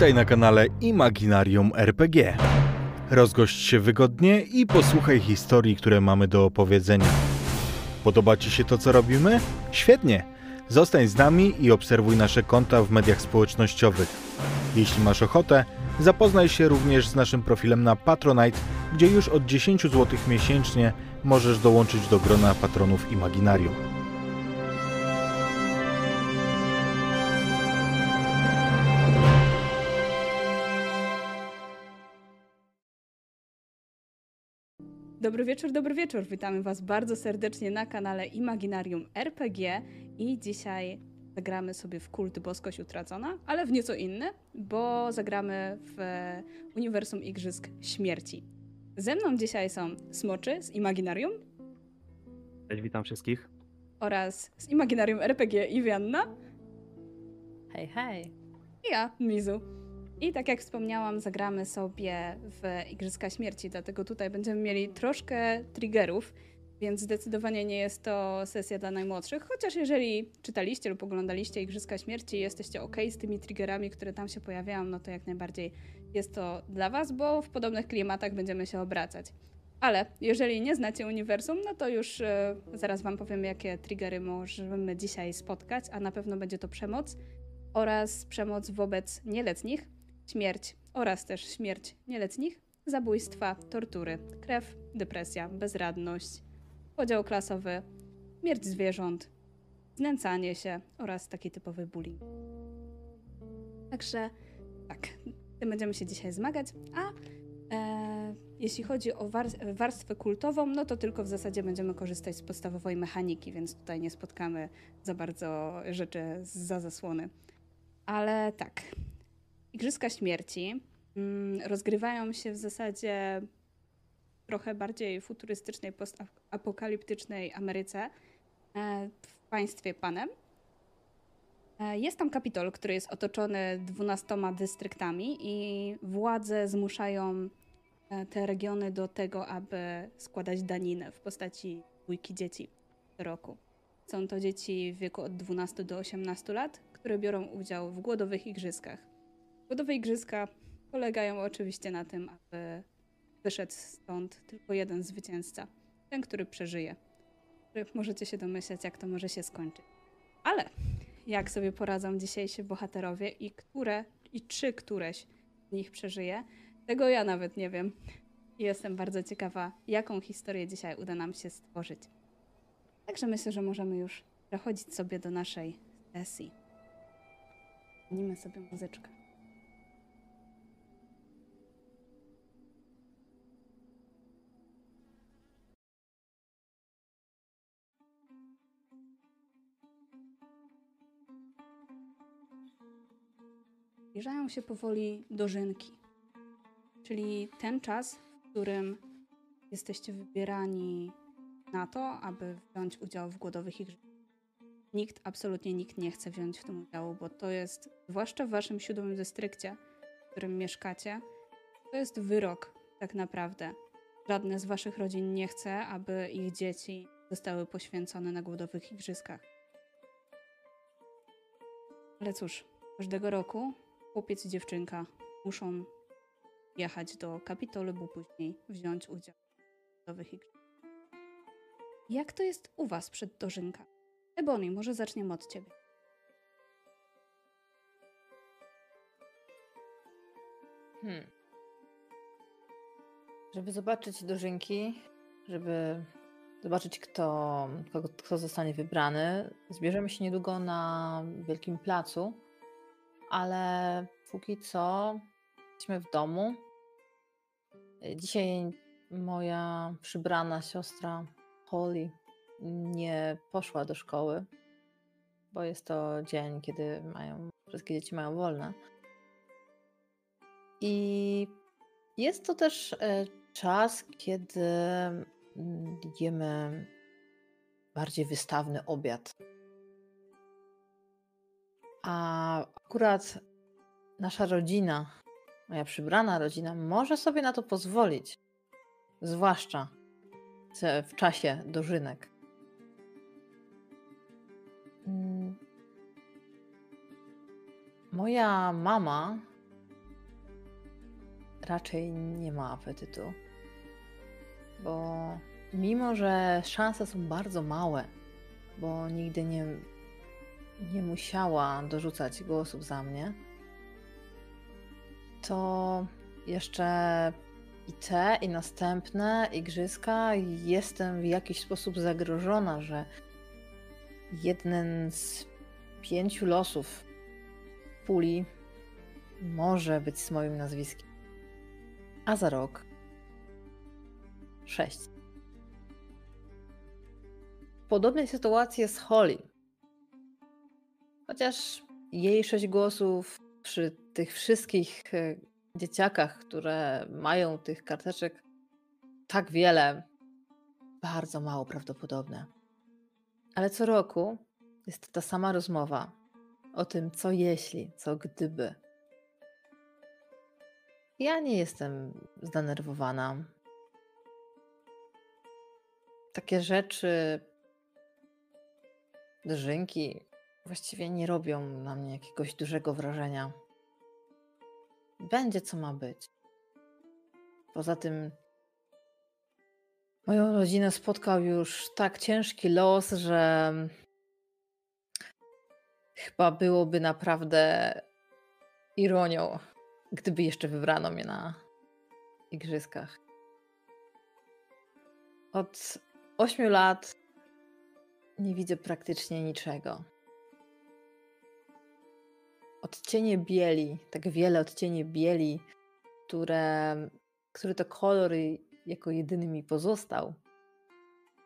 Witaj na kanale Imaginarium RPG. Rozgość się wygodnie i posłuchaj historii, które mamy do opowiedzenia. Podoba Ci się to, co robimy? Świetnie! Zostań z nami i obserwuj nasze konta w mediach społecznościowych. Jeśli masz ochotę, zapoznaj się również z naszym profilem na Patronite, gdzie już od 10 zł miesięcznie możesz dołączyć do grona patronów Imaginarium. Dobry wieczór, dobry wieczór. Witamy Was bardzo serdecznie na kanale Imaginarium RPG i dzisiaj zagramy sobie w kult Boskość Utracona, ale w nieco inny, bo zagramy w Uniwersum Igrzysk Śmierci. Ze mną dzisiaj są Smoczy z Imaginarium Cześć, witam wszystkich. oraz z Imaginarium RPG Iwianna Hej, hej. i ja, Mizu. I tak jak wspomniałam, zagramy sobie w Igrzyska Śmierci, dlatego tutaj będziemy mieli troszkę triggerów, więc zdecydowanie nie jest to sesja dla najmłodszych, chociaż jeżeli czytaliście lub oglądaliście Igrzyska Śmierci i jesteście ok z tymi triggerami, które tam się pojawiają, no to jak najbardziej jest to dla was, bo w podobnych klimatach będziemy się obracać. Ale jeżeli nie znacie uniwersum, no to już e, zaraz wam powiem, jakie triggery możemy dzisiaj spotkać, a na pewno będzie to przemoc oraz przemoc wobec nieletnich, śmierć oraz też śmierć nieletnich, zabójstwa, tortury, krew, depresja, bezradność, podział klasowy, śmierć zwierząt, znęcanie się oraz taki typowy bullying. Także tak, tym będziemy się dzisiaj zmagać, a e, jeśli chodzi o war- warstwę kultową, no to tylko w zasadzie będziemy korzystać z podstawowej mechaniki, więc tutaj nie spotkamy za bardzo rzeczy za zasłony. Ale tak, Igrzyska Śmierci mm, rozgrywają się w zasadzie trochę bardziej futurystycznej, postapokaliptycznej Ameryce e, w państwie Panem. E, Jest tam Kapitol, który jest otoczony dwunastoma dystryktami i władze zmuszają e, te regiony do tego, aby składać daninę w postaci dwójki dzieci co roku. Są to dzieci w wieku od 12 do 18 lat, które biorą udział w głodowych igrzyskach. Głodowe igrzyska polegają oczywiście na tym, aby wyszedł stąd tylko jeden zwycięzca, ten, który przeżyje. Możecie się domyśleć, jak to może się skończyć. Ale jak sobie poradzą dzisiejsi bohaterowie i które, i czy któreś z nich przeżyje, tego ja nawet nie wiem. I jestem bardzo ciekawa, jaką historię dzisiaj uda nam się stworzyć. Także myślę, że możemy już przechodzić sobie do naszej sesji. Wnijmy sobie muzyczkę. Zbliżają się powoli dożynki, czyli ten czas, w którym jesteście wybierani na to, aby wziąć udział w głodowych igrzyskach. Nikt, absolutnie nikt nie chce wziąć w tym udziału, bo to jest, zwłaszcza w waszym siódmym dystrykcie, w którym mieszkacie, to jest wyrok tak naprawdę. Żadne z waszych rodzin nie chce, aby ich dzieci zostały poświęcone na głodowych igrzyskach. Ale cóż, każdego roku chłopiec i dziewczynka muszą jechać do Kapitolu, by później wziąć udział w głodowych igrzyskach. Jak to jest u was przed dożynka? Ebony, może zaczniemy od ciebie. Hmm. Żeby zobaczyć dożynki, żeby zobaczyć, kto, kogo, kto zostanie wybrany, zbierzemy się niedługo na Wielkim Placu, ale póki co jesteśmy w domu. Dzisiaj moja przybrana siostra Holly nie poszła do szkoły, bo jest to dzień, kiedy mają, wszystkie dzieci mają wolne. I jest to też e, czas, kiedy mm, jemy bardziej wystawny obiad. A akurat nasza rodzina, moja przybrana rodzina, może sobie na to pozwolić. Zwłaszcza w- czasie dożynek. Mm. Moja mama raczej nie ma apetytu. Bo mimo, że szanse są bardzo małe, bo nigdy nie, nie musiała dorzucać głosów za mnie, to jeszcze i te, i następne igrzyska jestem w jakiś sposób zagrożona, że jeden z pięciu losów puli może być z moim nazwiskiem. A za rok sześć. W podobnej sytuacji jest Holly. Chociaż jej sześć głosów przy tych wszystkich e, dzieciakach, które mają tych karteczek tak wiele, bardzo mało prawdopodobne. Ale co roku jest ta sama rozmowa o tym, co jeśli, co gdyby. Ja nie jestem zdenerwowana. Takie rzeczy, dożynki właściwie nie robią na mnie jakiegoś dużego wrażenia. Będzie co ma być. Poza tym moją rodzinę spotkał już tak ciężki los, że chyba byłoby naprawdę ironią, gdyby jeszcze wybrano mnie na igrzyskach. Od ośmiu lat nie widzę praktycznie niczego. Odcienie bieli, tak wiele odcieni bieli, które, który to kolor jako jedyny mi pozostał,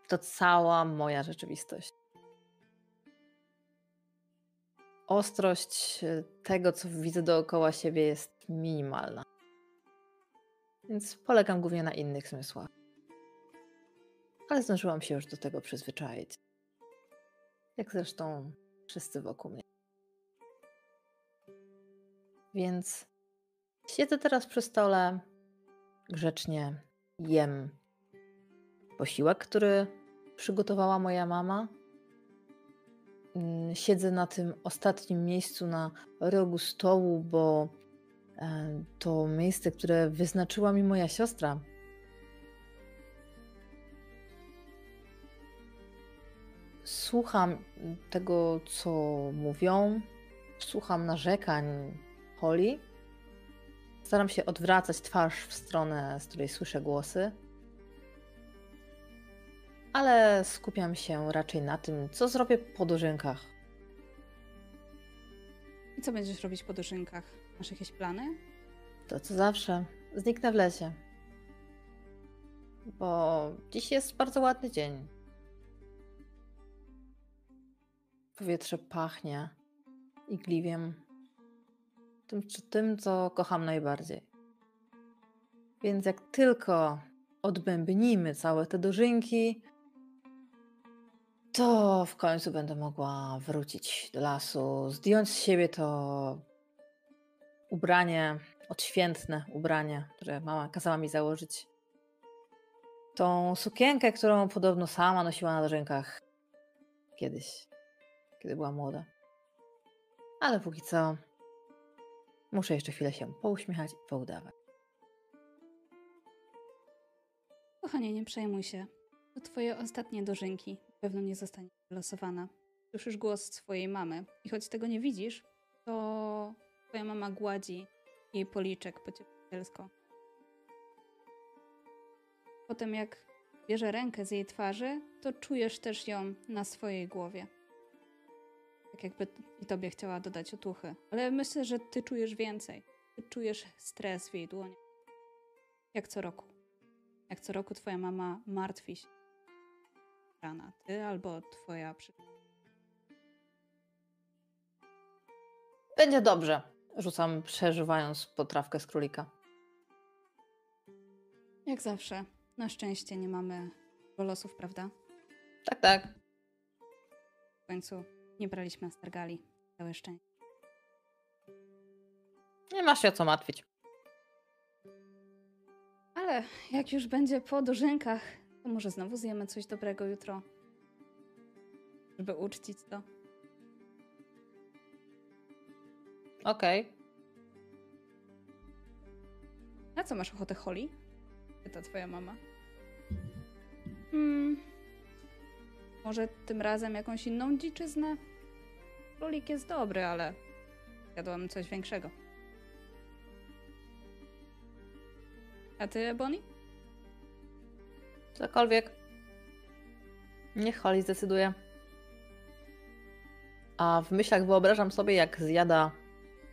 to cała moja rzeczywistość. Ostrość e, tego, co widzę dookoła siebie, jest minimalna. Więc polegam głównie na innych zmysłach. Ale zdążyłam się już do tego przyzwyczaić. Jak zresztą wszyscy wokół mnie. Więc siedzę teraz przy stole, grzecznie jem posiłek, który przygotowała moja mama. Mm, siedzę na tym ostatnim miejscu na rogu stołu, bo e, to miejsce, które wyznaczyła mi moja siostra. Słucham tego, co mówią, słucham narzekań Holly. Staram się odwracać twarz w stronę, z której słyszę głosy. Ale skupiam się raczej na tym, co zrobię po dożynkach. I co będziesz robić po dożynkach? Masz jakieś plany? To co zawsze. Zniknę w lesie. Bo dziś jest bardzo ładny dzień. Powietrze pachnie igliwiem tym, tym, co kocham najbardziej. Więc jak tylko odbębnimy całe te dożynki, to w końcu będę mogła wrócić do lasu, zdjąć z siebie to ubranie, odświętne ubranie, które mama kazała mi założyć. Tą sukienkę, którą podobno sama nosiła na dożynkach kiedyś, kiedy była młoda. Ale póki co Muszę jeszcze chwilę się pouśmiechać i poudawać. Kochanie, nie przejmuj się. To twoje ostatnie dożynki. Pewno nie zostanie wylosowana. Słyszysz głos swojej mamy i choć tego nie widzisz, to twoja mama gładzi jej policzek pocieszycielsko. Potem jak bierze rękę z jej twarzy, to czujesz też ją na swojej głowie. Tak jakby i tobie chciała dodać otuchy. Ale myślę, że ty czujesz więcej. Ty czujesz stres w jej dłoni. Jak co roku. Jak co roku twoja mama martwi się. Rana. Ty albo twoja przyjaciółka. Będzie dobrze. Rzucam, przeżywając potrawkę z królika. Jak zawsze. Na szczęście nie mamy golosów, prawda? Tak, tak. W końcu nie braliśmy Astargali. Całe szczęście. Nie masz się o co martwić. Ale jak już będzie po dożynkach, to może znowu zjemy coś dobrego jutro. Żeby uczcić to. Okej. Na co masz ochotę, Holly? Pyta twoja mama. Hmm. Może tym razem jakąś inną dziczyznę? Królik jest dobry, ale jadłam coś większego. A ty, Bonnie? Cokolwiek. Niech Holly zdecyduje. A w myślach wyobrażam sobie, jak zjada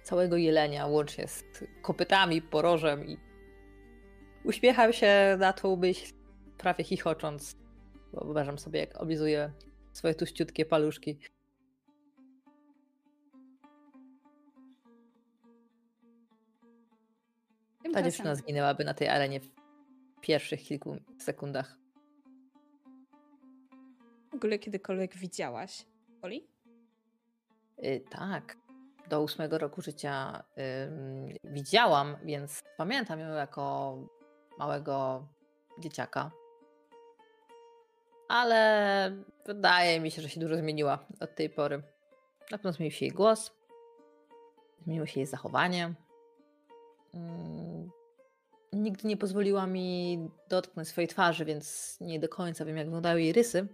całego jelenia, łącznie z kopytami, porożem i uśmiecham się na tą myśl, prawie chichocząc. Wyobrażam sobie, jak oblizuje swoje tuściutkie paluszki. Ta dziewczyna zginęłaby na tej arenie w pierwszych kilku sekundach. W ogóle kiedykolwiek widziałaś Holly? Y, tak. Do ósmego roku życia widziałam, więc pamiętam ją jako małego dzieciaka. Ale wydaje mi się, że się dużo zmieniła od tej pory. Na pewno zmienił się jej głos, zmieniło się jej zachowanie. Ym, Nigdy nie pozwoliła mi dotknąć swojej twarzy, więc nie do końca wiem, jak wyglądały jej rysy.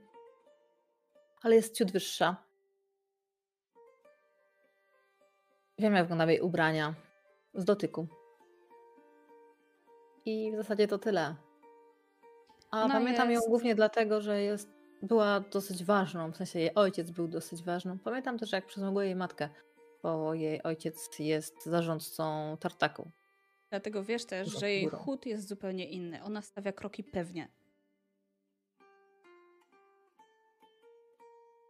Ale jest ciut wyższa. Wiem, jak wyglądały jej ubrania z dotyku. I w zasadzie to tyle. A Ona pamiętam ją jest- głównie dlatego, że jest, była dosyć ważną, w sensie jej ojciec był dosyć ważną. Pamiętam też, jak przesługuję jej matkę, bo jej ojciec jest zarządcą tartaku. Dlatego wiesz też, że jej chód jest zupełnie inny. Ona stawia kroki pewnie.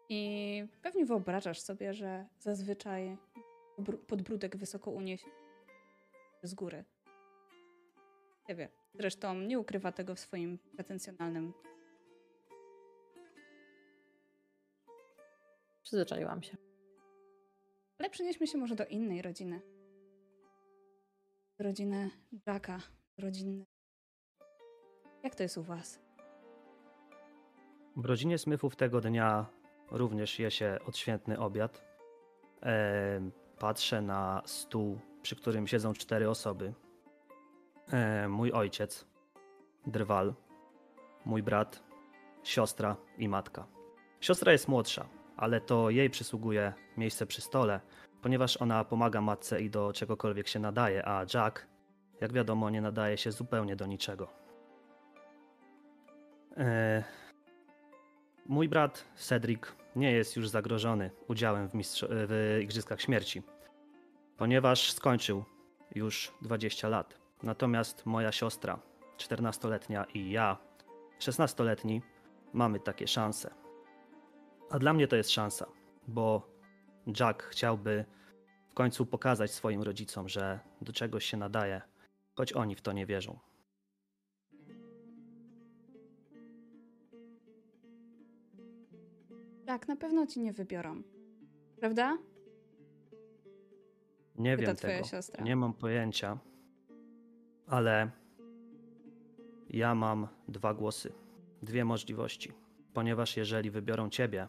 I pewnie wyobrażasz sobie, że zazwyczaj podbródek wysoko uniesie z góry. Ciebie. Zresztą nie ukrywa tego w swoim pretensjonalnym. Przyzwyczaiłam się. Ale przenieśmy się może do innej rodziny. Do rodziny Jacka. do Rodziny. Jak to jest u was? W rodzinie Smythów tego dnia również je się odświętny obiad. E, patrzę na stół, przy którym siedzą cztery osoby. E, mój ojciec, drwal, mój brat, siostra i matka. Siostra jest młodsza, ale to jej przysługuje miejsce przy stole, ponieważ ona pomaga matce i do czegokolwiek się nadaje, a Jack, jak wiadomo, nie nadaje się zupełnie do niczego. E, Mój brat Cedric nie jest już zagrożony udziałem w, w Igrzyskach Śmierci, ponieważ skończył już 20 lat. Natomiast moja siostra, 14-letnia i ja, 16-letni, mamy takie szanse. A dla mnie to jest szansa, bo Jack chciałby w końcu pokazać swoim rodzicom, że do czegoś się nadaje, choć oni w to nie wierzą. Tak, na pewno ci nie wybiorą. Prawda? Nie Pyta wiem twoja tego. siostra. Nie mam pojęcia. Ale ja mam dwa głosy, dwie możliwości. Ponieważ jeżeli wybiorą ciebie,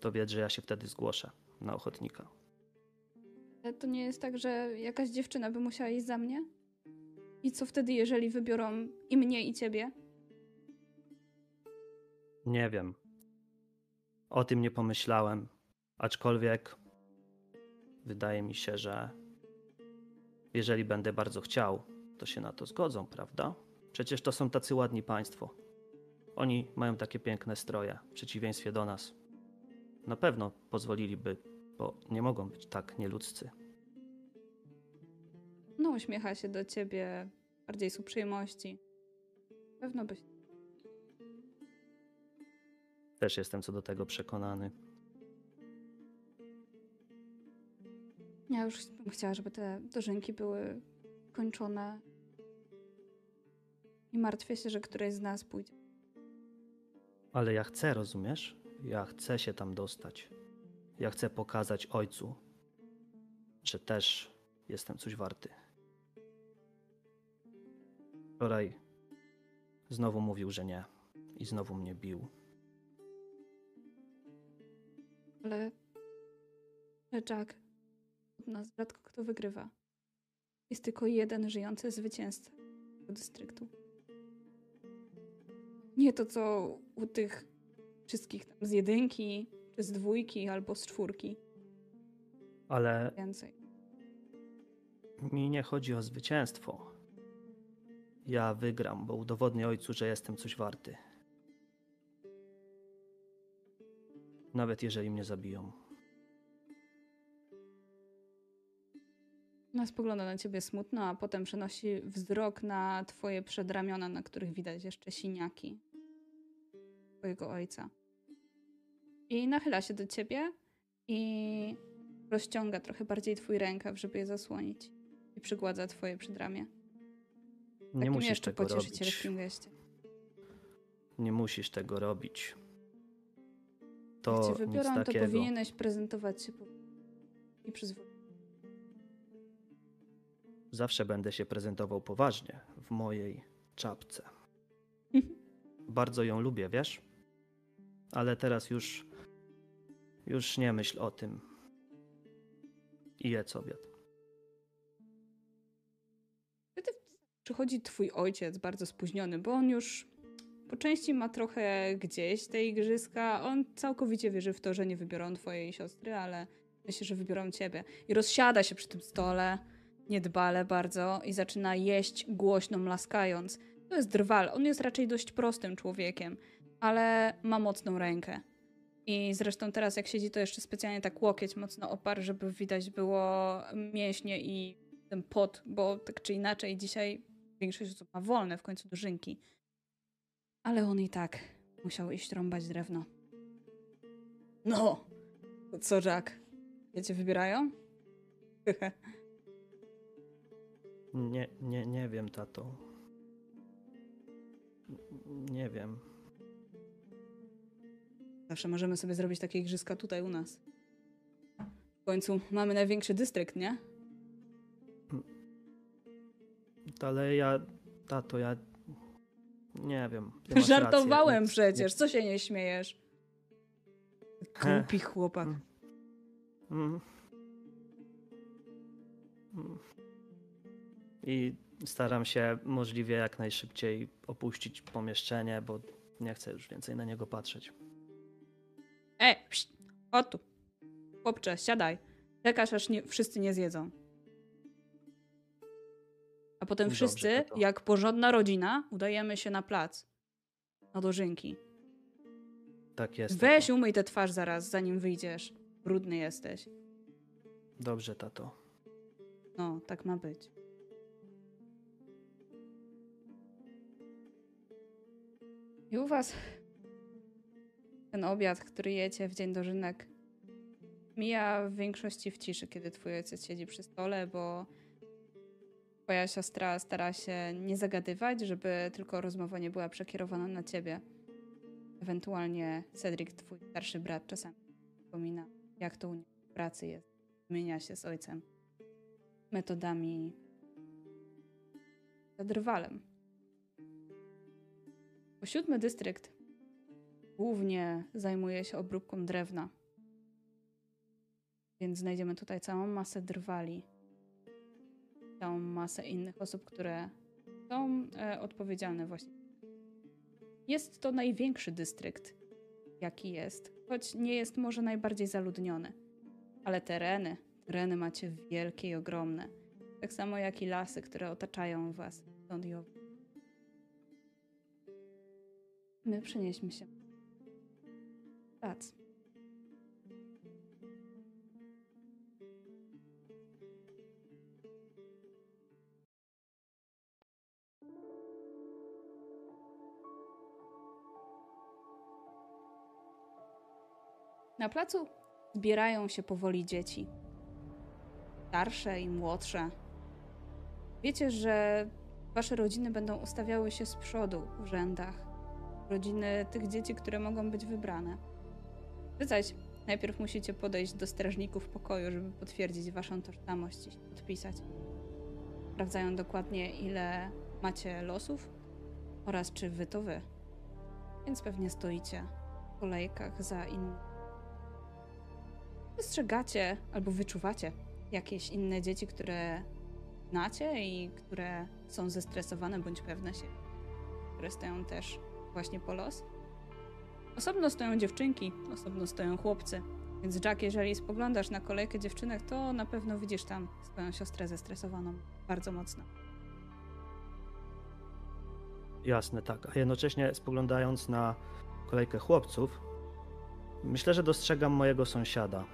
to wiedz, że ja się wtedy zgłoszę na ochotnika. Ale to nie jest tak, że jakaś dziewczyna by musiała iść za mnie? I co wtedy, jeżeli wybiorą i mnie, i ciebie? Nie wiem. O tym nie pomyślałem. Aczkolwiek wydaje mi się, że jeżeli będę bardzo chciał, to się na to zgodzą, prawda? Przecież to są tacy ładni państwo. Oni mają takie piękne stroje, w przeciwieństwie do nas. Na pewno pozwoliliby, bo nie mogą być tak nieludzcy. No, uśmiecha się do ciebie bardziej z uprzejmości. Pewno byś. Też jestem co do tego przekonany. Ja już bym chciała, żeby te dożynki były kończone. I martwię się, że któreś z nas pójdzie. Ale ja chcę, rozumiesz? Ja chcę się tam dostać. Ja chcę pokazać ojcu, że też jestem coś warty. Wczoraj znowu mówił, że nie. I znowu mnie bił. Ale. Ale Jack, od nas rzadko kto wygrywa. Jest tylko jeden żyjący zwycięzca. dystryktu. Nie to, co u tych wszystkich tam z jedynki, czy z dwójki, albo z czwórki. Ale Więcej. mi nie chodzi o zwycięstwo. Ja wygram, bo udowodnię ojcu, że jestem coś warty. Nawet jeżeli mnie zabiją. Ona spogląda na ciebie smutno, a potem przenosi wzrok na twoje przedramiona, na których widać jeszcze siniaki twojego ojca. I nachyla się do ciebie i rozciąga trochę bardziej twój rękaw, żeby je zasłonić. I przygładza twoje przedramię. Nie Takim musisz tego robić. Nie musisz tego robić. Jak To cię nic wybiorą, to powinieneś prezentować się po... i przyzwoicie. Zawsze będę się prezentował poważnie w mojej czapce. Bardzo ją lubię, wiesz? Ale teraz już. Już nie myśl o tym. I jedz obiad. Wtedy przychodzi twój ojciec bardzo spóźniony, bo on już po części ma trochę gdzieś te igrzyska. On całkowicie wierzy w to, że nie wybiorą twojej siostry, ale myślę, że wybiorą ciebie. I rozsiada się przy tym stole, niedbale bardzo, i zaczyna jeść głośno, mlaskając. To jest drwal. On jest raczej dość prostym człowiekiem, ale ma mocną rękę. I zresztą teraz jak siedzi, to jeszcze specjalnie tak łokieć mocno oparł, żeby widać było mięśnie i ten pot, bo tak czy inaczej dzisiaj większość osób ma wolne w końcu dożynki. Ale on i tak musiał iść rąbać drewno. No, to co Jack? Wiecie, wybierają? Nie, nie, nie wiem, tato. Nie wiem. Zawsze możemy sobie zrobić takie igrzyska tutaj u nas. W końcu mamy największy dystrykt, nie? Ale ja, tato, ja. Nie wiem. Żartowałem rację. przecież, co się nie śmiejesz? Głupi chłopak. Mm. Mm. I staram się możliwie jak najszybciej opuścić pomieszczenie, bo nie chcę już więcej na niego patrzeć. E, pszt, o tu. Chłopcze, siadaj. Czekasz, aż nie, wszyscy nie zjedzą. A potem Dobrze, wszyscy, tato. jak porządna rodzina, udajemy się na plac. Na dożynki. Tak jest. Weź tato. umyj tę twarz zaraz, zanim wyjdziesz. Brudny jesteś. Dobrze, tato. No, tak ma być. I u was ten obiad, który jecie w dzień dożynek, mija w większości w ciszy, kiedy twój ojciec siedzi przy stole, bo twoja siostra stara się nie zagadywać, żeby tylko rozmowa nie była przekierowana na ciebie. Ewentualnie Cedric, twój starszy brat, czasami wspomina, jak to u niego w pracy jest. Zmienia się z ojcem metodami za drwalem. Bo siódmy dystrykt głównie zajmuje się obróbką drewna. Więc znajdziemy tutaj całą masę drwali, całą masę innych osób, które są e, odpowiedzialne właśnie. Jest to największy dystrykt, jaki jest, choć nie jest może najbardziej zaludniony. Ale tereny, tereny macie wielkie i ogromne. Tak samo jak i lasy, które otaczają was stąd i. My przenieśmy się. Na placu zbierają się powoli dzieci. Starsze i młodsze. Wiecie, że wasze rodziny będą ustawiały się z przodu w rzędach. Rodziny tych dzieci, które mogą być wybrane. Wy zaś najpierw musicie podejść do strażników pokoju, żeby potwierdzić waszą tożsamość i podpisać. Sprawdzają dokładnie, ile macie losów oraz czy wy to wy. Więc pewnie stoicie w kolejkach za innymi. Dostrzegacie albo wyczuwacie jakieś inne dzieci, które znacie i które są zestresowane bądź pewne się, które stoją też właśnie po los. Osobno stoją dziewczynki, osobno stoją chłopcy. Więc Jack, jeżeli spoglądasz na kolejkę dziewczynek, to na pewno widzisz tam swoją siostrę zestresowaną bardzo mocno. Jasne, tak. A jednocześnie spoglądając na kolejkę chłopców, myślę, że dostrzegam mojego sąsiada.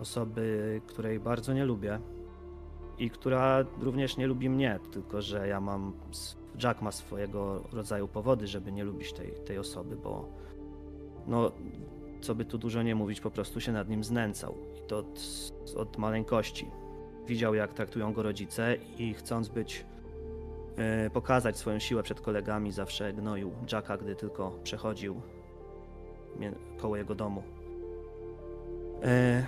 Osoby, której bardzo nie lubię i która również nie lubi mnie, tylko że ja mam. Jack ma swojego rodzaju powody, żeby nie lubić tej, tej osoby, bo no, co by tu dużo nie mówić, po prostu się nad nim znęcał. I to od, od maleńkości. Widział, jak traktują go rodzice i chcąc być E, pokazać swoją siłę przed kolegami, zawsze gnoił Jacka, gdy tylko przechodził koło jego domu. E,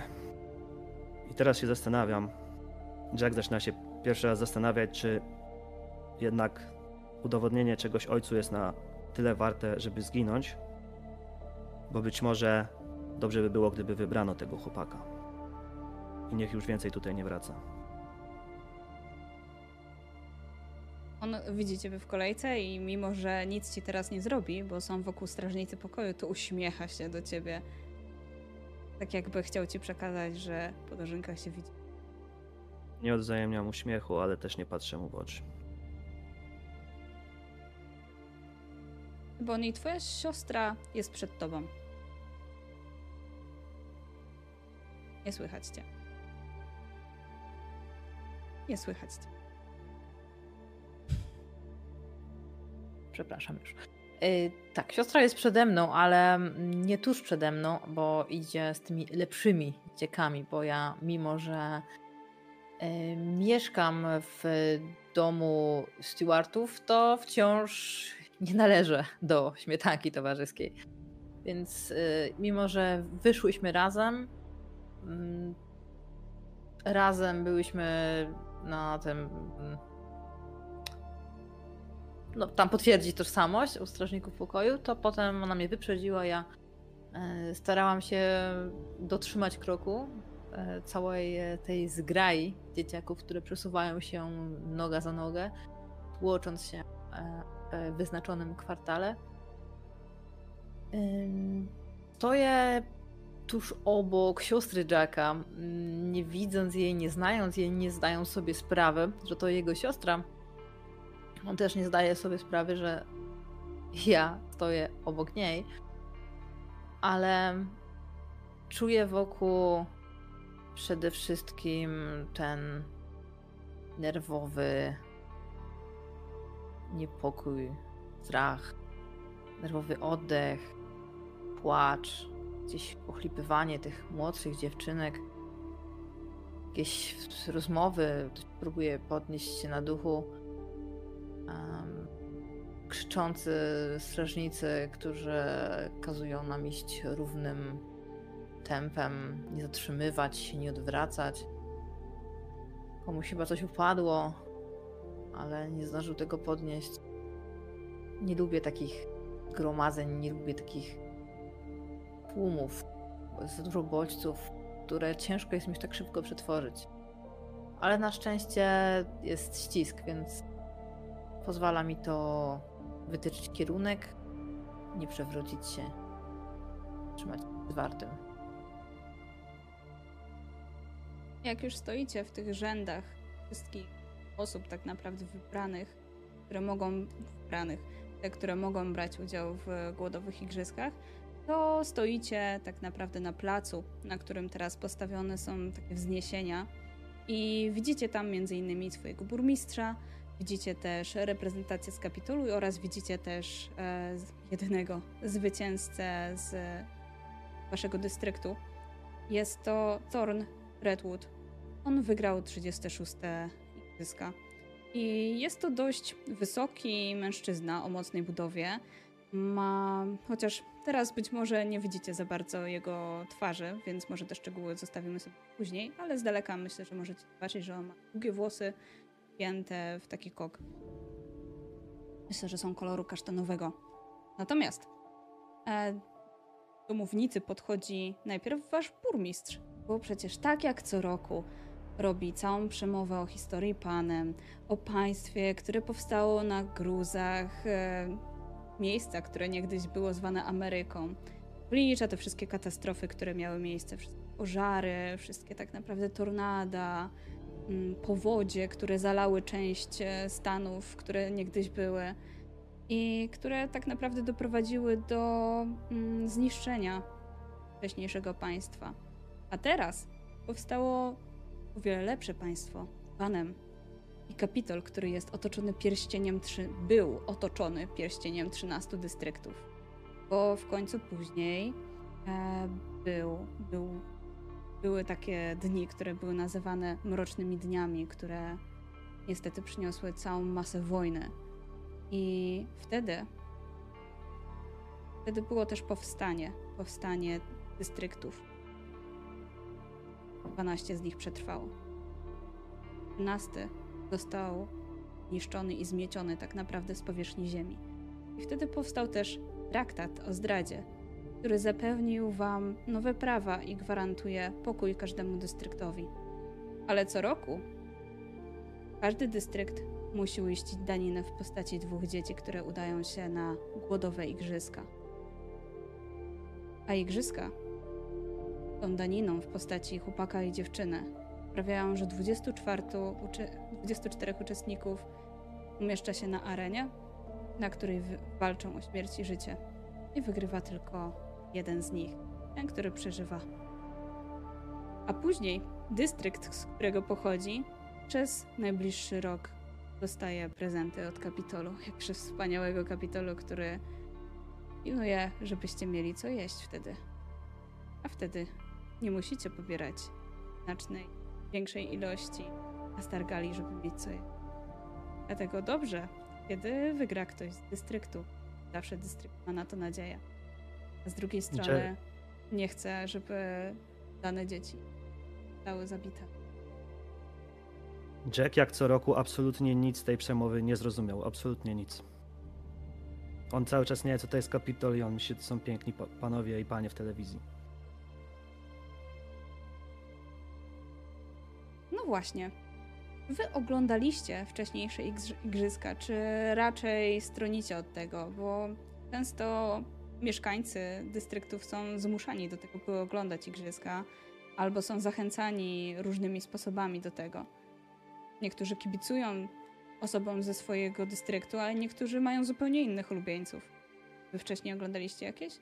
I teraz się zastanawiam. Jack zaczyna się pierwszy raz zastanawiać, czy jednak udowodnienie czegoś ojcu jest na tyle warte, żeby zginąć, bo być może dobrze by było, gdyby wybrano tego chłopaka. I niech już więcej tutaj nie wraca. On widzi ciebie w kolejce i mimo, że nic ci teraz nie zrobi, bo są wokół strażnicy pokoju, to uśmiecha się do ciebie. Tak jakby chciał ci przekazać, że po dożynkach się widzi. Nie odzajemniam uśmiechu, ale też nie patrzę mu w oczy. Bo i twoja siostra jest przed tobą. Nie słychać cię. Nie słychać cię. przepraszam już. Yy, tak, siostra jest przede mną, ale nie tuż przede mną, bo idzie z tymi lepszymi dziekami, bo ja, mimo że yy, mieszkam w domu Stewartów, to wciąż nie należę do śmietanki towarzyskiej. Więc yy, mimo, że wyszłyśmy razem, mm, razem byłyśmy na tym mm, no, tam potwierdzi tożsamość u strażników pokoju, to potem ona mnie wyprzedziła. Ja e, starałam się dotrzymać kroku e, całej tej zgrai dzieciaków, które przesuwają się noga za nogę, tłocząc się wyznaczonym kwartale. Stoję tuż obok siostry Jacka, nie widząc jej, nie znając jej, nie zdając sobie sprawy, że to jego siostra. On też nie zdaje sobie sprawy, że ja stoję obok niej, ale czuję wokół przede wszystkim ten nerwowy niepokój, strach, nerwowy oddech, płacz, gdzieś pochlipywanie tych młodszych dziewczynek, jakieś rozmowy, próbuję podnieść się na duchu um, krzyczący strażnicy, którzy kazują nam iść równym tempem, nie zatrzymywać się, nie odwracać. Komuś chyba coś upadło, ale nie zdążył tego podnieść. Nie lubię takich gromadzeń, nie lubię takich tłumów. Bo jest dużo bodźców, które ciężko jest mi tak szybko przetworzyć. Ale na szczęście jest ścisk, więc Pozwala mi to wytyczyć kierunek, nie przewrócić się, trzymać zwartym. Jak już stoicie w tych rzędach wszystkich osób tak naprawdę wybranych, które mogą wybranych, te, które mogą brać udział w głodowych igrzyskach, to stoicie tak naprawdę na placu, na którym teraz postawione są takie wzniesienia i widzicie tam między innymi swojego burmistrza, Widzicie też reprezentację z Kapitolu oraz widzicie też e, jedynego zwycięzcę z waszego dystryktu. Jest to Thorn Redwood. On wygrał 36 igrzyska. I jest to dość wysoki mężczyzna o mocnej budowie. Ma, chociaż teraz być może nie widzicie za bardzo jego twarzy, więc może te szczegóły zostawimy sobie później, ale z daleka myślę, że możecie zobaczyć, że on ma długie włosy, wpięte w taki kok. Myślę, że są koloru kasztanowego. Natomiast e, do mównicy podchodzi najpierw wasz burmistrz, bo przecież tak jak co roku robi całą przemowę o historii panem, o państwie, które powstało na gruzach, e, miejsca, które niegdyś było zwane Ameryką. Wlicza te wszystkie katastrofy, które miały miejsce, wszystkie pożary, wszystkie tak naprawdę tornada, mm, powodzie, które zalały część e, stanów, które niegdyś były i które tak naprawdę doprowadziły do mm, zniszczenia wcześniejszego państwa. A teraz powstało o wiele lepsze państwo, panem. I Kapitol, który jest otoczony pierścieniem, trzy, był otoczony pierścieniem 13 dystryktów. Bo w końcu później e, był, był, były takie dni, które były nazywane mrocznymi dniami, które niestety przyniosły całą masę wojny. I wtedy, wtedy było też powstanie, powstanie dystryktów. 12 z nich przetrwało. 13 został niszczony i zmieciony tak naprawdę z powierzchni Ziemi. I wtedy powstał też traktat o zdradzie, który zapewnił wam nowe prawa i gwarantuje pokój każdemu dystryktowi. Ale co roku każdy dystrykt musi uiścić daninę w postaci dwóch dzieci, które udają się na głodowe igrzyska. A igrzyska tą daniną w postaci chłopaka i dziewczyny sprawiają, że 24, uczy 24 uczestników umieszcza się na arenie, na której walczą o śmierć i życie. I wygrywa tylko jeden z nich, ten, który przeżywa. A później dystrykt, z którego pochodzi, przez najbliższy rok dostaje prezenty od Kapitolu. Jakże wspaniałego Kapitolu, który pilnuje, żebyście mieli co jeść wtedy. A wtedy nie musicie pobierać znacznej, większej ilości astargali, żeby mieć co jeść. Dlatego dobrze, kiedy wygra ktoś z dystryktu. Zawsze dystrykt ma na to nadzieję. A z drugiej strony nie chce, żeby dane dzieci zostały zabite. Jack jak co roku absolutnie nic z tej przemowy nie zrozumiał. Absolutnie nic. On cały czas nie wie, co to jest Kapitol i on myśli, że to są piękni panowie i panie w telewizji. No właśnie. Wy oglądaliście wcześniejsze igrzyska, czy raczej stronicie od tego? Bo często mieszkańcy dystryktów są zmuszani do tego, by oglądać igrzyska, albo są zachęcani różnymi sposobami do tego. Niektórzy kibicują osobom ze swojego dystryktu, ale niektórzy mają zupełnie innych ulubieńców. Wy wcześniej oglądaliście jakieś?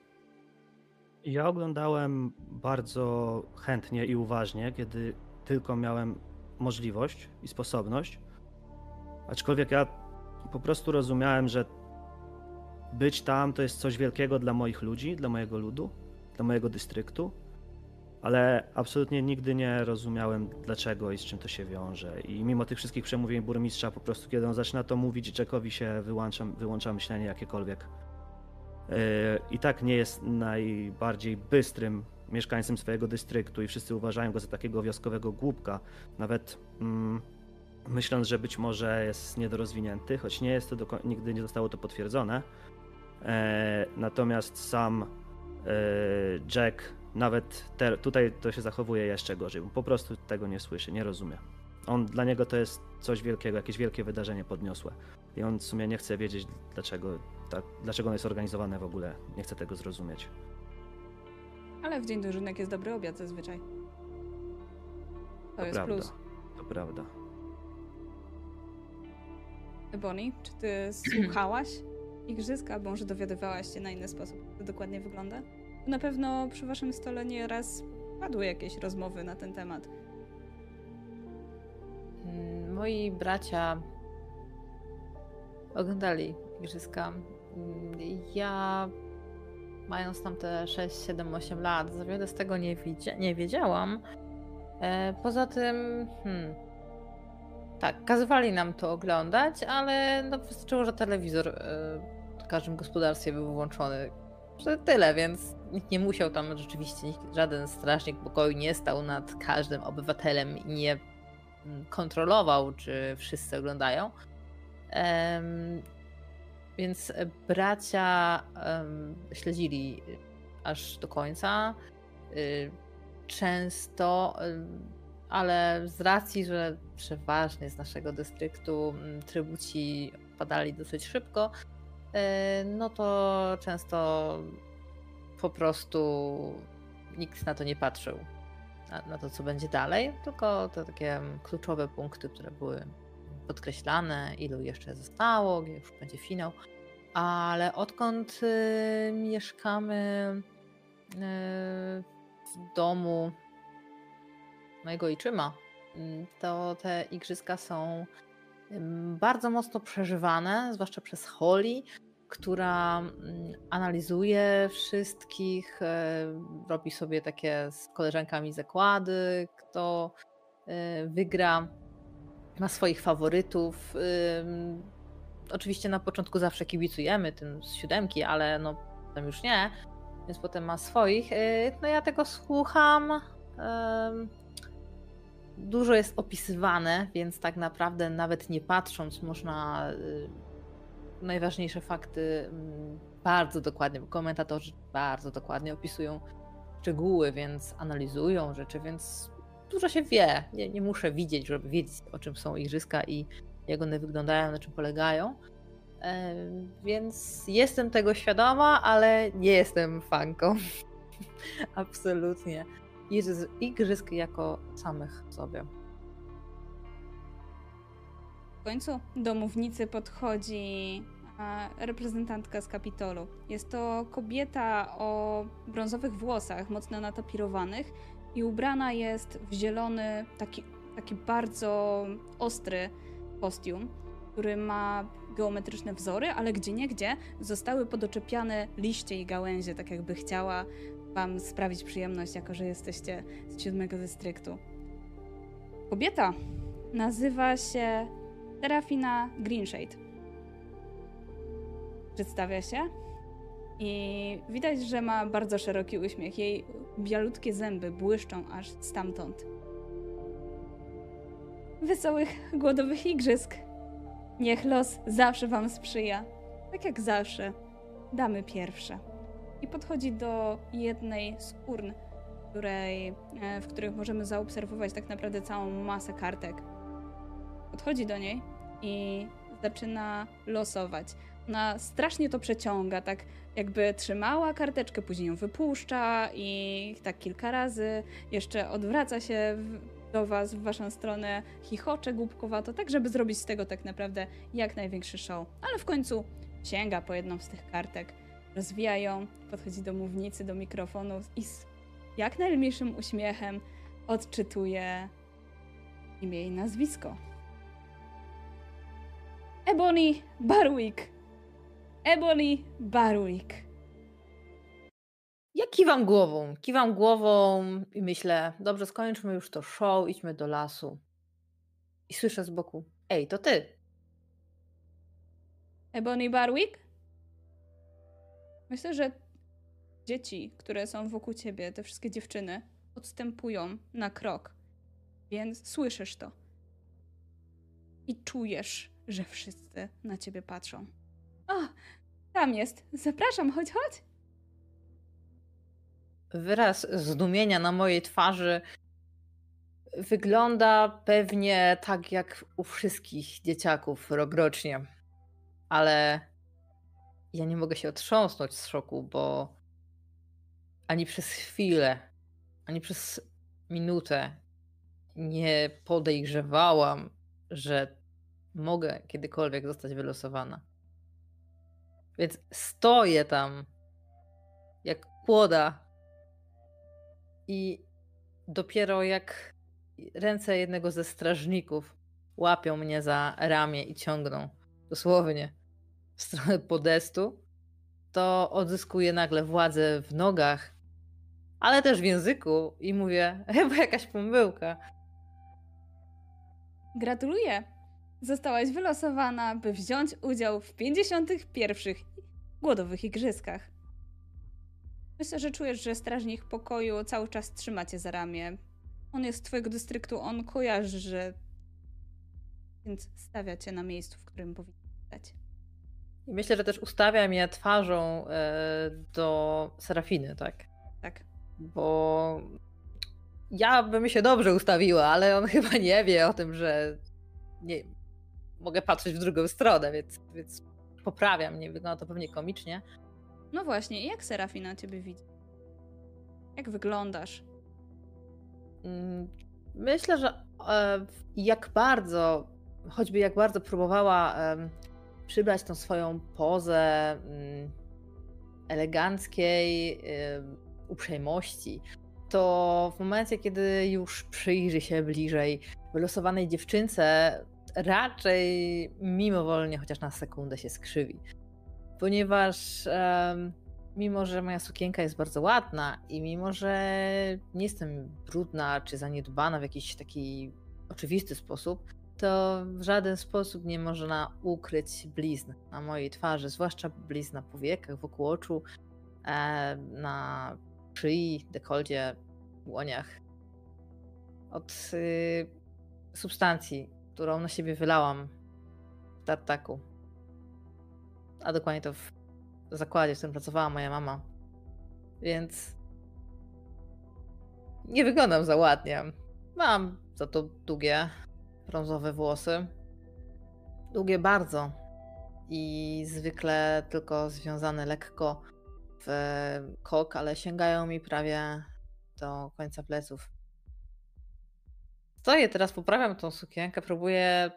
Ja oglądałem bardzo chętnie i uważnie, kiedy tylko miałem możliwość i sposobność. Aczkolwiek ja po prostu rozumiałem, że być tam to jest coś wielkiego dla moich ludzi, dla mojego ludu, dla mojego dystryktu, ale absolutnie nigdy nie rozumiałem dlaczego i z czym to się wiąże. I mimo tych wszystkich przemówień burmistrza, po prostu kiedy on zaczyna to mówić, Jackowi się wyłącza, wyłącza myślenie jakiekolwiek. Yy, I tak nie jest najbardziej bystrym mieszkańcem swojego dystryktu i wszyscy uważają go za takiego wioskowego głupka, nawet mm, myśląc, że być może jest niedorozwinięty, choć nie jest to, do, nigdy nie zostało to potwierdzone. E, natomiast sam e, Jack nawet te, tutaj to się zachowuje jeszcze gorzej, po prostu tego nie słyszy, nie rozumie. On, dla niego to jest coś wielkiego, jakieś wielkie wydarzenie podniosłe. I on w sumie nie chce wiedzieć, dlaczego, tak, dlaczego ono jest organizowane w ogóle. Nie chce tego zrozumieć. Ale w dzień dożynek jest dobry obiad zazwyczaj. To, to jest prawda. plus. To prawda. Bonnie, czy ty słuchałaś igrzyska, bo może dowiadywałaś się na inny sposób, jak to dokładnie wygląda? Na pewno przy waszym stole nie raz padły jakieś rozmowy na ten temat. Mm, moi bracia oglądali igrzyska. Mm, ja mając tam te 6, 7, 8 lat, za wiele z tego nie, nie wiedziałam. E, poza tym, hmm, tak, kazywali nam to oglądać, ale no, wystarczyło, że telewizor e, w każdym gospodarstwie był włączony. Że tyle, więc nikt nie musiał tam rzeczywiście, żaden strażnik pokoju nie stał nad każdym obywatelem i nie mm, kontrolował, czy wszyscy oglądają. Więc e, bracia um, śledzili aż do końca. Y, często ale z racji, że przeważnie z naszego dystryktu mm, trybuci padali dosyć szybko, e, no to często po prostu nikt na to nie patrzył, na, na to, co będzie dalej, tylko te takie kluczowe punkty, które były podkreślane, ilu jeszcze zostało, gdzie już będzie finał. Ale odkąd y, mieszkamy y, w domu mojego iczyma, mm, to te igrzyska są bardzo mocno przeżywane, zwłaszcza przez Holly, która mm, analizuje wszystkich, e, robi sobie takie z koleżankami zakłady, kto e, wygra, ma swoich faworytów. Oczywiście na początku zawsze kibicujemy tym z siódemki, ale no potem już nie, więc potem ma swoich. E, no ja tego słucham dużo jest opisywane, więc tak naprawdę nawet nie patrząc można y, najważniejsze fakty bardzo dokładnie, komentatorzy bardzo dokładnie opisują szczegóły, więc analizują rzeczy, więc dużo się wie. Nie, nie muszę widzieć, żeby wiedzieć o czym są igrzyska i jak one wyglądają, na czym polegają. Więc jestem tego świadoma, ale nie jestem fanką. Absolutnie igrzysk jako samych sobie. W końcu do mównicy podchodzi reprezentantka z Kapitolu. Jest to kobieta o brązowych włosach, mocno natapirowanych i ubrana jest w zielony, taki, taki bardzo ostry kostium, który ma geometryczne wzory, ale gdzie niegdzie zostały podoczepiane liście i gałęzie, tak jakby chciała Wam sprawić przyjemność, jako że jesteście z siódmego dystryktu. Kobieta nazywa się Serafina Greenshade. Przedstawia się i widać, że ma bardzo szeroki uśmiech. Jej bialutkie zęby błyszczą aż stamtąd. Wesołych, głodowych igrzysk. Niech los zawsze Wam sprzyja. Tak jak zawsze. Damy pierwsze i podchodzi do jednej z urn, której, e, w których możemy zaobserwować tak naprawdę całą masę kartek. Podchodzi do niej i zaczyna losować. Ona strasznie to przeciąga, tak jakby trzymała karteczkę, później ją wypuszcza i tak kilka razy jeszcze odwraca się do was, w waszą stronę, chichocze głupkowato, tak żeby zrobić z tego tak naprawdę jak największy show. Ale w końcu sięga po jedną z tych kartek rozwija ją, podchodzi do mównicy, do mikrofonu i z jak najmniejszym uśmiechem odczytuje imię i nazwisko. Ebony Barwick. Ebony Barwick. Ja kiwam głową, kiwam głową i myślę, dobrze, skończmy już to show, idźmy do lasu. I słyszę z boku, ej, to ty. Ebony Barwick? Myślę, że dzieci, które są wokół ciebie, te wszystkie dziewczyny, odstępują na krok. Więc słyszysz to. I czujesz, że wszyscy na ciebie patrzą. O, tam jest. Zapraszam, chodź, chodź. Wyraz zdumienia na mojej twarzy wygląda pewnie tak jak u wszystkich dzieciaków rokrocznie. Ale ja nie mogę się otrząsnąć z szoku, bo ani przez chwilę, ani przez minutę nie podejrzewałam, że mogę kiedykolwiek zostać wylosowana. Więc stoję tam jak kłoda i dopiero jak ręce jednego ze strażników łapią mnie za ramię i ciągną dosłownie w stronę podestu, to odzyskuję nagle władzę w nogach, ale też w języku i mówię, chyba jakaś pomyłka. Gratuluję! Zostałaś wylosowana, by wziąć udział w 51. głodowych igrzyskach. Myślę, że czujesz, że strażnik pokoju cały czas trzyma cię za ramię. On jest z twojego dystryktu, on kojarzy, że... Więc stawia cię na miejscu, w którym powinien stać. I myślę, że też ustawia mnie twarzą e, do Serafiny, tak? Tak. Bo ja bym się dobrze ustawiła, ale on chyba nie wie o tym, że nie mogę patrzeć w drugą stronę, więc, więc poprawiam. Nie wygląda to pewnie komicznie. No właśnie, i jak Serafina ciebie widzi? Jak wyglądasz? Mm, Myślę, że e, jak bardzo, choćby jak bardzo próbowała przybrać tą swoją pozę mm, eleganckiej uprzejmości, to w momencie, kiedy już przyjrzy się bliżej wylosowanej dziewczynce, raczej mimowolnie, chociaż na sekundę się skrzywi. Ponieważ em, mimo, że moja sukienka jest bardzo ładna i mimo, że nie jestem brudna czy zaniedbana w jakiś taki oczywisty sposób, to w żaden sposób nie można ukryć blizn na mojej twarzy, zwłaszcza blizn na powiekach, wokół oczu, e, na szyi, dekoldzie, łoniach. Od y, substancji, którą na siebie wylałam w tartaku. A dokładnie to w zakładzie, w którym pracowała moja mama. Więc nie wyglądam za ładnie. Mam za to długie, brązowe włosy. Długie bardzo. I zwykle tylko związane lekko w kok, ale sięgają mi prawie do końca pleców. Stoję teraz, poprawiam tą sukienkę, próbuję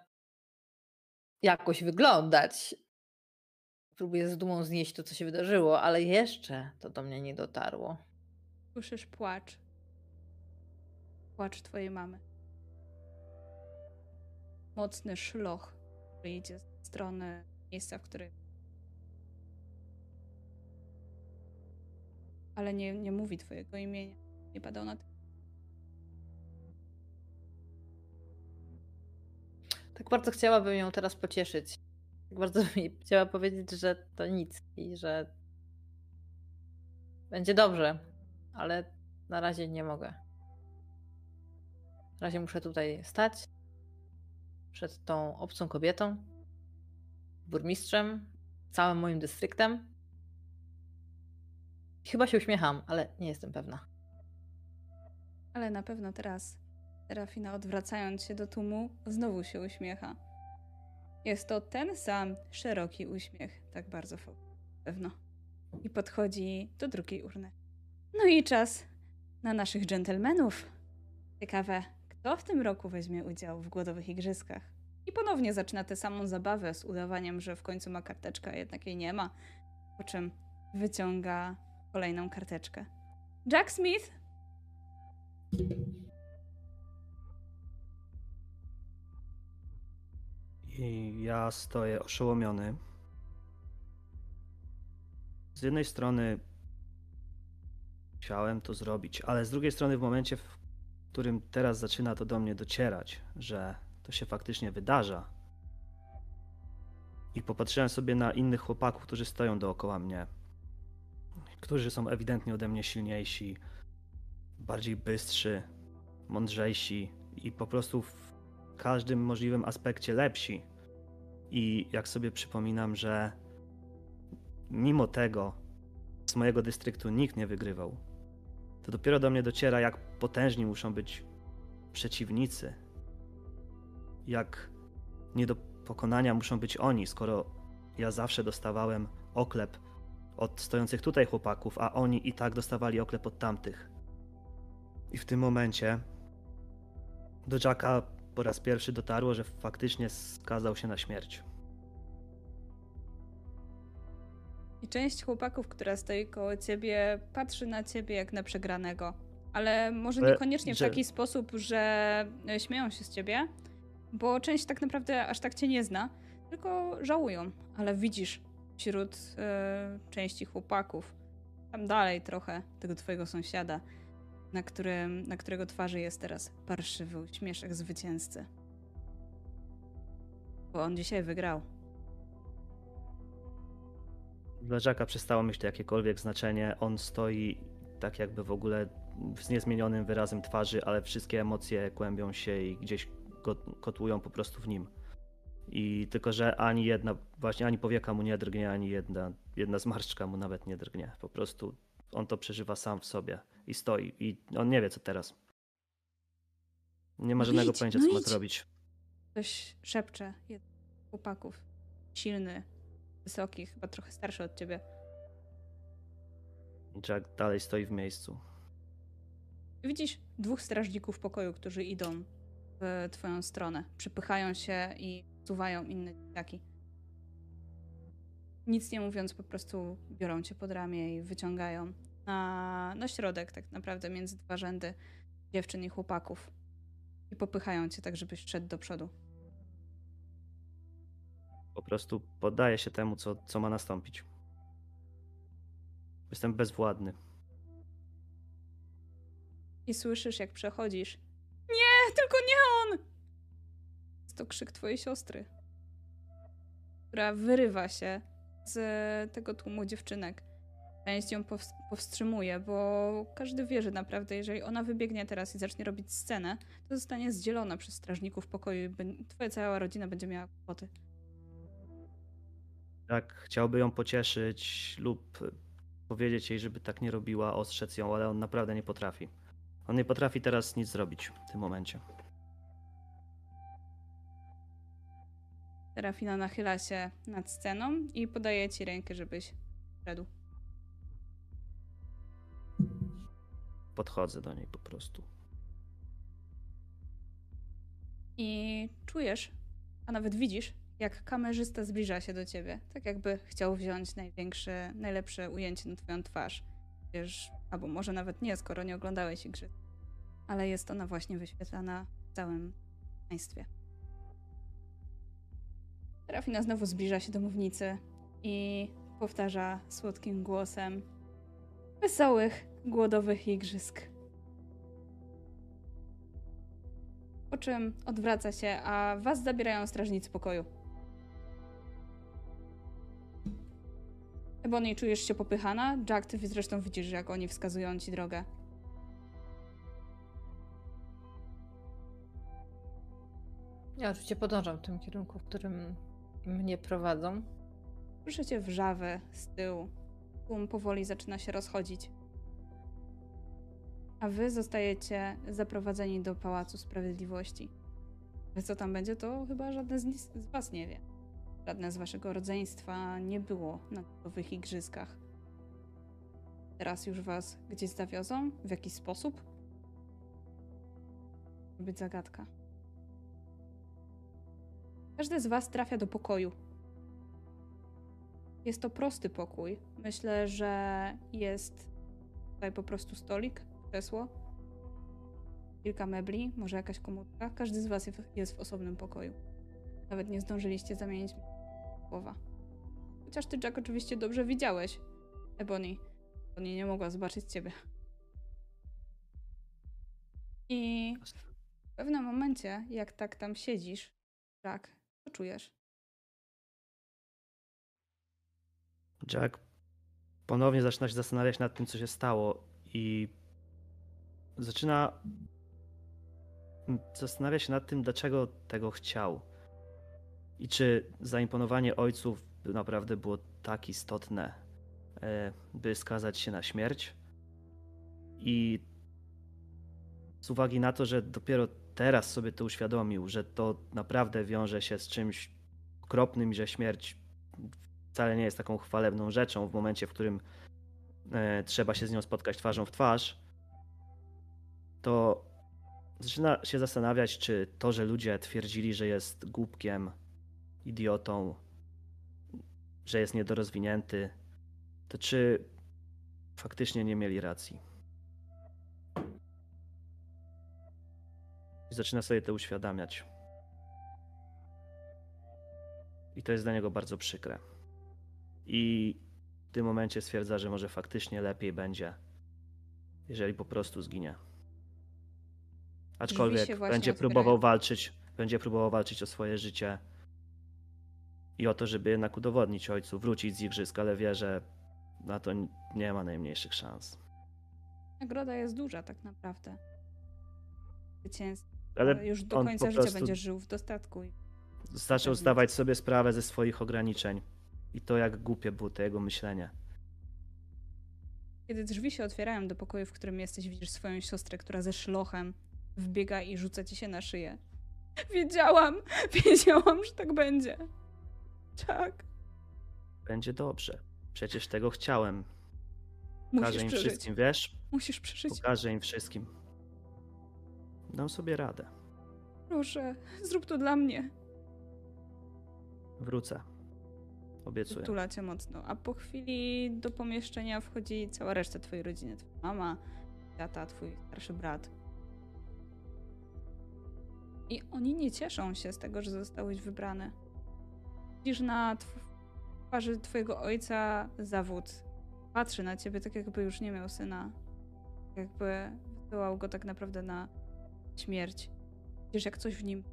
jakoś wyglądać. Próbuję z dumą znieść to, co się wydarzyło, ale jeszcze to do mnie nie dotarło. Słyszysz płacz. Płacz twojej mamy. Mocny szloch, idzie z strony miejsca, w którym. Ale nie, nie mówi twojego imienia. Nie pada ona. Tak bardzo chciałabym ją teraz pocieszyć. Tak bardzo mi chciała powiedzieć, że to nic i że będzie dobrze, ale na razie nie mogę. Na razie muszę tutaj stać przed tą obcą kobietą, burmistrzem, całym moim dystryktem. Chyba się uśmiecham, ale nie jestem pewna. Ale na pewno teraz Serafina, odwracając się do tłumu, znowu się uśmiecha. Jest to ten sam szeroki uśmiech, tak bardzo pewno. I podchodzi do drugiej urny. No i czas na naszych dżentelmenów. Ciekawe, kto w tym roku weźmie udział w głodowych igrzyskach. I ponownie zaczyna tę samą zabawę z udawaniem, że w końcu ma karteczkę, a jednak jej nie ma. Po czym wyciąga kolejną karteczkę. Jack Smith, I ja stoję oszołomiony. Z jednej strony chciałem to zrobić, ale z drugiej strony w momencie, w którym teraz zaczyna to do mnie docierać, że to się faktycznie wydarza. I popatrzyłem sobie na innych chłopaków, którzy stoją dookoła mnie, którzy są ewidentnie ode mnie silniejsi, bardziej bystrzy, mądrzejsi i po prostu każdym możliwym aspekcie lepsi. I jak sobie przypominam, że mimo tego z mojego dystryktu nikt nie wygrywał, to dopiero do mnie dociera, jak potężni muszą być przeciwnicy. Jak nie do pokonania muszą być oni, skoro ja zawsze dostawałem oklep od stojących tutaj chłopaków, a oni i tak dostawali oklep od tamtych. I w tym momencie do Jacka po raz pierwszy dotarło, że faktycznie skazał się na śmierć. I część chłopaków, która stoi koło ciebie, patrzy na ciebie jak na przegranego. Ale może niekoniecznie w że- taki sposób, że e, śmieją się z ciebie, bo część tak naprawdę aż tak cię nie zna, tylko żałują. Ale widzisz wśród e, części chłopaków, tam dalej trochę, tego twojego sąsiada, na, którym, na którego twarzy jest teraz parszywy uśmieszek zwycięzcy. Bo on dzisiaj wygrał. Dla Jacka przestało mieć to jakiekolwiek znaczenie. On stoi tak jakby w ogóle z niezmienionym wyrazem twarzy, ale wszystkie emocje kłębią się i gdzieś kotłują po prostu w nim. I tylko, że ani jedna, właśnie ani powieka mu nie drgnie, ani jedna, jedna zmarszczka mu nawet nie drgnie. Po prostu on to przeżywa sam w sobie i stoi i on nie wie co teraz. Nie ma No żadnego idź, pojęcia, no co ma zrobić. Ktoś szepcze. Jeden z chłopaków. Silny, wysoki, chyba trochę starszy od ciebie. Jack dalej stoi w miejscu. Widzisz dwóch strażników pokoju, którzy idą w twoją stronę. Przypychają się i suwają inne dzieciaki. Nic nie mówiąc, po prostu biorą cię pod ramię i wyciągają na, na środek, tak naprawdę między dwa rzędy dziewczyn i chłopaków. I popychają cię tak, żebyś szedł do przodu. Po prostu poddaję się temu, co, co ma nastąpić. Jestem bezwładny. I słyszysz, jak przechodzisz. Nie, tylko nie on! Jest to krzyk twojej siostry, która wyrywa się z tego tłumu dziewczynek. Część ją pows- powstrzymuje, bo każdy wie, że naprawdę, jeżeli ona wybiegnie teraz i zacznie robić scenę, to zostanie zdzielona przez strażników pokoju i twoja cała rodzina będzie miała kłopoty. Tak, chciałby ją pocieszyć lub powiedzieć jej, żeby tak nie robiła, ostrzec ją, ale on naprawdę nie potrafi. On nie potrafi teraz nic zrobić w tym momencie. Serafina nachyla się nad sceną i podaje ci rękę, żebyś szedł. Podchodzę do niej po prostu. I czujesz, a nawet widzisz, jak kamerzysta zbliża się do ciebie. Tak jakby chciał wziąć największe, najlepsze ujęcie na twoją twarz. Wiesz, albo może nawet nie, skoro nie oglądałeś igry. Ale jest ona właśnie wyświetlana w całym państwie. Serafina znowu zbliża się do mównicy i powtarza słodkim głosem wesołych, głodowych igrzysk. Po czym odwraca się, a was zabierają strażnicy pokoju. Ebony, czujesz się popychana? Jack, ty zresztą widzisz, jak oni wskazują ci drogę. Ja oczywiście podążam w tym kierunku, w którym mnie prowadzą. Słyszycie wrzawę z tyłu. Tłum powoli zaczyna się rozchodzić. A wy zostajecie zaprowadzeni do Pałacu Sprawiedliwości. Co tam będzie, to chyba żadne z, z was nie wie. Żadne z waszego rodzeństwa nie było na nowych igrzyskach. Teraz już was gdzieś zawiozą? W jakiś sposób? To być zagadka. Każdy z was trafia do pokoju. Jest to prosty pokój. Myślę, że jest tutaj po prostu stolik, krzesło, kilka mebli, może jakaś komórka. Każdy z was jest- w osobnym pokoju. Nawet nie zdążyliście zamienić słowa. Chociaż ty, Jack, oczywiście dobrze widziałeś Ebony. Ebony nie mogła zobaczyć ciebie. I w pewnym momencie, jak tak tam siedzisz, Jack, co czujesz? Jack ponownie zaczyna się zastanawiać nad tym, co się stało i zaczyna zastanawia się nad tym, dlaczego tego chciał. I czy zaimponowanie ojców naprawdę było tak istotne, e, by skazać się na śmierć. I z uwagi na to, że dopiero teraz sobie to uświadomił, że to naprawdę wiąże się z czymś okropnym że śmierć wcale nie jest taką chwalebną rzeczą w momencie, w którym e, trzeba się z nią spotkać twarzą w twarz, to zaczyna się zastanawiać, czy to, że ludzie twierdzili, że jest głupkiem, idiotą, że jest niedorozwinięty, to czy faktycznie nie mieli racji. I zaczyna sobie to uświadamiać. I to jest dla niego bardzo przykre. I w tym momencie stwierdza, że może faktycznie lepiej będzie, jeżeli po prostu zginie. Aczkolwiek będzie próbował walczyć, będzie próbował walczyć o swoje życie i o to, żeby jednak udowodnić ojcu, wrócić z igrzysk, ale wie, że na to nie ma najmniejszych szans. Nagroda jest duża tak naprawdę. Zwycięstwo. Ale już do końca życia będziesz żył w dostatku. zaczął zdawać sobie sprawę ze swoich ograniczeń i to, jak głupie było to jego myślenie. Kiedy drzwi się otwierają do pokoju, w którym jesteś, widzisz swoją siostrę, która ze szlochem wbiega i rzuca ci się na szyję. Wiedziałam, wiedziałam, że tak będzie. Tak, Będzie dobrze. Przecież tego chciałem. musisz Pokażę im przeżyć. wszystkim, wiesz? Musisz przeżyć. Pokażę im wszystkim. Dam sobie radę. Proszę, zrób to dla mnie. Wrócę. Obiecuję. Tula cię mocno. A po chwili do pomieszczenia wchodzi cała reszta twojej rodziny. Twoja mama, tata, twój starszy brat. I oni nie cieszą się z tego, że zostałeś wybrany. Widzisz na tw- twarzy twojego ojca zawód. Patrzy na ciebie tak, jakby już nie miał syna. Jakby wysyłał go tak naprawdę na śmierć. Widzisz, jak coś w nim.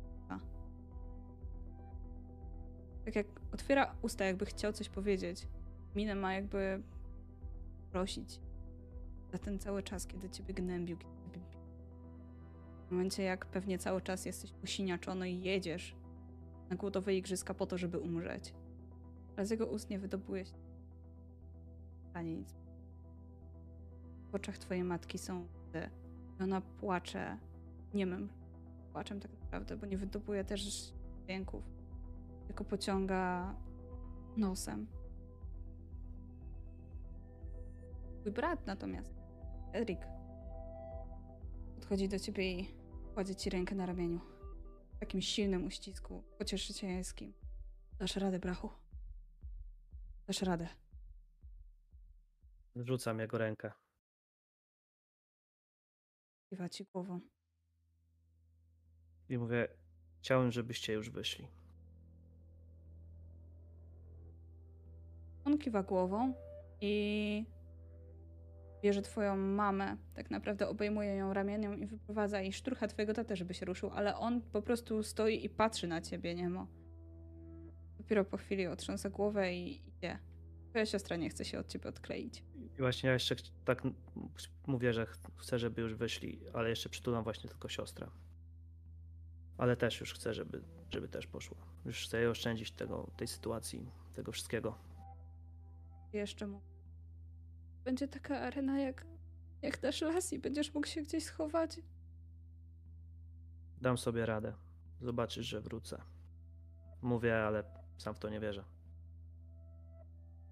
Tak jak otwiera usta, jakby chciał coś powiedzieć. Minę ma jakby prosić za ten cały czas, kiedy ciebie gnębił. W momencie, jak pewnie cały czas jesteś posiniaczony i jedziesz na głodowe igrzyska po to, żeby umrzeć. Ale z jego ust nie wydobuje się ani nic. W oczach twojej matki są łzy. I ona płacze niemym płaczem tak naprawdę, bo nie wydobuje też dźwięków tylko pociąga nosem. Twój brat natomiast, Edric, podchodzi do ciebie i kładzie ci rękę na ramieniu. W takim silnym uścisku, pocieszycielskim. Dasz radę, brachu. Dasz radę. Rzucam jego rękę. Kiwa ci głową. I mówię, chciałem, żebyście już wyszli. On kiwa głową i bierze twoją mamę, tak naprawdę obejmuje ją ramieniem i wyprowadza i szturcha twojego tatę, żeby się ruszył, ale on po prostu stoi i patrzy na ciebie, niemo. Dopiero po chwili otrząsa głowę i idzie. Twoja siostra nie chce się od ciebie odkleić. I właśnie ja jeszcze tak mówię, że ch- chcę, żeby już wyszli, ale jeszcze przytulam właśnie tylko siostrę. Ale też już chcę, żeby, żeby też poszło. Już chcę jej oszczędzić tego, tej sytuacji, tego wszystkiego. Jeszcze mu. Będzie taka arena jak, jak dasz las i będziesz mógł się gdzieś schować. Dam sobie radę. Zobaczysz, że wrócę. Mówię, ale sam w to nie wierzę.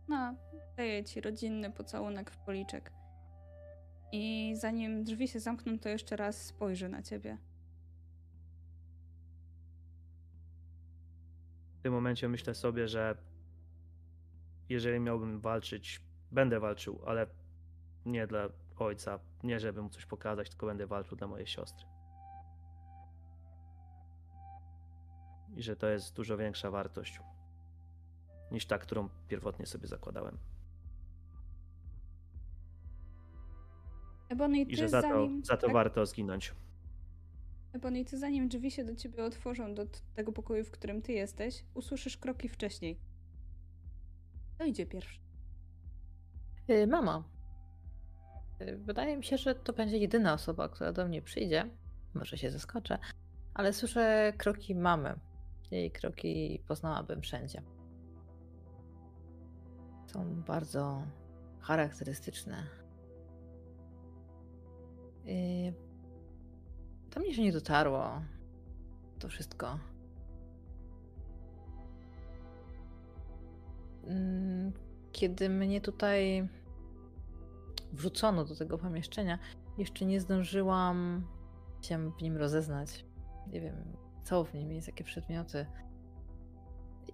No, daję ci rodzinny pocałunek w policzek. I zanim drzwi się zamkną, to jeszcze raz spojrzy na ciebie. W tym momencie myślę sobie, że jeżeli miałbym walczyć, będę walczył, ale nie dla ojca, nie żeby mu coś pokazać, tylko będę walczył dla mojej siostry. I że to jest dużo większa wartość niż ta, którą pierwotnie sobie zakładałem. Ebony, ty I że za to, zanim... za to tak? warto zginąć. Ebony, ty zanim drzwi się do ciebie otworzą, do tego pokoju, w którym ty jesteś, usłyszysz kroki wcześniej. Kto idzie pierwszy? Y, Mama. Y, Wydaje mi się, że to będzie jedyna osoba, która do mnie przyjdzie. Może się zaskoczę, ale słyszę kroki mamy. Jej kroki poznałabym wszędzie. Są bardzo charakterystyczne. Y, Do mnie się nie dotarło to wszystko. Mm, Kiedy mnie tutaj wrzucono do tego pomieszczenia, jeszcze nie zdążyłam się w nim rozeznać. Nie wiem, co w nim jest, jakie przedmioty.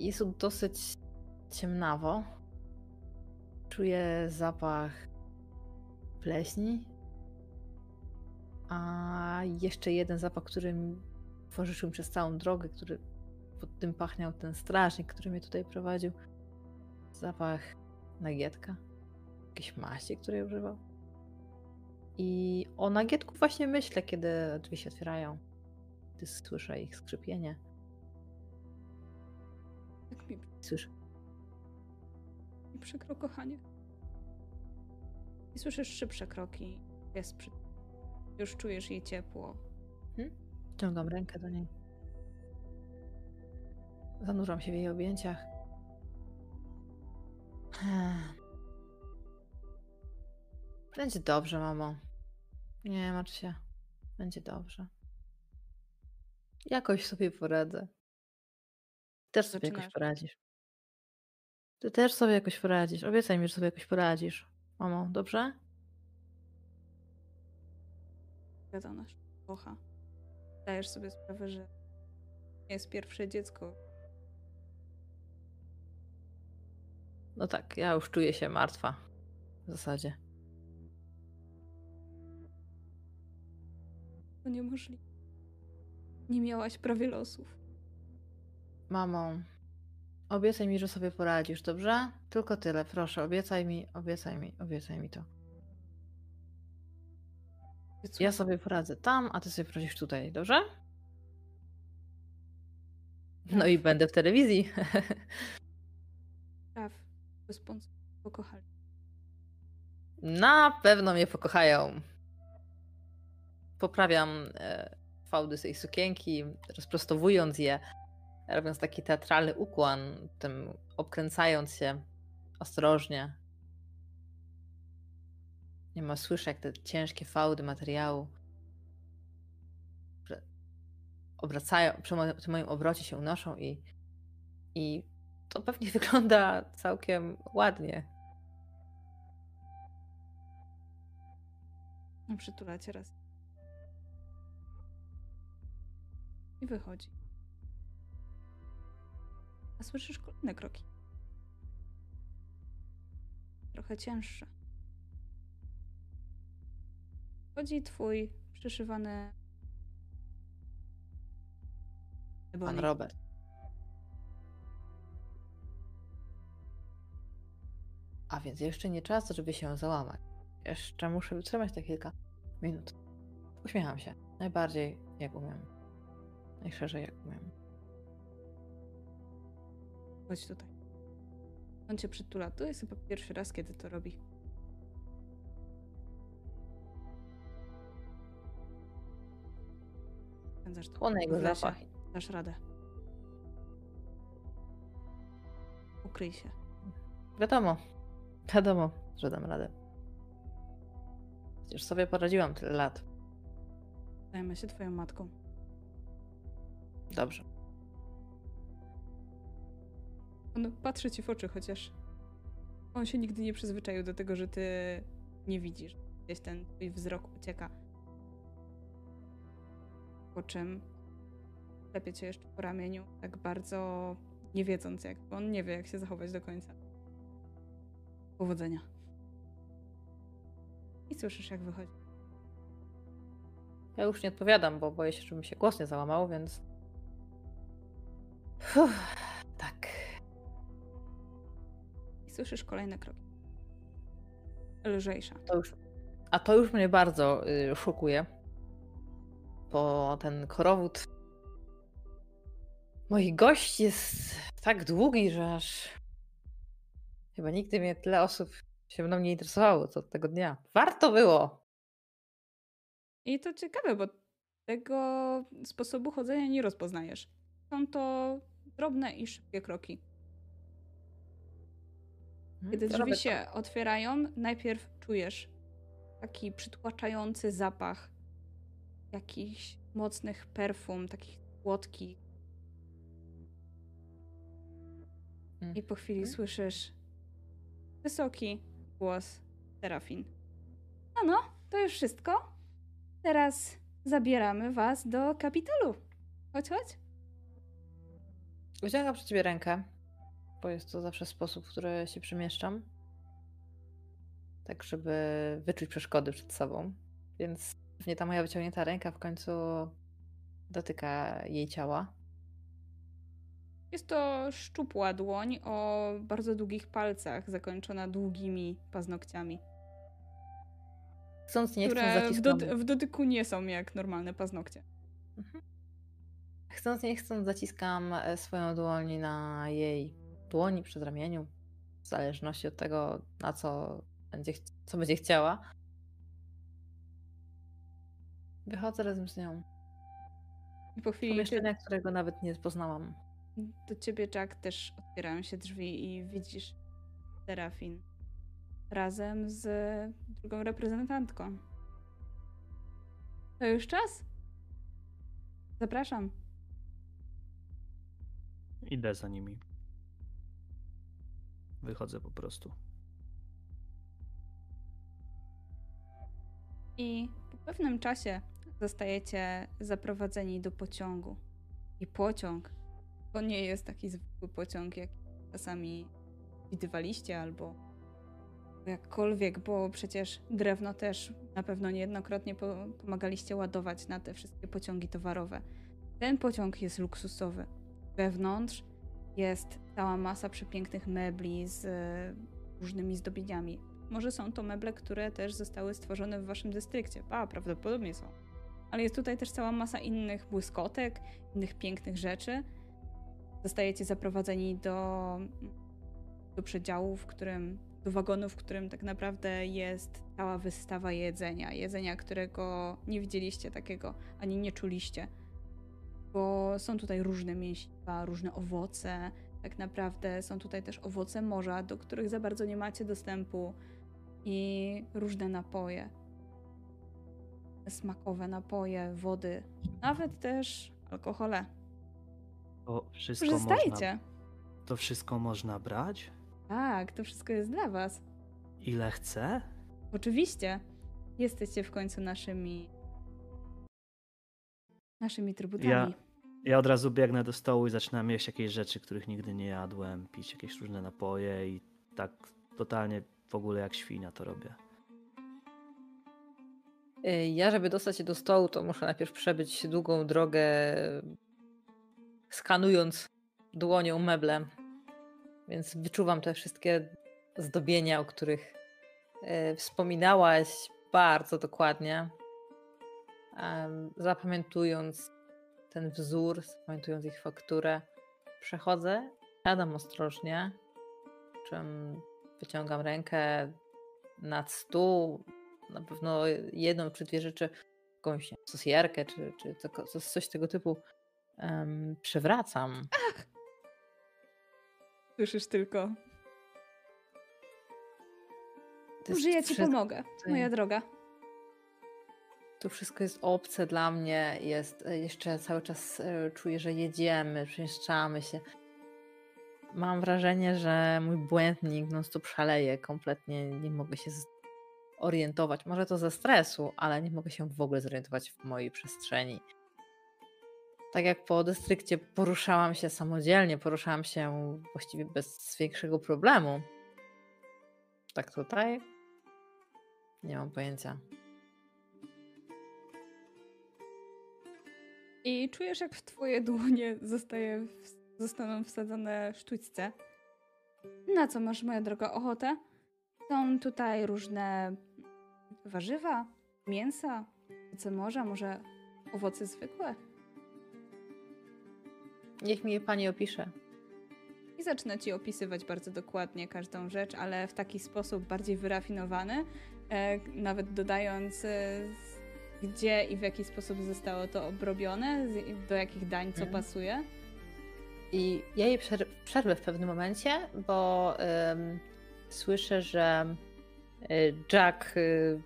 Jest tu dosyć ciemnawo. Czuję zapach pleśni. A jeszcze jeden zapach, który towarzyszył mi przez całą drogę, który pod tym pachniał ten strażnik, który mnie tutaj prowadził. Zapach nagietka, jakieś maści, której używał. I o nagietku właśnie myślę, kiedy drzwi się otwierają. Gdy słyszę ich skrzypienie. Tak mi, Słyszę. mi przykro, kochanie. I słyszysz szybsze kroki. Jest przy... Już czujesz jej ciepło. Ciągam rękę do niej. Zanurzam się w jej objęciach. Będzie dobrze, mamo. Nie martw się. Będzie dobrze. Jakoś sobie poradzę. Też sobie jakoś poradzisz. Ty też sobie jakoś poradzisz. Obiecaj mi, że sobie jakoś poradzisz. Mamo, dobrze? Wiadomość. Kocha. Zdajesz sobie sprawę, że nie jest pierwsze dziecko. No tak, ja już czuję się martwa. W zasadzie. To niemożliwe. Nie miałaś prawie losów. Mamo, obiecaj mi, że sobie poradzisz, dobrze? Tylko tyle, proszę, obiecaj mi, obiecaj mi, obiecaj mi to. Ja sobie poradzę tam, a ty sobie poradzisz tutaj, dobrze? No i będę w telewizji. Praw. Sponsor pokochali. Na pewno mnie pokochają. Poprawiam e, fałdy z sukienki, rozprostowując je, robiąc taki teatralny ukłon, tym obkręcając się ostrożnie. Nie ma słyszę, jak te ciężkie fałdy materiału obracają, przy moim, obrocie się unoszą i, i to pewnie wygląda całkiem ładnie. No przytula cię raz. I wychodzi. A słyszysz kolejne kroki. Trochę cięższe. Chodzi twój przyszywany... Pan. Robert. A więc jeszcze nie czas, żeby się załamać. Jeszcze muszę wytrzymać te kilka minut. Uśmiecham się. Najbardziej jak umiem. Najszerzej jak umiem. Chodź tutaj. On cię przytula. To jest chyba pierwszy raz, kiedy to robi. Spędzasz to Chłonę jego zapach. Dasz radę. Ukryj się. Wiadomo. Wiadomo, że dam radę. Przecież sobie poradziłam tyle lat. Zajmę się twoją matką. Dobrze. On patrzy ci w oczy, chociaż on się nigdy nie przyzwyczaił do tego, że ty nie widzisz. Gdzieś ten twój wzrok ucieka. Po czym klepie cię jeszcze po ramieniu, tak bardzo nie wiedząc jak, bo on nie wie, jak się zachować do końca. Powodzenia. I słyszysz, jak wychodzi. Ja już nie odpowiadam, bo boję się, żeby mi się głos nie załamał, więc. Uff, tak. I słyszysz kolejne kroki. Lżejsza. To już, a to już mnie bardzo y, szokuje. Bo ten korowód moich gości jest tak długi, że aż chyba nigdy mnie tyle osób się mną nie interesowało co tego dnia. Warto było! I to ciekawe, bo tego sposobu chodzenia nie rozpoznajesz. Są to drobne i szybkie kroki. Kiedy Mhm, to drzwi się otwierają, najpierw czujesz taki przytłaczający zapach jakichś mocnych perfum, takich słodkich. I po chwili Mhm. słyszysz wysoki głos Serafin. No, no, to już wszystko. Teraz zabieramy was do kapitolu. Chodź, chodź. Wyciągam przy ciebie rękę, bo jest to zawsze sposób, w który się przemieszczam. Tak, żeby wyczuć przeszkody przed sobą. Więc pewnie ta moja wyciągnięta ręka w końcu dotyka jej ciała. Jest to szczupła dłoń o bardzo długich palcach, zakończona długimi paznokciami, Chcąc nie chcąc które w, zaciskam. dody- w dotyku nie są jak normalne paznokcie. Mhm. Chcąc nie chcąc zaciskam e, swoją dłoń na jej dłoni, przy ramieniu. W zależności od tego, na co będzie, co będzie chciała. Wychodzę razem z nią. I po chwili ty, Pomieszczenia, którego nawet nie poznałam. do ciebie, Jack, też otwierają się drzwi i widzisz Serafin razem z drugą reprezentantką. To już czas? Zapraszam. Idę za nimi. Wychodzę po prostu. I po pewnym czasie zostajecie zaprowadzeni do pociągu. I pociąg to nie jest taki zwykły pociąg, jak czasami widywaliście albo jakkolwiek, bo przecież drewno też na pewno niejednokrotnie po pomagaliście ładować na te wszystkie pociągi towarowe. Ten pociąg jest luksusowy. Wewnątrz jest cała masa przepięknych mebli z e, różnymi zdobieniami. Może są to meble, które też zostały stworzone w waszym dystrykcie. A, prawdopodobnie są. Ale jest tutaj też cała masa innych błyskotek, innych pięknych rzeczy. Zostajecie zaprowadzeni do, do przedziału, w którym, do wagonu, w którym tak naprawdę jest cała wystawa jedzenia. Jedzenia, którego nie widzieliście takiego, ani nie czuliście. Bo są tutaj różne mięsiwa, różne owoce. Tak naprawdę są tutaj też owoce morza, do których za bardzo nie macie dostępu. I różne napoje. Smakowe napoje, wody, nawet też alkohole. To wszystko Korzystajcie. można, To wszystko można brać? Tak, to wszystko jest dla was. Ile chcę? Oczywiście. Jesteście w końcu naszymi. naszymi trybutami. Ja- Ja od razu biegnę do stołu i zaczynam jeść jakieś rzeczy, których nigdy nie jadłem, pić jakieś różne napoje i tak totalnie w ogóle jak świnia to robię. Y, Ja, żeby dostać się do stołu, to muszę najpierw przebyć długą drogę, skanując dłonią meble. Więc wyczuwam te wszystkie zdobienia, o których e, wspominałaś bardzo dokładnie. Zapamiętując ten wzór, zapamiętując ich fakturę, przechodzę, siadam ostrożnie, czym wyciągam rękę nad stół, na pewno jedną czy dwie rzeczy, jakąś sosjerkę czy, czy co- co- coś tego typu em, przewracam. Słyszysz tylko. Może ja ci pomogę, moja droga. To wszystko jest obce dla mnie. Jest e, jeszcze cały czas e, czuję, że jedziemy, przemieszczamy się. Mam wrażenie, że mój błędnik non stop szaleje. Kompletnie nie mogę się zorientować. Może to ze stresu, ale nie mogę się w ogóle zorientować w mojej przestrzeni. Tak jak po dystrykcie poruszałam się samodzielnie, poruszałam się właściwie bez większego problemu. Tak tutaj? Nie mam pojęcia. I czujesz, jak w twoje dłonie zostaje, zostaną wsadzone sztućce. Na co masz, moja droga, ochotę? Są tutaj różne warzywa, mięsa, owoce morza, może owoce zwykłe. Niech mi je pani opisze. I zaczyna ci opisywać bardzo dokładnie każdą rzecz, ale w taki sposób bardziej wyrafinowany, e, nawet dodając, e, gdzie i w jaki sposób zostało to obrobione, do jakich dań co Mhm. pasuje. I ja jej przer- przerwę w pewnym momencie, bo em, słyszę, że y, Jack y,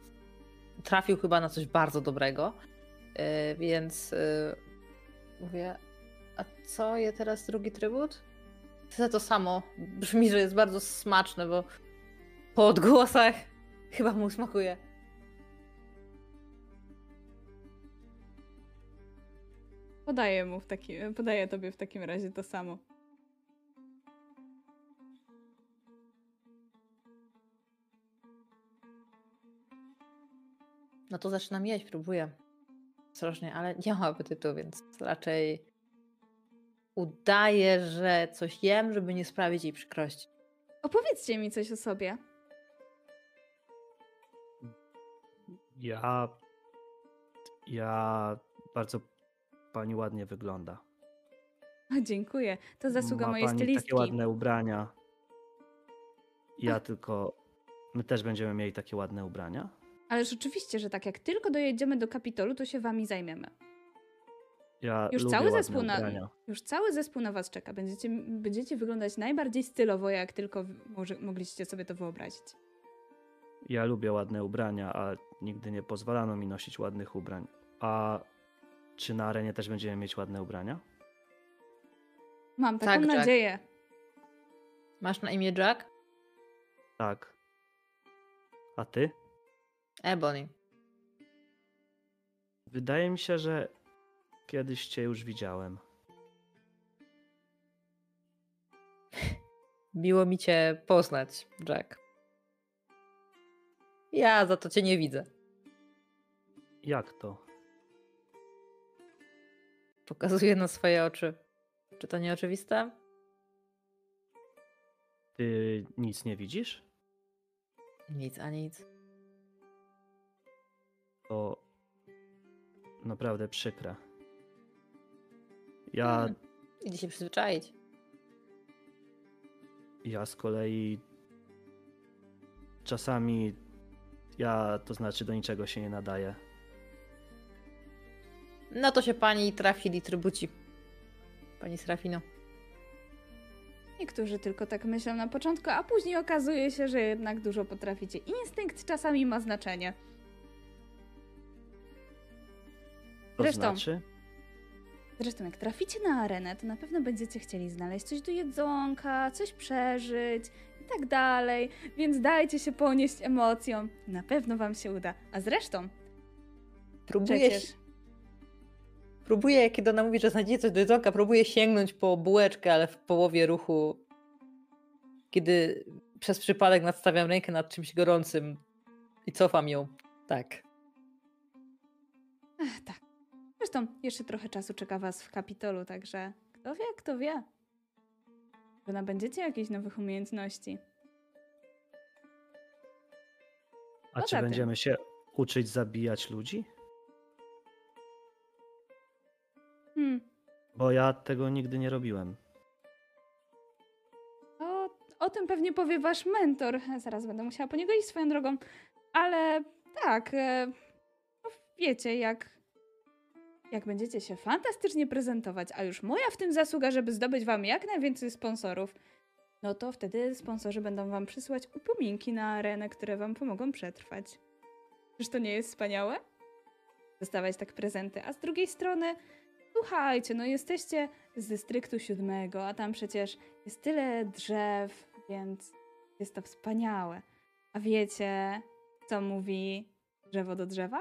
trafił chyba na coś bardzo dobrego. Y, więc y, mówię, a co je teraz drugi trybut? Za to samo. Brzmi, że jest bardzo smaczne, bo po odgłosach chyba mu smakuje. Podaję mu w taki, podaję tobie w takim razie to samo. No to zaczynam jeść, próbuję. Ostrożnie, ale nie mam apetytu, więc raczej udaję, że coś jem, żeby nie sprawić jej przykrości. Opowiedzcie mi coś o sobie. Ja. Ja. Bardzo pani ładnie wygląda. Dziękuję. To zasługa Ma mojej pani stylistki. takie ładne ubrania. Ja tylko. My też będziemy mieli takie ładne ubrania. Ależ oczywiście, że tak jak tylko dojedziemy do Kapitolu, to się wami zajmiemy. Ja Już cały zespół na, ubrania. już cały zespół na was czeka. Będziecie, będziecie wyglądać najbardziej stylowo, jak tylko może, mogliście sobie to wyobrazić. Ja lubię ładne ubrania, a nigdy nie pozwalano mi nosić ładnych ubrań. A czy na arenie też będziemy mieć ładne ubrania? Mam taką Tak, Jack. nadzieję. Masz na imię Jack? Tak. A ty? Ebony. Wydaje mi się, że kiedyś cię już widziałem. Miło mi cię poznać, Jack. Ja za to cię nie widzę. Jak to? Pokazuję na swoje oczy. Czy to nieoczywiste? Ty nic nie widzisz? Nic, a nic. To naprawdę przykre. Ja, Hmm. Idzie się przyzwyczaić. ja z kolei czasami ja to znaczy do niczego się nie nadaję. No to się pani trafi litrybuci. Pani Serafino. Niektórzy tylko tak myślą na początku, a później okazuje się, że jednak dużo potraficie. Instynkt czasami ma znaczenie. To Zresztą- znaczy? Zresztą, jak traficie na arenę, to na pewno będziecie chcieli znaleźć coś do jedzonka, coś przeżyć i tak dalej, więc dajcie się ponieść emocjom. Na pewno wam się uda. A zresztą, Próbuję, przecież... próbuję kiedy ona mówi, że znajdzie coś do jedzonka, próbuję sięgnąć po bułeczkę, ale w połowie ruchu, kiedy przez przypadek nadstawiam rękę nad czymś gorącym i cofam ją. Tak. Ach, tak. Zresztą, jeszcze trochę czasu czeka was w Kapitolu, także kto wie, kto wie. Że nabędziecie jakichś nowych umiejętności. A Poza czy tym- będziemy się uczyć zabijać ludzi? Hmm, Bo ja tego nigdy nie robiłem. o, o tym pewnie powie wasz mentor. Zaraz będę musiała po niego iść swoją drogą. Ale tak, e, no wiecie, jak, jak będziecie się fantastycznie prezentować, a już moja w tym zasługa, żeby zdobyć wam jak najwięcej sponsorów, no to wtedy sponsorzy będą wam przysyłać upominki na arenę, które wam pomogą przetrwać. Czyż to nie jest wspaniałe? Dostawać tak prezenty. A z drugiej strony, słuchajcie, no jesteście z dystryktu siódmego, a tam przecież jest tyle drzew, więc jest to wspaniałe. A wiecie, co mówi drzewo do drzewa?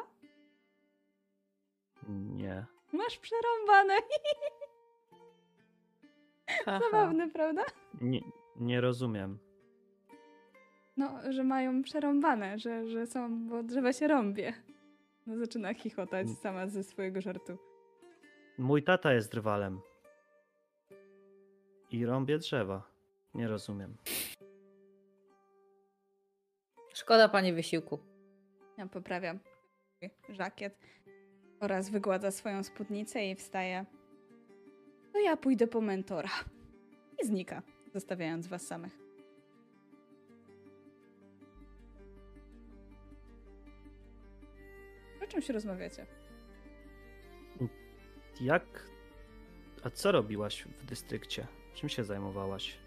Nie. Masz przerąbane. Zabawne, prawda? Nie, nie rozumiem. No, że mają przerąbane, że, że są, bo drzewa się rąbie. No zaczyna chichotać sama ze swojego żartu. Mój tata jest drwalem. I rąbie drzewa. Nie rozumiem. Szkoda pani wysiłku. Ja poprawiam żakiet oraz wygładza swoją spódnicę i wstaje. To ja pójdę po mentora. I znika, zostawiając was samych. O czym się rozmawiacie? Jak. A co robiłaś w dystrykcie? Czym się zajmowałaś?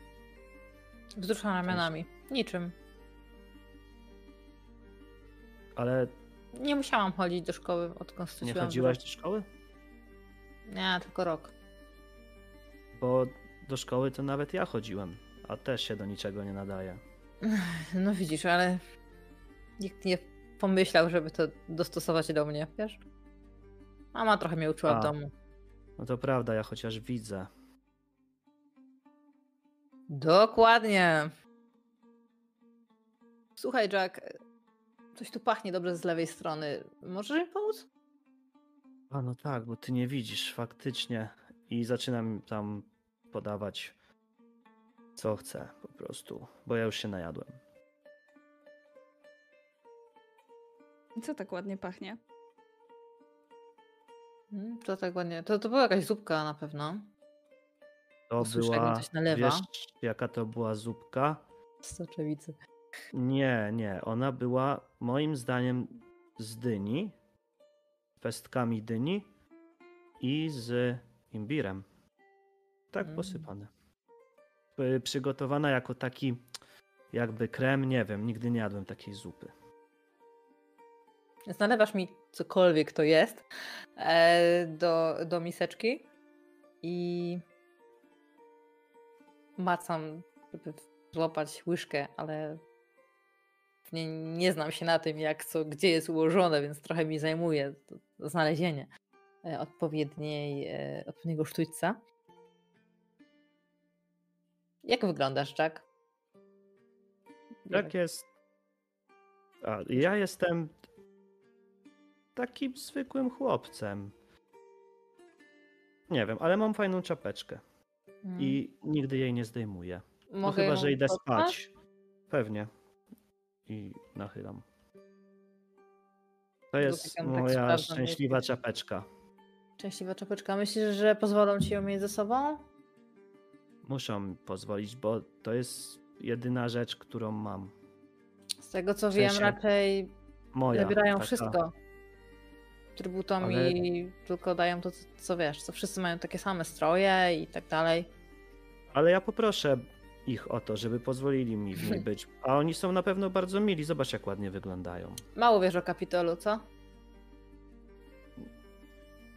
Wzruszam ramionami. Niczym. Ale Nie musiałam chodzić do szkoły, odkąd nie straciłam chodziłaś do szkoły? Nie, tylko rok. Bo do szkoły to nawet ja chodziłem, a też się do niczego nie nadaje. No widzisz, ale nikt nie pomyślał, żeby to dostosować do mnie, wiesz? Mama trochę mnie uczyła A. w domu. No to prawda, ja chociaż widzę. Dokładnie. Słuchaj, Jack, coś tu pachnie dobrze z lewej strony. Możesz mi pomóc? A no tak, bo ty nie widzisz faktycznie. I zaczynam tam podawać co chcę po prostu, bo ja już się najadłem. I co tak ładnie pachnie? Hmm, To tak ładnie. To, to była jakaś zupka na pewno. To Usłyszę, jak mi była, coś nalewa. wiesz jaka to była zupka? Z soczewicy. Nie, nie, ona była moim zdaniem z dyni, pestkami dyni i z imbirem. Tak Mm. posypane. Y, Przygotowana jako taki jakby krem, nie wiem, nigdy nie jadłem takiej zupy. Więc nalewasz mi cokolwiek to jest e, do, do miseczki i macam, żeby złapać łyżkę, ale nie, nie znam się na tym, jak co, gdzie jest ułożone, więc trochę mi zajmuje znalezienie e, odpowiedniej, e, odpowiedniego sztućca. Jak wyglądasz, Jack? Jak jest. A, ja jestem takim zwykłym chłopcem. Nie wiem, ale mam fajną czapeczkę Mm. i nigdy jej nie zdejmuję. No chyba, że idę spać. Pewnie. I nachylam. To jest Dotykam tak moja sprawdzam, szczęśliwa czapeczka. Szczęśliwa czapeczka. Myślisz, że pozwolą ci ją mieć ze sobą? Muszą pozwolić, bo to jest jedyna rzecz, którą mam. Z tego co W wiem, sensie raczej Moja. zabierają taka. wszystko. Trybutom Ale- i tylko dają to, co- co wiesz, co wszyscy mają takie same stroje i tak dalej. Ale ja poproszę ich o to, żeby pozwolili mi w niej być. A oni są na pewno bardzo mili. Zobacz, jak ładnie wyglądają. Mało wiesz o Kapitolu, co?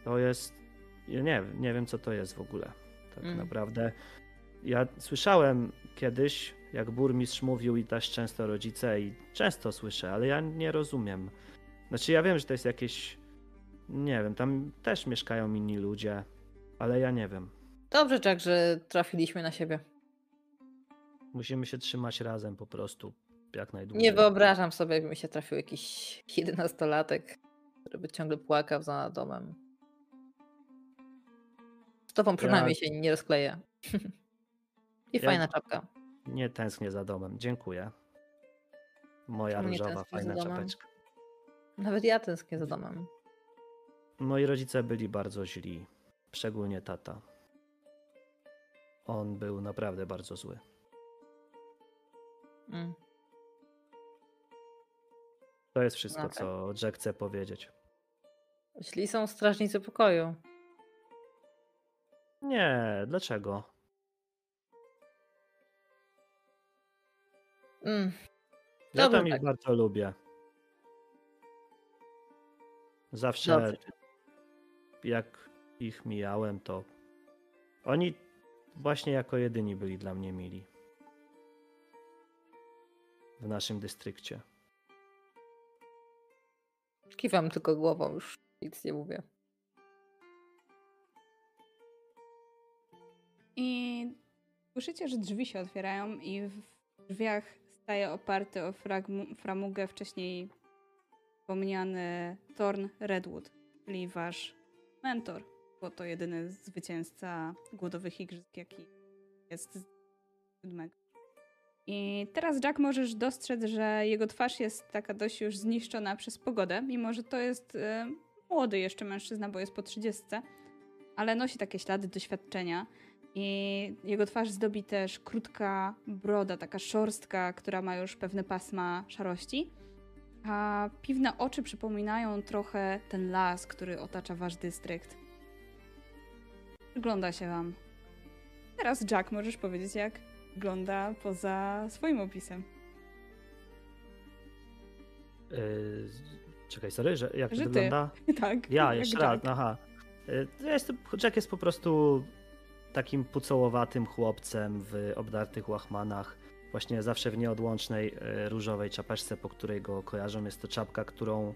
To jest. Ja nie, nie wiem, co to jest w ogóle. Tak Mm. naprawdę. Ja słyszałem kiedyś, jak burmistrz mówił i też często rodzice, i często słyszę, ale ja nie rozumiem. Znaczy, ja wiem, że to jest jakieś. Nie wiem, tam też mieszkają inni ludzie, ale ja nie wiem. Dobrze, Jack, że trafiliśmy na siebie. Musimy się trzymać razem po prostu. Jak najdłużej. Nie wyobrażam sobie, jakby mi się trafił jakiś jedenastolatek, który by ciągle płakał za domem. Z tobą przynajmniej się nie rozkleję. I Ja- fajna czapka. Nie tęsknię za domem. Dziękuję. Moja Czemu różowa, fajna czapeczka. Nawet ja tęsknię za domem. Moi rodzice byli bardzo źli. Szczególnie tata. On był naprawdę bardzo zły. Mm. To jest wszystko, Okej. co Jack chce powiedzieć. Jeśli są strażnicy pokoju, Nie, dlaczego? mm. Ja tam ich tak. bardzo lubię. Zawsze Dobrze. Jak ich mijałem, to oni właśnie jako jedyni byli dla mnie mili. W naszym dystrykcie. kiwam tylko głową, już nic nie mówię. I słyszycie, że drzwi się otwierają i w drzwiach staje oparty o framugę wcześniej wspomniany Thorn Redwood, czyli wasz mentor, bo to jedyny zwycięzca głodowych igrzysk, jaki jest z siódmego. I teraz Jack możesz dostrzec, że jego twarz jest taka dość już zniszczona przez pogodę, mimo że to jest e, młody jeszcze mężczyzna, bo jest po 30, ale nosi takie ślady doświadczenia. I jego twarz zdobi też krótka broda, taka szorstka, która ma już pewne pasma szarości. A piwne oczy przypominają trochę ten las, który otacza wasz dystrykt. Przygląda się wam. Teraz Jack możesz powiedzieć, jak wygląda poza swoim opisem. Yy, czekaj, sorry, że jak to Że ty. wygląda? tak. Ja, jeszcze raz, aha. Yy, ja jestem, Jack jest po prostu takim pucołowatym chłopcem w obdartych łachmanach. Właśnie zawsze w nieodłącznej yy, różowej czapeczce, po której go kojarzą. Jest to czapka, którą...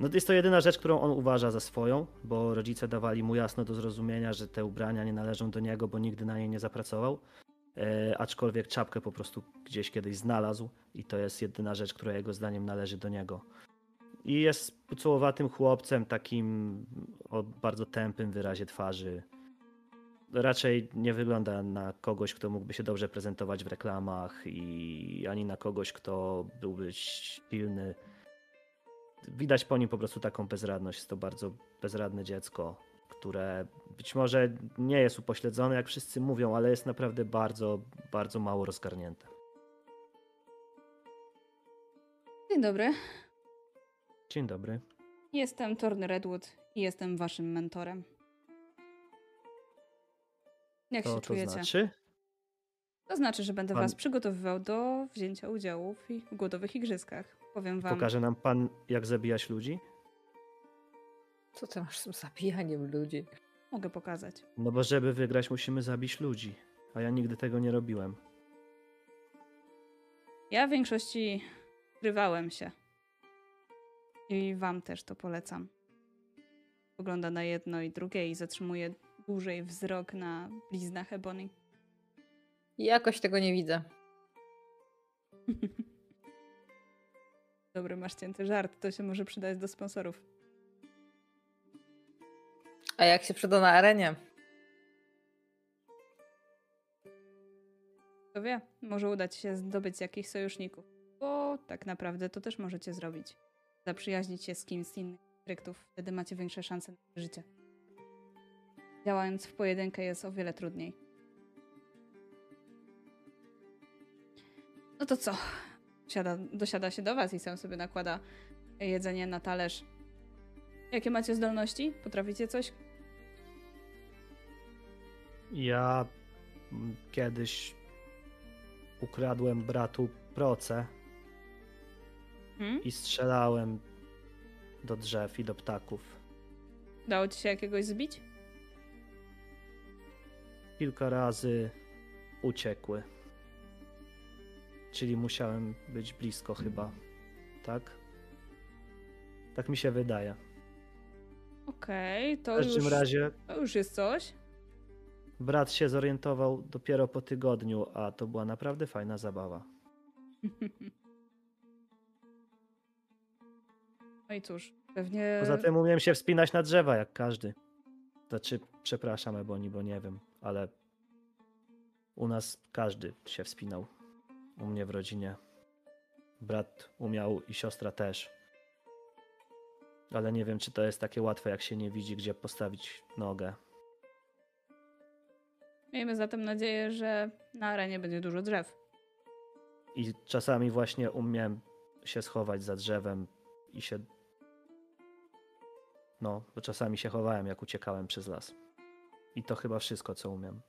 No jest to jedyna rzecz, którą on uważa za swoją, bo rodzice dawali mu jasno do zrozumienia, że te ubrania nie należą do niego, bo nigdy na nie nie zapracował. E, aczkolwiek czapkę po prostu gdzieś kiedyś znalazł i to jest jedyna rzecz, która jego zdaniem należy do niego. I jest pucołowatym chłopcem, takim o bardzo tępym wyrazie twarzy. Raczej nie wygląda na kogoś, kto mógłby się dobrze prezentować w reklamach i ani na kogoś, kto byłby silny. Widać po nim po prostu taką bezradność. Jest to bardzo bezradne dziecko, które być może nie jest upośledzone, jak wszyscy mówią, ale jest naprawdę bardzo, bardzo mało rozgarnięte. Dzień dobry. Dzień dobry. Jestem Thorn Redwood i jestem waszym mentorem. Jak To się to czujecie? znaczy? To znaczy, że będę Pan- was przygotowywał do wzięcia udziału w i- w głodowych igrzyskach. Powiem wam. Pokaże nam pan, jak zabijać ludzi? Co ty masz z tym zabijaniem ludzi? Mogę pokazać. No bo żeby wygrać, musimy zabić ludzi. A ja nigdy tego nie robiłem. Ja w większości krywałem się. I wam też to polecam. Pogląda na jedno i drugie i zatrzymuje dłużej wzrok na bliznach Ebony. Jakoś tego nie widzę. Dobry, masz cięty żart, to się może przydać do sponsorów. A jak się przyda na arenie? Kto wie, może uda ci się zdobyć jakichś sojuszników. Bo tak naprawdę to też możecie zrobić. Zaprzyjaźnić się z kimś z innych dystryktów, wtedy macie większe szanse na życie. Działając w pojedynkę jest o wiele trudniej. No to co? Siada, dosiada się do was i sam sobie nakłada jedzenie na talerz. Jakie macie zdolności? Potraficie coś? Ja kiedyś ukradłem bratu proce Hmm? i strzelałem do drzew i do ptaków. Dało ci się jakiegoś zbić? Kilka razy uciekły. Czyli musiałem być blisko chyba. Tak? Tak mi się wydaje. Okej, W to, każdym już, razie to już jest coś. brat się zorientował dopiero po tygodniu, a to była naprawdę fajna zabawa. No i cóż, pewnie. Poza tym umiem się wspinać na drzewa jak każdy. Znaczy, przepraszam Eboni, bo nie wiem, ale u nas każdy się wspinał. U mnie w rodzinie. Brat umiał i siostra też. Ale nie wiem, czy to jest takie łatwe, jak się nie widzi, gdzie postawić nogę. Miejmy zatem nadzieję, że na arenie będzie dużo drzew. I czasami właśnie umiem się schować za drzewem i się. No, bo czasami się chowałem, jak uciekałem przez las. I to chyba wszystko, co umiem.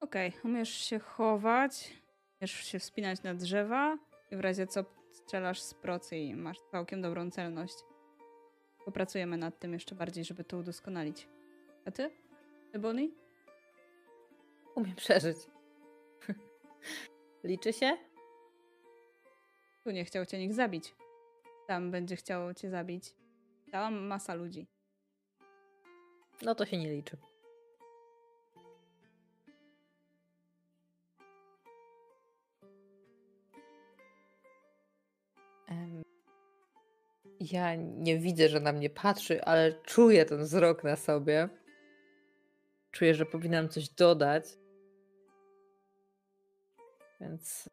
Okej, umiesz się chować, umiesz się wspinać na drzewa i w razie co strzelasz z procy i masz całkiem dobrą celność. Popracujemy nad tym jeszcze bardziej, żeby to udoskonalić. A ty? Ebony? Umiem przeżyć. Liczy się? Tu nie chciał cię nikt zabić. Tam będzie chciał cię zabić. Cała masa ludzi. No to się nie liczy. Ja nie widzę, że na mnie patrzy, ale czuję ten wzrok na sobie. Czuję, że powinnam coś dodać. Więc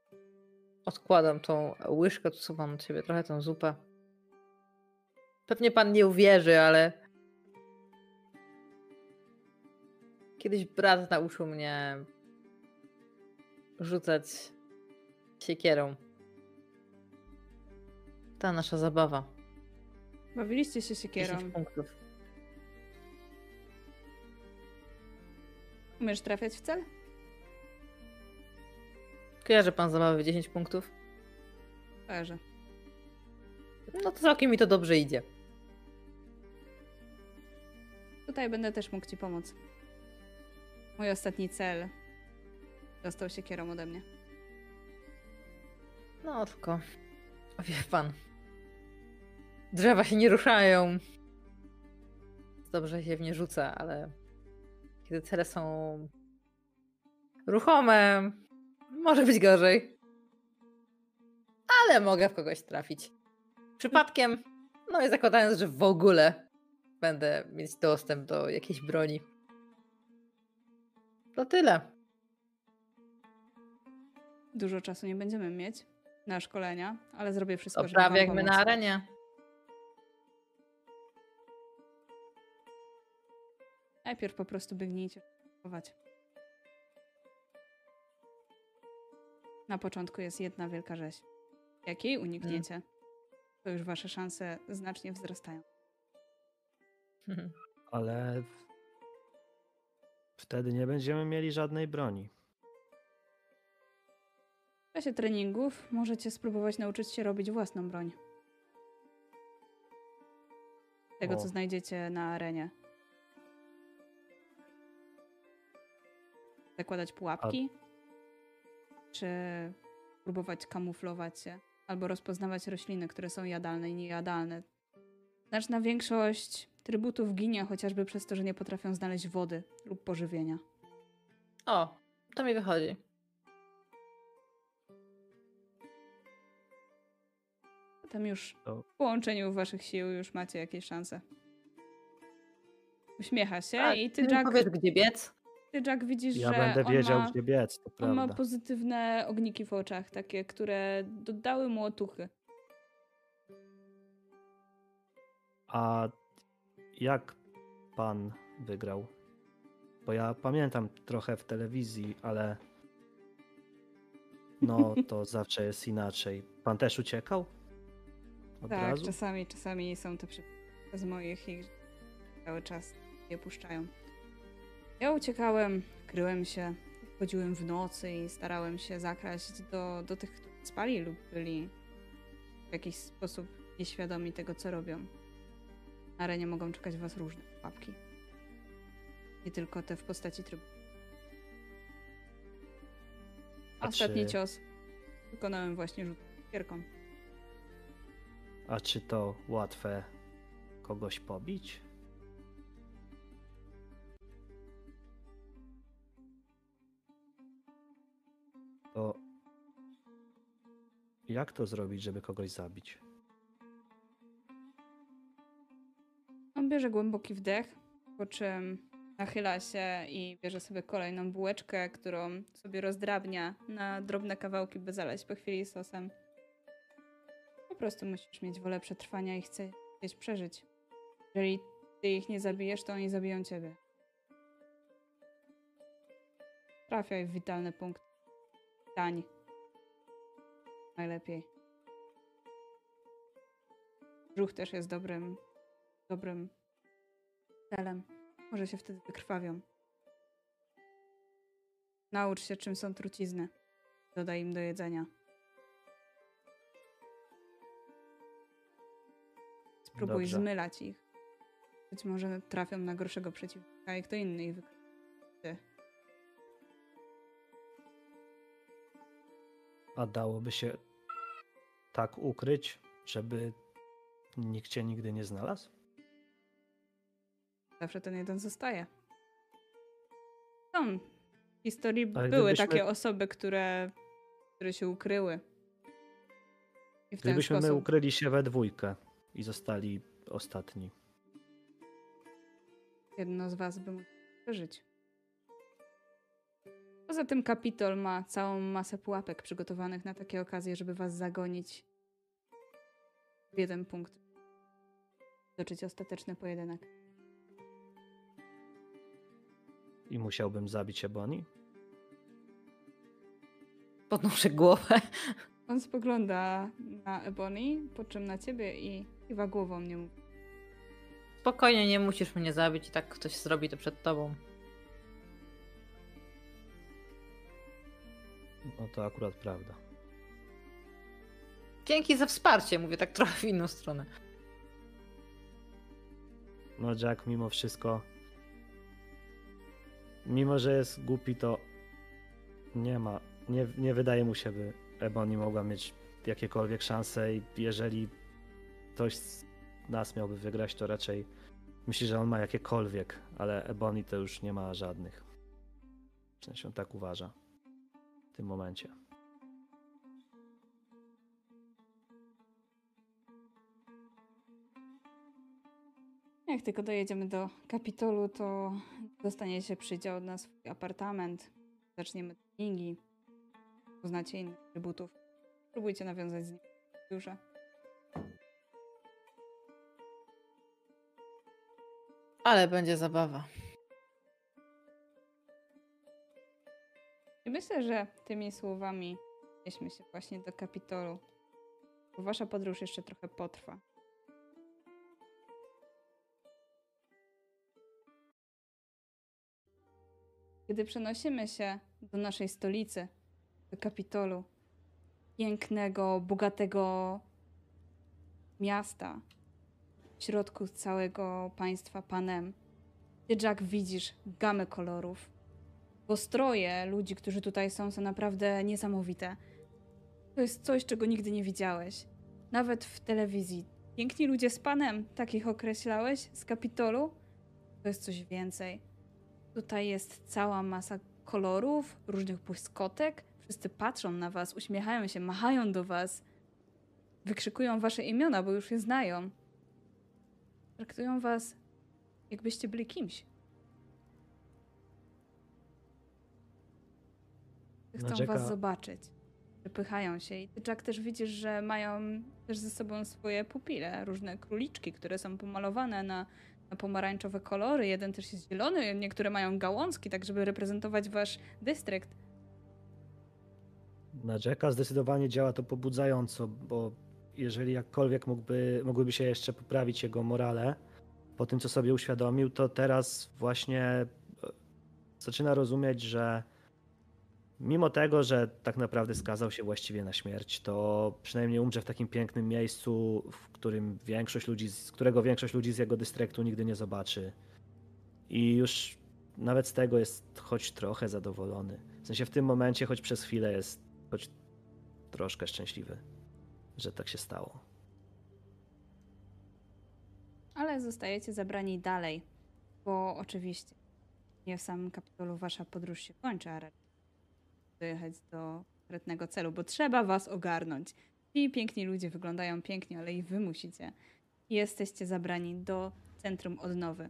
odkładam tą łyżkę, odsuwam od siebie trochę tą zupę. Pewnie pan nie uwierzy, ale Kiedyś brat nauczył mnie rzucać siekierą. Ta nasza zabawa. Bawiliście się 10 siekierą. punktów. Umiesz trafiać w cel? Kojarzy pan zabawę w 10 punktów? Kojarzę. No to całkiem mi to dobrze idzie. Tutaj będę też mógł ci pomóc. Mój ostatni cel dostał się kierą ode mnie. No tylko, wie pan, drzewa się nie ruszają. Dobrze się w nie rzuca, ale kiedy cele są ruchome, może być gorzej. Ale mogę w kogoś trafić. Przypadkiem, no i zakładając, że w ogóle będę mieć dostęp do jakiejś broni. To tyle. Dużo czasu nie będziemy mieć na szkolenia, ale zrobię wszystko, To żeby prawie jak my na arenie. Najpierw po prostu biegnijcie. Na początku jest jedna wielka rzeź. Jak jej unikniecie, to już wasze szanse znacznie wzrastają. Ale wtedy nie będziemy mieli żadnej broni. W czasie treningów możecie spróbować nauczyć się robić własną broń. Tego, co O. znajdziecie na arenie. zakładać pułapki, czy próbować kamuflować się, albo rozpoznawać rośliny, które są jadalne i niejadalne. Znaczna większość trybutów ginie chociażby przez to, że nie potrafią znaleźć wody lub pożywienia. O, to mi wychodzi. Tam już w połączeniu waszych sił już macie jakieś szanse. Uśmiecha się Tak, i ty, Jack, powiesz, gdzie biec? ty, Jack, widzisz, Ja że będę wiedział, ma, gdzie biec, to on ma prawda. pozytywne ogniki w oczach, takie, które dodały mu otuchy. A jak pan wygrał? Bo ja pamiętam trochę w telewizji, ale no to zawsze jest inaczej. Pan też uciekał? Od tak, razu? czasami, czasami są to przypadki z moich i cały czas je puszczają. Ja uciekałem, kryłem się, wchodziłem w nocy i starałem się zakraść do, do tych, którzy spali lub byli w jakiś sposób nieświadomi tego, co robią. Na arenie mogą czekać was różne pułapki. Nie tylko te w postaci trybu. A Ostatni czy- cios wykonałem właśnie rzut kierką. A czy to łatwe kogoś pobić? To jak to zrobić, żeby kogoś zabić? Bierze głęboki wdech, po czym nachyla się i bierze sobie kolejną bułeczkę, którą sobie rozdrabnia na drobne kawałki, by zalać po chwili sosem. Po prostu musisz mieć wolę przetrwania i chcesz przeżyć. Jeżeli ty ich nie zabijesz, to oni zabiją ciebie. Trafiaj w witalny punkt. Tań. Najlepiej. Brzuch też jest dobrym, dobrym celem. Może się wtedy wykrwawią. Naucz się, czym są trucizny. Dodaj im do jedzenia. Spróbuj Dobrze. zmylać ich. Być może trafią na gorszego przeciwnika i kto inny ich. Ty. A dałoby się tak ukryć, żeby nikt cię nigdy nie znalazł? Zawsze ten jeden zostaje. Są. W historii Ale były gdybyśmy- takie osoby, które, które się ukryły. I w Gdybyśmy my sposób. ukryli się we dwójkę i zostali ostatni. jedno z was by mógł przeżyć. Poza tym Kapitol ma całą masę pułapek przygotowanych na takie okazje, żeby was zagonić w jeden punkt. Toczyć ostateczny pojedynek. I musiałbym zabić Ebony? Podnoszę głowę. On spogląda na Ebony, po czym na ciebie i kiwa głową nie mówi. Spokojnie, nie musisz mnie zabić i tak ktoś zrobi to przed tobą. No to akurat prawda. Dzięki za wsparcie, mówię tak trochę w inną stronę. No Jack mimo wszystko, mimo że jest głupi, to nie ma, nie, nie wydaje mu się, by Ebony mogła mieć jakiekolwiek szanse i jeżeli ktoś z nas miałby wygrać, to raczej myśli, że on ma jakiekolwiek, ale Ebony to już nie ma żadnych. W sensie on tak uważa w tym momencie. Jak tylko dojedziemy do Kapitolu, to dostaniecie przydział na swój apartament. Zaczniemy treningi. Poznacie innych trybutów. Spróbujcie nawiązać z nimi duże. Ale będzie zabawa. I myślę, że tymi słowami przenieśmy się właśnie do Kapitolu. Bo wasza podróż jeszcze trochę potrwa. Gdy przenosimy się do naszej stolicy, do Kapitolu, pięknego, bogatego miasta w środku całego państwa Panem, ty, Jack, widzisz gamę kolorów, Bo stroje ludzi, którzy tutaj są, są naprawdę niesamowite. To jest coś, czego nigdy nie widziałeś. Nawet w telewizji. Piękni ludzie z panem, takich określałeś, z Kapitolu? To jest coś więcej. Tutaj jest cała masa kolorów, różnych błyskotek. Wszyscy patrzą na was, uśmiechają się, machają do was. Wykrzykują wasze imiona, bo już je znają. Traktują was, jakbyście byli kimś. Chcą Narzeka- was zobaczyć. Przepychają się. I ty, Jack, też widzisz, że mają też ze sobą swoje pupile, różne króliczki, które są pomalowane na pomarańczowe kolory. Jeden też jest zielony, niektóre mają gałązki, tak żeby reprezentować wasz dystrykt. Na Jacka zdecydowanie działa to pobudzająco, bo jeżeli jakkolwiek mógłby, mogłyby się jeszcze poprawić jego morale po tym, co sobie uświadomił, to teraz właśnie e, zaczyna rozumieć, że mimo tego, że tak naprawdę skazał się właściwie na śmierć, to przynajmniej umrze w takim pięknym miejscu, w którym większość ludzi, z którego większość ludzi z jego dystryktu nigdy nie zobaczy. I już nawet z tego jest choć trochę zadowolony. W sensie w tym momencie, choć przez chwilę jest choć troszkę szczęśliwy, że tak się stało. Ale zostajecie zabrani dalej, bo oczywiście nie w samym Kapitolu wasza podróż się kończy, a raczej dojechać do konkretnego celu, bo trzeba was ogarnąć. Ci piękni ludzie wyglądają pięknie, ale i wy musicie. Jesteście zabrani do centrum odnowy.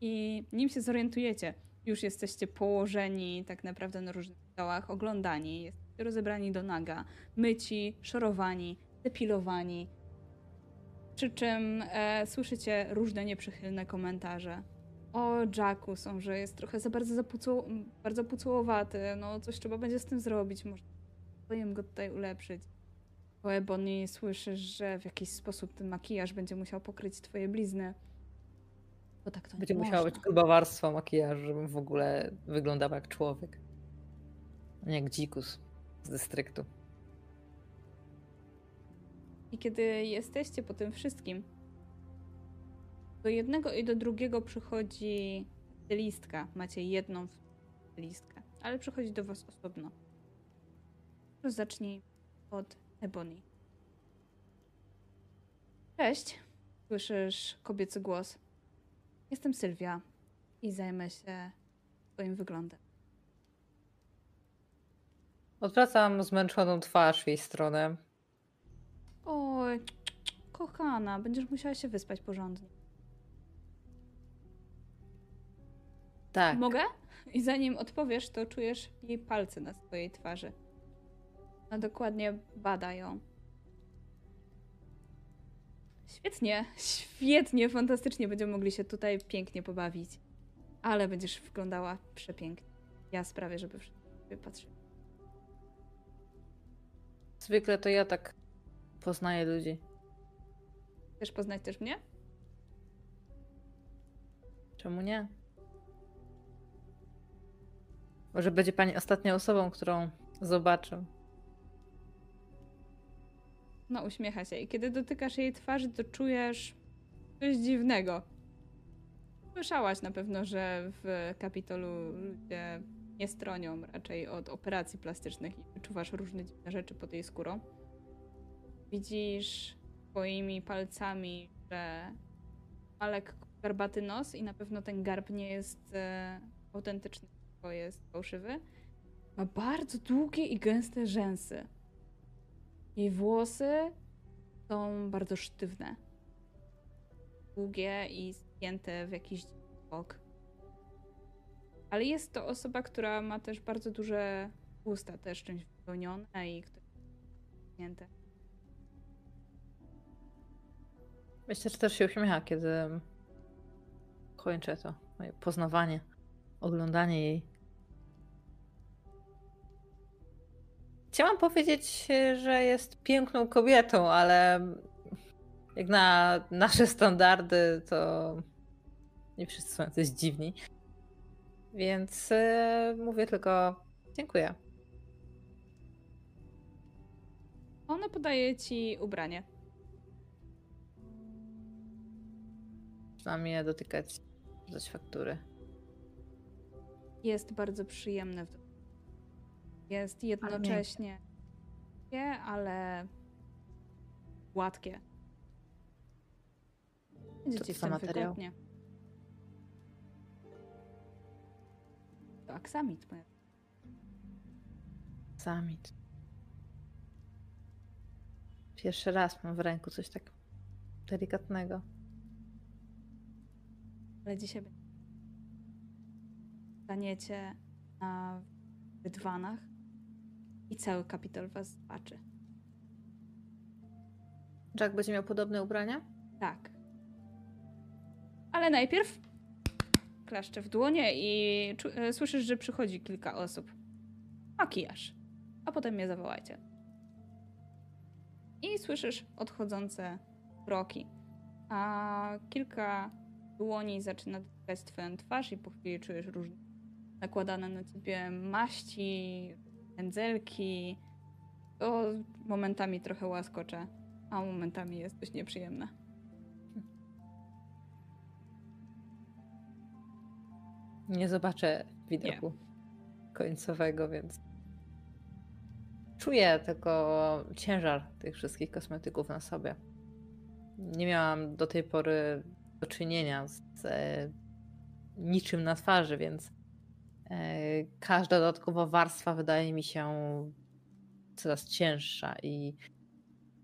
I nim się zorientujecie, już jesteście położeni tak naprawdę na różnych stołach, oglądani, jesteście rozebrani do naga, myci, szorowani, depilowani, przy czym e, słyszycie różne nieprzychylne komentarze. O Jacku są, że jest trochę za bardzo, zapucu, bardzo pucułowaty, no coś trzeba będzie z tym zrobić, może powinien go tutaj ulepszyć. O Ebony słyszysz, że w jakiś sposób ten makijaż będzie musiał pokryć twoje blizny. Bo tak to Będzie nie musiała być gruba warstwa makijażu, żebym w ogóle wyglądał jak człowiek. Nie jak dzikus z dystryktu. I kiedy jesteście po tym wszystkim, do jednego i do drugiego przychodzi stylistka. Macie jedną stylistkę, ale przychodzi do was osobno. Zacznij od Ebony. Cześć. Słyszysz kobiecy głos. Jestem Sylwia i zajmę się twoim wyglądem. Odwracam zmęczoną twarz w jej stronę. Oj, kochana, będziesz musiała się wyspać porządnie. Tak. Mogę? I zanim odpowiesz, to czujesz jej palce na swojej twarzy. Ona dokładnie bada ją. Świetnie, świetnie, fantastycznie. Będziemy mogli się tutaj pięknie pobawić. Ale będziesz wyglądała przepięknie. Ja sprawię, żeby wszyscy patrzyli. Zwykle to ja tak poznaję ludzi. Chcesz poznać też mnie? Czemu nie? Może będzie pani ostatnią osobą, którą zobaczę. No, uśmiecha się. I kiedy dotykasz jej twarzy, to czujesz coś dziwnego. Słyszałaś na pewno, że w Kapitolu ludzie nie stronią raczej od operacji plastycznych i wyczuwasz różne dziwne rzeczy pod jej skórą. Widzisz swoimi palcami, że ma lekko garbaty nos i na pewno ten garb nie jest e, autentyczny, jest fałszywy. Ma bardzo długie i gęste rzęsy. Jej włosy są bardzo sztywne. Długie i spięte w jakiś bok. Ale jest to osoba, która ma też bardzo duże usta, też czymś wypełnione i które spięte. Myślę, że też się uśmiecha, kiedy kończę to moje poznawanie, oglądanie jej. Chciałam powiedzieć, że jest piękną kobietą, ale jak na nasze standardy, to nie wszyscy są jacyś dziwni. Więc e, mówię tylko dziękuję. Ona podaje ci ubranie. Je dotykać, rzucać faktury. jest bardzo przyjemne. w- Jest jednocześnie nie, ale gładkie. Będzie Co ci to w tym materiał? wygodnie. To aksamit. moja Samit. Pierwszy raz mam w ręku coś tak delikatnego. Ale dzisiaj będzie- staniecie na rydwanach i cały kapitol was zobaczy. Jack będzie miał podobne ubrania? Tak. Ale najpierw klaszczę w dłonie i e, słyszysz, że przychodzi kilka osób. Makijaż. A potem mnie zawołajcie. I słyszysz odchodzące kroki. A kilka dłoni zaczyna dotykać twoją twarz i po chwili czujesz różne nakładane na ciebie maści, pędzelki. To momentami trochę łaskocze, a momentami jest dość nieprzyjemne. Nie zobaczę widoku końcowego, więc czuję tylko ciężar tych wszystkich kosmetyków na sobie. Nie miałam do tej pory do czynienia z e, niczym na twarzy, więc każda dodatkowa warstwa wydaje mi się coraz cięższa i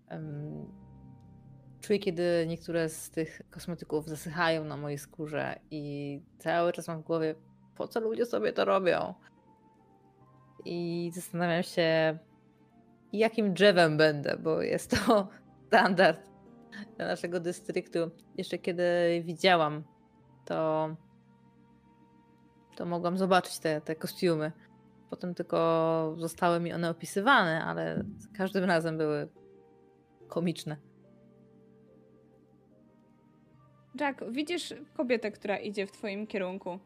em, czuję, kiedy niektóre z tych kosmetyków zasychają na mojej skórze i cały czas mam w głowie, po co ludzie sobie to robią? I zastanawiam się, jakim drzewem będę, bo jest to standard dla naszego dystryktu. Jeszcze kiedy widziałam, to, to mogłam zobaczyć te, te kostiumy. Potem tylko zostały mi one opisywane, ale za każdym razem były komiczne. Jack, widzisz kobietę, która idzie w twoim kierunku.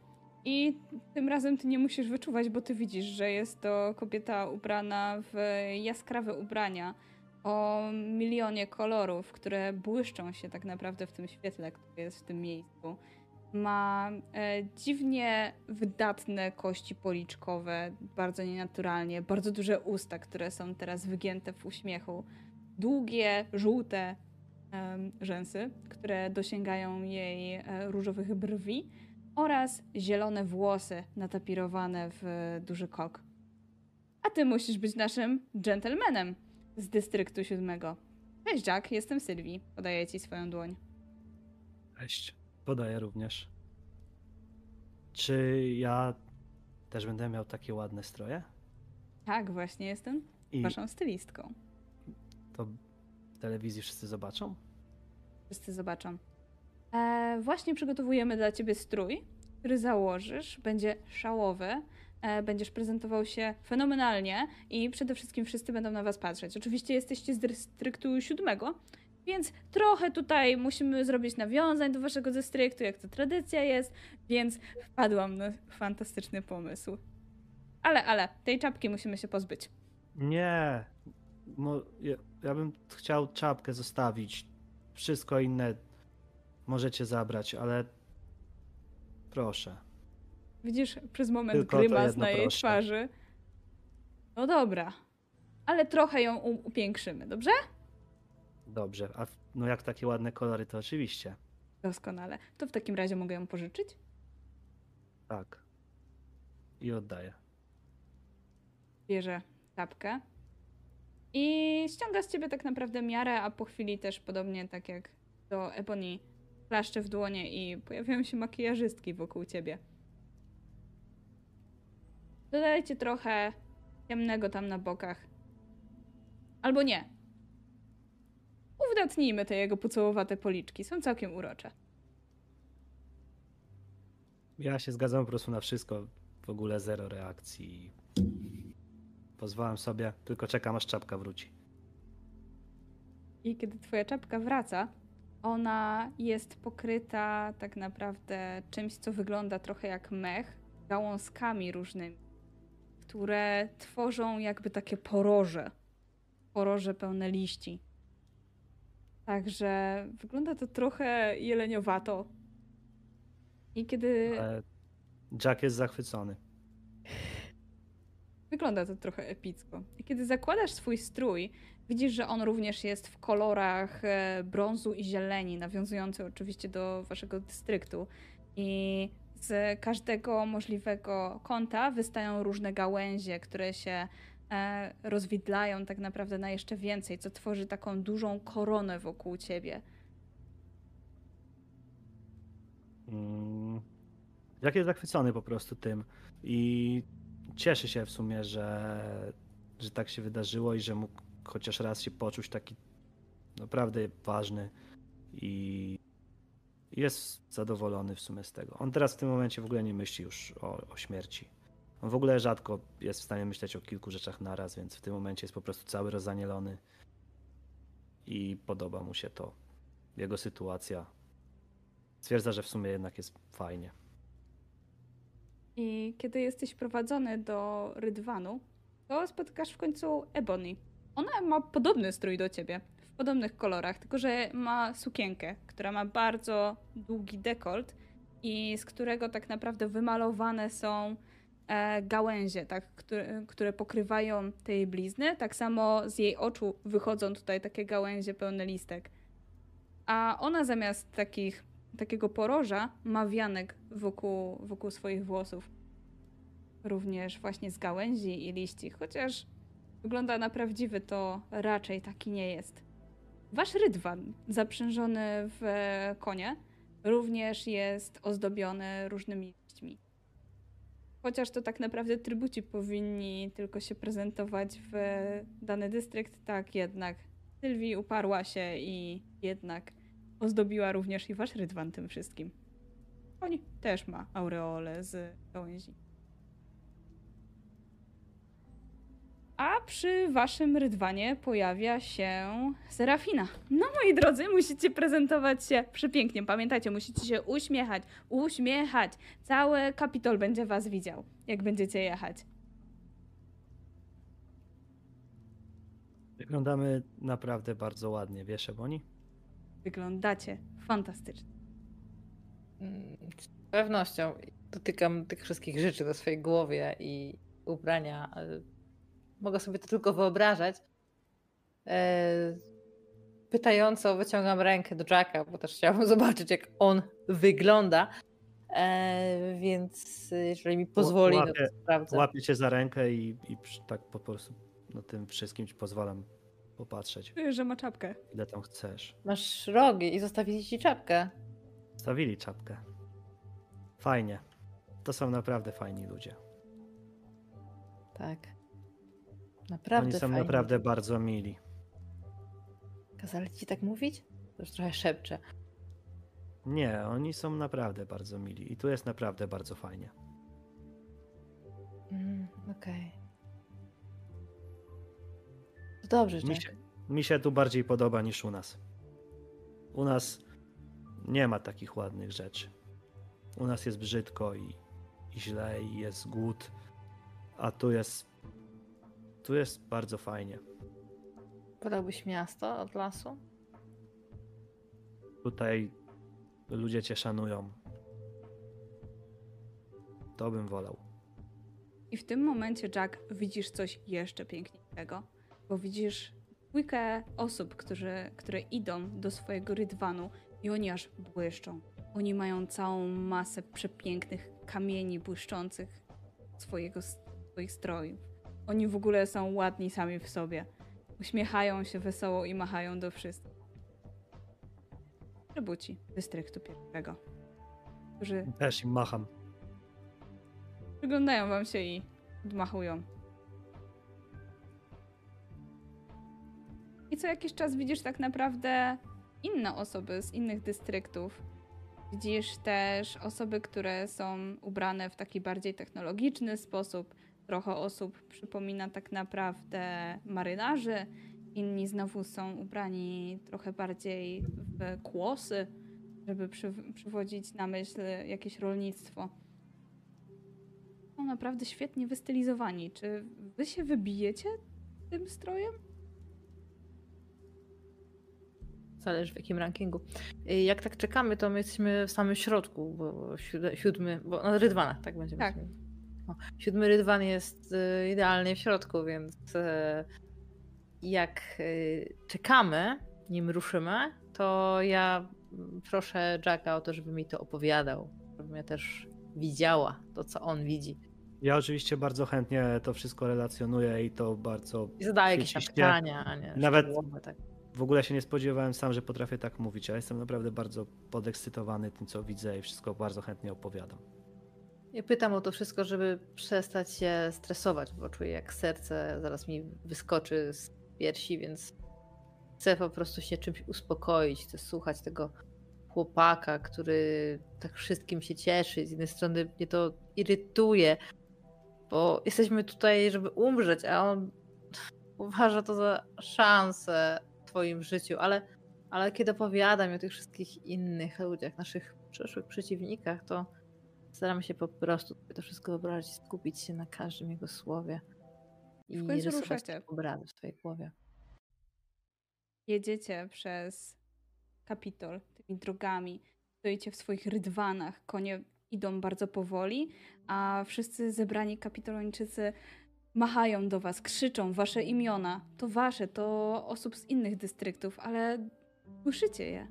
I tym razem ty nie musisz wyczuwać, bo ty widzisz, że jest to kobieta ubrana w jaskrawe ubrania o milionie kolorów, które błyszczą się tak naprawdę w tym świetle, które jest w tym miejscu. Ma e, dziwnie wydatne kości policzkowe, bardzo nienaturalnie, bardzo duże usta, które są teraz wygięte w uśmiechu, długie, żółte rzęsy, które dosięgają jej e, różowych brwi oraz zielone włosy natapirowane w duży kok. A ty musisz być naszym gentlemanem z dystryktu siódmego. Cześć Jack, jestem Sylwii. Podaję ci swoją dłoń. Cześć. Podaję również. Czy ja też będę miał takie ładne stroje? Tak, właśnie jestem I waszą stylistką. to w telewizji wszyscy zobaczą? Wszyscy zobaczą. E, właśnie przygotowujemy dla ciebie strój, który założysz. Będzie szałowy. E, będziesz prezentował się fenomenalnie i przede wszystkim wszyscy będą na was patrzeć. Oczywiście jesteście z dystryktu siódmego, więc trochę tutaj musimy zrobić nawiązań do waszego dystryktu, jak to tradycja jest, więc wpadłam na fantastyczny pomysł. Ale, ale, tej czapki musimy się pozbyć. Nie. Mo, ja, ja bym chciał czapkę zostawić. Wszystko inne możecie zabrać, ale proszę. Widzisz przez moment Tylko grymas na jej proszę. twarzy. No dobra, ale trochę ją upiększymy, dobrze? Dobrze. A w- no jak takie ładne kolory, to oczywiście. Doskonale. To w takim razie mogę ją pożyczyć? Tak. I oddaję. Bierze czapkę i ściąga z ciebie tak naprawdę miarę, a po chwili też podobnie tak jak do Ebony klaszcze w dłonie i pojawiają się makijażystki wokół ciebie. Dodajcie trochę ciemnego tam na bokach. Albo nie. Uwydatnijmy te jego pucołowate policzki. Są całkiem urocze. Ja się zgadzam po prostu na wszystko. W ogóle zero reakcji. Pozwalam sobie, tylko czekam aż czapka wróci. I kiedy twoja czapka wraca, ona jest pokryta tak naprawdę czymś, co wygląda trochę jak mech, gałązkami różnymi, które tworzą jakby takie poroże. Poroże pełne liści. Także wygląda to trochę jeleniowato. I kiedy Ale Jack jest zachwycony. Wygląda to trochę epicko. I kiedy zakładasz swój strój, widzisz, że on również jest w kolorach e, brązu i zieleni, nawiązujący oczywiście do waszego dystryktu. I z każdego możliwego kąta wystają różne gałęzie, które się rozwidlają tak naprawdę na jeszcze więcej, co tworzy taką dużą koronę wokół ciebie. Mm, Jak jest zachwycony po prostu tym i cieszy się w sumie, że, że tak się wydarzyło i że mógł chociaż raz się poczuć taki naprawdę ważny i jest zadowolony w sumie z tego. On teraz w tym momencie w ogóle nie myśli już o, o śmierci. On w ogóle rzadko jest w stanie myśleć o kilku rzeczach naraz, więc w tym momencie jest po prostu cały rozanielony i podoba mu się to, jego sytuacja. Stwierdza, że w sumie jednak jest fajnie. I kiedy jesteś prowadzony do Rydwanu, to spotykasz w końcu Ebony. Ona ma podobny strój do ciebie, w podobnych kolorach, tylko że ma sukienkę, która ma bardzo długi dekolt i z którego tak naprawdę wymalowane są gałęzie, tak, które, które pokrywają te jej blizny. Tak samo z jej oczu wychodzą tutaj takie gałęzie pełne listek. A ona zamiast takich, takiego poroża ma wianek wokół, wokół swoich włosów. Również właśnie z gałęzi i liści, chociaż wygląda na prawdziwy, to raczej taki nie jest. Wasz rydwan, zaprzężony w konie, również jest ozdobiony różnymi. Chociaż to tak naprawdę trybuci powinni tylko się prezentować w dany dystrykt, tak jednak Sylwii uparła się i jednak ozdobiła również i wasz rydwan tym wszystkim. Oni też ma aureole z gałęzi. A przy waszym rydwanie pojawia się Serafina. No moi drodzy, musicie prezentować się przepięknie. Pamiętajcie, musicie się uśmiechać, uśmiechać. Cały kapitol będzie was widział, jak będziecie jechać. Wyglądamy naprawdę bardzo ładnie, wiesz, Eboni? Wyglądacie fantastycznie. Z pewnością dotykam tych wszystkich rzeczy na swojej głowie i ubrania. Mogę sobie to tylko wyobrażać. E, Pytająco wyciągam rękę do Jacka, bo też chciałabym zobaczyć, jak on wygląda. E, Więc jeżeli mi pozwoli, no to Łapię- sprawdzę. Łapię cię za rękę i, i tak po prostu na tym wszystkim ci pozwalam popatrzeć, Czuję, że ma czapkę. ile tam chcesz. Masz rogi i zostawili ci czapkę. Stawili czapkę. Fajnie. To są naprawdę fajni ludzie. Tak. Naprawdę Oni są fajnie. naprawdę bardzo mili. Kazali ci tak mówić? To już trochę szepczę. Nie, oni są naprawdę bardzo mili i tu jest naprawdę bardzo fajnie. Mm, Okej. To dobrze, Mi się, mi się tu bardziej podoba niż u nas. U nas nie ma takich ładnych rzeczy. U nas jest brzydko i, i źle i jest głód, a tu jest tu jest bardzo fajnie. Podałbyś miasto od lasu? Tutaj ludzie cię szanują. To bym wolał. I w tym momencie, Jack, widzisz coś jeszcze piękniejszego, bo widzisz dwójkę osób, którzy, które idą do swojego rydwanu i oni aż błyszczą. Oni mają całą masę przepięknych kamieni błyszczących swojego, swoich strojów. Oni w ogóle są ładni sami w sobie. Uśmiechają się wesoło i machają do wszystkich. Trybuci dystryktu pierwszego, którzy Też im macham. Przyglądają wam się i odmachują. I co jakiś czas widzisz tak naprawdę inne osoby z innych dystryktów. Widzisz też osoby, które są ubrane w taki bardziej technologiczny sposób. Trochę osób przypomina tak naprawdę marynarzy. Inni znowu są ubrani trochę bardziej w kłosy, żeby przy, przywodzić na myśl jakieś rolnictwo są naprawdę świetnie wystylizowani. Czy wy się wybijecie tym strojem? Zależy w jakim rankingu. Y, Jak tak czekamy, to my jesteśmy w samym środku, bo siód- siódmy, bo na rydwanach tak będziemy. Tak. mieli. No, siódmy rydwan jest y, idealnie w środku, więc y, jak y, czekamy, nim ruszymy, to ja proszę Jacka o to, żeby mi to opowiadał, żebym ja też widziała to, co on widzi. Ja oczywiście bardzo chętnie to wszystko relacjonuję i to bardzo. I zadaję jakieś pytania, a nie Nawet- tak. W ogóle się nie spodziewałem sam, że potrafię tak mówić. Ja jestem naprawdę bardzo podekscytowany tym, co widzę i wszystko bardzo chętnie opowiadam. Ja pytam o to wszystko, żeby przestać się stresować, bo czuję jak serce zaraz mi wyskoczy z piersi, więc chcę po prostu się czymś uspokoić, chcę słuchać tego chłopaka, który tak wszystkim się cieszy. Z jednej strony mnie to irytuje, bo jesteśmy tutaj, żeby umrzeć, a on uważa to za szansę w twoim życiu, ale, ale kiedy opowiadam o tych wszystkich innych ludziach, naszych przyszłych przeciwnikach, to staram się po prostu to wszystko wyobrazić, skupić się na każdym jego słowie i W końcu ruszacie. te obrazy w swojej głowie. Jedziecie przez Kapitol tymi drogami, stoicie w swoich rydwanach, konie idą bardzo powoli, a wszyscy zebrani kapitolończycy machają do was, krzyczą wasze imiona. To wasze, to osób z innych dystryktów, ale słyszycie je.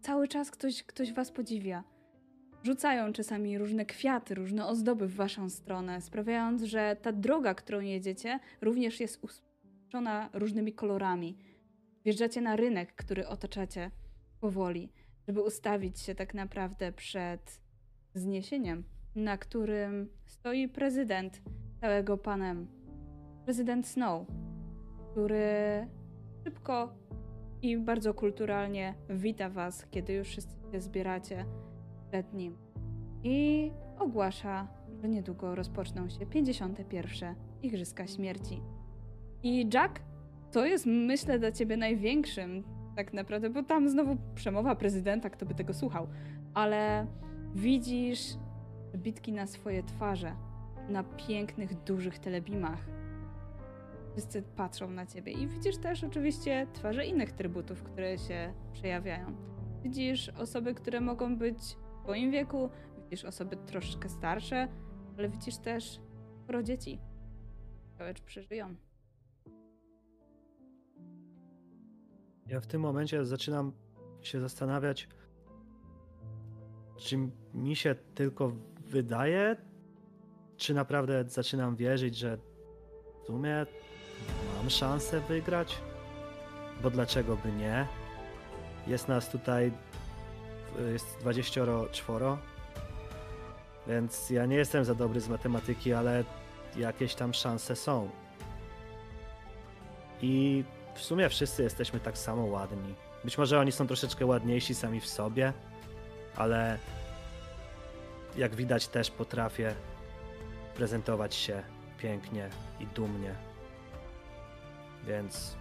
Cały czas ktoś, ktoś was podziwia. Rzucają czasami różne kwiaty, różne ozdoby w waszą stronę, sprawiając, że ta droga, którą jedziecie, również jest usłyszona różnymi kolorami. Wjeżdżacie na rynek, który otaczacie powoli, żeby ustawić się tak naprawdę przed zniesieniem, na którym stoi prezydent całego panem. Prezydent Snow, który szybko i bardzo kulturalnie wita was, kiedy już wszyscy się zbieracie przed nim. I ogłasza, że niedługo rozpoczną się 51. Igrzyska Śmierci. I Jack, to jest myślę dla ciebie największym tak naprawdę, bo tam znowu przemowa prezydenta, kto by tego słuchał, ale widzisz bitki na swoje twarze, na pięknych, dużych telebimach. Wszyscy patrzą na ciebie i widzisz też oczywiście twarze innych trybutów, które się przejawiają. Widzisz osoby, które mogą być twoim wieku, widzisz osoby troszkę starsze, ale widzisz też sporo dzieci, które przeżyją. Ja w tym momencie zaczynam się zastanawiać, czy mi się tylko wydaje, czy naprawdę zaczynam wierzyć, że w sumie mam szansę wygrać? Bo dlaczego by nie? Jest nas tutaj, jest 24, więc ja nie jestem za dobry z matematyki, ale jakieś tam szanse są. I w sumie wszyscy jesteśmy tak samo ładni. Być może oni są troszeczkę ładniejsi sami w sobie, ale jak widać też potrafię prezentować się pięknie i dumnie. Więc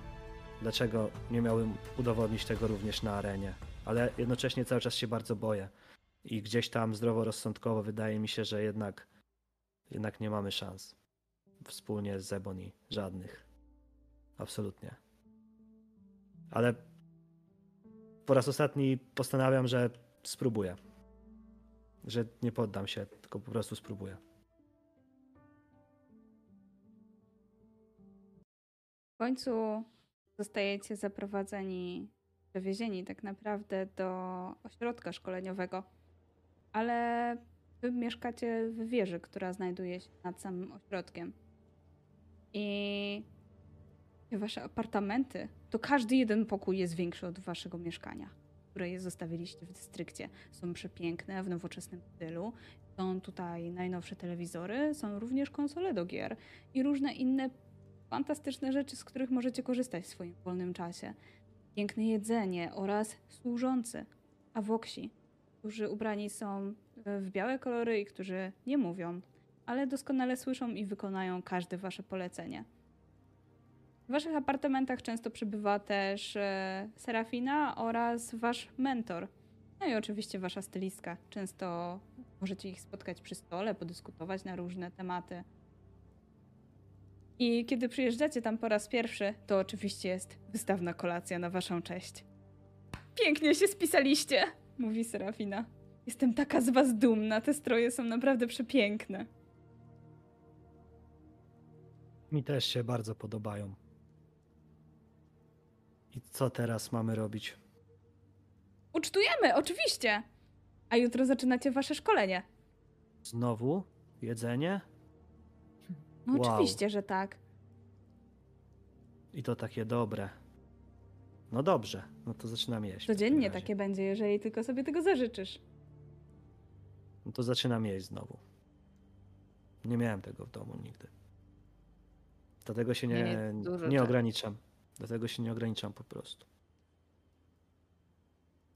dlaczego nie miałbym udowodnić tego również na arenie? Ale jednocześnie cały czas się bardzo boję. I gdzieś tam zdroworozsądkowo wydaje mi się, że jednak, jednak nie mamy szans. Wspólnie z Ebony. Żadnych. Absolutnie. Ale po raz ostatni postanawiam, że spróbuję. Że nie poddam się, tylko po prostu spróbuję. W końcu zostajecie zaprowadzeni, przewiezieni tak naprawdę do ośrodka szkoleniowego, ale wy mieszkacie w wieży, która znajduje się nad samym ośrodkiem. I wasze apartamenty, to każdy jeden pokój jest większy od waszego mieszkania, które je zostawiliście w dystrykcie. Są przepiękne, w nowoczesnym stylu. Są tutaj najnowsze telewizory, są również konsole do gier i różne inne fantastyczne rzeczy, z których możecie korzystać w swoim wolnym czasie. Piękne jedzenie oraz służący, awoksi, którzy ubrani są w białe kolory i którzy nie mówią, ale doskonale słyszą i wykonają każde wasze polecenie. W waszych apartamentach często przybywa też e, Serafina oraz wasz mentor. No i oczywiście wasza stylistka. Często możecie ich spotkać przy stole, podyskutować na różne tematy. I kiedy przyjeżdżacie tam po raz pierwszy, to oczywiście jest wystawna kolacja na waszą cześć. Pięknie się spisaliście, mówi Serafina. Jestem taka z was dumna, te stroje są naprawdę przepiękne. Mi też się bardzo podobają. I co teraz mamy robić? Ucztujemy, oczywiście! A jutro zaczynacie wasze szkolenie. Znowu? Jedzenie? No Wow. oczywiście, że tak. I to takie dobre. No dobrze, no to zaczynam jeść. Codziennie takie będzie, jeżeli tylko sobie tego zażyczysz. No to zaczynam jeść znowu. Nie miałem tego w domu nigdy. Dlatego się nie, Nie, nie, dużo tak. ograniczam. Dlatego się nie ograniczam po prostu.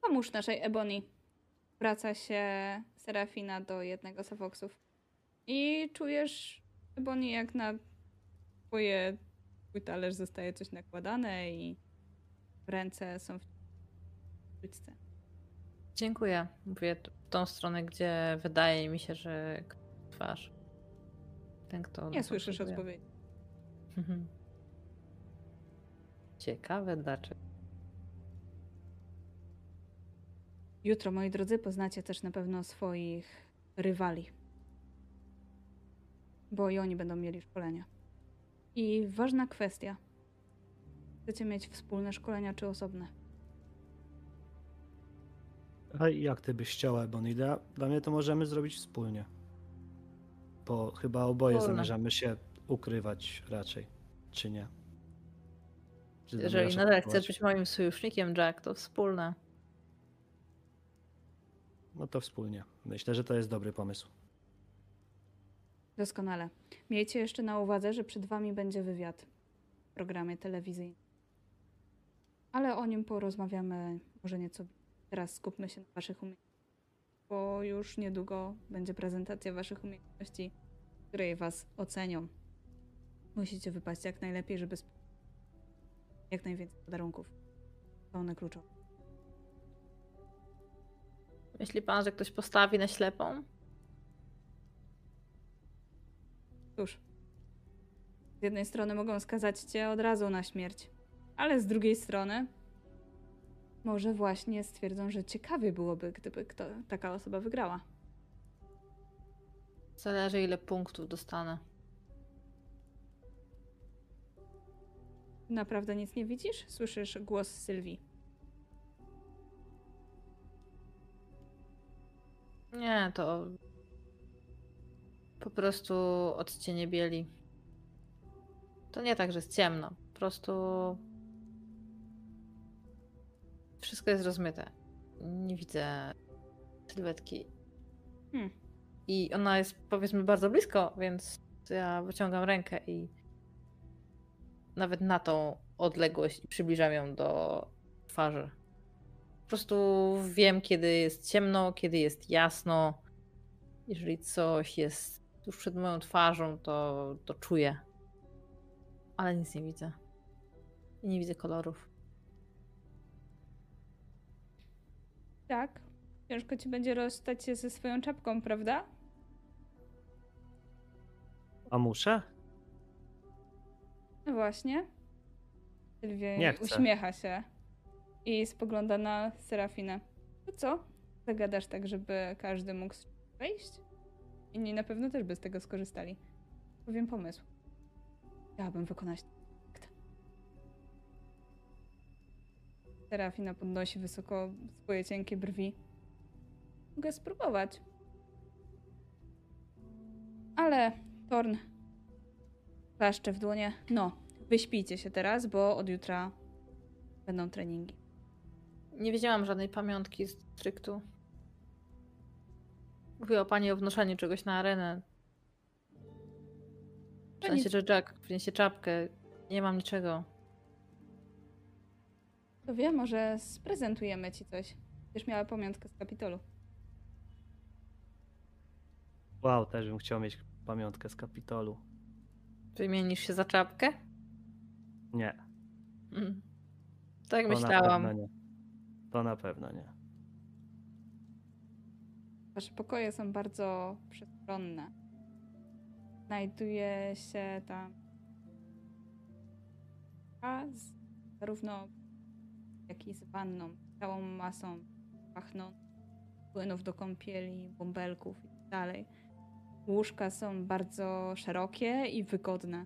Pomóż naszej Ebony. Wraca się Serafina do jednego z Avoxów. I czujesz, Ebony, jak na twoje, twój talerz zostaje coś nakładane i w ręce są w sztućce. Dziękuję. Mówię w tą stronę, gdzie wydaje mi się, że twarz. Ten, kto. Nie słyszysz potrzebuje. odpowiedzi. Mhm. Ciekawe dlaczego. Jutro, moi drodzy, poznacie też na pewno swoich rywali. Bo i oni będą mieli szkolenia. I ważna kwestia. Chcecie mieć wspólne szkolenia czy osobne? A jak ty byś chciała, Bonnie? Dla, dla mnie to możemy zrobić wspólnie. Bo chyba oboje Wspólne. zamierzamy się ukrywać raczej. Czy nie? Czy Jeżeli zamierzasz nadal atakować? chcesz być moim sojusznikiem, Jack, to wspólne. No to wspólnie. Myślę, że to jest dobry pomysł. Doskonale. Miejcie jeszcze na uwadze, że przed wami będzie wywiad w programie telewizyjnym. Ale o nim porozmawiamy może nieco. Teraz skupmy się na waszych umiejętnościach, bo już niedługo będzie prezentacja waszych umiejętności, w której was ocenią. Musicie wypaść jak najlepiej, żeby jak najwięcej podarunków. To one kluczowe. Myśli pan, że ktoś postawi na ślepą? Cóż, z jednej strony mogą skazać cię od razu na śmierć, ale z drugiej strony może właśnie stwierdzą, że ciekawie byłoby, gdyby kto, taka osoba wygrała. Zależy, ile punktów dostanę. Naprawdę nic nie widzisz? Słyszysz głos Sylwii. Nie, to po prostu odcienie bieli. To nie tak, że jest ciemno. Po prostu wszystko jest rozmyte. Nie widzę sylwetki. Hmm. I ona jest powiedzmy bardzo blisko, więc ja wyciągam rękę i nawet na tą odległość przybliżam ją do twarzy. Po prostu wiem, kiedy jest ciemno, kiedy jest jasno. Jeżeli coś jest tuż przed moją twarzą, to, to czuję. Ale nic nie widzę. I nie widzę kolorów. Tak. Ciężko ci będzie rozstać się ze swoją czapką, prawda? A muszę? No właśnie. Sylwia uśmiecha się i spogląda na Serafinę. To co? Zagadasz tak, żeby każdy mógł wejść? Inni na pewno też by z tego skorzystali. Powiem pomysł. Chciałabym wykonać. Serafina podnosi wysoko swoje cienkie brwi. Mogę spróbować. Ale, Torn, klaszcze w dłonie. No, wyśpijcie się teraz, bo od jutra będą treningi. Nie wiedziałam żadnej pamiątki z stryktu. Mówiła pani o wnoszeniu czegoś na arenę. W To sensie, nic. że Jack przyniesie czapkę. Nie mam niczego. To wie, może sprezentujemy ci coś. Też miała pamiątkę z Kapitolu. Wow, też bym chciał mieć pamiątkę z Kapitolu. Wymienisz się za czapkę? Nie. Mm. Tak To na myślałam. pewno nie. To na pewno nie. Wasze pokoje są bardzo przestronne. Znajduje się tam z, zarówno jak i z wanną, całą masą pachną płynów do kąpieli, bąbelków i tak dalej. Łóżka są bardzo szerokie i wygodne.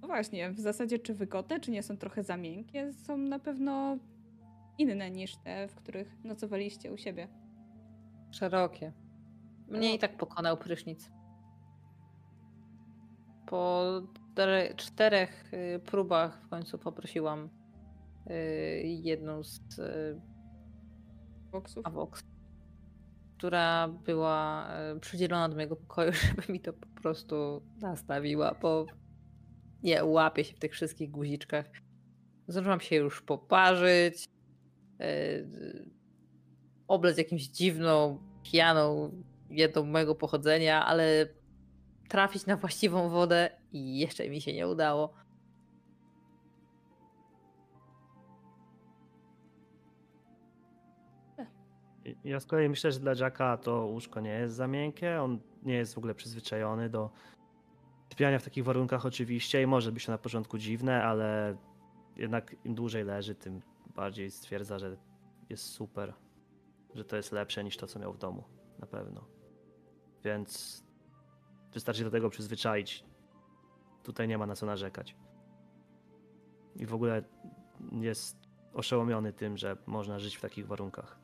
właśnie, w zasadzie czy wygodne, czy nie są trochę za miękkie, są na pewno inne niż te, w których nocowaliście u siebie. Szerokie. Mnie i tak pokonał prysznic. Po cztere- czterech y, próbach w końcu poprosiłam y, jedną z y, Boksów. Avox, która była y, przydzielona do mojego pokoju, żeby mi to po prostu nastawiła, bo nie łapię się w tych wszystkich guziczkach. Zdążyłam się już poparzyć, y, oblec jakimś dziwną, pijaną, jedną mojego pochodzenia, ale trafić na właściwą wodę i jeszcze mi się nie udało. Ja z kolei myślę, że dla Jacka to łóżko nie jest za miękkie. On nie jest w ogóle przyzwyczajony do sypiania w takich warunkach oczywiście i może być to na początku dziwne, ale jednak im dłużej leży, tym bardziej stwierdza, że jest super, że to jest lepsze niż to, co miał w domu, na pewno. Więc wystarczy do tego przyzwyczaić. Tutaj nie ma na co narzekać. I w ogóle jest oszołomiony tym, że można żyć w takich warunkach.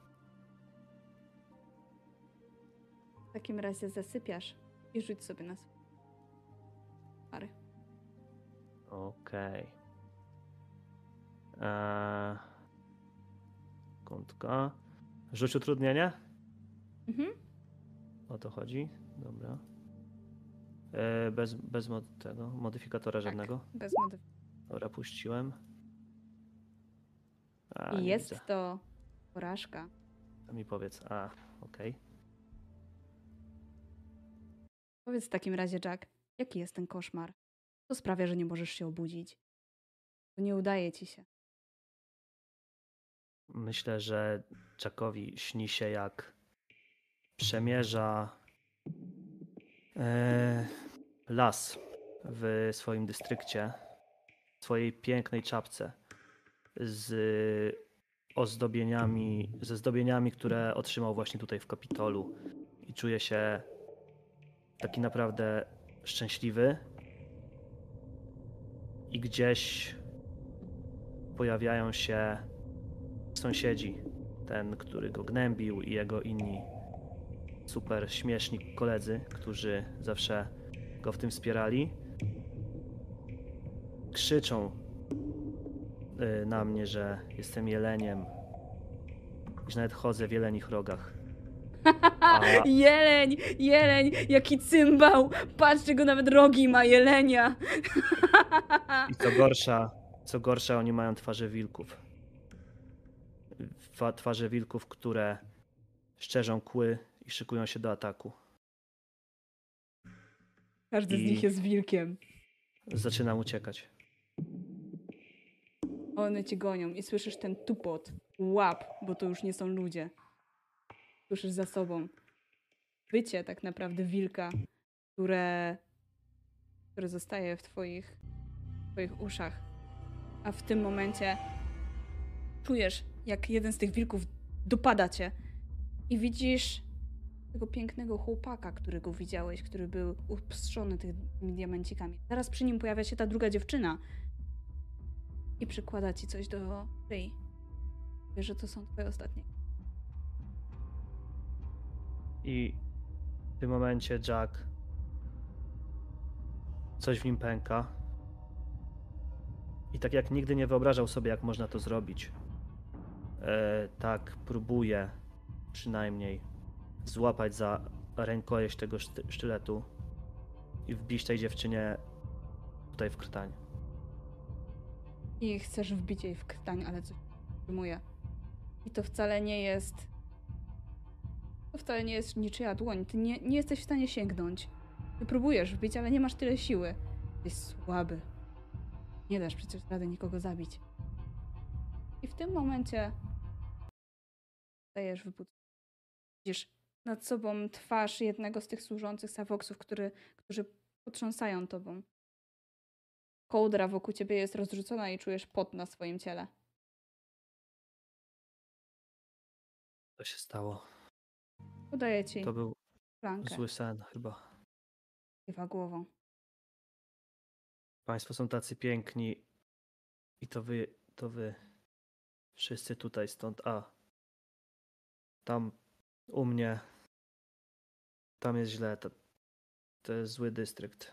W takim razie zasypiasz i rzuć sobie na swój pary. Okej. Eee, Kątka. Rzuć utrudnienie? Mhm. O to chodzi? Dobra. Eee, bez bez mod tego, modyfikatora żadnego. Bez modyfikacji. Dobra, puściłem. A, jest widzę. to porażka. To mi powiedz. A, okej. Powiedz w takim razie, Jack, jaki jest ten koszmar? Co sprawia, że nie możesz się obudzić? To nie udaje ci się. Myślę, że Jackowi śni się jak przemierza e, las w swoim dystrykcie, w swojej pięknej czapce z ozdobieniami, ze zdobieniami, które otrzymał właśnie tutaj w Kapitolu. I czuje się taki naprawdę szczęśliwy. I gdzieś pojawiają się sąsiedzi, ten, który go gnębił i jego inni super śmieszni koledzy, którzy zawsze go w tym wspierali, krzyczą y, na mnie, że jestem jeleniem, że nawet chodzę w jelenich rogach. A, Jeleń! Jeleń! Jaki cymbał! Patrzcie, go nawet rogi ma, jelenia! I co gorsza, co gorsza, oni mają twarze wilków. Twarze wilków, które szczerzą kły i szykują się do ataku. Każdy z I- nich jest wilkiem. Zaczynam uciekać. One cię gonią i słyszysz ten tupot. Łap, bo to już nie są ludzie. Słyszysz za sobą bycie tak naprawdę wilka, które, które zostaje w twoich, w twoich uszach. A w tym momencie czujesz, jak jeden z tych wilków dopada cię i widzisz tego pięknego chłopaka, którego widziałeś, który był upstrzony tymi diamencikami. Zaraz przy nim pojawia się ta druga dziewczyna, i przykłada ci coś do szyi. Wiesz, że to są twoje ostatnie. I w tym momencie Jack coś w nim pęka. I tak jak nigdy nie wyobrażał sobie, jak można to zrobić, tak próbuje przynajmniej złapać za rękojeść tego szty- sztyletu i wbić tej dziewczynie tutaj w krtań. I chcesz wbić jej w krtań, ale coś wstrzymuje. I to wcale nie jest... To wcale nie jest niczyja dłoń. Ty nie, nie jesteś w stanie sięgnąć. Ty próbujesz wbić, ale nie masz tyle siły. Jesteś słaby. Nie dasz przecież rady nikogo zabić. I w tym momencie stajesz wyput. Widzisz nad sobą twarz jednego z tych służących Savoksów, który, którzy potrząsają tobą. Kołdra wokół ciebie jest rozrzucona i czujesz pot na swoim ciele. Co się stało? Podaję ci To był flankę. zły sen chyba. Kiwa głową. Państwo są tacy piękni i to wy, to wy. Wszyscy tutaj stąd. A. Tam u mnie. Tam jest źle. To, to jest zły dystrykt.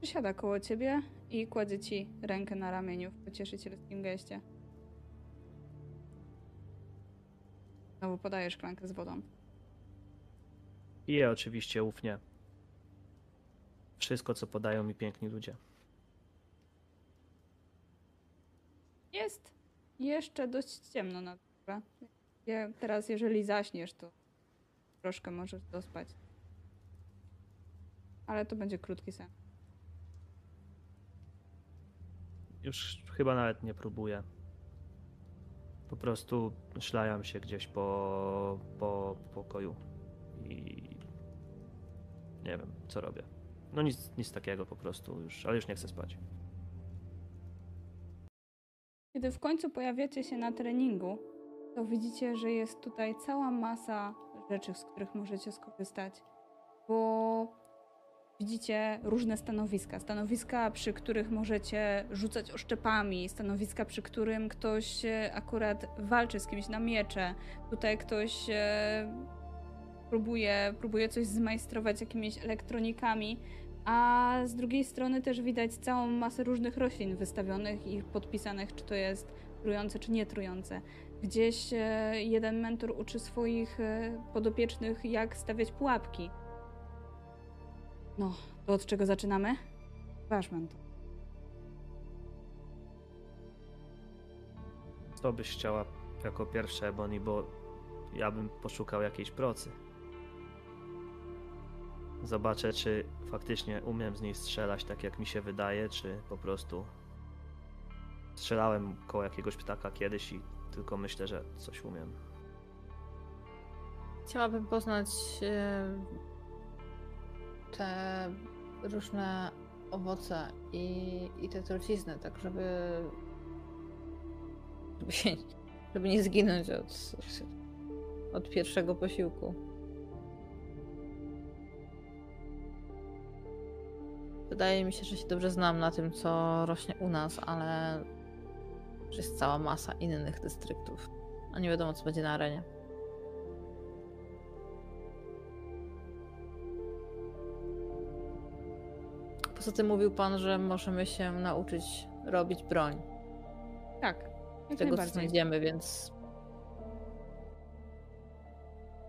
Przysiada koło ciebie i kładzie ci rękę na ramieniu w pocieszycielskim geście. Znowu podajesz szklankę z wodą. Piję oczywiście ufnie. Wszystko, co podają mi piękni ludzie. Jest jeszcze dość ciemno na dworze. Je- Teraz, jeżeli zaśniesz, to troszkę możesz dospać. Ale to będzie krótki sen. Już chyba nawet nie próbuję. Po prostu szlajam się gdzieś po, po pokoju i nie wiem, co robię. No nic, nic takiego po prostu już, ale już nie chcę spać. Kiedy w końcu pojawiacie się na treningu, to widzicie, że jest tutaj cała masa rzeczy, z których możecie skorzystać, bo widzicie różne stanowiska. Stanowiska, przy których możecie rzucać oszczepami, stanowiska, przy którym ktoś e, akurat walczy z kimś na miecze. Tutaj ktoś e, próbuje, próbuje coś zmajstrować jakimiś elektronikami. A z drugiej strony też widać całą masę różnych roślin wystawionych i podpisanych, czy to jest trujące, czy nie trujące. Gdzieś e, jeden mentor uczy swoich e, podopiecznych, jak stawiać pułapki. No, to od czego zaczynamy? Wasz mentor. Co byś chciała jako pierwsze, Bonnie, bo ja bym poszukał jakiejś procy. Zobaczę, czy faktycznie umiem z niej strzelać tak, jak mi się wydaje, czy po prostu strzelałem koło jakiegoś ptaka kiedyś i tylko myślę, że coś umiem. Chciałabym poznać e, te różne owoce i, i te trucizny, tak żeby, żeby, się, żeby nie zginąć od, od pierwszego posiłku. Wydaje mi się, że się dobrze znam na tym, co rośnie u nas, ale że jest cała masa innych dystryktów. A nie wiadomo, co będzie na arenie. Poza tym mówił pan, że możemy się nauczyć robić broń. Tak, Z jak tego, co znajdziemy, więc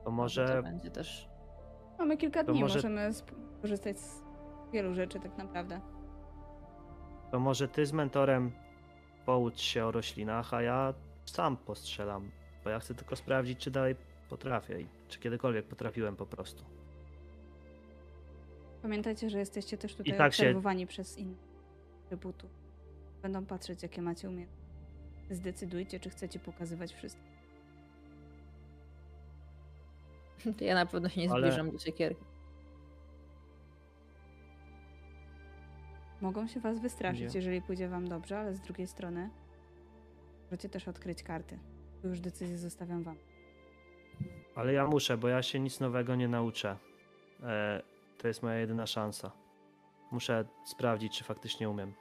To może to będzie też. Mamy kilka To dni, może- możemy sp- korzystać z wielu rzeczy tak naprawdę. To może ty z mentorem poucz się o roślinach, a ja sam postrzelam. Bo ja chcę tylko sprawdzić, czy dalej potrafię i czy kiedykolwiek potrafiłem po prostu. Pamiętajcie, że jesteście też tutaj tak się- obserwowani przez innych trybutów. Będą patrzeć, jakie macie umiejętności. Zdecydujcie, czy chcecie pokazywać wszystko. Ja na pewno się nie Ale- zbliżam do siekierki. Mogą się was wystraszyć, Nie. jeżeli pójdzie wam dobrze, ale z drugiej strony możecie też odkryć karty. Tu już decyzję zostawiam wam. Ale ja muszę, bo ja się nic nowego nie nauczę. E, to jest moja jedyna szansa. Muszę sprawdzić, czy faktycznie umiem.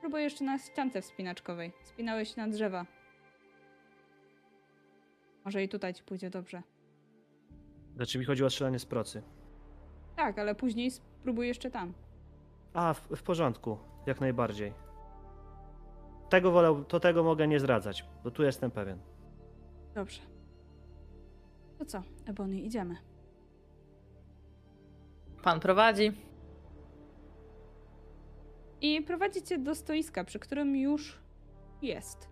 Próbuję jeszcze na ściance wspinaczkowej. Spinałeś się na drzewa. Może i tutaj ci pójdzie dobrze. Znaczy mi chodzi o strzelanie z procy. Tak, ale później spróbuj jeszcze tam. A, w, w porządku, jak najbardziej. Tego wolę, to tego mogę nie zdradzać, bo tu jestem pewien. Dobrze. To co, Ebony, idziemy. Pan prowadzi. I prowadzicie do stoiska, przy którym już jest.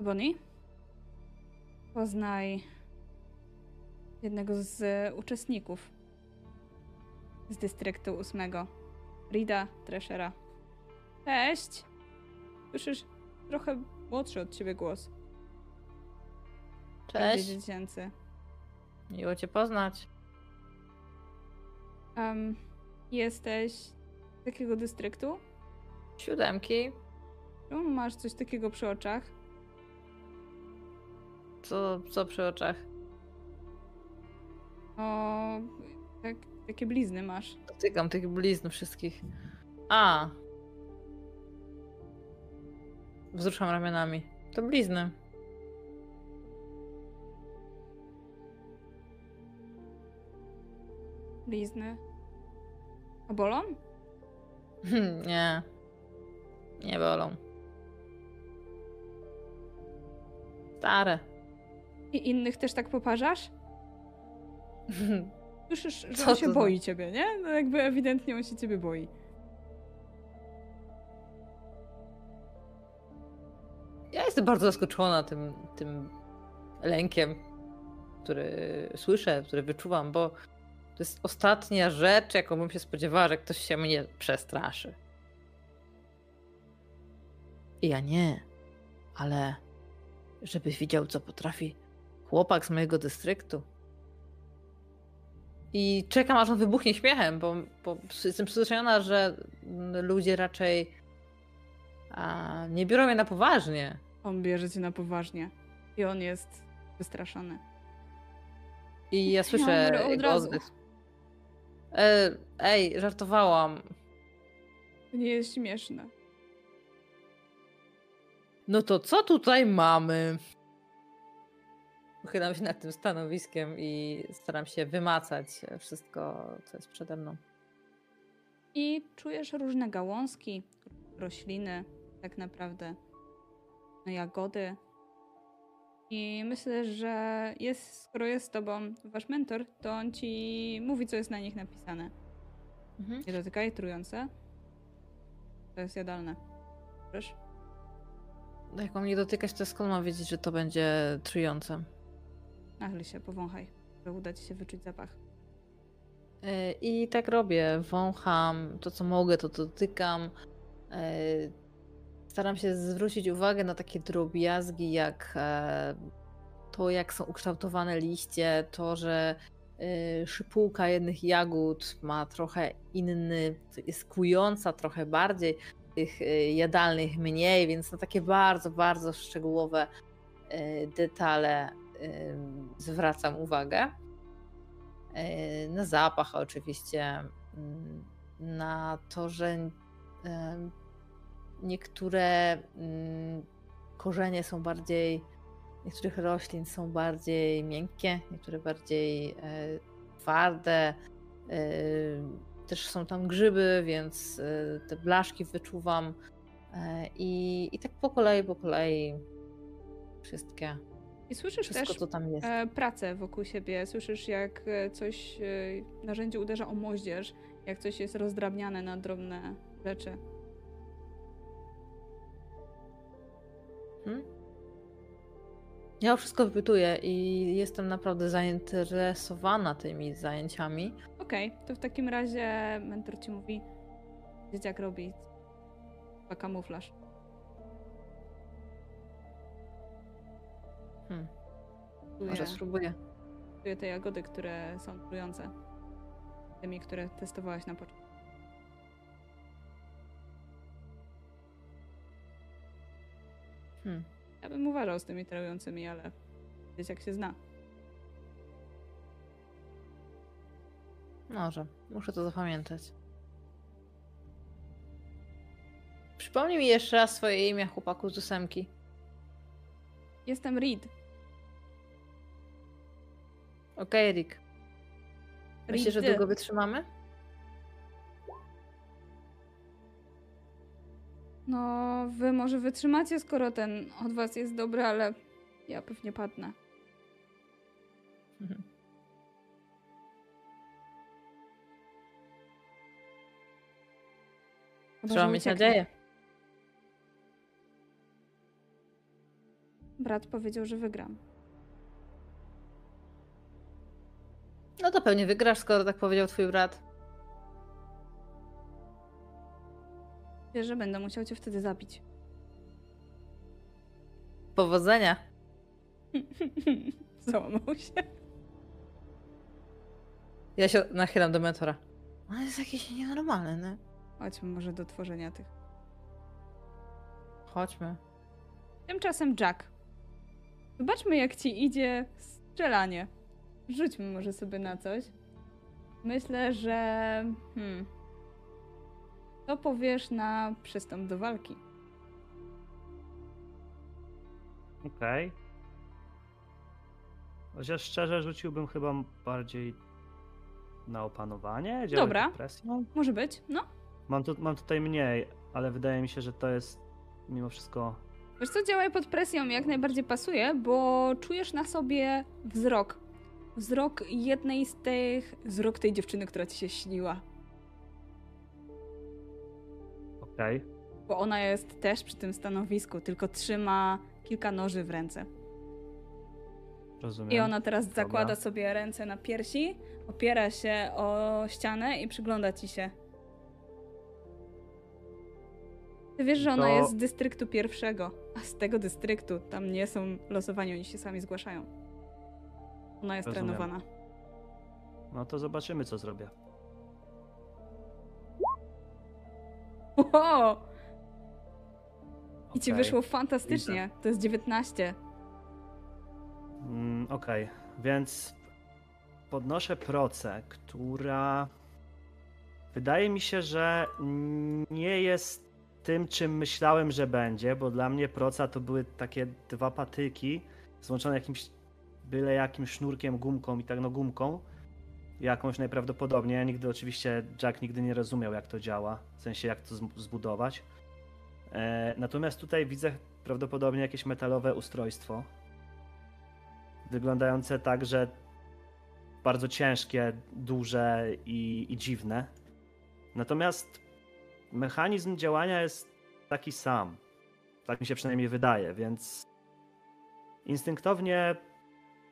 Bonnie? Poznaj jednego z uczestników z dystryktu ósmego. Rida Treshera. Cześć! Słyszysz trochę młodszy od ciebie głos. Cześć. dziecięcy. Miło cię poznać. Um, jesteś z jakiego dystryktu? Siódemki. Czemu masz coś takiego przy oczach? Co, co przy oczach? O, tak, takie blizny masz. Dotykam tych blizn wszystkich. A. Wzruszam ramionami. To blizny. Blizny. A bolą? Hmm, nie. Nie bolą. Stare. I innych też tak poparzasz? Słyszysz, że Co on się to boi ciebie, nie? No jakby ewidentnie on się ciebie boi. Ja jestem bardzo zaskoczona tym, tym lękiem, który słyszę, który wyczuwam, bo to jest ostatnia rzecz, jaką bym się spodziewała, że ktoś się mnie przestraszy. I ja nie, ale żebyś widział, co potrafi chłopak z mojego dystryktu. I czekam, aż on wybuchnie śmiechem, bo, bo jestem przyzwyczajona, że ludzie raczej a, nie biorą mnie na poważnie. On bierze cię na poważnie. I on jest wystraszony. I ja słyszę jego oddech. E, ej, żartowałam. To nie jest śmieszne. No to co tutaj mamy? Uchylam się nad tym stanowiskiem i staram się wymacać wszystko, co jest przede mną. I czujesz różne gałązki, rośliny, tak naprawdę, no, jagody. I myślę, że jest, skoro jest z tobą wasz mentor, to on ci mówi, co jest na nich napisane. Mhm. Nie dotykaj, trujące. To jest jadalne. Proszę. No Jak mam nie dotykać, to skąd mam wiedzieć, że to będzie trujące? Nachyl się, powąchaj, że uda ci się wyczuć zapach. E, I tak robię. Wącham to, co mogę, to dotykam. E, Staram się zwrócić uwagę na takie drobiazgi, jak e, to, jak są ukształtowane liście, to, że szypułka jednych jagód ma trochę inny, jest kująca trochę bardziej, tych jadalnych mniej, więc na takie bardzo, bardzo szczegółowe detale zwracam uwagę. E, Na zapach oczywiście, mm, na to, że em, niektóre mm, korzenie są bardziej, niektórych roślin są bardziej miękkie, niektóre bardziej twarde. Też są tam grzyby, więc te blaszki wyczuwam. I, I tak po kolei, po kolei wszystkie, I słyszysz wszystko też co tam jest. e, pracę wokół siebie. Słyszysz, jak e, coś, e, narzędzie uderza o moździerz, jak coś jest rozdrabniane na drobne rzeczy. Hmm? Ja o wszystko wypytuję i jestem naprawdę zainteresowana tymi zajęciami. Okej, to w takim razie mentor ci mówi, dzieciak robi kamuflaż. Hmm. Czuje, Może spróbuję. czuje te jagody, które są trujące. Tymi, które testowałaś na początku. Hmm. Ja bym uważał z tymi trującymi, ale dzieciak się zna. Może. Muszę to zapamiętać. Przypomnij mi jeszcze raz swoje imię, chłopaku z ósemki. Jestem Reed. Okej, Rick. Myślisz, że długo wytrzymamy? No, wy może wytrzymacie, skoro ten od was jest dobry, ale ja pewnie padnę. Mhm. Trzeba mieć nadzieję. Brat powiedział, że wygram. No to pewnie wygrasz, skoro tak powiedział twój brat. Wiesz, że będę musiał cię wtedy zabić. Powodzenia. Załamał się. Ja się nachylam do mentora. On jest jakiś nienormalny. Chodźmy może do tworzenia tych. Chodźmy. Tymczasem Jack. Zobaczmy, jak ci idzie strzelanie. Rzućmy może sobie na coś. Myślę, że. Hmm. Co powiesz na przystęp do walki? Okej. Chociaż szczerze rzuciłbym chyba bardziej na opanowanie. Dobra. Może być? No. Mam, tu, mam tutaj mniej, ale wydaje mi się, że to jest mimo wszystko. Wiesz co, działaj pod presją jak najbardziej pasuje, bo czujesz na sobie wzrok. Wzrok jednej z tych. Wzrok tej dziewczyny, która ci się śniła. Okej. Bo ona jest też przy tym stanowisku, tylko trzyma kilka noży w ręce. Rozumiem. I ona teraz Dobra. zakłada sobie ręce na piersi, opiera się o ścianę i przygląda ci się. Ty wiesz, że ona To- jest z dystryktu pierwszego, a z tego dystryktu tam nie są losowani, oni się sami zgłaszają. Ona jest Rozumiem. trenowana. No to zobaczymy, co zrobię. Oho! I ci wyszło fantastycznie. To jest 19. Mm, Okej, więc podnoszę procę, która wydaje mi się, że nie jest tym, czym myślałem, że będzie, bo dla mnie proca to były takie dwa patyki złączone jakimś byle jakim sznurkiem, gumką i tak no gumką. Jakąś najprawdopodobniej. Ja nigdy oczywiście Jack nigdy nie rozumiał, jak to działa, w sensie jak to zbudować. E, natomiast tutaj widzę prawdopodobnie jakieś metalowe ustrojstwo wyglądające tak, że bardzo ciężkie, duże i, i dziwne. Natomiast mechanizm działania jest taki sam. Tak mi się przynajmniej wydaje, więc instynktownie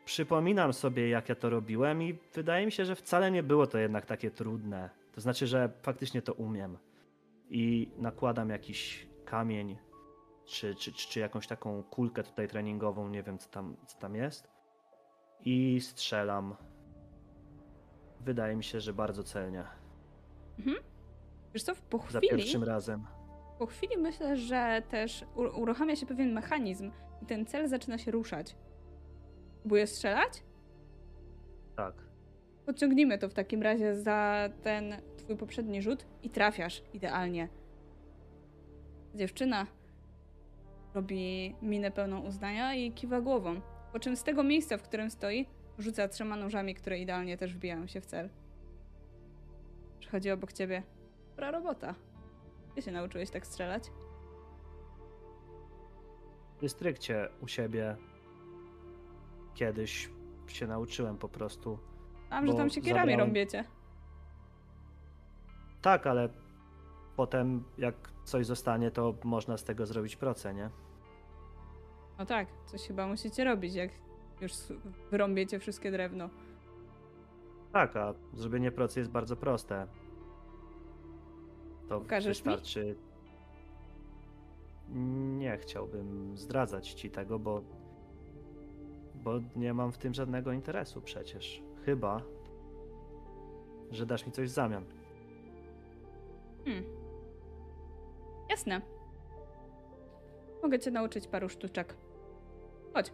przypominam sobie, jak ja to robiłem, i wydaje mi się, że wcale nie było to jednak takie trudne. To znaczy, że faktycznie to umiem. I nakładam jakiś kamień, czy, czy, czy, jakąś taką kulkę tutaj treningową, nie wiem co tam, co tam jest i strzelam. Wydaje mi się, że bardzo celnie. Wiesz co, po Za chwili, pierwszym razem. po chwili myślę, że też uruchamia się pewien mechanizm i ten cel zaczyna się ruszać. Próbujesz strzelać? Tak. Podciągnijmy to w takim razie za ten twój poprzedni rzut i trafiasz idealnie. Dziewczyna robi minę pełną uznania i kiwa głową. Po czym z tego miejsca, w którym stoi, rzuca trzema nożami, które idealnie też wbijają się w cel. Przychodzi obok ciebie. Dobra robota. Ty się nauczyłeś tak strzelać? W dystrykcie u siebie kiedyś się nauczyłem po prostu. Mam, że tam się kierami zabrałem- rąbiecie. Tak, ale potem jak coś zostanie, to można z tego zrobić proce, nie? No tak, coś chyba musicie robić, jak już wyrąbiecie wszystkie drewno. Tak, a zrobienie procy jest bardzo proste. To Pokażesz mi? wystarczy. Nie chciałbym zdradzać ci tego, bo. Bo nie mam w tym żadnego interesu przecież. Chyba, że dasz mi coś w zamian. Hmm. Jasne. Mogę cię nauczyć paru sztuczek. Chodź.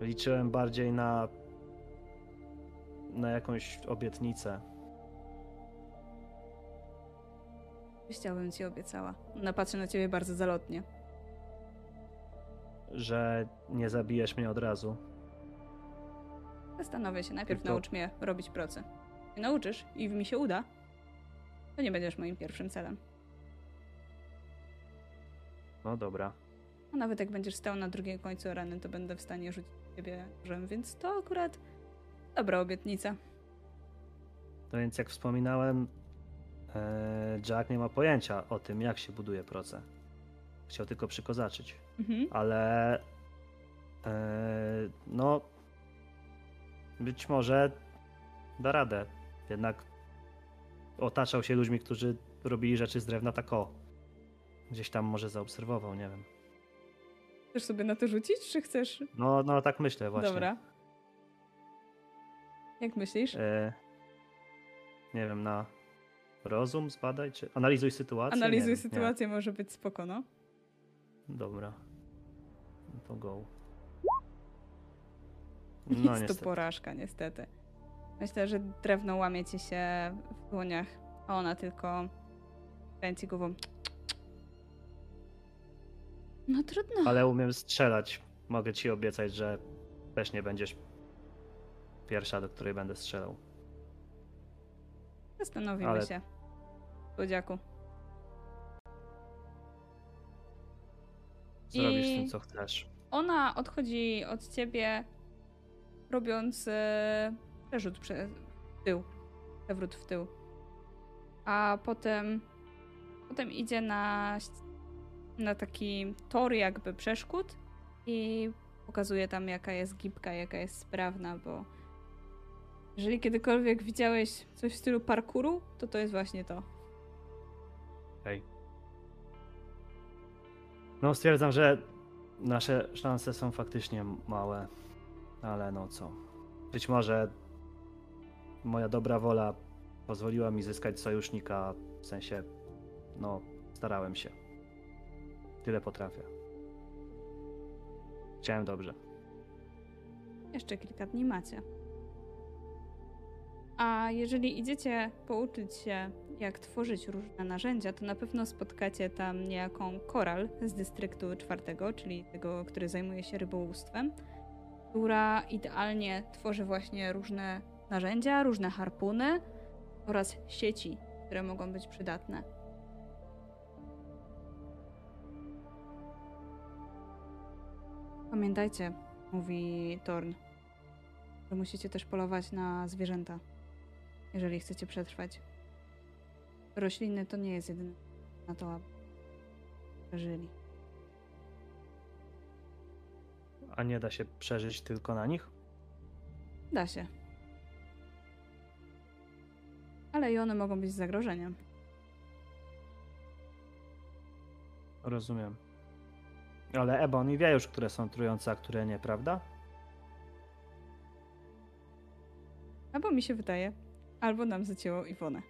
Liczyłem bardziej na. na jakąś obietnicę. Chciałbym ci obiecała. Ona patrzy na ciebie bardzo zalotnie. że nie zabijesz mnie od razu. Zastanowię się. Najpierw Tylko- naucz mnie robić procy. Jak nauczysz i mi się uda, to nie będziesz moim pierwszym celem. No dobra. A nawet jak będziesz stał na drugim końcu areny, to będę w stanie rzucić ciebie nożem, więc to akurat dobra obietnica. No więc jak wspominałem, Jack nie ma pojęcia o tym, jak się buduje proce. Chciał tylko przykozaczyć. Mhm. Ale e, no być może da radę. Jednak otaczał się ludźmi, którzy robili rzeczy z drewna tak o. Gdzieś tam może zaobserwował, nie wiem. Chcesz sobie na to rzucić, czy chcesz... No, no tak myślę właśnie. Dobra. Jak myślisz? E, nie wiem, na rozum zbadaj, czy analizuj sytuację? Nie Analizuj wiem, sytuację, może być spoko, no. Nie. Dobra. No to go. No Jest niestety. to porażka, niestety. Myślę, że drewno łamie ci się w dłoniach, a ona tylko kręci głową. No trudno. Ale umiem strzelać. Mogę ci obiecać, że też nie będziesz pierwsza, do której będę strzelał. Zastanowimy ale- się. Słodziaku. Zrobisz I- tym, co chcesz. Ona odchodzi od ciebie, robiąc e, przerzut prze, w tył. Przewrót w tył. A potem, potem idzie na, na taki tor jakby przeszkód i pokazuje tam jaka jest gibka, jaka jest sprawna, bo jeżeli kiedykolwiek widziałeś coś w stylu parkouru, to to jest właśnie to. Okej. No stwierdzam, że nasze szanse są faktycznie małe, ale no co. Być może moja dobra wola pozwoliła mi zyskać sojusznika, w sensie, no, starałem się. Tyle potrafię. Chciałem dobrze. Jeszcze kilka dni macie. A jeżeli idziecie pouczyć się, jak tworzyć różne narzędzia, to na pewno spotkacie tam niejaką Koral z dystryktu czwartego, czyli tego, który zajmuje się rybołówstwem, która idealnie tworzy właśnie różne narzędzia, różne harpuny oraz sieci, które mogą być przydatne. Pamiętajcie, mówi Torn, że musicie też polować na zwierzęta, jeżeli chcecie przetrwać. Rośliny to nie jest jedyny na to, aby przeżyli. A nie da się przeżyć tylko na nich? Da się. Ale i one mogą być zagrożeniem. Rozumiem. Ale Ebony wie już, które są trujące, a które nie, prawda? Albo mi się wydaje, albo nam zacięło Iwonę.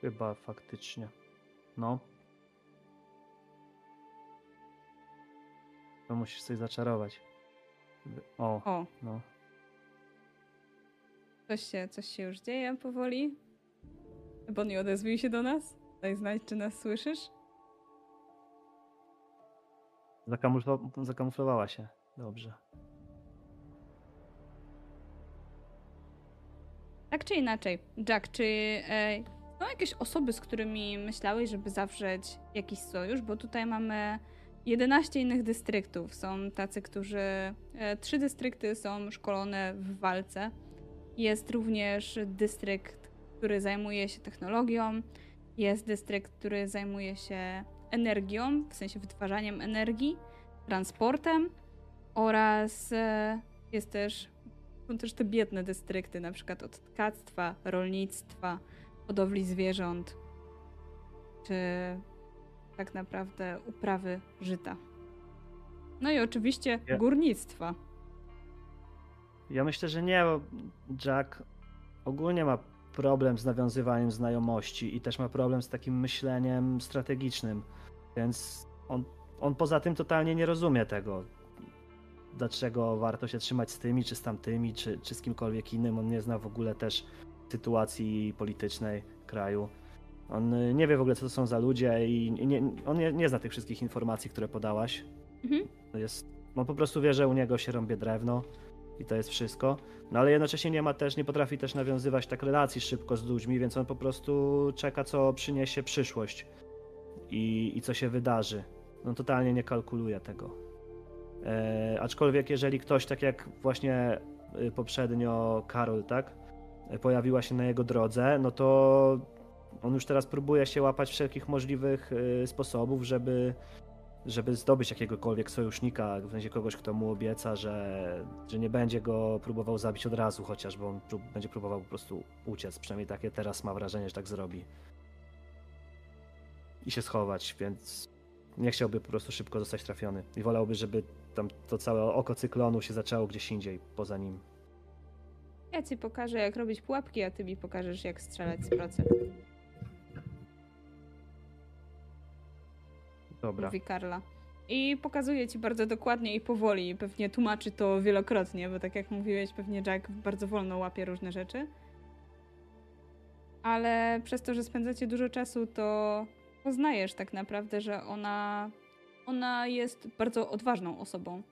Chyba faktycznie. No. To musisz coś zaczarować. O, O, no. coś się, coś się już dzieje powoli. Bonnie, odezwij się do nas. Daj znać, czy nas słyszysz. Zakamuflo- zakamuflowała się. Dobrze. Tak czy inaczej, Jack, czy e, są jakieś osoby, z którymi myślałeś, żeby zawrzeć jakiś sojusz? Bo tutaj mamy 11 innych dystryktów. Są tacy, którzy. E, trzy dystrykty są szkolone w walce. Jest również dystrykt, który zajmuje się technologią. Jest dystrykt, który zajmuje się energią, w sensie wytwarzaniem energii, transportem oraz e, jest też są też te biedne dystrykty, na przykład od tkactwa, rolnictwa, hodowli zwierząt, czy tak naprawdę uprawy żyta. No i oczywiście Ja- górnictwa. Ja myślę, że nie, bo Jack ogólnie ma problem z nawiązywaniem znajomości i też ma problem z takim myśleniem strategicznym, więc on, on poza tym totalnie nie rozumie tego, dlaczego warto się trzymać z tymi, czy z tamtymi, czy, czy z kimkolwiek innym. On nie zna w ogóle też sytuacji politycznej kraju. On y, nie wie w ogóle, co to są za ludzie i nie, on nie, nie zna tych wszystkich informacji, które podałaś. Mhm. Jest, on po prostu wie, że u niego się rąbie drewno i to jest wszystko. No ale jednocześnie nie ma też, nie potrafi też nawiązywać tak relacji szybko z ludźmi, więc on po prostu czeka, co przyniesie przyszłość i, i co się wydarzy. On totalnie nie kalkuluje tego. E, aczkolwiek jeżeli ktoś, tak jak właśnie y, poprzednio Karol, tak, e, pojawiła się na jego drodze, no to on już teraz próbuje się łapać wszelkich możliwych y, sposobów, żeby żeby zdobyć jakiegokolwiek sojusznika, w sensie kogoś, kto mu obieca, że, że nie będzie go próbował zabić od razu, chociaż bo on będzie próbował po prostu uciec. Przynajmniej takie teraz ma wrażenie, że tak zrobi. I się schować, więc nie chciałby po prostu szybko zostać trafiony. I wolałby, żeby tam to całe oko cyklonu się zaczęło gdzieś indziej, poza nim. Ja ci pokażę, jak robić pułapki, a ty mi pokażesz, jak strzelać z procy. Dobra. Mówi Karla. I pokazuje ci bardzo dokładnie i powoli. Pewnie tłumaczy to wielokrotnie, bo tak jak mówiłeś, pewnie Jack bardzo wolno łapie różne rzeczy. Ale przez to, że spędzacie dużo czasu, to poznajesz tak naprawdę, że ona, ona jest bardzo odważną osobą.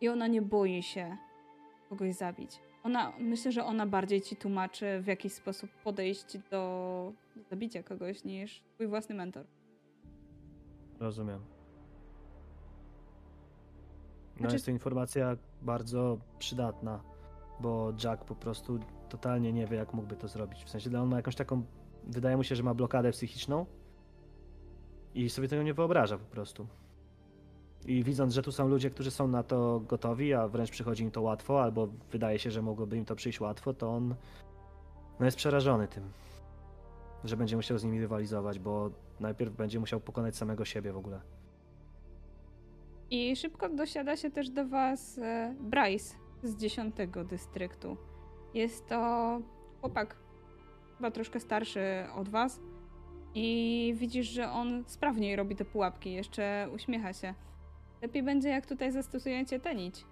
I ona nie boi się kogoś zabić. Ona, myślę, że ona bardziej ci tłumaczy, w jaki sposób podejść do zabicia kogoś, niż twój własny mentor. Rozumiem. No Znaczy- jest to informacja bardzo przydatna, bo Jack po prostu totalnie nie wie, jak mógłby to zrobić. W sensie, on ma jakąś taką, wydaje mu się, że ma blokadę psychiczną i sobie tego nie wyobraża po prostu. I widząc, że tu są ludzie, którzy są na to gotowi, a wręcz przychodzi im to łatwo, albo wydaje się, że mogłoby im to przyjść łatwo, to on no jest przerażony tym, że będzie musiał z nimi rywalizować, bo najpierw będzie musiał pokonać samego siebie w ogóle. I szybko dosiada się też do was e, Bryce z 10 dystryktu. Jest to chłopak, chyba troszkę starszy od was. I widzisz, że on sprawniej robi te pułapki, jeszcze uśmiecha się. Lepiej będzie, jak tutaj zastosujecie tę nić.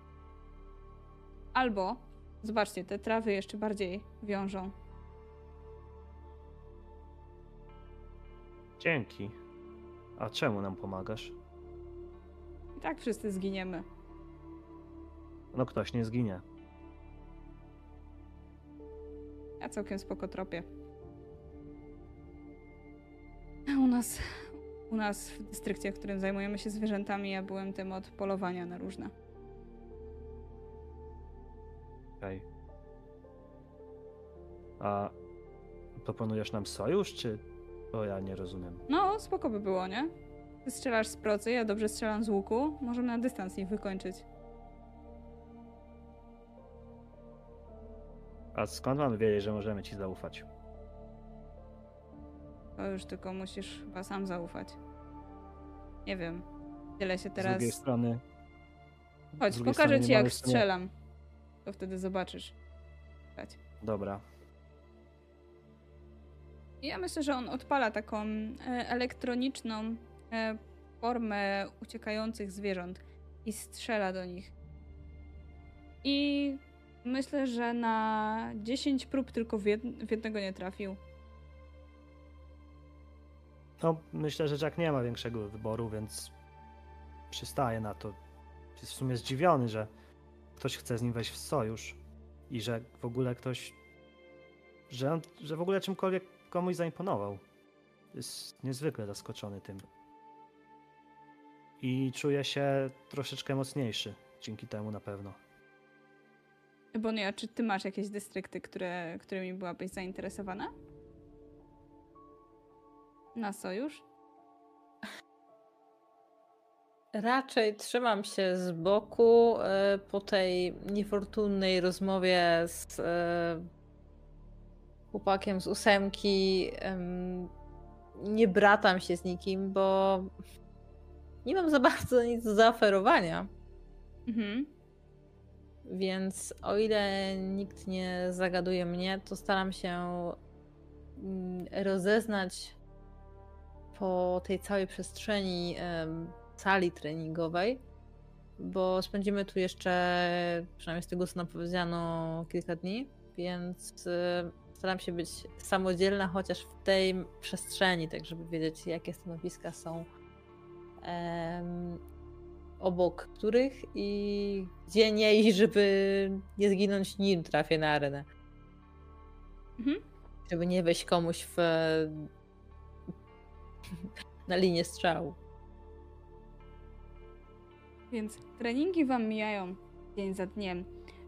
Albo, zobaczcie, te trawy jeszcze bardziej wiążą. Dzięki. A czemu nam pomagasz? I tak wszyscy zginiemy. No ktoś nie zginie. Ja całkiem spoko tropię. U nas, u nas w dystrykcie, w którym zajmujemy się zwierzętami, ja byłem tym od polowania na różne. Okej. A proponujesz nam sojusz, czy... O, ja nie rozumiem. No, spoko by było, nie? Ty strzelasz z procy, ja dobrze strzelam z łuku. Możemy na dystans ich wykończyć. A skąd mamy wiedzieć, że możemy ci zaufać? To już tylko musisz chyba sam zaufać. Nie wiem. Tyle się Z teraz... drugiej strony... Chodź, z drugiej pokażę strony ci jak strzelam. To wtedy zobaczysz. Chodź. Dobra. Ja myślę, że on odpala taką e, elektroniczną e, formę uciekających zwierząt i strzela do nich. I myślę, że na 10 prób tylko w jednego nie trafił. No, myślę, że Jack nie ma większego wyboru, więc przystaje na to. Jest w sumie zdziwiony, że ktoś chce z nim wejść w sojusz i że w ogóle ktoś, że, że w ogóle czymkolwiek komuś zaimponował. Jest niezwykle zaskoczony tym. I czuje się troszeczkę mocniejszy dzięki temu na pewno. Bonia, czy ty masz jakieś dystrykty, które, którymi byłabyś zainteresowana? Na sojusz? Raczej trzymam się z boku e, po tej niefortunnej rozmowie z e, chłopakiem z ósemki. em, Nie bratam się z nikim, bo nie mam za bardzo nic do zaoferowania. Mhm. Więc o ile nikt nie zagaduje mnie, to staram się mm, rozeznać po tej całej przestrzeni sali treningowej, bo spędzimy tu jeszcze, przynajmniej z tego co nam powiedziano, kilka dni, więc staram się być samodzielna chociaż w tej przestrzeni, tak żeby wiedzieć, jakie stanowiska są em, obok których i gdzie nie i żeby nie zginąć nim trafię na arenę. Mhm. Żeby nie wejść komuś w na linię strzału. Więc treningi wam mijają dzień za dniem,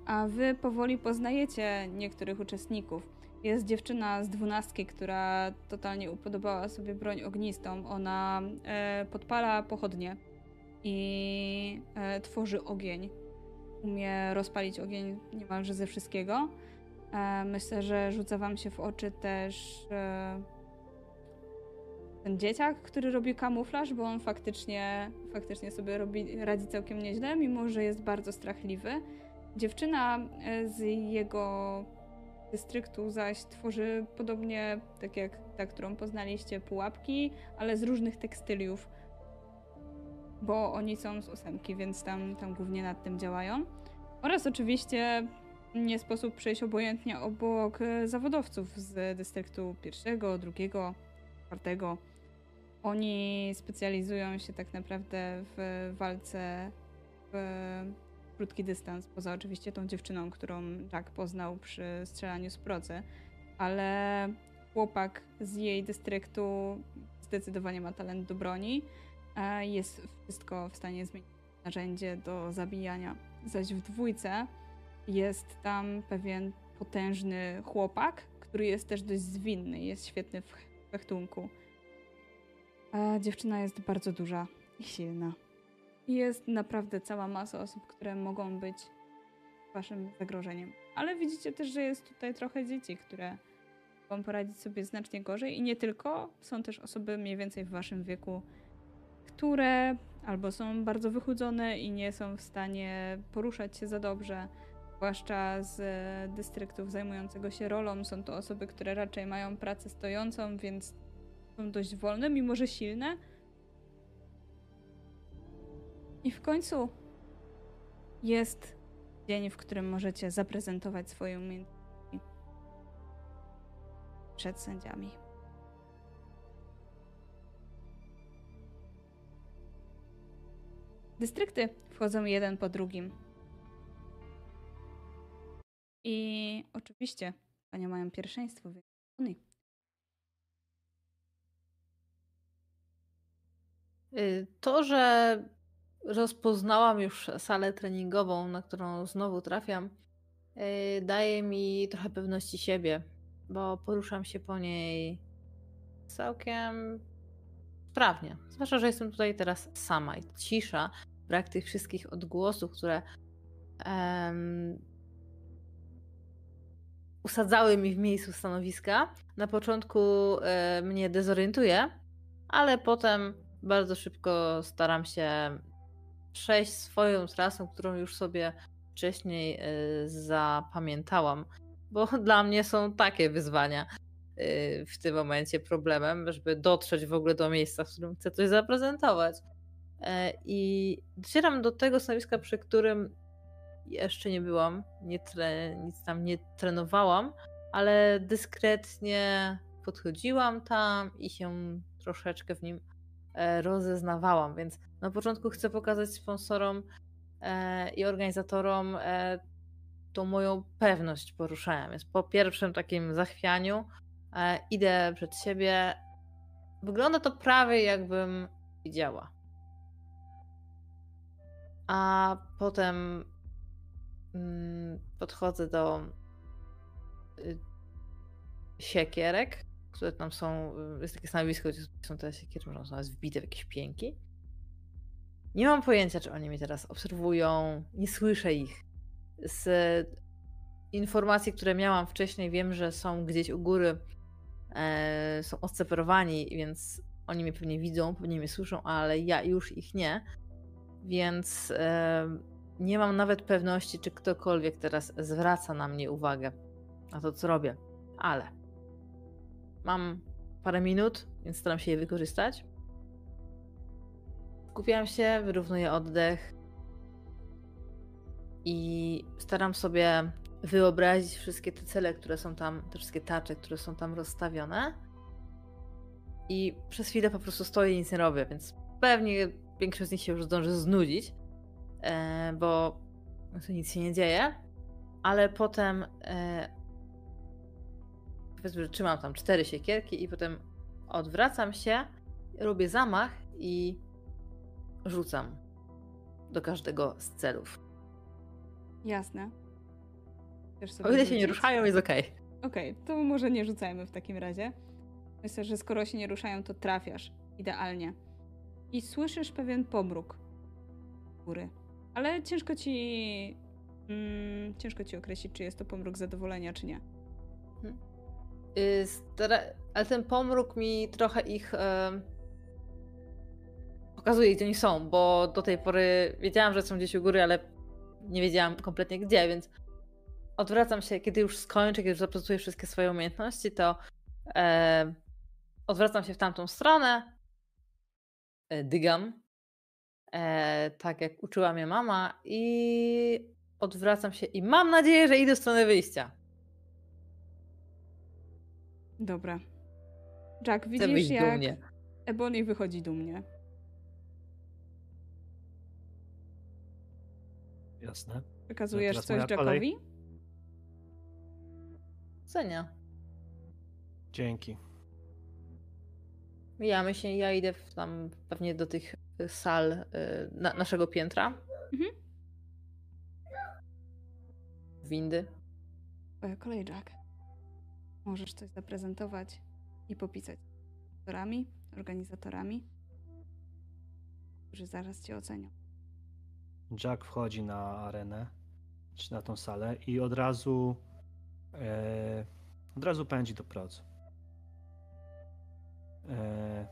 a wy powoli poznajecie niektórych uczestników. Jest dziewczyna z dwunastki, która totalnie upodobała sobie broń ognistą. Ona e, podpala pochodnie i e, tworzy ogień. Umie rozpalić ogień niemalże ze wszystkiego. E, myślę, że rzuca wam się w oczy też e, ten dzieciak, który robi kamuflaż, bo on faktycznie, faktycznie sobie robi, radzi całkiem nieźle, mimo że jest bardzo strachliwy. Dziewczyna e, z jego dystryktu zaś tworzy podobnie, tak jak ta, którą poznaliście, pułapki, ale z różnych tekstyliów. bo oni są z ósemki, więc tam, tam głównie nad tym działają. Oraz oczywiście nie sposób przejść obojętnie obok e, zawodowców z dystryktu pierwszego, drugiego, czwartego. Oni specjalizują się tak naprawdę w walce w krótki dystans, poza oczywiście tą dziewczyną, którą Jack poznał przy strzelaniu z procy, ale chłopak z jej dystryktu zdecydowanie ma talent do broni, a jest wszystko w stanie zmienić narzędzie do zabijania. Zaś w dwójce jest tam pewien potężny chłopak, który jest też dość zwinny, jest świetny w fechtunku. A dziewczyna jest bardzo duża i silna. Jest naprawdę cała masa osób, które mogą być waszym zagrożeniem. Ale widzicie też, że jest tutaj trochę dzieci, które mogą poradzić sobie znacznie gorzej i nie tylko. Są też osoby mniej więcej w waszym wieku, które albo są bardzo wychudzone i nie są w stanie poruszać się za dobrze, zwłaszcza z dystryktów zajmującego się rolą. Są to osoby, które raczej mają pracę stojącą, więc są dość wolne, mimo że silne. I w końcu jest dzień, w którym możecie zaprezentować swoje umiejętności przed sędziami. Dystrykty wchodzą jeden po drugim. I oczywiście panie mają pierwszeństwo, więc oni. Y, To, że rozpoznałam już salę treningową, na którą znowu trafiam, y, daje mi trochę pewności siebie, bo poruszam się po niej całkiem sprawnie. Zwłaszcza, że jestem tutaj teraz sama i cisza, brak tych wszystkich odgłosów, które usadzały mi w miejscu stanowiska. Na początku e, mnie dezorientuje, ale potem bardzo szybko staram się przejść swoją trasą, którą już sobie wcześniej e, zapamiętałam, bo dla mnie są takie wyzwania e, w tym momencie problemem, żeby dotrzeć w ogóle do miejsca, w którym chcę coś zaprezentować. I docieram do tego stanowiska, przy którym jeszcze nie byłam, nie tre, nic tam nie trenowałam, ale dyskretnie podchodziłam tam i się troszeczkę w nim e, rozeznawałam, więc na początku chcę pokazać sponsorom e, i organizatorom e, tą moją pewność poruszania. Więc po pierwszym takim zachwianiu idę przed siebie. Wygląda to prawie jakbym widziała. A potem podchodzę do y, siekierek, które tam są. y, Jest takie stanowisko, gdzie są te siekiery, można są wbite w jakieś pięki. Nie mam pojęcia, czy oni mnie teraz obserwują, nie słyszę ich. Z informacji, które miałam wcześniej, wiem, że są gdzieś u góry, e, są odseparowani, więc oni mnie pewnie widzą, pewnie mnie słyszą, ale ja już ich nie. Więc e, nie mam nawet pewności, czy ktokolwiek teraz zwraca na mnie uwagę, na to, co robię. Ale mam parę minut, więc staram się je wykorzystać. Skupiam się, wyrównuję oddech i staram sobie wyobrazić wszystkie te cele, które są tam, te wszystkie tarcze, które są tam rozstawione. I przez chwilę po prostu stoję i nic nie robię, więc pewnie większość z nich się już zdąży znudzić, bo tu nic się nie dzieje. Ale potem e, powiedzmy, że trzymam tam cztery siekierki i potem odwracam się, robię zamach i rzucam do każdego z celów. Jasne. O ile się nie ruszają, jest okej. Okej, to może nie rzucajmy w takim razie. Myślę, że skoro się nie ruszają, to trafiasz idealnie. I słyszysz pewien pomruk góry. Ale ciężko ci. Mm, ciężko ci określić, czy jest to pomruk zadowolenia, czy nie. Y, stara- Ale ten pomruk mi trochę ich em, pokazuje, gdzie oni są, bo do tej pory wiedziałam, że są gdzieś u góry, ale nie wiedziałam kompletnie gdzie, więc odwracam się, kiedy już skończę, kiedy już zaprezentuję wszystkie swoje umiejętności, to e, odwracam się w tamtą stronę, e, dygam e, tak jak uczyła mnie mama i odwracam się i mam nadzieję, że idę w stronę wyjścia. Dobra. Jack, widzisz jak dumnie. Ebony wychodzi dumnie. Jasne. Przekazujesz teraz coś moja kolej. Jackowi? Cenia. Dzięki. Mijamy się, ja idę tam pewnie do tych sal y, na, naszego piętra. Mhm. Windy. Kolej, Jack. Możesz coś zaprezentować i popisać z autorami, organizatorami, którzy zaraz cię ocenią. Jack wchodzi na arenę, czy na tą salę i od razu e, od razu pędzi do procu. E,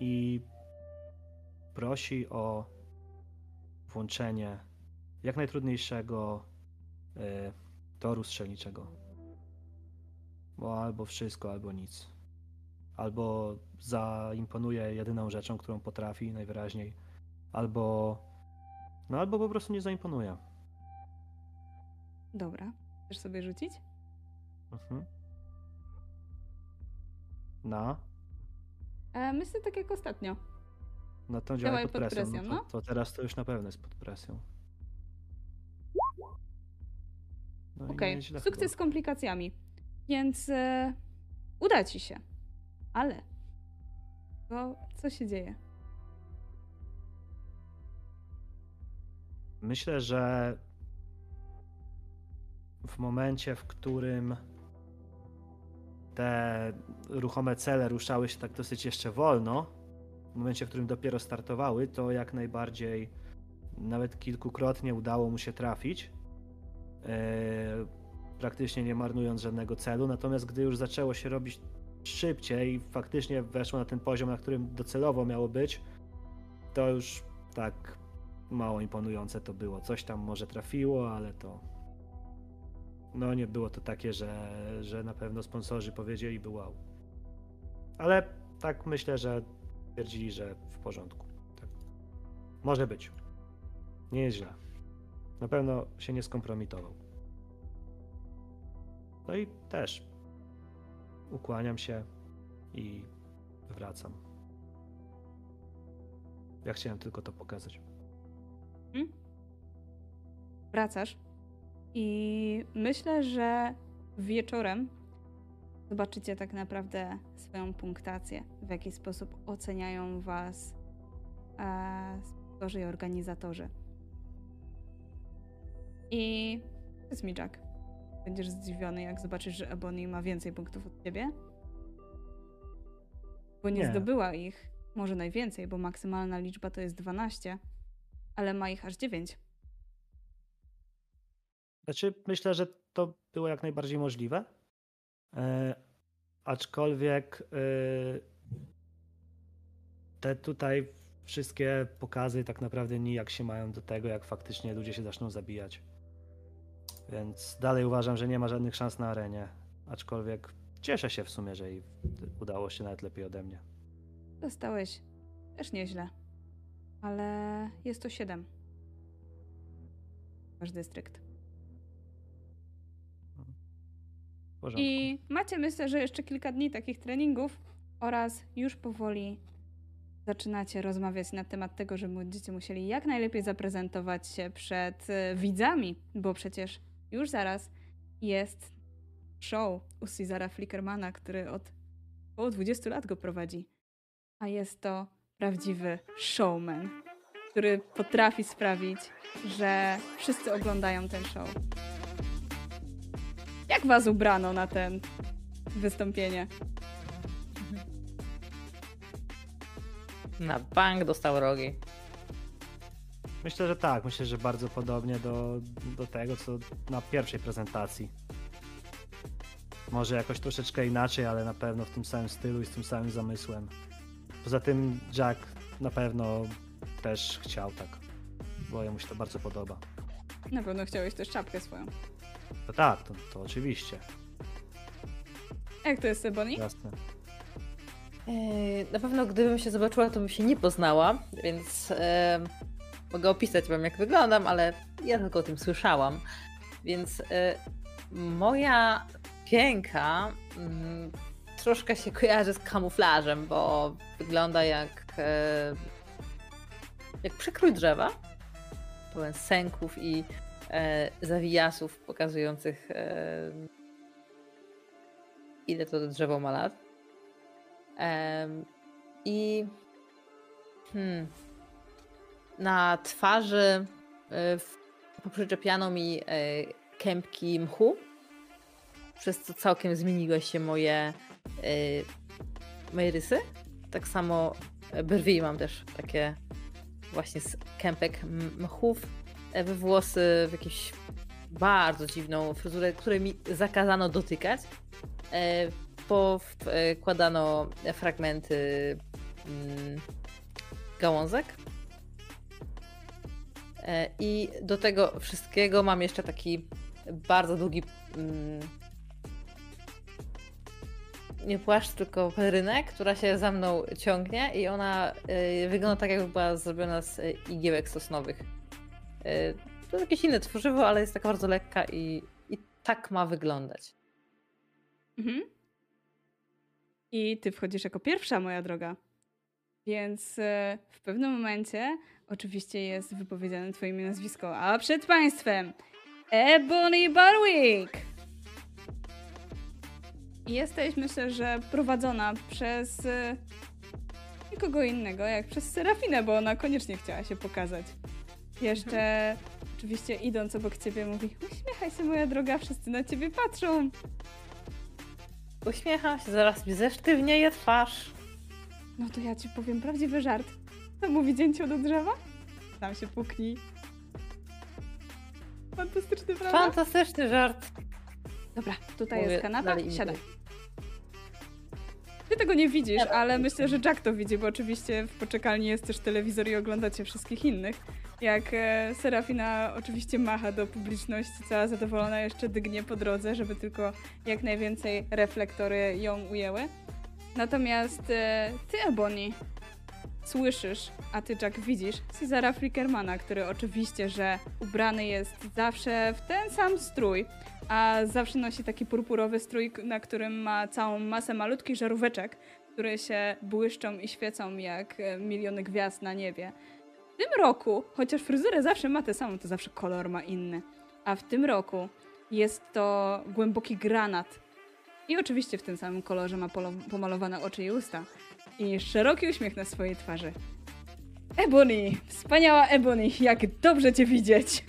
I prosi o włączenie jak najtrudniejszego e, toru strzelniczego. Bo albo wszystko, albo nic. Albo zaimponuje jedyną rzeczą, którą potrafi najwyraźniej, albo no albo po prostu nie zaimponuje. Dobra. Chcesz sobie rzucić? Mhm. Na? E, myślę tak jak ostatnio. No to działa Działaj pod pod presją. presją, no to, no. to teraz to już na pewno jest pod presją. No Okej, nieźle sukces z komplikacjami. Więc e, uda ci się. Ale. Co się dzieje? Myślę, że w momencie, w którym te ruchome cele ruszały się tak dosyć jeszcze wolno, w momencie, w którym dopiero startowały, to jak najbardziej nawet kilkukrotnie udało mu się trafić, e, praktycznie nie marnując żadnego celu. Natomiast gdy już zaczęło się robić szybciej i faktycznie weszło na ten poziom, na którym docelowo miało być, to już tak mało imponujące to było. Coś tam może trafiło, ale to. No nie było to takie, że, że na pewno sponsorzy powiedzieliby wow. Ale tak myślę, że twierdzili, że w porządku. Tak. Może być. Nie jest źle. Na pewno się nie skompromitował. No i też ukłaniam się i wracam. Ja chciałem tylko to pokazać. Hmm? Wracasz i myślę, że wieczorem zobaczycie tak naprawdę swoją punktację, w jaki sposób oceniają was e, sponsorzy i organizatorzy. I powiedz mi, Jack, będziesz zdziwiony, jak zobaczysz, że Ebony ma więcej punktów od ciebie? Bo nie, Nie. zdobyła ich, może najwięcej, bo maksymalna liczba to jest 12, ale ma ich aż 9. Znaczy, myślę, że to było jak najbardziej możliwe. E, aczkolwiek e, te tutaj wszystkie pokazy tak naprawdę nijak się mają do tego, jak faktycznie ludzie się zaczną zabijać. Więc dalej uważam, że nie ma żadnych szans na arenie. Aczkolwiek cieszę się w sumie, że jej udało się nawet lepiej ode mnie. Dostałeś też nieźle, ale jest to 7. Wasz dystrykt. Porządku. I macie, myślę, że jeszcze kilka dni takich treningów oraz już powoli zaczynacie rozmawiać na temat tego, że będziecie musieli jak najlepiej zaprezentować się przed e, widzami, bo przecież już zaraz jest show u Cezara Flickermana, który od około 20 lat go prowadzi. A jest to prawdziwy showman, który potrafi sprawić, że wszyscy oglądają ten show. Jak was ubrano na ten wystąpienie? Na bank dostał rogi. Myślę, że tak. Myślę, że bardzo podobnie do, do tego, co na pierwszej prezentacji. Może jakoś troszeczkę inaczej, ale na pewno w tym samym stylu i z tym samym zamysłem. Poza tym Jack na pewno też chciał tak, bo jemu się to bardzo podoba. Na pewno chciałeś też czapkę swoją. To tak, to, to oczywiście, Jak to jest, Seboni? jasne. Yy, Na pewno gdybym się zobaczyła, to bym się nie poznała, więc e, mogę opisać wam jak wyglądam, ale ja tylko o tym słyszałam. Więc e, moja pięka mm, troszkę się kojarzy z kamuflażem, bo wygląda jak, e, jak przekrój drzewa, pełen sęków i e, zawijasów pokazujących e, ile to drzewo ma lat. Em, I hmm, na twarzy w- poprzyczepiano mi y, kępki mchu, przez co całkiem zmieniły się moje, y, moje rysy. Tak samo y, brwi mam też takie właśnie z kępek mchów, e, we włosy w jakąś bardzo dziwną fryzurę, której mi zakazano dotykać. E, Powkładano fragmenty mm, gałązek. E, I do tego wszystkiego mam jeszcze taki bardzo długi mm, nie płaszcz, tylko perynek, która się za mną ciągnie i ona wygląda tak, jakby była zrobiona z igiełek sosnowych. Y, to jakieś inne tworzywo, ale jest taka bardzo lekka i, i tak ma wyglądać. Mhm. I ty wchodzisz jako pierwsza, moja droga. Więc e, w pewnym momencie oczywiście jest wypowiedziane twoje imię nazwisko. A przed państwem Ebony Barwick! Jesteś, myślę, że prowadzona przez e, nikogo innego, jak przez Serafinę, bo ona koniecznie chciała się pokazać. Jeszcze oczywiście idąc obok ciebie mówi uśmiechaj się moja droga, wszyscy na ciebie patrzą. Uśmiecham się, zaraz mi zesztywnieje twarz. No to ja ci powiem prawdziwy żart. To mówi dzięcioł do drzewa? Tam się puknij. Fantastyczny, prawda? Fantastyczny żart. Dobra, tutaj Mówię jest kanapa, dalej imituję. Ty tego nie widzisz, ale myślę, że Jack to widzi, bo oczywiście w poczekalni jest też telewizor i oglądacie wszystkich innych. Jak e, Serafina oczywiście macha do publiczności, cała zadowolona jeszcze dygnie po drodze, żeby tylko jak najwięcej reflektory ją ujęły. Natomiast e, ty, Ebony, słyszysz, a ty, Jack, widzisz Cezara Flickermana, który oczywiście, że ubrany jest zawsze w ten sam strój, a zawsze nosi taki purpurowy strój, na którym ma całą masę malutkich żaróweczek, które się błyszczą i świecą jak e, miliony gwiazd na niebie. W tym roku, chociaż fryzurę zawsze ma tę samą, to zawsze kolor ma inny, a w tym roku jest to głęboki granat. I oczywiście w tym samym kolorze ma pomalowane oczy i usta. I szeroki uśmiech na swojej twarzy. Ebony! Wspaniała Ebony! Jak dobrze cię widzieć!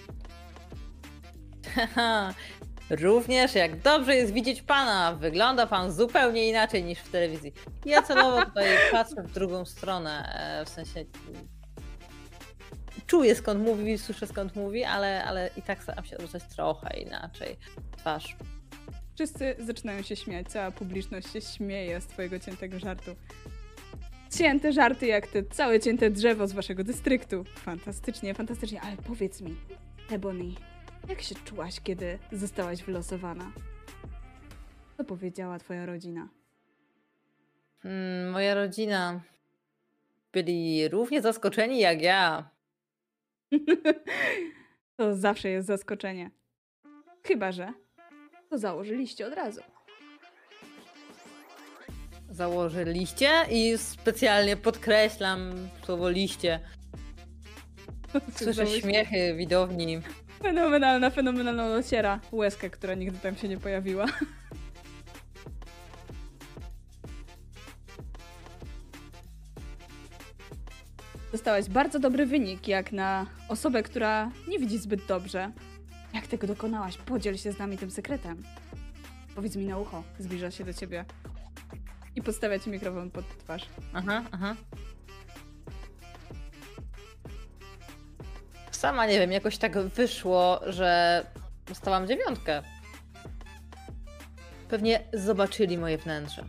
Haha, Również jak dobrze jest widzieć pana. Wygląda pan zupełnie inaczej niż w telewizji. Ja celowo tutaj patrzę w drugą stronę, e, w sensie czuję skąd mówi, słyszę skąd mówi, ale, ale i tak staram się odwracać trochę inaczej twarz. Wszyscy zaczynają się śmiać, cała publiczność się śmieje z twojego ciętego żartu. Cięte żarty jak te całe cięte drzewo z waszego dystryktu. Fantastycznie, fantastycznie, ale powiedz mi, Ebony, jak się czułaś, kiedy zostałaś wylosowana? Co powiedziała twoja rodzina? Mm, moja rodzina byli równie zaskoczeni jak ja. to zawsze jest zaskoczenie. Chyba, że to założyliście od razu. Założyliście i specjalnie podkreślam słowo liście. Słyszę śmiechy widowni. Fenomenalna, fenomenalna dociera. Łezka, która nigdy tam się nie pojawiła. Dostałaś bardzo dobry wynik, jak na osobę, która nie widzi zbyt dobrze. Jak tego dokonałaś? Podziel się z nami tym sekretem. Powiedz mi na ucho. Zbliża się do ciebie. I podstawia ci mikrofon pod twarz. Aha, aha. Sama nie wiem, jakoś tak wyszło, że dostałam dziewiątkę. Pewnie zobaczyli moje wnętrze.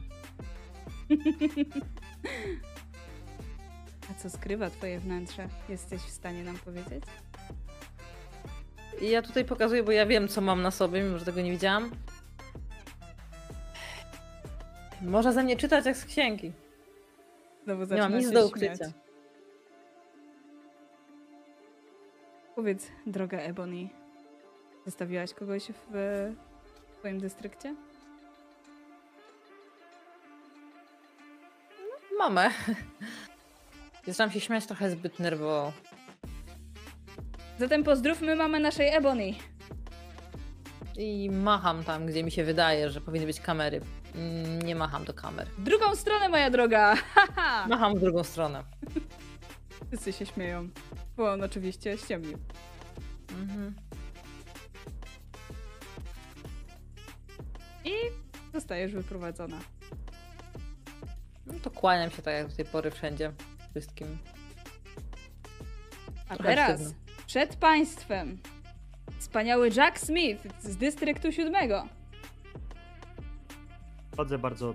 A co skrywa twoje wnętrze? Jesteś w stanie nam powiedzieć? Ja tutaj pokazuję, bo ja wiem, co mam na sobie, mimo że tego nie widziałam. Można ze mnie czytać jak z księgi. Znowu Nie zaczyna mam nic do śmiać. Powiedz, droga Ebony, zostawiłaś kogoś w twoim dystrykcie? Mamę. Zaczynam się śmiać trochę zbyt nerwowo. Zatem pozdrówmy mamę naszej Ebony. I macham tam, gdzie mi się wydaje, że powinny być kamery. Mm, Nie macham do kamer. W drugą stronę, moja droga! Macham w drugą stronę. Wszyscy się śmieją, bo on oczywiście ściemnił. Mhm. I zostajesz wyprowadzona. No to kłaniam się tak jak do tej pory wszędzie. Wszystkim. A Trochę teraz wstydno. przed państwem wspaniały Jack Smith z dystryktu siódmego. Chodzę bardzo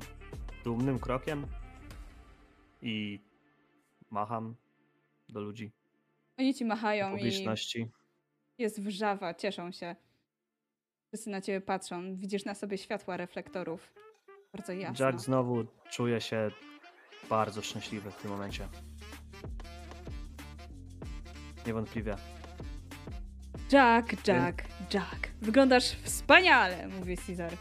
dumnym krokiem i macham do ludzi Oni ci machają i publiczności. jest wrzawa, cieszą się. Wszyscy na ciebie patrzą, widzisz na sobie światła reflektorów. Bardzo jasno. Jack znowu czuje się bardzo szczęśliwy w tym momencie. Niewątpliwie. Jack, Jack, Jack. Wyglądasz wspaniale, mówi Caesar.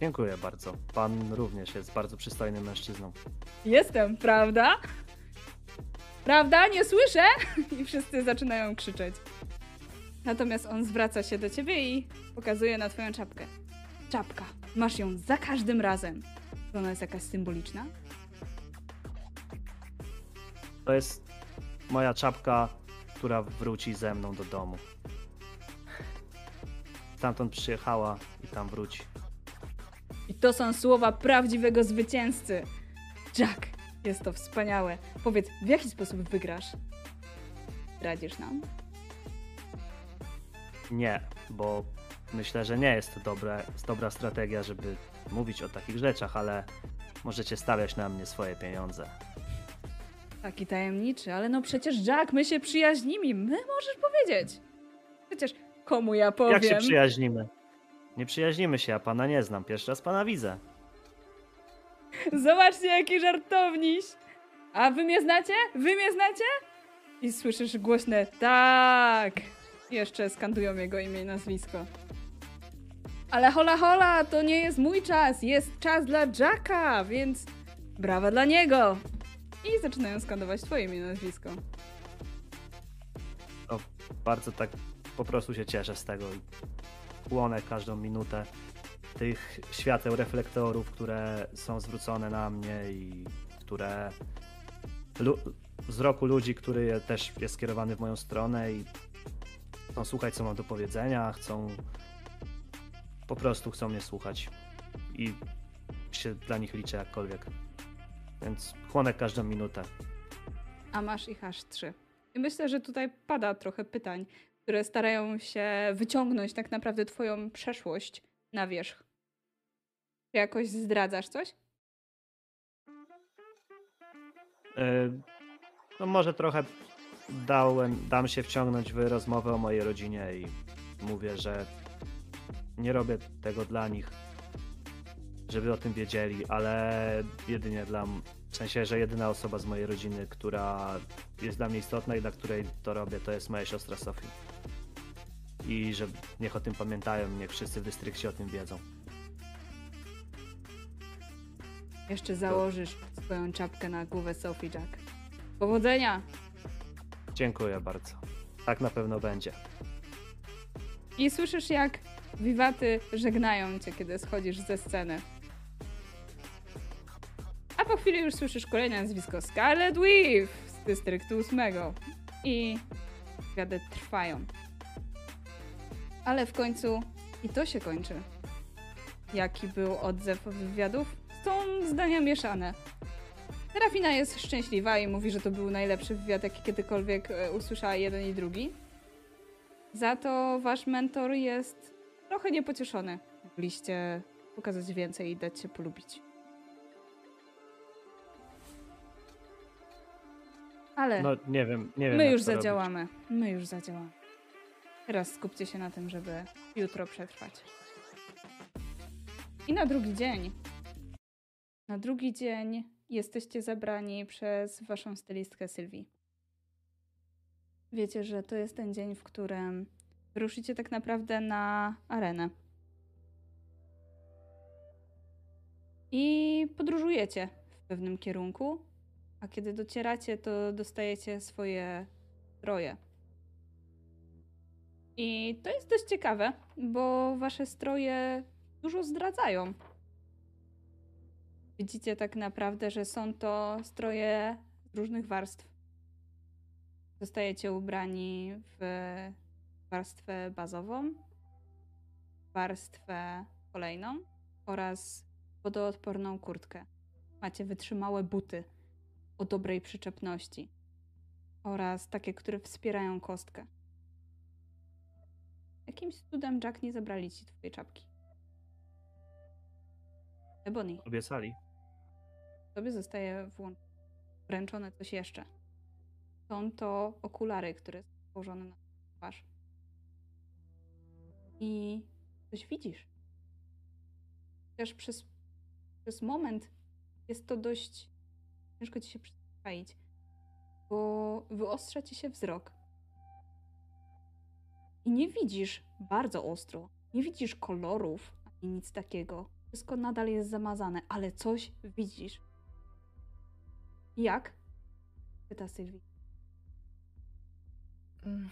Dziękuję bardzo. Pan również jest bardzo przystojnym mężczyzną. Jestem, prawda? Prawda? Nie słyszę? I wszyscy zaczynają krzyczeć. Natomiast on zwraca się do ciebie i pokazuje na twoją czapkę. Czapka. Masz ją za każdym razem. Czy ona jest jakaś symboliczna? To jest moja czapka, która wróci ze mną do domu. Stamtąd przyjechała i tam wróci. I to są słowa prawdziwego zwycięzcy. Jack, jest to wspaniałe. Powiedz, w jaki sposób wygrasz? Radzisz nam? Nie, bo myślę, że nie jest to dobre, dobra strategia, żeby mówić o takich rzeczach, ale możecie stawiać na mnie swoje pieniądze. Taki tajemniczy, ale no przecież Jack, my się przyjaźnimy. My możesz powiedzieć. Przecież komu ja powiem? Jak się przyjaźnimy? Nie przyjaźnimy się, ja pana nie znam. Pierwszy raz pana widzę. Zobaczcie, jaki żartowniś. A wy mnie znacie? Wy mnie znacie? I słyszysz głośne tak. Jeszcze skandują jego imię i nazwisko. Ale hola hola, to nie jest mój czas. Jest czas dla Jacka, więc brawa dla niego. I zaczynają skandować twoje imię i nazwisko. Bardzo tak po prostu się cieszę z tego i chłonę każdą minutę tych świateł reflektorów, które są zwrócone na mnie i które wzroku ludzi, który też jest skierowany w moją stronę i chcą słuchać, co mam do powiedzenia, chcą po prostu chcą mnie słuchać i się dla nich liczę jakkolwiek. Więc chłonę każdą minutę. A masz ich aż trzy. I myślę, że tutaj pada trochę pytań, które starają się wyciągnąć tak naprawdę twoją przeszłość na wierzch. Czy jakoś zdradzasz coś? Y, No może trochę dałem, dam się wciągnąć w rozmowę o mojej rodzinie i mówię, że nie robię tego dla nich, żeby o tym wiedzieli, ale jedynie dla, w sensie, że jedyna osoba z mojej rodziny, która jest dla mnie istotna i dla której to robię, to jest moja siostra Sophie. I że niech o tym pamiętają, niech wszyscy w dystrykcie o tym wiedzą. Jeszcze założysz swoją czapkę na głowę Sophie Jack. Powodzenia! Dziękuję bardzo. Tak na pewno będzie. I słyszysz, jak wiwaty żegnają cię, kiedy schodzisz ze sceny. A po chwili już słyszysz kolejne nazwisko Scarlet Weave z dystryktu 8. I wywiady trwają. Ale w końcu i to się kończy. Jaki był odzew wywiadów? Są zdania mieszane. Serafina jest szczęśliwa i mówi, że to był najlepszy wywiad, jaki kiedykolwiek e, usłyszała jeden i drugi. Za to wasz mentor jest trochę niepocieszony. Mogliście pokazać więcej i dać się polubić. Ale No nie wiem, nie wiem. my już to robić. zadziałamy. My już zadziałamy. Teraz skupcie się na tym, żeby jutro przetrwać. I na drugi dzień. Na drugi dzień jesteście zabrani przez waszą stylistkę Sylwii. Wiecie, że to jest ten dzień, w którym ruszycie tak naprawdę na arenę. I podróżujecie w pewnym kierunku, a kiedy docieracie, to dostajecie swoje stroje. I to jest dość ciekawe, bo wasze stroje dużo zdradzają. Widzicie tak naprawdę, że są to stroje różnych warstw. Zostajecie ubrani w warstwę bazową, warstwę kolejną oraz wodoodporną kurtkę. Macie wytrzymałe buty o dobrej przyczepności oraz takie, które wspierają kostkę. Jakimś cudem Jack nie zabrali ci twojej czapki. Ebony, Obiecali. tobie zostaje wręczone coś jeszcze. Są to okulary, które są położone na twarz. I coś widzisz. Chociaż przez, przez moment jest to dość ciężko ci się przyzwyczaić, bo wyostrza ci się wzrok. I nie widzisz bardzo ostro, nie widzisz kolorów ani nic takiego. Wszystko nadal jest zamazane, ale coś widzisz. Jak? Pyta Sylwii. Mm.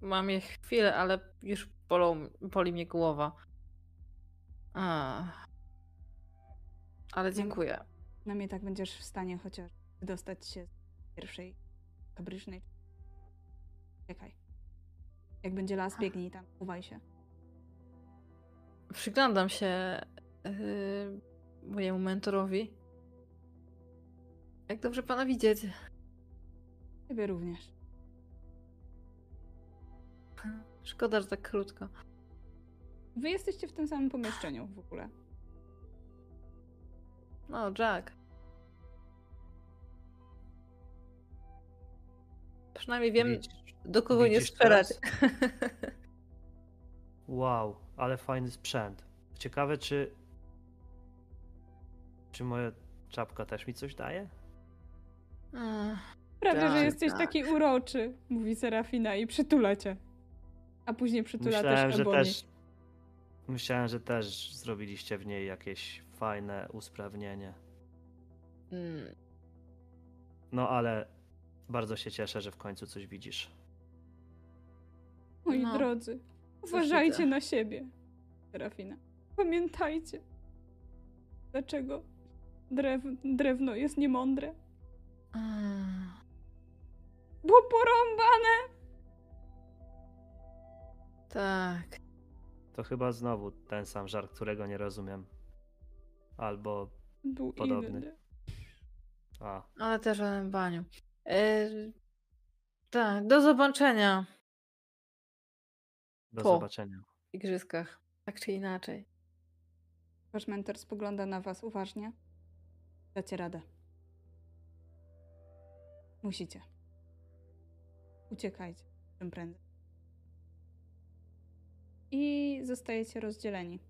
Mam je chwilę, ale już bolą, boli mnie głowa. A. Ale dziękuję. Na mnie tak będziesz w stanie chociaż wydostać się z pierwszej fabrycznej. Czekaj. Jak będzie las, biegnij tam, uwaj się. Przyglądam się yy, mojemu mentorowi. Jak dobrze pana widzieć. Ciebie również. Szkoda, że tak krótko. Wy jesteście w tym samym pomieszczeniu w ogóle. No, Jack. Przynajmniej wiem, Widzisz- do kogo nie strzelać. Wow, ale fajny sprzęt. Ciekawe, czy. Czy moja czapka też mi coś daje? Ach, Prawie, że Tak, jesteś tak. taki uroczy, mówi Serafina i przytula cię. A później przytula Myślałem, też że Ebony. też. Myślałem, że też zrobiliście w niej jakieś fajne usprawnienie. mm, No ale bardzo się cieszę, że w końcu coś widzisz. Moi No, drodzy, uważajcie na siebie, Serafina. Pamiętajcie, dlaczego drew drewno jest niemądre. ach, Było porąbane! tak. To chyba znowu ten sam żart, którego nie rozumiem. Albo. Był Podobny. inny. A, Ale też o baniu. E, tak, do zobaczenia do Po. zobaczenia. w igrzyskach. Tak czy inaczej. Wasz mentor spogląda na was uważnie. Dacie radę. Musicie. Uciekajcie czym prędzej. I zostajecie rozdzieleni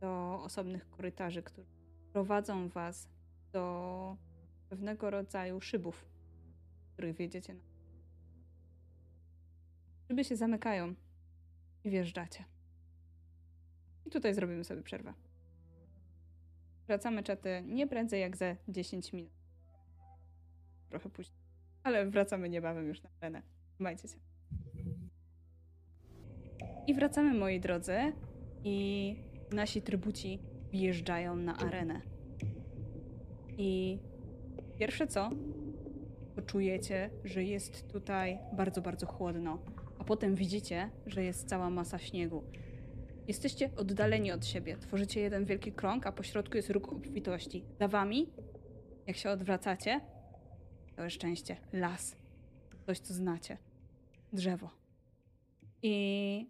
do osobnych korytarzy, które prowadzą was do pewnego rodzaju szybów, których wjedziecie na. Szyby się zamykają i wjeżdżacie. I tutaj zrobimy sobie przerwę. Wracamy czaty nie prędzej jak za 10 minut. Trochę później. Ale wracamy niebawem już na arenę. Trzymajcie się. I wracamy, moi drodzy. I nasi trybuci wjeżdżają na arenę. I pierwsze co, to czujecie, że jest tutaj bardzo, bardzo chłodno. Potem widzicie, że jest cała masa śniegu. Jesteście oddaleni od siebie. Tworzycie jeden wielki krąg, a po środku jest róg obfitości. Za wami, jak się odwracacie, całe szczęście, las. Coś, co znacie. Drzewo. I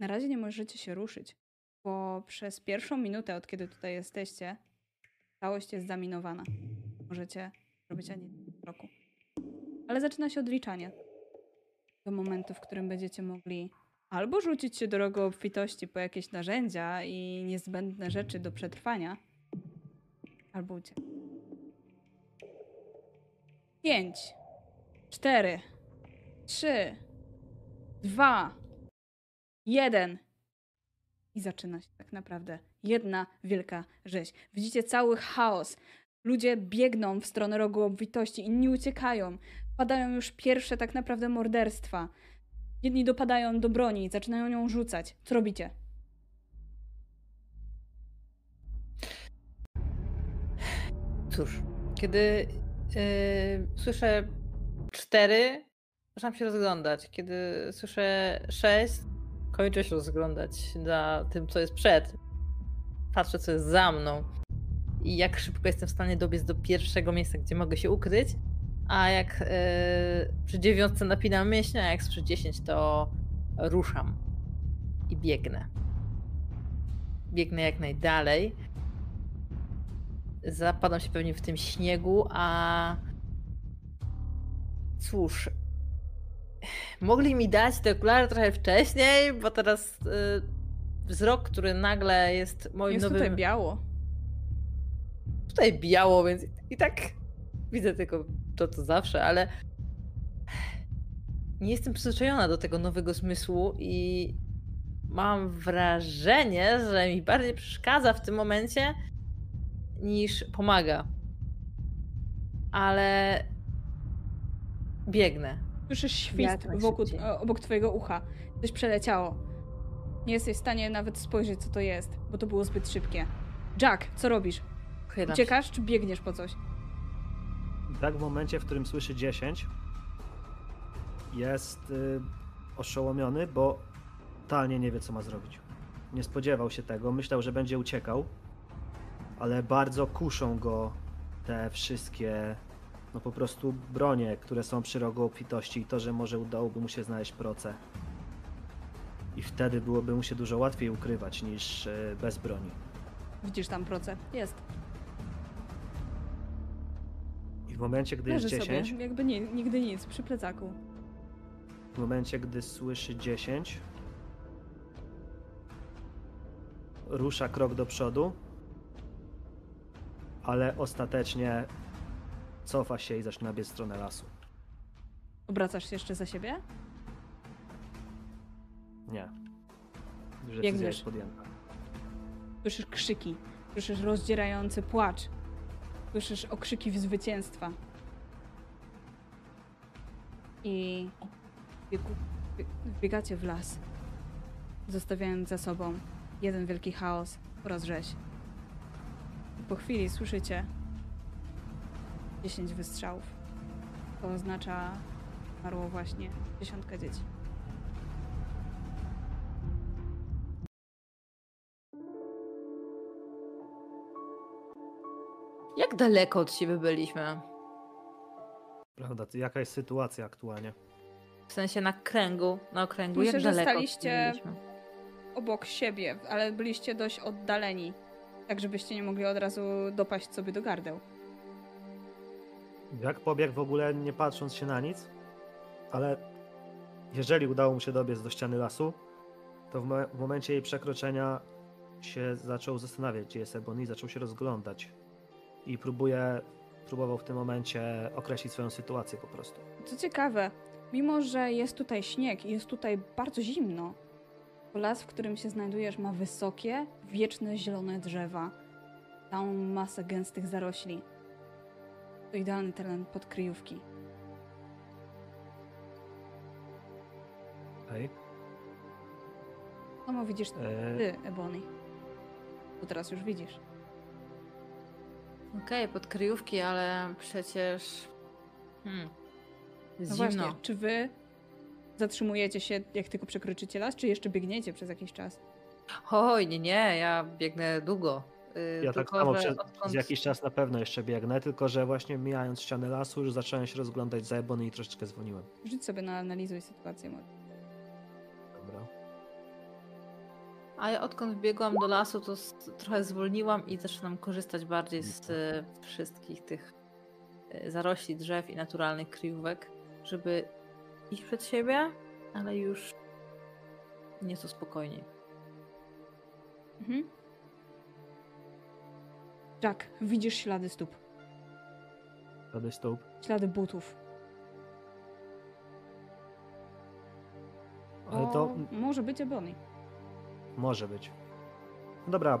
na razie nie możecie się ruszyć, bo przez pierwszą minutę, od kiedy tutaj jesteście, całość jest zaminowana. Możecie robić ani kroku. Ale zaczyna się odliczanie do momentu, w którym będziecie mogli albo rzucić się drogą obfitości po jakieś narzędzia i niezbędne rzeczy do przetrwania, Albo uciekł. Pięć, cztery, trzy, dwa, jeden. I zaczyna się tak naprawdę jedna wielka rzeź. Widzicie cały chaos. Ludzie biegną w stronę rogu obfitości, inni uciekają. Padają już pierwsze tak naprawdę morderstwa. Jedni dopadają do broni, zaczynają ją rzucać. Co robicie? Cóż, kiedy yy, słyszę cztery, zaczynam się rozglądać. Kiedy słyszę sześć, kończę się rozglądać za tym, co jest przed. Patrzę, co jest za mną i jak szybko jestem w stanie dobiec do pierwszego miejsca, gdzie mogę się ukryć. A jak yy, przy dziewiątce napinam mięśnie, a jak przy dziesięć, to ruszam i biegnę. Biegnę jak najdalej zapadam się pewnie w tym śniegu, a cóż, mogli mi dać te okulary trochę wcześniej, bo teraz y, wzrok, który nagle jest moim Jest nowym... tutaj biało. tutaj biało, więc i tak widzę tylko to, co zawsze, ale nie jestem przyzwyczajona do tego nowego zmysłu i mam wrażenie, że mi bardziej przeszkadza w tym momencie niż pomaga. Ale biegnę. Słyszysz świst wokół, obok twojego ucha. Coś przeleciało. Nie jesteś w stanie nawet spojrzeć, co to jest, bo to było zbyt szybkie. Jack, co robisz? Uciekasz, czy biegniesz po coś? Tak w momencie, w którym słyszy 10, jest y, oszołomiony, bo totalnie nie wie, co ma zrobić. Nie spodziewał się tego, myślał, że będzie uciekał, ale bardzo kuszą go te wszystkie, no po prostu bronie, które są przy rogu obfitości i to, że może udałoby mu się znaleźć proce. I wtedy byłoby mu się dużo łatwiej ukrywać niż y, bez broni. Widzisz tam proce? Jest. I w momencie, gdy Leży jest 10, sobie, jakby nie, nigdy nic, przy plecaku. W momencie, gdy słyszy 10, rusza krok do przodu, ale ostatecznie cofa się i zaczyna biec w stronę lasu. Obracasz się jeszcze za siebie? Nie. Decyzja Biegniesz. jest podjęta. Słyszysz krzyki, słyszysz rozdzierający płacz, słyszysz okrzyki zwycięstwa. I biegacie w las, zostawiając za sobą jeden wielki chaos oraz rzeź. Po chwili słyszycie 10 wystrzałów. To oznacza zmarło właśnie dziesiątka dzieci. Jak daleko od siebie byliśmy? Prawda, to jaka jest sytuacja aktualnie? W sensie na kręgu, na okręgu, Myślę, jak że daleko staliście- od siebie byliśmy? obok siebie, ale byliście dość oddaleni, tak żebyście nie mogli od razu dopaść sobie do gardeł. Jak pobiegł w ogóle nie patrząc się na nic, ale jeżeli udało mu się dobiec do ściany lasu, to w, mo- w momencie jej przekroczenia się zaczął zastanawiać, gdzie jest Ebony i zaczął się rozglądać. I próbuje, próbował w tym momencie określić swoją sytuację po prostu. Co ciekawe, mimo że jest tutaj śnieg i jest tutaj bardzo zimno, to las, w którym się znajdujesz, ma wysokie, wieczne zielone drzewa, całą masę gęstych zarośli. To idealny teren pod kryjówki. Hej. Samo widzisz E, ty, Ebony. To teraz już widzisz. Okej, pod kryjówki, ale przecież... Hmm. No zimno. właśnie, czy wy zatrzymujecie się, jak tylko przekroczycie las, czy jeszcze biegniecie przez jakiś czas? Oj, nie, nie, ja biegnę długo. Yy, ja tak tylko, samo przez, odkąd- jakiś czas na pewno jeszcze biegnę, tylko że właśnie mijając ściany lasu już zacząłem się rozglądać za Ebony i troszeczkę dzwoniłem. Rzuć sobie na analizuj sytuację. Dobra. A ja odkąd wbiegłam do lasu, to trochę zwolniłam i zaczynam korzystać bardziej z e, wszystkich tych e, zarośli drzew i naturalnych kryjówek, żeby iść przed siebie, ale już nieco spokojniej. Mhm. Jack, widzisz ślady stóp. Ślady stóp. Ślady butów. Ale to O, może być Ebony. Może być. Dobra.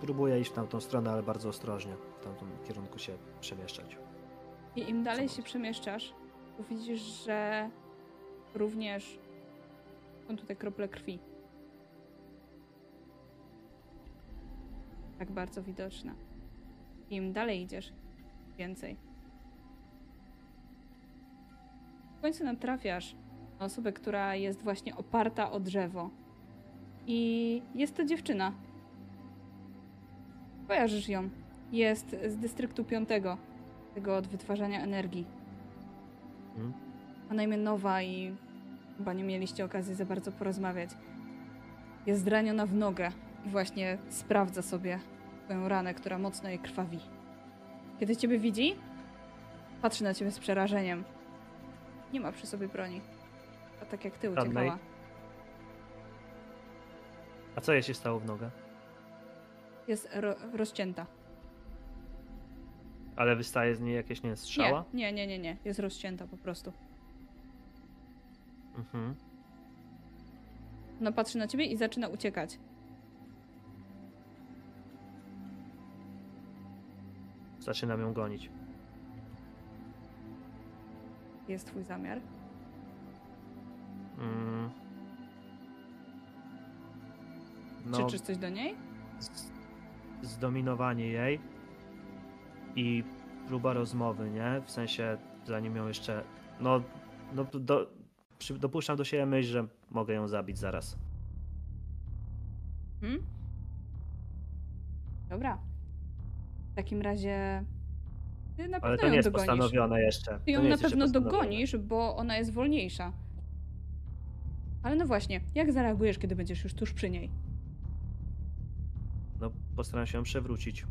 Próbuję iść w tamtą stronę, ale bardzo ostrożnie. W tamtym kierunku się przemieszczać. I im dalej się przemieszczasz, to widzisz, że również są tutaj krople krwi. Tak bardzo widoczne. Im dalej idziesz, więcej. W końcu natrafiasz na osobę, która jest właśnie oparta o drzewo. I jest to dziewczyna. Kojarzysz ją. Jest z dystryktu piątego tego od wytwarzania energii. Mhm. Ma na imię Nowa i chyba nie mieliście okazji za bardzo porozmawiać. Jest zraniona w nogę i właśnie sprawdza sobie twoją ranę, która mocno jej krwawi. Kiedy ciebie widzi, patrzy na ciebie z przerażeniem. Nie ma przy sobie broni. A tak jak ty Żadnej. A co jej się stało w nogę? Jest ro- rozcięta. Ale wystaje z niej jakieś, nie strzała? Nie, nie, nie, nie, nie. Jest rozcięta po prostu. Mhm. Ona patrzy na ciebie i zaczyna uciekać. Zaczynam ją gonić. Jest twój zamiar. Mm. No, Krzyczysz coś do niej? zdominowanie jej i próba rozmowy, nie? W sensie, zanim ją jeszcze. No, no do, przy, dopuszczam do siebie myśl, że mogę ją zabić zaraz. Hmm? Dobra. W takim razie. Ty na Ale pewno to nie jest dogonisz. postanowione jeszcze. Ty ją na pewno dogonisz, bo ona jest wolniejsza. Ale no właśnie, jak zareagujesz, kiedy będziesz już tuż przy niej? Postaram się ją przewrócić.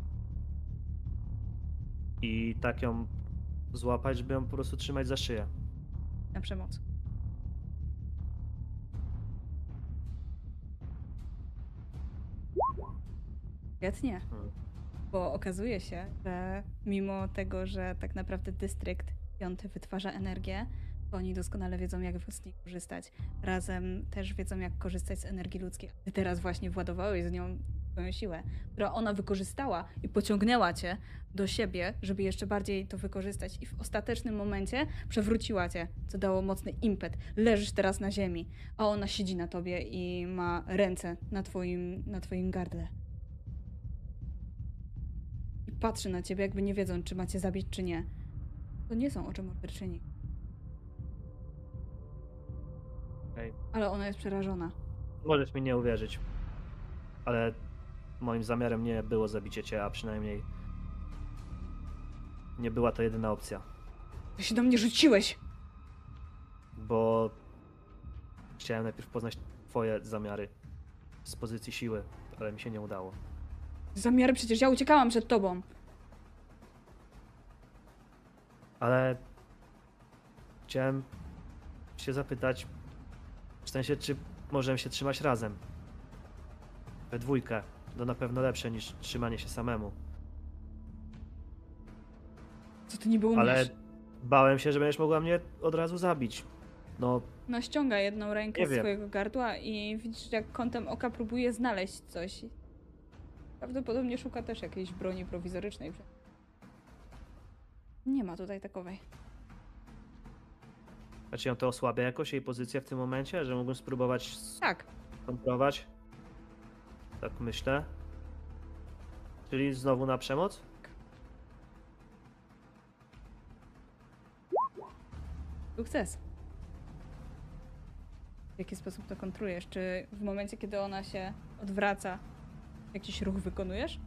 I tak ją złapać, żeby ją po prostu trzymać za szyję. Na przemoc. Świetnie. Hmm. Bo okazuje się, że mimo tego, że tak naprawdę dystrykt piąty wytwarza energię, to oni doskonale wiedzą, jak z niej korzystać. Razem też wiedzą, jak korzystać z energii ludzkiej. Ty teraz właśnie władowałeś z nią swoją siłę, która ona wykorzystała i pociągnęła cię do siebie, żeby jeszcze bardziej to wykorzystać. I w ostatecznym momencie przewróciła cię, co dało mocny impet. Leżysz teraz na ziemi, a ona siedzi na tobie i ma ręce na twoim, na twoim gardle. I patrzy na ciebie, jakby nie wiedząc, czy macie zabić, czy nie. To nie są oczy morderczyni. Ale ona jest przerażona. Możesz mi nie uwierzyć. Ale moim zamiarem nie było zabicie cię, a przynajmniej nie była to jedyna opcja. Ty się do mnie rzuciłeś! Bo chciałem najpierw poznać twoje zamiary z pozycji siły, ale mi się nie udało. Zamiary przecież ja uciekałam przed tobą. Ale chciałem się zapytać, w sensie, czy możemy się trzymać razem? We dwójkę. To na pewno lepsze niż trzymanie się samemu. Co ty niby umiesz? Ale bałem się, że będziesz mogła mnie od razu zabić. No, No ściąga jedną rękę z swojego gardła i widzisz, jak kątem oka próbuje znaleźć coś. Prawdopodobnie szuka też jakiejś broni prowizorycznej. Nie ma tutaj takowej. a czy ją to osłabia jakoś jej pozycję w tym momencie, że mógłbym spróbować Tak, skontrować? Tak myślę. Czyli znowu na przemoc? sukces. W jaki sposób to kontrujesz? Czy w momencie, kiedy ona się odwraca, jakiś ruch wykonujesz?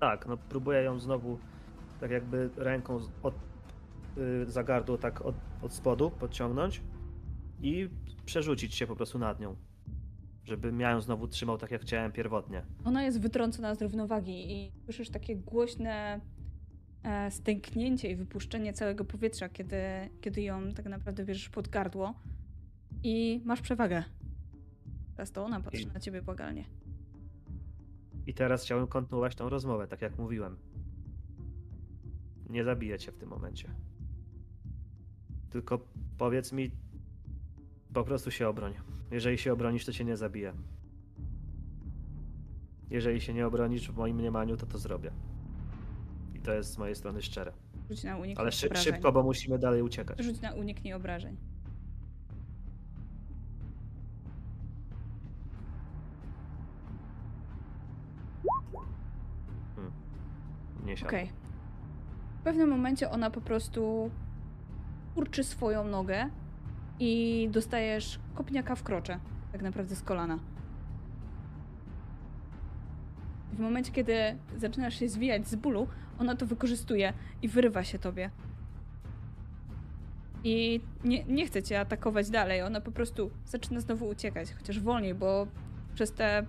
Tak, no próbuję ją znowu tak jakby ręką od, y, za gardło tak od, od spodu podciągnąć i przerzucić się po prostu nad nią. Żeby miał ją znowu trzymał tak jak chciałem pierwotnie. Ona jest wytrącona z równowagi i słyszysz takie głośne e, stęknięcie i wypuszczenie całego powietrza, kiedy, kiedy ją tak naprawdę bierzesz pod gardło i masz przewagę. Teraz to ona patrzy I- na ciebie błagalnie. I teraz chciałbym kontynuować tą rozmowę, tak jak mówiłem. Nie zabiję cię w tym momencie. Tylko powiedz mi, po prostu się obroń. Jeżeli się obronisz, to cię nie zabiję. Jeżeli się nie obronisz w moim mniemaniu, to to zrobię. I to jest z mojej strony szczere. Rzuć na unik Ale szy- obrażeń. szybko, bo musimy dalej uciekać. Rzuć na uniknij obrażeń. Nie siadam. Okej. W pewnym momencie ona po prostu kurczy swoją nogę i dostajesz kopniaka w krocze, tak naprawdę z kolana. W momencie, kiedy zaczynasz się zwijać z bólu, ona to wykorzystuje i wyrywa się tobie. I nie, nie chce cię atakować dalej, ona po prostu zaczyna znowu uciekać, chociaż wolniej, bo przez te,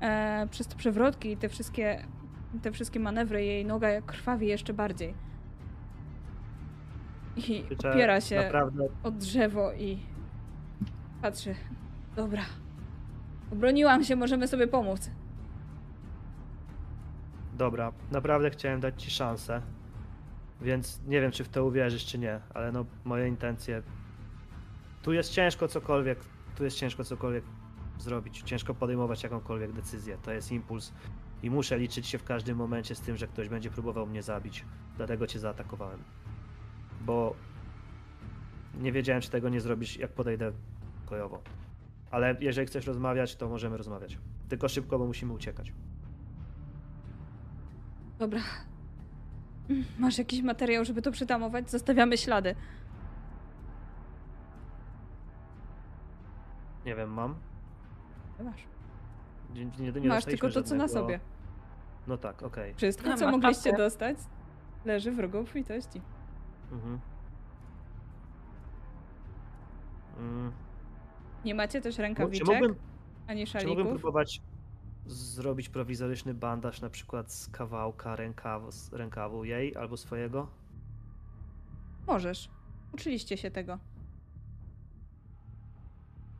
e, przez te przewrotki i te wszystkie te wszystkie manewry, jej noga krwawi jeszcze bardziej. I Życzę opiera się Naprawdę o drzewo i patrzy. Dobra. Obroniłam się, możemy sobie pomóc. Dobra, naprawdę chciałem dać ci szansę. Więc nie wiem, czy w to uwierzysz, czy nie, ale no moje intencje. Tu jest ciężko cokolwiek, tu jest ciężko cokolwiek zrobić, ciężko podejmować jakąkolwiek decyzję. To jest impuls i muszę liczyć się w każdym momencie z tym, że ktoś będzie próbował mnie zabić. Dlatego cię zaatakowałem. Bo nie wiedziałem, czy tego nie zrobisz, jak podejdę kojowo. Ale jeżeli chcesz rozmawiać, to możemy rozmawiać. Tylko szybko, bo musimy uciekać. Dobra. Masz jakiś materiał, żeby to przytamować? Zostawiamy ślady. Nie wiem, mam. Masz. Nie, nie, nie Masz tylko to, co na żadnego- sobie. No tak, okej. Wszystko, No, co masz mogliście dostać, leży w rogu obfitości. Mhm. Mm. Nie macie też Czy rękawiczek, mógłbym, ani czy mógłbym szalików? próbować zrobić prowizoryczny bandaż na przykład z kawałka rękawu, z rękawu jej albo swojego? Możesz. Uczyliście się tego.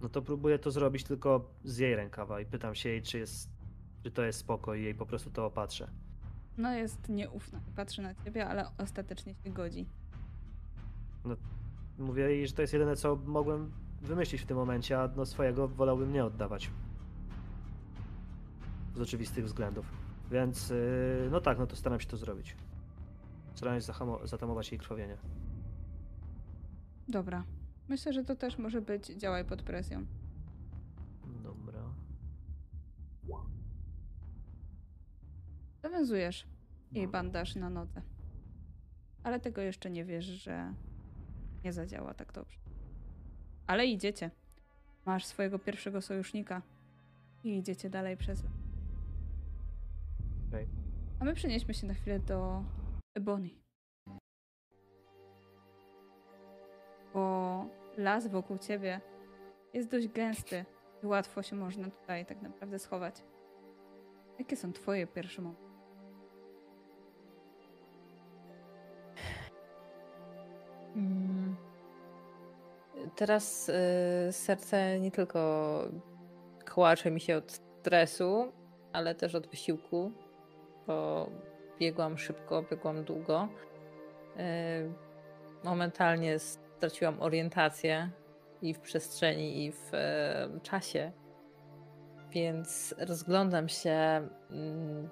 No to próbuję to zrobić tylko z jej rękawa i pytam się jej, czy jest, czy to jest spoko i jej po prostu to opatrzę. No jest nieufna. Patrzy na ciebie, ale ostatecznie się godzi. Mówię jej, że to jest jedyne, co mogłem wymyślić w tym momencie, a no swojego wolałbym nie oddawać. Z oczywistych względów. Więc, yy, no tak, no to staram się to zrobić. Staram się zatamować jej krwawienie. Dobra. Myślę, że to też może być działaj pod presją. Dobra. Zawiązujesz jej No. bandaż na nodze. Ale tego jeszcze nie wiesz, że nie zadziała tak dobrze. Ale idziecie. Masz swojego pierwszego sojusznika i idziecie dalej przez las. Okej. A my przenieśmy się na chwilę do Ebony. Bo las wokół ciebie jest dość gęsty i łatwo się można tutaj tak naprawdę schować. Jakie są twoje pierwsze momenty? Mm. Teraz y, serce nie tylko kłacze mi się od stresu, ale też od wysiłku, bo biegłam szybko, biegłam długo. Y, momentalnie straciłam orientację i w przestrzeni, i w e, czasie. Więc rozglądam się. mm,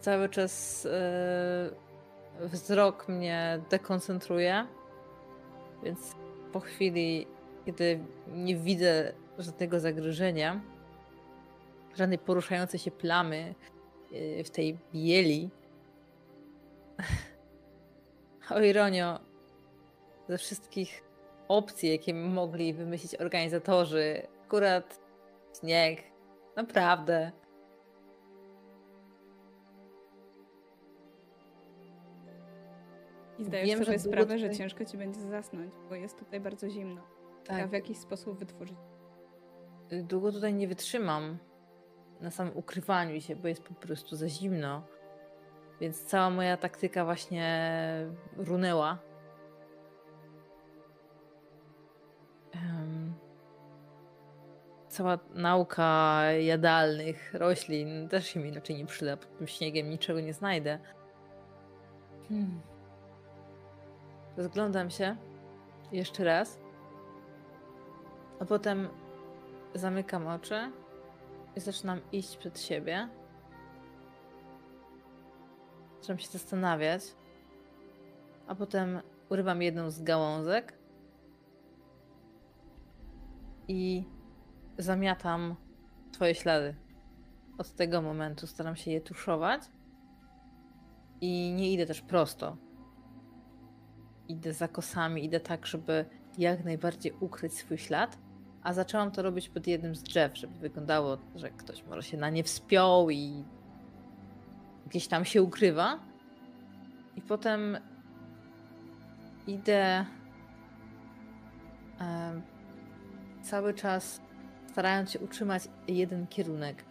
cały czas e, wzrok mnie dekoncentruje, więc po chwili, kiedy nie widzę żadnego zagrożenia, żadnej poruszającej się plamy e, w tej bieli, o ironio, ze wszystkich opcji, jakie mogli wymyślić organizatorzy, akurat śnieg, naprawdę. I zdajesz Wiem, że sobie długo sprawę, że tutaj- ciężko ci będzie zasnąć, bo jest tutaj bardzo zimno. A Tak, w jakiś sposób wytworzyć. długo tutaj nie wytrzymam na samym ukrywaniu się, bo jest po prostu za zimno. Więc cała moja taktyka właśnie runęła. Cała nauka jadalnych roślin też się mi raczej nie przyda. Pod tym śniegiem niczego nie znajdę. Hmm. Rozglądam się jeszcze raz, a potem zamykam oczy i zaczynam iść przed siebie. Zaczynam się zastanawiać, a potem urywam jedną z gałązek i zamiatam twoje ślady. Od tego momentu staram się je tuszować i nie idę też prosto. Idę za kosami, idę tak, żeby jak najbardziej ukryć swój ślad, a zaczęłam to robić pod jednym z drzew, żeby wyglądało, że ktoś może się na nie wspiął i gdzieś tam się ukrywa. I potem idę e, cały czas starając się utrzymać jeden kierunek.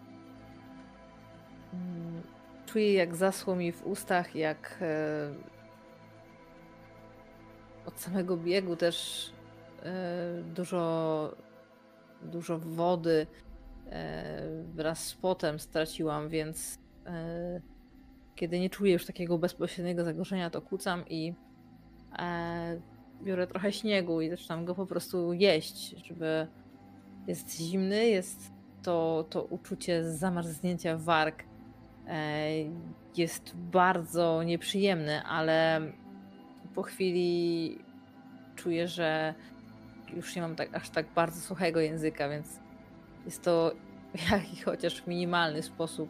Mm, Czuję, jak zasło mi w ustach, jak e, od samego biegu też e, dużo, dużo wody e, wraz z potem straciłam, więc e, kiedy nie czuję już takiego bezpośredniego zagrożenia, to kucam i biorę trochę śniegu i zaczynam go po prostu jeść, żeby jest zimny, jest to, to uczucie zamarznięcia warg jest bardzo nieprzyjemne, ale po chwili czuję, że już nie mam tak, aż tak bardzo suchego języka, więc jest to jakiś chociaż minimalny sposób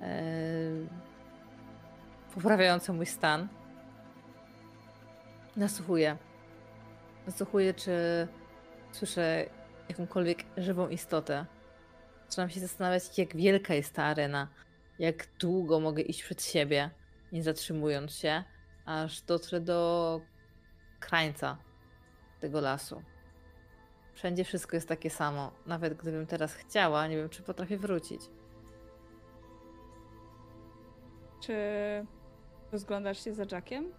e, poprawiający mój stan. Nasłuchuję. Nasłuchuję, czy słyszę jakąkolwiek żywą istotę. Zaczynam się zastanawiać, jak wielka jest ta arena, jak długo mogę iść przed siebie, nie zatrzymując się, aż dotrę do krańca tego lasu. Wszędzie wszystko jest takie samo. Nawet gdybym teraz chciała, nie wiem, czy potrafię wrócić. Czy rozglądasz się za Jackiem?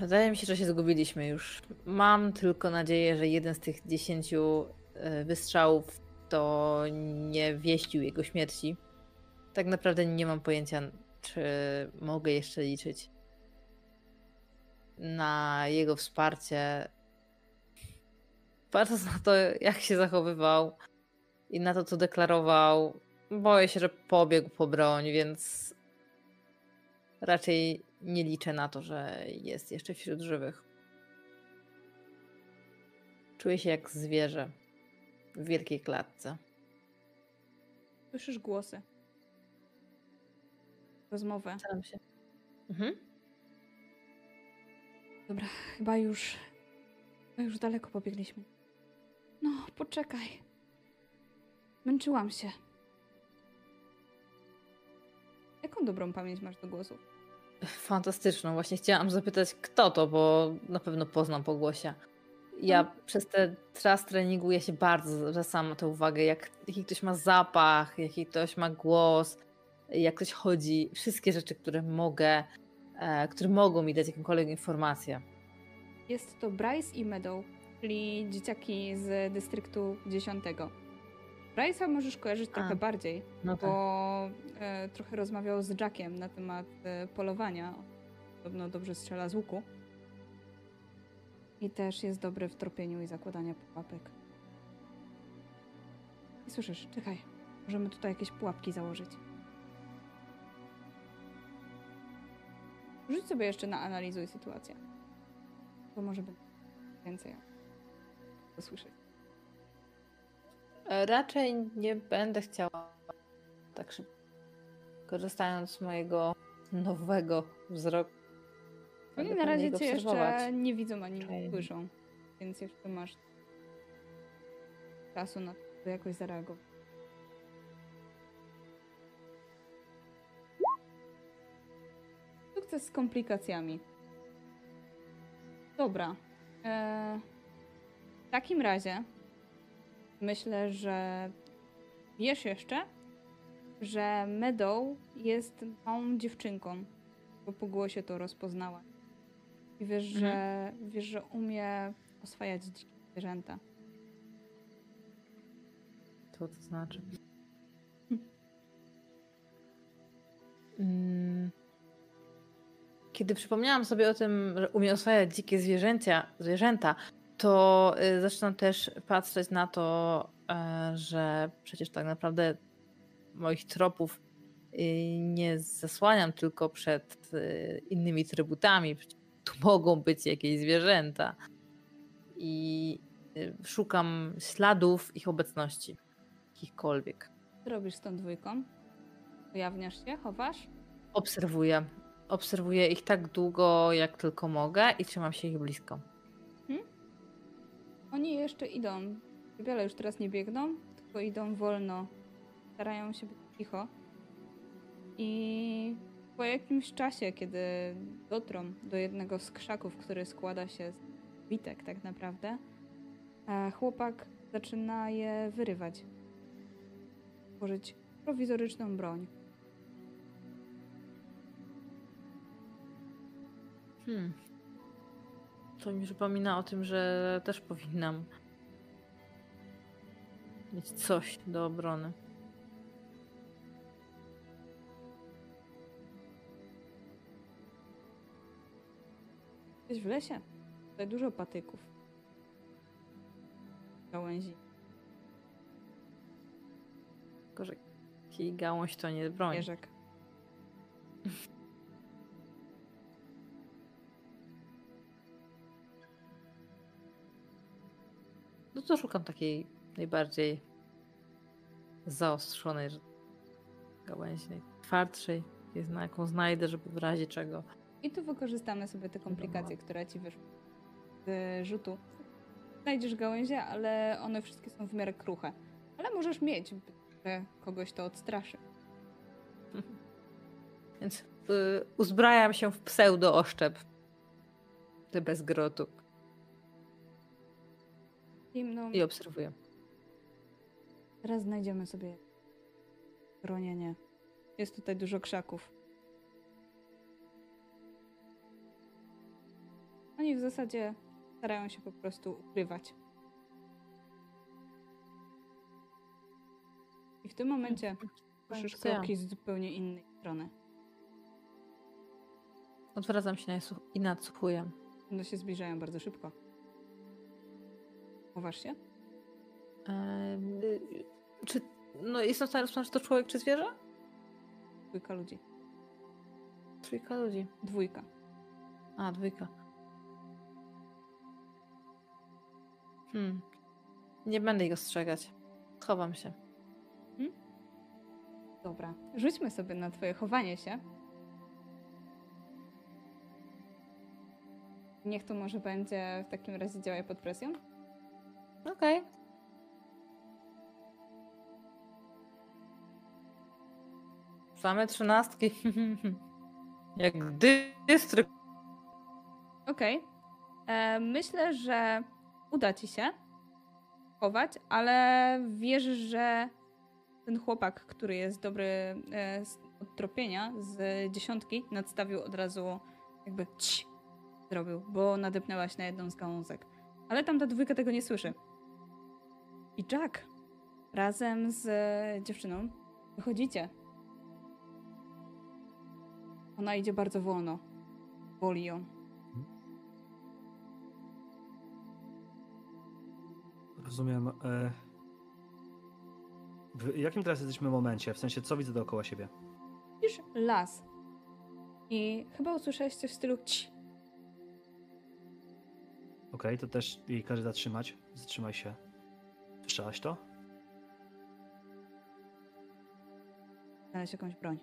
Wydaje mi się, że się zgubiliśmy już. Mam tylko nadzieję, że jeden z tych dziesięciu e, wystrzałów to nie wieścił jego śmierci. Tak naprawdę nie mam pojęcia, czy mogę jeszcze liczyć na jego wsparcie. Patrząc na to, jak się zachowywał i na to, co deklarował, boję się, że pobiegł po broń, więc raczej nie liczę na to, że jest jeszcze wśród żywych. Czuję się jak zwierzę w wielkiej klatce. Słyszysz głosy. Rozmowę. Staram się. Mhm. Dobra, chyba już. Chyba już daleko pobiegliśmy. No, poczekaj. Męczyłam się. Jaką dobrą pamięć masz do głosów? Fantastyczną. Właśnie chciałam zapytać, kto to, bo na pewno poznam po głosie. Ja przez ten czas treningu ja się bardzo zwracam na tę uwagę, jak, jaki ktoś ma zapach, jaki ktoś ma głos, jak ktoś chodzi, wszystkie rzeczy, które mogę, e, które mogą mi dać jakąkolwiek informację. Jest to Bryce i Meadow, czyli dzieciaki z dystryktu 10. Bryce'a możesz kojarzyć A. trochę bardziej, No tak. bo e, trochę rozmawiał z Jackiem na temat e, polowania. Podobno dobrze strzela z łuku. I też jest dobry w tropieniu i zakładaniu pułapek. I słyszysz, czekaj, możemy tutaj jakieś pułapki założyć. Rzuć sobie jeszcze na analizuj sytuację. Bo może będzie więcej usłyszeć. Raczej nie będę chciała tak szybko. Korzystając z mojego nowego wzroku. Oni będę na razie cię jeszcze nie widzą ani nie słyszą, więc jeszcze masz czasu na to, by jakoś zareagować. Sukces z komplikacjami. Dobra. E, w takim razie myślę, że wiesz jeszcze, że Meadow jest małą dziewczynką, bo po głosie to rozpoznała. I wiesz, że, wiesz, że umie oswajać dzikie zwierzęta. Co to znaczy? Mm. Kiedy przypomniałam sobie o tym, że umie oswajać dzikie zwierzęcia, zwierzęta, to y, zaczynam też patrzeć na to, e, że przecież tak naprawdę moich tropów y, nie zasłaniam tylko przed y, innymi trybutami. Tu mogą być jakieś zwierzęta. I szukam śladów ich obecności. Jakichkolwiek. Robisz z tą dwójką? Ujawniasz się, chowasz? Obserwuję. Obserwuję ich tak długo, jak tylko mogę i trzymam się ich blisko. Oni jeszcze idą. Wiele już teraz nie biegną, tylko idą wolno. Starają się być cicho. I po jakimś czasie, kiedy dotrą do jednego z krzaków, który składa się z witek tak naprawdę, e, chłopak zaczyna je wyrywać. Tworzyć prowizoryczną broń. Hmm. To mi przypomina o tym, że też powinnam mieć coś do obrony. Jesteś w lesie. Tutaj dużo patyków. Gałęzi. Tylko, że kij gałąź to nie broń. Jeżek. No to szukam takiej najbardziej zaostrzonej gałęzi, najtwardszej, na jaką znajdę, żeby w razie czego. I tu wykorzystamy sobie te komplikacje, które ci wyszły z rzutu. Znajdziesz gałęzie, ale one wszystkie są w miarę kruche. Ale możesz mieć, że kogoś to odstraszy. Więc y, uzbrajam się w pseudo-oszczep. Ty bez grotu. Zimną. I obserwuję. Teraz znajdziemy sobie bronienie. Jest tutaj dużo krzaków. Oni w zasadzie starają się po prostu ukrywać. I w tym momencie słyszysz Co ja? kroki z zupełnie innej strony. Odwracam się na i nadsłuchuję. One się zbliżają bardzo szybko. Się? Ehm, y, czy no, jestem w stanie rozpoznać, czy to człowiek czy zwierzę? Dwójka ludzi. Trójka ludzi. Dwójka. A, dwójka. Hmm. Nie będę ich ostrzegać. Chowam się. Dobra. Rzućmy sobie na twoje chowanie się. Niech to może będzie w takim razie działaj pod presją. Okej. Same trzynastki. Jak dystrykt. Okej. E, Myślę, że uda ci się chować, ale wierzysz, że ten chłopak, który jest dobry e, z od tropienia z dziesiątki, nadstawił od razu jakby cii zrobił, bo nadepnęłaś na jedną z gałązek. Ale tamta dwójka tego nie słyszy. I Jack razem z e, dziewczyną wychodzicie. Ona idzie bardzo wolno. Boli ją. Rozumiem. E... W jakim teraz jesteśmy momencie? W sensie, co widzę dookoła siebie? Widzisz las. I chyba usłyszałeś coś w stylu ci. Okej, to też jej każe zatrzymać. Zatrzymaj się. Słyszałaś to? Znaleźć jakąś broń.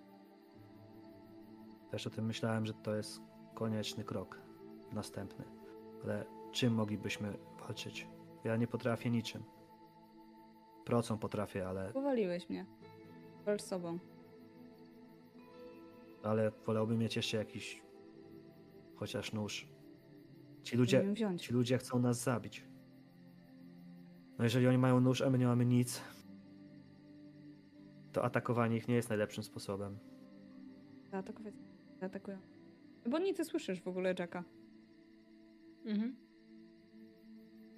Też o tym myślałem, że to jest konieczny krok. Następny. Ale czym moglibyśmy walczyć? Ja nie potrafię niczym. Procą potrafię, ale, Powaliłeś mnie. Walcz sobą. ale wolałbym mieć jeszcze jakiś chociaż nóż. Ci Ludzie... ci ludzie chcą nas zabić. No jeżeli oni mają nóż, a my nie mamy nic, to atakowanie ich nie jest najlepszym sposobem. Zaatakować. Zaatakują. Bo nic nie słyszysz w ogóle Jacka. Mhm.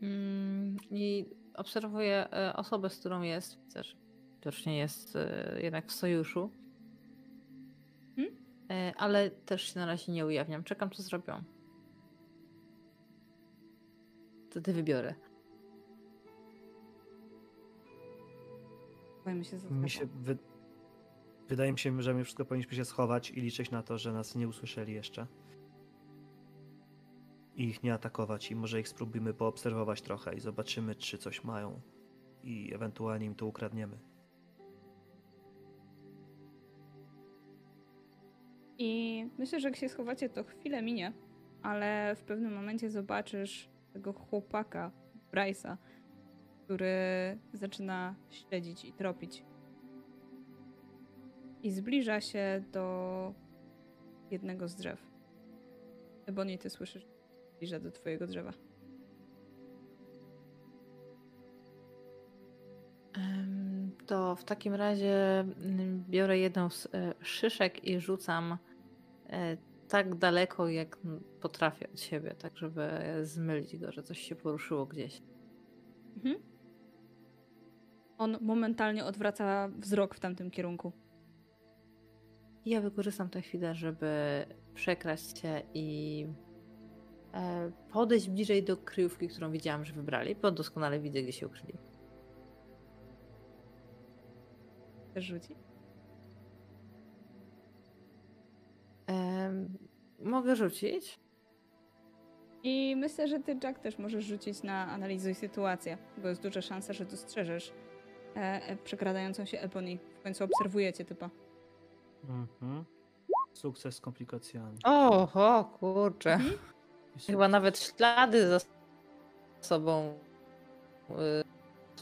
Mm, I obserwuję e, osobę, z którą jest. Widzę, że widocznie jest e, jednak w sojuszu. Hmm? E, Ale też się na razie nie ujawniam. Czekam, co zrobią. Wtedy wybiorę. Się Mi się wy... Wydaje mi się, że my wszystko powinniśmy się schować i liczyć na to, że nas nie usłyszeli jeszcze. I ich nie atakować i może ich spróbujmy poobserwować trochę i zobaczymy, czy coś mają. I ewentualnie im to ukradniemy. I myślę, że jak się schowacie, to chwilę minie, ale w pewnym momencie zobaczysz tego chłopaka, Bryce'a, który zaczyna śledzić i tropić. I zbliża się do jednego z drzew. Ebony, ty słyszysz, zbliża do twojego drzewa. To w takim razie mm, biorę jedną z e, szyszek i rzucam e, tak daleko, jak potrafię od siebie, tak żeby zmylić go, że coś się poruszyło gdzieś. Mhm. On momentalnie odwraca wzrok w tamtym kierunku. Ja wykorzystam tę chwilę, żeby przekraść się i e, podejść bliżej do kryjówki, którą widziałam, że wybrali, bo doskonale widzę, gdzie się ukryli. Też rzuci? Em, mogę rzucić? I myślę, że ty, Jack, też możesz rzucić na analizuj sytuację, bo jest duża szansa, że dostrzeżesz e, e, przekradającą się Ebony. W końcu obserwujecie typa. Mhm. Sukces z komplikacjami. Oho, kurczę. Mhm. Chyba nawet ślady za sobą y,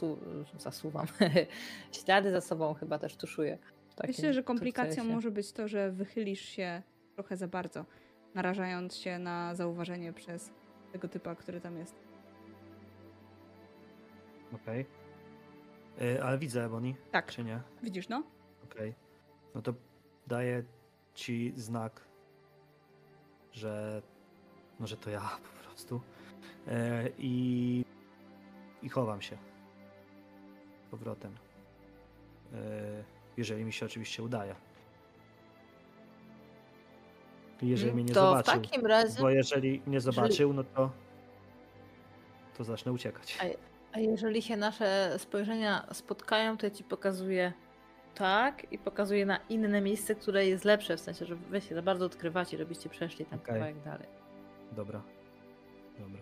tu, zasuwam. ślady za sobą chyba też tuszuję. Myślę, że komplikacją sukcesie. może być to, że wychylisz się trochę za bardzo, narażając się na zauważenie przez tego typa, który tam jest. Okej. Y, Ale widzę Ebony, Tak, czy nie? widzisz, no? Okej. No to daję ci znak, że. No, że to ja po prostu. E, I. I chowam się. Z powrotem. E, jeżeli mi się oczywiście udaje. I Jeżeli mnie nie to zobaczył. w takim razie, Bo jeżeli nie zobaczył, no to. To zacznę uciekać. A- a jeżeli się nasze spojrzenia spotkają, to ja ci pokazuję tak i pokazuję na inne miejsce, które jest lepsze, w sensie, że wy się za bardzo odkrywacie, żebyście przeszli tam Okej. kawałek dalej. Dobra. Dobra.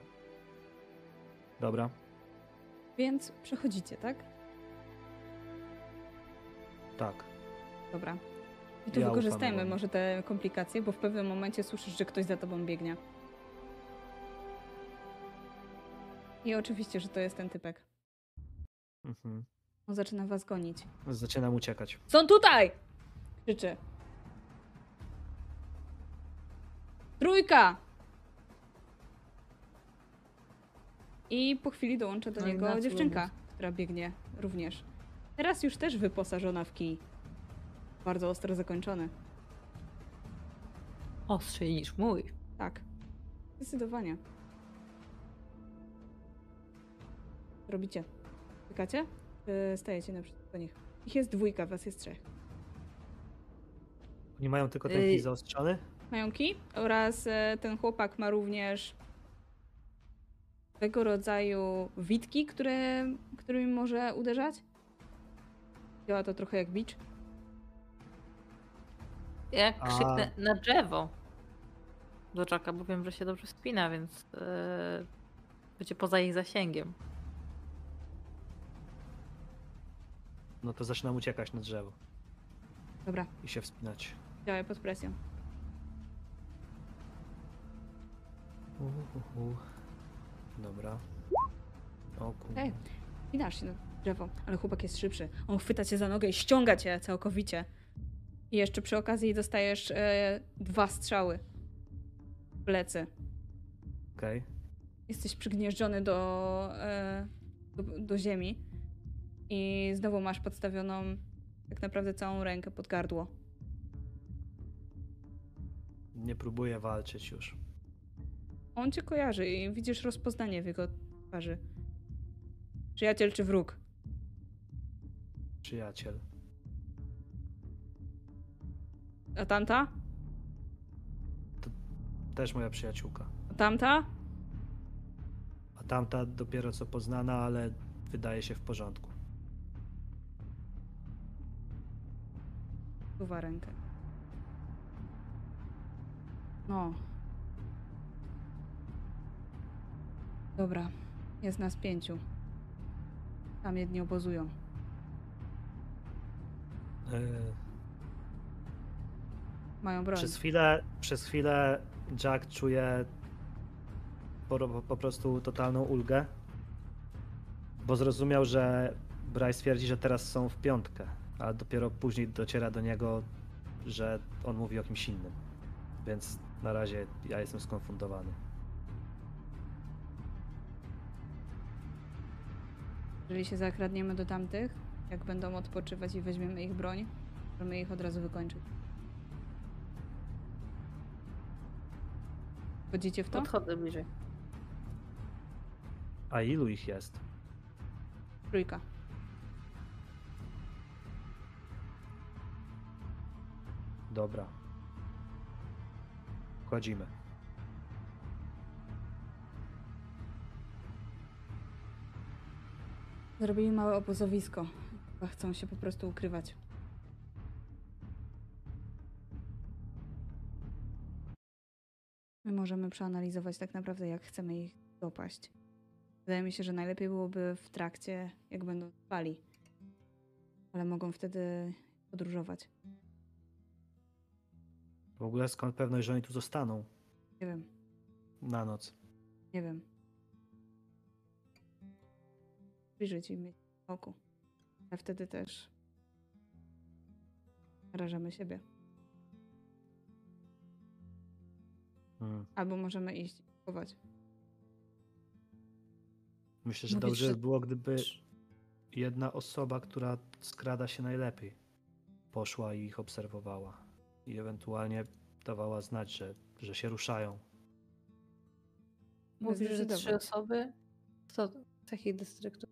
Dobra. Więc przechodzicie, tak? Tak. Dobra. I tu Ja wykorzystajmy może te komplikacje, bo w pewnym momencie słyszysz, że ktoś za tobą biegnie. I oczywiście, że to jest ten typek. Mhm. On zaczyna was gonić. Zaczynam uciekać. Są tutaj! Krzyczy. Trójka! I po chwili dołącza do No niego dziewczynka, która biegnie również. Teraz już też wyposażona w kij. Bardzo ostro zakończony. Ostrzej niż mój. Tak. Zdecydowanie. Robicie. Czekacie? Czy stajecie naprzeciwko nich? Ich jest dwójka, was jest trzech. Oni mają tylko ten Ej. kij zaostrzony? Mają kij oraz e, ten chłopak ma również tego rodzaju witki, które, którymi może uderzać. Działa to trochę jak bicz. Ja A- krzyknę na drzewo do Czaka, bo wiem, że się dobrze spina, więc yy, będzie poza ich zasięgiem. No to zaczynam uciekać na drzewo Dobra, i się wspinać. działaj pod presją. Uhuhu. Dobra. O kurde. Okej. Winasz się na drzewo, ale chłopak jest szybszy. On chwyta cię za nogę i ściąga cię całkowicie. I jeszcze przy okazji dostajesz e, dwa strzały w plecy. Okej. Jesteś przygnieżdżony do, e, do, do ziemi i znowu masz podstawioną tak naprawdę całą rękę pod gardło. Nie próbuję walczyć już. On cię kojarzy i widzisz rozpoznanie w jego twarzy. Przyjaciel czy wróg? Przyjaciel. A tamta? Też moja przyjaciółka. A tamta? A tamta dopiero co poznana, ale wydaje się w porządku. Suwa rękę. No. Dobra. Jest nas pięciu. Tam jedni obozują. Yy, Mają broń. Przez chwilę, przez chwilę Jack czuje po, po prostu totalną ulgę, bo zrozumiał, że Bryce twierdzi, że teraz są w piątkę, a dopiero później dociera do niego, że on mówi o kimś innym. Więc na razie ja jestem skonfundowany. Jeżeli się zakradniemy do tamtych, jak będą odpoczywać i weźmiemy ich broń, możemy ich od razu wykończyć. Wchodzicie w to? Podchodzę bliżej. A ilu ich jest? Trójka. Dobra. Wchodzimy. Zrobili małe obozowisko. Chyba chcą się po prostu ukrywać. My możemy przeanalizować tak naprawdę, jak chcemy ich dopaść. Wydaje mi się, że najlepiej byłoby w trakcie, jak będą spali. Ale mogą wtedy podróżować. W ogóle skąd pewność, że oni tu zostaną Nie wiem, na noc? nie wiem. Bliżyć im oku. Ale wtedy też narażamy siebie. Hmm. Albo możemy iść i chować. Myślę, że Mówisz, dobrze że- by było, gdyby jedna osoba, która skrada się najlepiej, poszła i ich obserwowała. I ewentualnie dawała znać, że, że się ruszają. Mówisz, że trzy osoby? Co z takich dystryktów?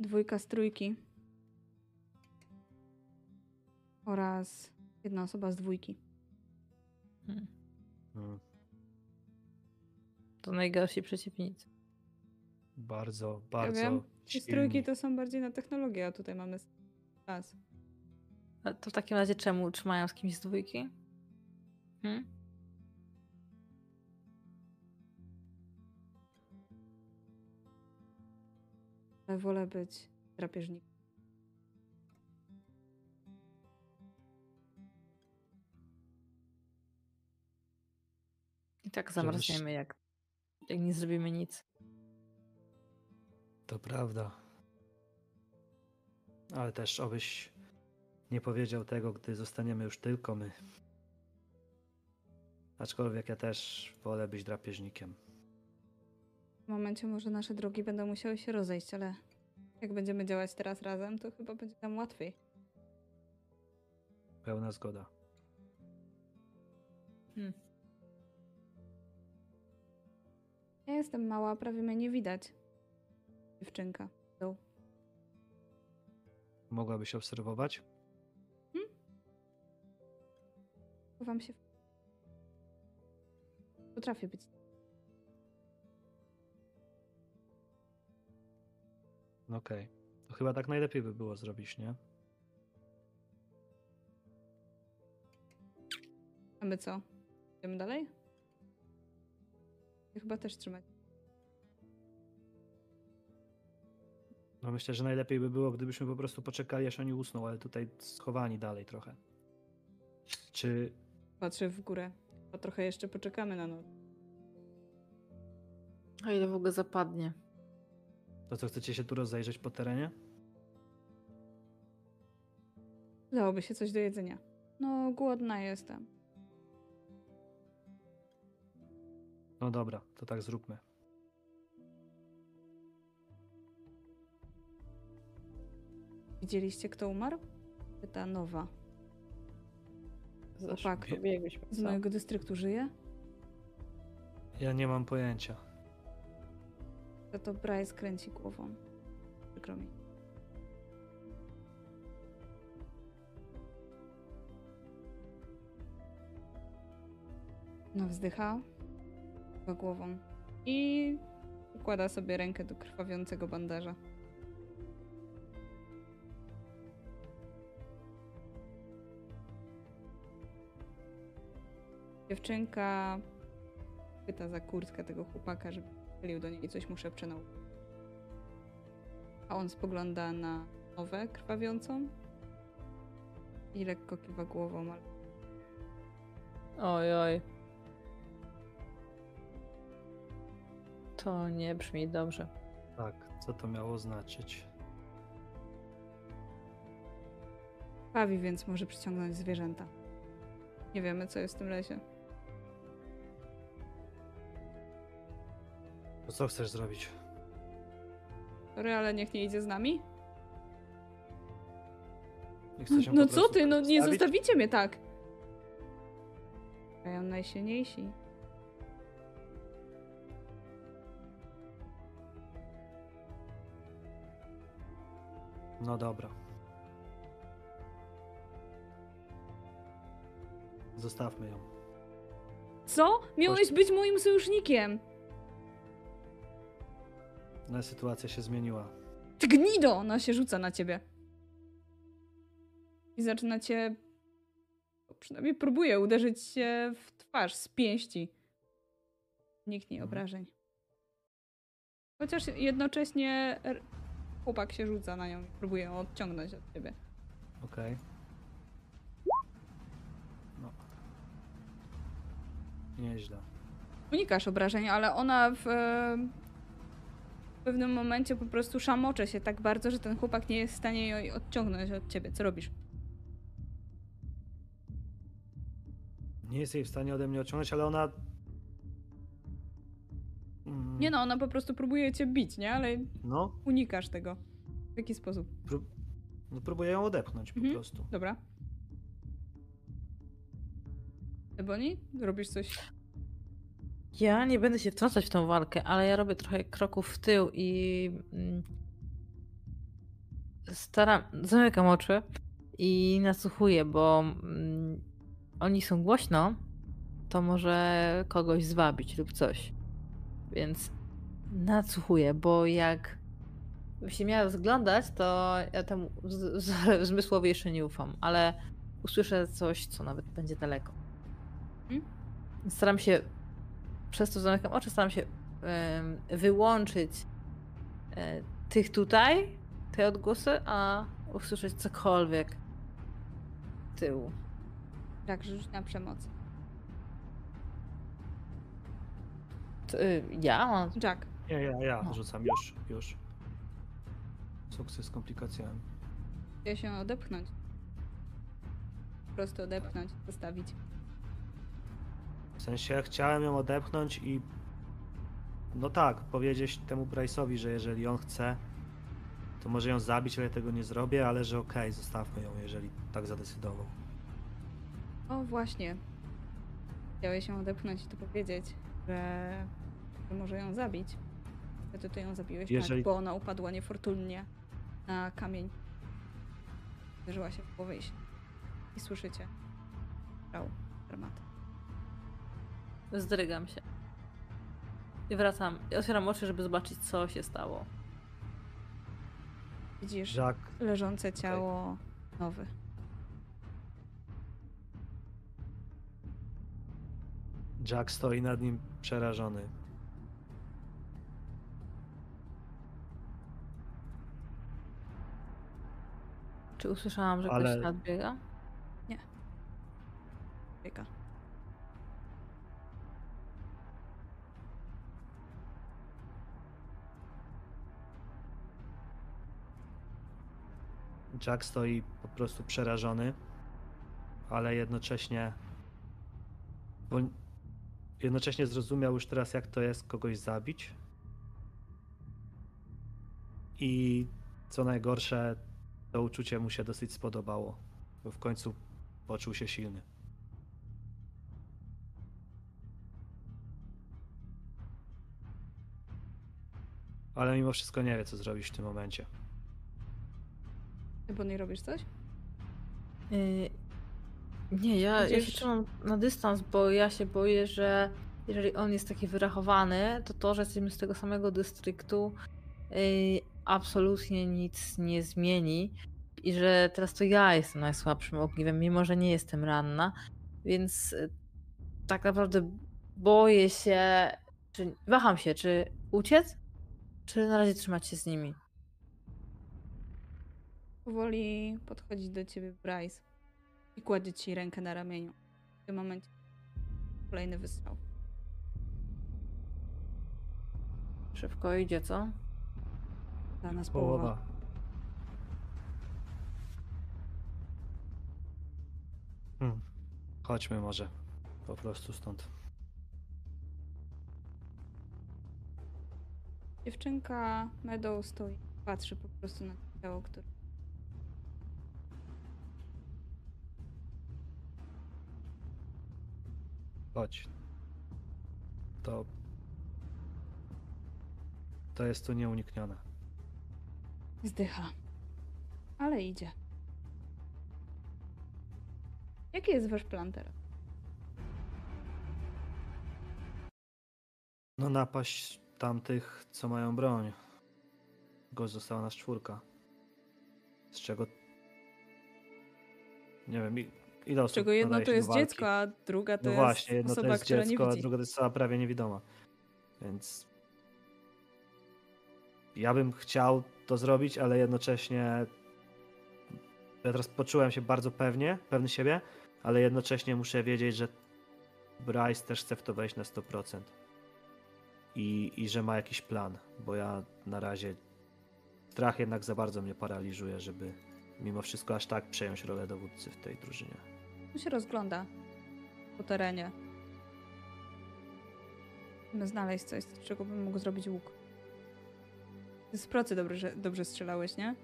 Dwójka z trójki. Oraz jedna osoba z dwójki. Hmm. Hmm. To najgorsi przeciwnicy. Bardzo, Ja bardzo. wiem, ci z trójki to są bardziej na technologię, a tutaj mamy czas. A to w takim razie czemu trzymają z kimś z dwójki? Hmm? Wolę być drapieżnikiem. I tak zamarzniemy, jak, jak nie zrobimy nic. To prawda. Ale też obyś nie powiedział tego, gdy zostaniemy już tylko my. Aczkolwiek ja też wolę być drapieżnikiem. W momencie może nasze drogi będą musiały się rozejść, ale jak będziemy działać teraz razem, to chyba będzie nam łatwiej. Pełna zgoda. Hmm. Ja jestem mała, prawie mnie nie widać. Dziewczynka. Tu. Mogłabyś obserwować? Chowam się. Potrafię być. Okej. To chyba tak najlepiej by było zrobić, nie? A my co? Idziemy dalej? Chyba też trzymać. No myślę, że najlepiej by było, gdybyśmy po prostu poczekali, aż oni usną, ale tutaj schowani dalej trochę. Czy Patrzę w górę. A trochę jeszcze poczekamy na noc. O ile w ogóle zapadnie. to co, chcecie się tu rozejrzeć po terenie? Dałoby się coś do jedzenia. No, głodna jestem. No dobra, to tak zróbmy. Widzieliście, kto umarł? Pyta Nowa. Chłopak pobiegłyśmy. z mojego dystryktu żyje? Ja nie mam pojęcia. To to Bryce kręci głową. Przykro mi. No wzdycha. Chyba głową. I układa sobie rękę do krwawiącego bandaża. Dziewczynka pyta za kurtkę tego chłopaka, żeby chylił do niej i coś mu szepcze na. A on spogląda na nowę krwawiącą i lekko kiwa głową, ale Oj, oj. To nie brzmi dobrze. Tak, co to miało znaczyć? bawi, więc może przyciągnąć zwierzęta. Nie wiemy, co jest w tym lesie. Co chcesz zrobić? Sorry, ale niech nie idzie z nami. Nie chcesz ją No po co prostu ty, no nie zostawić? zostawicie mnie tak. Mają najsilniejsi. No dobra. Zostawmy ją. Co? Miałeś być moim sojusznikiem! No, sytuacja się zmieniła. Ty gnido! Ona się rzuca na ciebie. I zaczyna cię... Przynajmniej próbuje uderzyć cię w twarz z pięści. Nikt nie Mhm. obrażeń. Chociaż jednocześnie chłopak się rzuca na nią i próbuje ją odciągnąć od ciebie. Okej. No. Nieźle. Unikasz obrażeń, ale ona w, e, w pewnym momencie po prostu szamocze się tak bardzo, że ten chłopak nie jest w stanie jej odciągnąć od ciebie. Co robisz? Nie jest jej w stanie ode mnie odciągnąć, ale ona. Mm, Nie no, ona po prostu próbuje cię bić, nie? Ale No, unikasz tego. W jaki sposób? prób... no próbuję ją odepchnąć po Mhm. prostu. Dobra. Ebony? Robisz coś? Ja nie będę się wtrącać w tą walkę, ale ja robię trochę kroków w tył i mm, staram, zamykam oczy i nasłuchuję, bo mm, oni są głośno, to może kogoś zwabić lub coś. Więc nadsłuchuję, bo jak się miała rozglądać, to ja temu zmysłowi jeszcze nie ufam, ale usłyszę coś, co nawet będzie daleko. Mhm. Staram się przez to zamykam oczy, staram się wyłączyć e, tych tutaj, te odgłosy, a usłyszeć cokolwiek z tyłu. Tak, rzuć na przemoc. T- y, ja? Mam- Jack. Nie, ja, ja No. rzucam już, już. Sukces z komplikacjami. Chce się odepchnąć. Po prostu odepchnąć, zostawić. W sensie chciałem ją odepchnąć i. No tak, powiedzieć temu Bryce'owi, że jeżeli on chce, to może ją zabić, ale ja tego nie zrobię, ale że okej, zostawmy ją, jeżeli tak zadecydował. O, właśnie. Chciałeś ją odepchnąć i to powiedzieć, że, że może ją zabić. Wtedy ty ją zabiłeś, Jeżeli- tak, bo ona upadła niefortunnie na kamień. Uderzyła się w głowę i, i słyszycie. Brał armatę. Zdrygam się. I wracam. I otwieram oczy, żeby zobaczyć, co się stało. Widzisz Jack, leżące ciało nowy. Jack stoi nad nim przerażony. Czy usłyszałam, że Ale- ktoś nadbiega? Biega. Jack stoi po prostu przerażony, ale jednocześnie. Bo jednocześnie zrozumiał już teraz, jak to jest kogoś zabić. I co najgorsze, to uczucie mu się dosyć spodobało, bo w końcu poczuł się silny. Ale mimo wszystko nie wie, co zrobić w tym momencie. Ty, Bonnie, robisz coś? Yy, Nie, ja, ja się trzymam na dystans, bo ja się boję, że jeżeli on jest taki wyrachowany, to to, że jesteśmy z tego samego dystryktu, yy, absolutnie nic nie zmieni. I że teraz to ja jestem najsłabszym ogniwem, mimo że nie jestem ranna. Więc yy, tak naprawdę boję się, czy waham się, czy uciec, czy na razie trzymać się z nimi. Powoli podchodzi do ciebie Bryce i kładzie ci rękę na ramieniu. W tym momencie kolejny wystrzał. Szybko idzie, co? Dla nas połowa. Połowa. Hmm. Chodźmy może po prostu stąd. Dziewczynka Meadow stoi, patrzy po prostu na to ciało, które Chodź. To. To jest tu nieuniknione. zdycha. Ale idzie. Jaki jest wasz plan teraz? No napaść tamtych, co mają broń. Go została nas czwórka. Z czego... Nie wiem, i- ile osób czego jedno to jest dziecko, a druga to No jest właśnie, jedno osoba, to jest dziecko, a druga to jest osoba prawie niewidoma. Więc ja bym chciał to zrobić, ale jednocześnie ja teraz poczułem się bardzo pewnie, pewny siebie, ale jednocześnie muszę wiedzieć, że Bryce też chce w to wejść na 100%. I, I że ma jakiś plan, bo ja na razie strach jednak za bardzo mnie paraliżuje, żeby mimo wszystko aż tak przejąć rolę dowódcy w tej drużynie. On się rozgląda po terenie. Chcemy znaleźć coś, z czego bym mógł zrobić łuk. Ty z procy dobrze, dobrze strzelałeś, nie?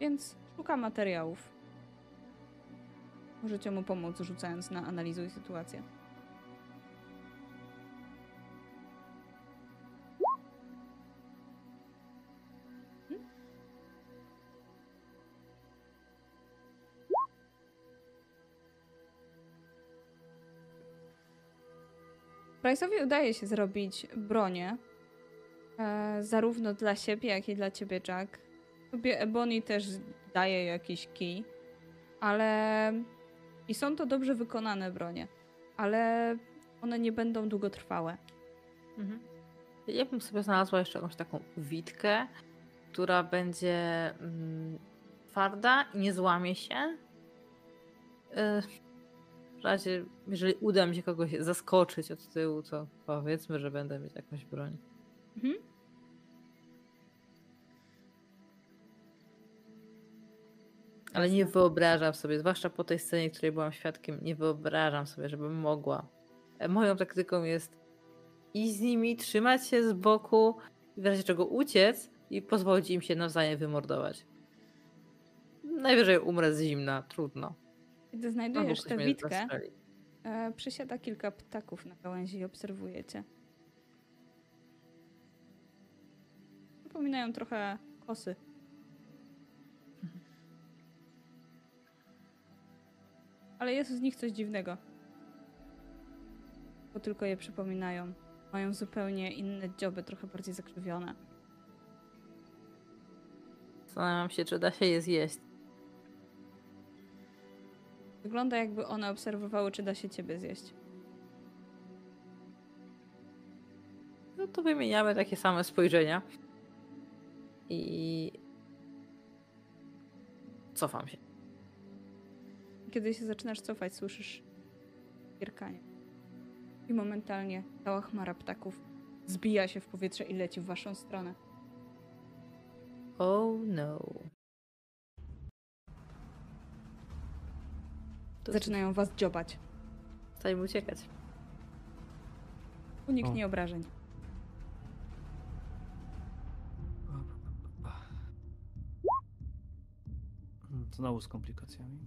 Więc szuka materiałów. Możecie mu pomóc, rzucając na analizuj sytuację. Bryce'owi udaje się zrobić bronię. E, zarówno dla siebie, jak i dla ciebie, Jack. Tobie Ebony też daje jakiś kij. Ale... I są to dobrze wykonane bronie. Ale one nie będą długotrwałe. Mhm. Ja bym sobie znalazła jeszcze jakąś taką witkę, która będzie mm, twarda i nie złamie się. Yy, W razie, jeżeli uda mi się kogoś zaskoczyć od tyłu, to powiedzmy, że będę mieć jakąś broń. Mhm. Ale nie wyobrażam sobie, zwłaszcza po tej scenie, której byłam świadkiem, nie wyobrażam sobie, żebym mogła. E, Moją taktyką jest iść z nimi, trzymać się z boku, w razie czego uciec i pozwolić im się nawzajem wymordować. Najwyżej umrę z zimna, trudno. Gdy znajdujesz tę witkę, e, przysiada kilka ptaków na gałęzi i obserwujecie. Przypominają trochę kosy. Ale jest z nich coś dziwnego. Bo tylko je przypominają. Mają zupełnie inne dzioby, trochę bardziej zakrzywione. Zastanawiam się, czy da się je zjeść. Wygląda jakby one obserwowały, czy da się ciebie zjeść. No to wymieniamy takie same spojrzenia. I cofam się. Kiedy się zaczynasz cofać, słyszysz pierkanie. I momentalnie cała chmara ptaków zbija się w powietrze i leci w waszą stronę. Oh no. Zaczynają was dziobać. Stajemy uciekać. Uniknij O. obrażeń. Znowu z komplikacjami.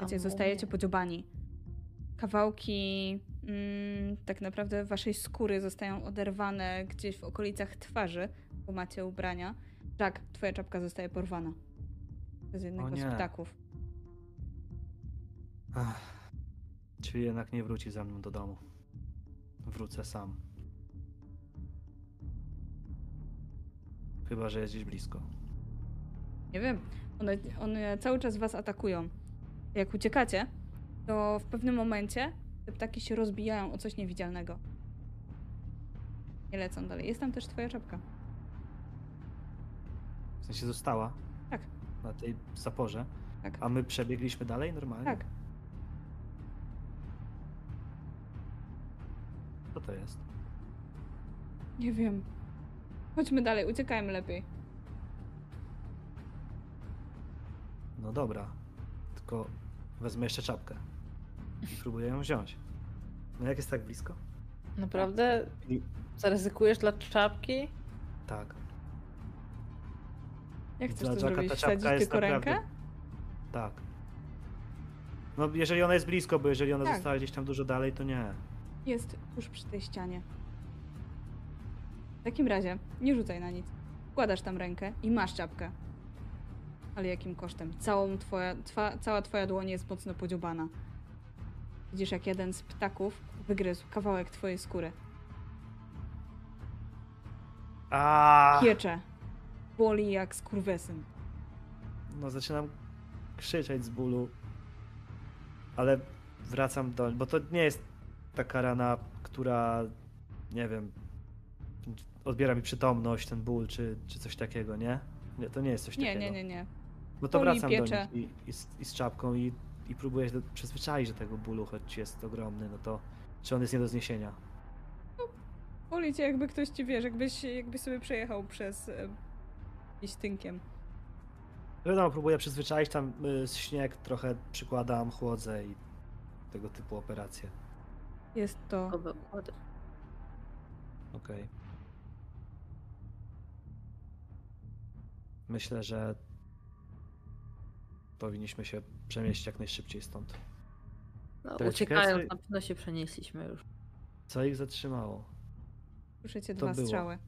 Wiecie, zostajecie podziobani. Kawałki mm, tak naprawdę waszej skóry zostają oderwane gdzieś w okolicach twarzy, bo macie ubrania. Jack, twoja czapka zostaje porwana. Przez jednego z ptaków. Ach, czyli jednak nie wróci za mną do domu. Wrócę sam. Chyba, że jest gdzieś blisko. Nie wiem, one, one cały czas was atakują. Jak uciekacie, to w pewnym momencie te ptaki się rozbijają o coś niewidzialnego. Nie lecą dalej. Jest tam też twoja czapka. W sensie została Tak, na tej zaporze. tak, A my przebiegliśmy dalej normalnie? tak. Co to jest? Nie wiem. Chodźmy dalej, uciekajmy lepiej. No dobra. Tylko wezmę jeszcze czapkę. I próbuję ją wziąć. No jak jest tak blisko? Naprawdę? I- Zaryzykujesz dla czapki? Tak. Jak chcesz Dla to Jacka zrobić? ta czapka Wsadzić jest tylko naprawdę- rękę? Tak. No jeżeli ona jest blisko, bo jeżeli ona Tak. została gdzieś tam dużo dalej, to nie. Jest tuż przy tej ścianie. W takim razie nie rzucaj na nic. Wkładasz tam rękę i masz czapkę. Ale jakim kosztem? Całą twoja, twa, cała twoja dłoń jest mocno podziubana. Widzisz, jak jeden z ptaków wygryzł kawałek twojej skóry. A! Piecze. Boli jak skurwesyn. No zaczynam krzyczeć z bólu. Ale wracam do. Bo to nie jest taka rana, która. Nie wiem. Odbiera mi przytomność, ten ból, czy, czy coś takiego, nie? Nie, to nie jest coś Nie, takiego. nie, nie, nie. No to Boli, wracam piecze. do nich i, i, z, i z czapką i, i próbuję się do, przyzwyczaić do tego bólu, choć jest ogromny, no to czy on jest nie do zniesienia? Boli cię jakby ktoś ci, wiesz, jakbyś, jakbyś sobie przejechał przez jakimś tynkiem. Wiadomo, próbuję przyzwyczaić tam y, śnieg, trochę przykładam, chłodzę i tego typu operacje. Jest to... Oby układy. Okej. Myślę, że powinniśmy się przenieść jak najszybciej stąd. No, ja uciekając ciekawe- na pewno się przenieśliśmy już. Co ich zatrzymało? Słyszycie To dwa było. strzały.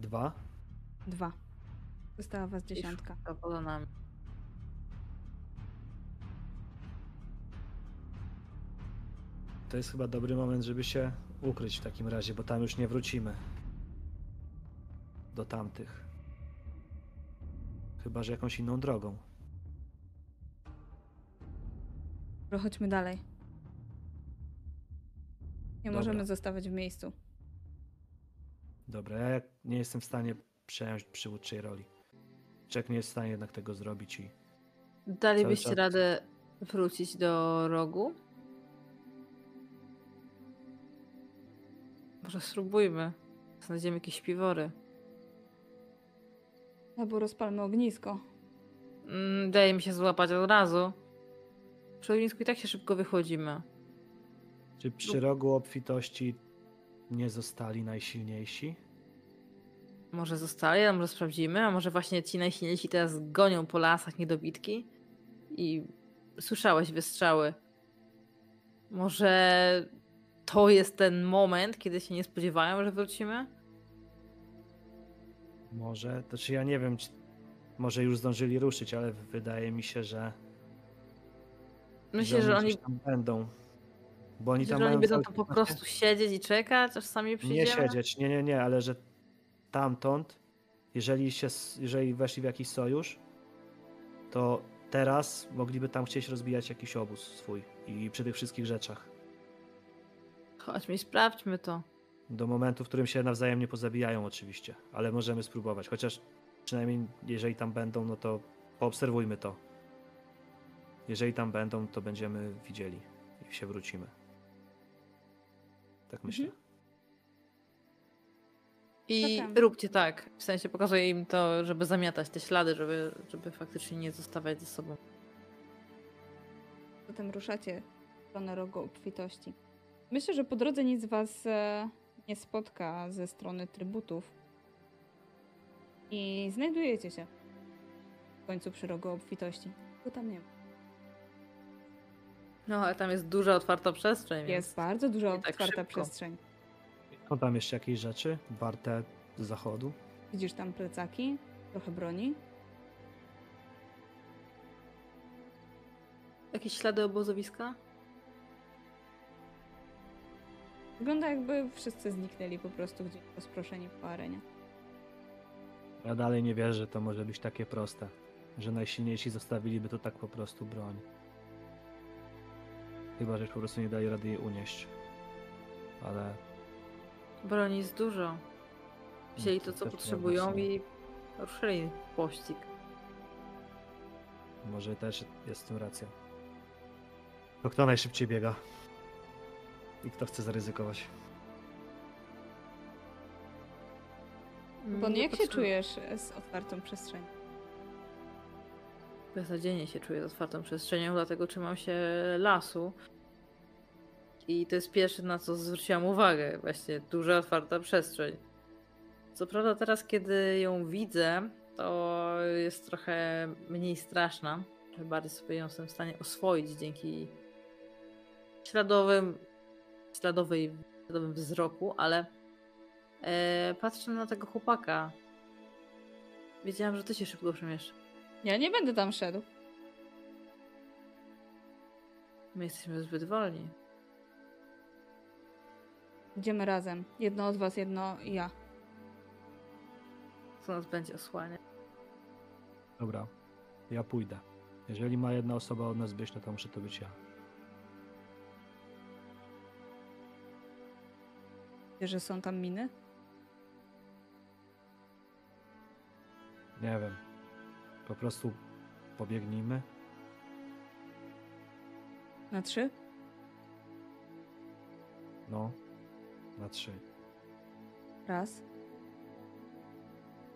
Dwa? Dwa. Została was dziesiątka. To poza nami. To jest chyba dobry moment, żeby się ukryć w takim razie, bo tam już nie wrócimy. Do tamtych. Chyba, że jakąś inną drogą. Chodźmy dalej. Nie Dobra. możemy zostawać w miejscu. Dobra, ja nie jestem w stanie przejąć przywódczej roli. Jack nie jest w stanie jednak tego zrobić i Dalibyście czas- radę wrócić do rogu? Może spróbujmy. Znajdziemy jakieś piwory. Albo rozpalmy ognisko. Mm, daje mi się złapać od razu. Przy ognisku i tak się szybko wychodzimy. Czy przy rogu obfitości nie zostali najsilniejsi? Może zostali, a może sprawdzimy, a może właśnie ci najsilniejsi teraz gonią po lasach niedobitki i słyszałeś wystrzały. Może to jest ten moment, kiedy się nie spodziewają, że wrócimy? Może, to czy ja nie wiem, czy może już zdążyli ruszyć, ale wydaje mi się, że, Myślę, że oni, gdzieś tam będą. Bo oni tam że oni mają będą to po prostu siedzieć i czekać, aż sami przyjdziemy? Nie siedzieć, nie, nie, nie, ale że tamtąd, jeżeli, się, jeżeli weszli w jakiś sojusz, to teraz mogliby tam chcieć rozbijać jakiś obóz swój i przy tych wszystkich rzeczach. Chodźmy i sprawdźmy to. Do momentu, w którym się nawzajem nie pozabijają oczywiście, ale możemy spróbować. Chociaż przynajmniej jeżeli tam będą, no to poobserwujmy to. Jeżeli tam będą, to będziemy widzieli i się wrócimy. Tak myślę. I Zatem. róbcie tak. W sensie pokazuję im to, żeby zamiatać te ślady, żeby, żeby faktycznie nie zostawiać ze sobą. Zatem ruszacie w stronę rogu obfitości. Myślę, że po drodze nic was e, nie spotka ze strony trybutów. I znajdujecie się w końcu przy rogu obfitości. Go tam nie ma. No, ale tam jest duża, otwarta przestrzeń. więc- Jest bardzo duża tak otwarta szybko. przestrzeń. Są tam jeszcze jakieś rzeczy warte z zachodu? Widzisz tam plecaki, trochę broni. Jakieś ślady obozowiska? Wygląda jakby wszyscy zniknęli po prostu gdzieś rozproszeni po arenie. Ja dalej nie wierzę, że to może być takie proste. Że najsilniejsi zostawiliby to tak po prostu broń. Chyba, że po prostu nie dali rady jej unieść. Ale Broni jest dużo. Wzięli No, to, to co potrzebują i ruszyli pościg. może też jest w tym racja. To kto najszybciej biega? I kto chce zaryzykować? Bo Nie jak się czujesz z otwartą przestrzenią? Beznadziejnie się czuję z otwartą przestrzenią, dlatego trzymam się lasu. I to jest pierwsze, na co zwróciłam uwagę. Właśnie duża, otwarta przestrzeń. Co prawda teraz, kiedy ją widzę, to jest trochę mniej straszna. Trochę bardziej sobie ją jestem w stanie oswoić dzięki śladowym, śladowej, śladowym wzroku, ale e, patrzę na tego chłopaka. Wiedziałam, że ty się szybko przemieszczasz. Ja nie będę tam szedł. My jesteśmy zbyt wolni. Idziemy razem. Jedno od was, jedno ja. Co nas będzie osłaniać? Dobra, ja pójdę. Jeżeli ma jedna osoba od nas być, no to muszę to być ja. Wiesz, że są tam miny? Nie wiem. Po prostu pobiegnijmy. Na trzy? No, na trzy. Raz,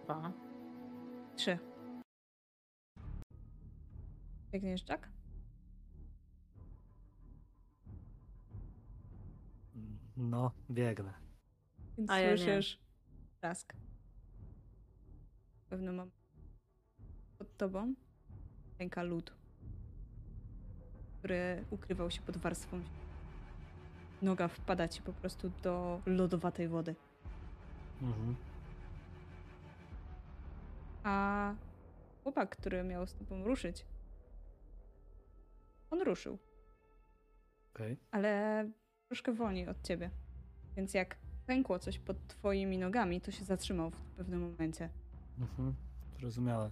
Dwa. trzy. Biegniesz, Jack? No, biegnę. Więc A ja nie. słyszysz trask. W pewnym momencie tobą ręka lód, który ukrywał się pod warstwą. Noga wpada ci po prostu do lodowatej wody. Mhm. A chłopak, który miał z tobą ruszyć, on ruszył, Okej. ale troszkę wolniej od ciebie. Więc jak pękło coś pod twoimi nogami, to się zatrzymał w pewnym momencie. Mhm. Zrozumiałe.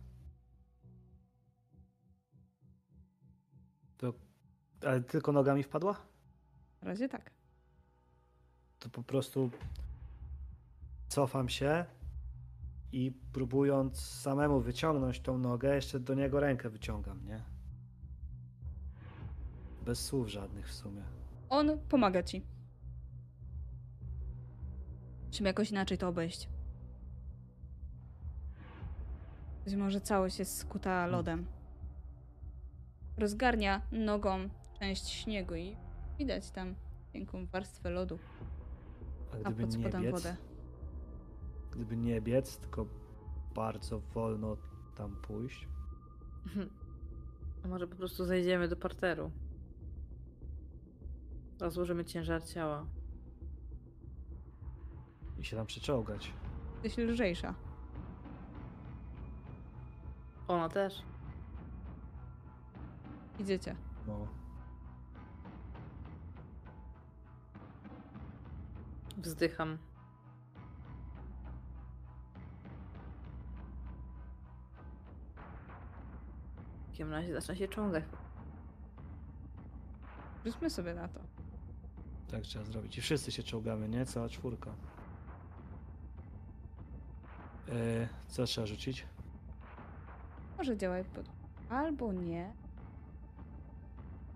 Ale tylko nogami wpadła? Na razie tak. To po prostu cofam się i próbując samemu wyciągnąć tą nogę, jeszcze do niego rękę wyciągam, nie? Bez słów żadnych w sumie. On pomaga ci. Musimy jakoś inaczej to obejść. Być może całość jest skuta lodem. Rozgarnia nogą część śniegu i widać tam piękną warstwę lodu. A A gdyby pod nie biec, wodę. gdyby nie biec, tylko bardzo wolno tam pójść, A może po prostu zejdziemy do parteru? Rozłożymy ciężar ciała. i się tam przyczołgać. Jesteś lżejsza. Ona też. Idziecie. No, Wzdycham. W takim razie zacznę się ciągać. Rzućmy sobie na to. tak trzeba zrobić. I wszyscy się czołgamy, nie? Cała czwórka. Yy, co trzeba rzucić? Może działaj pod... Albo nie.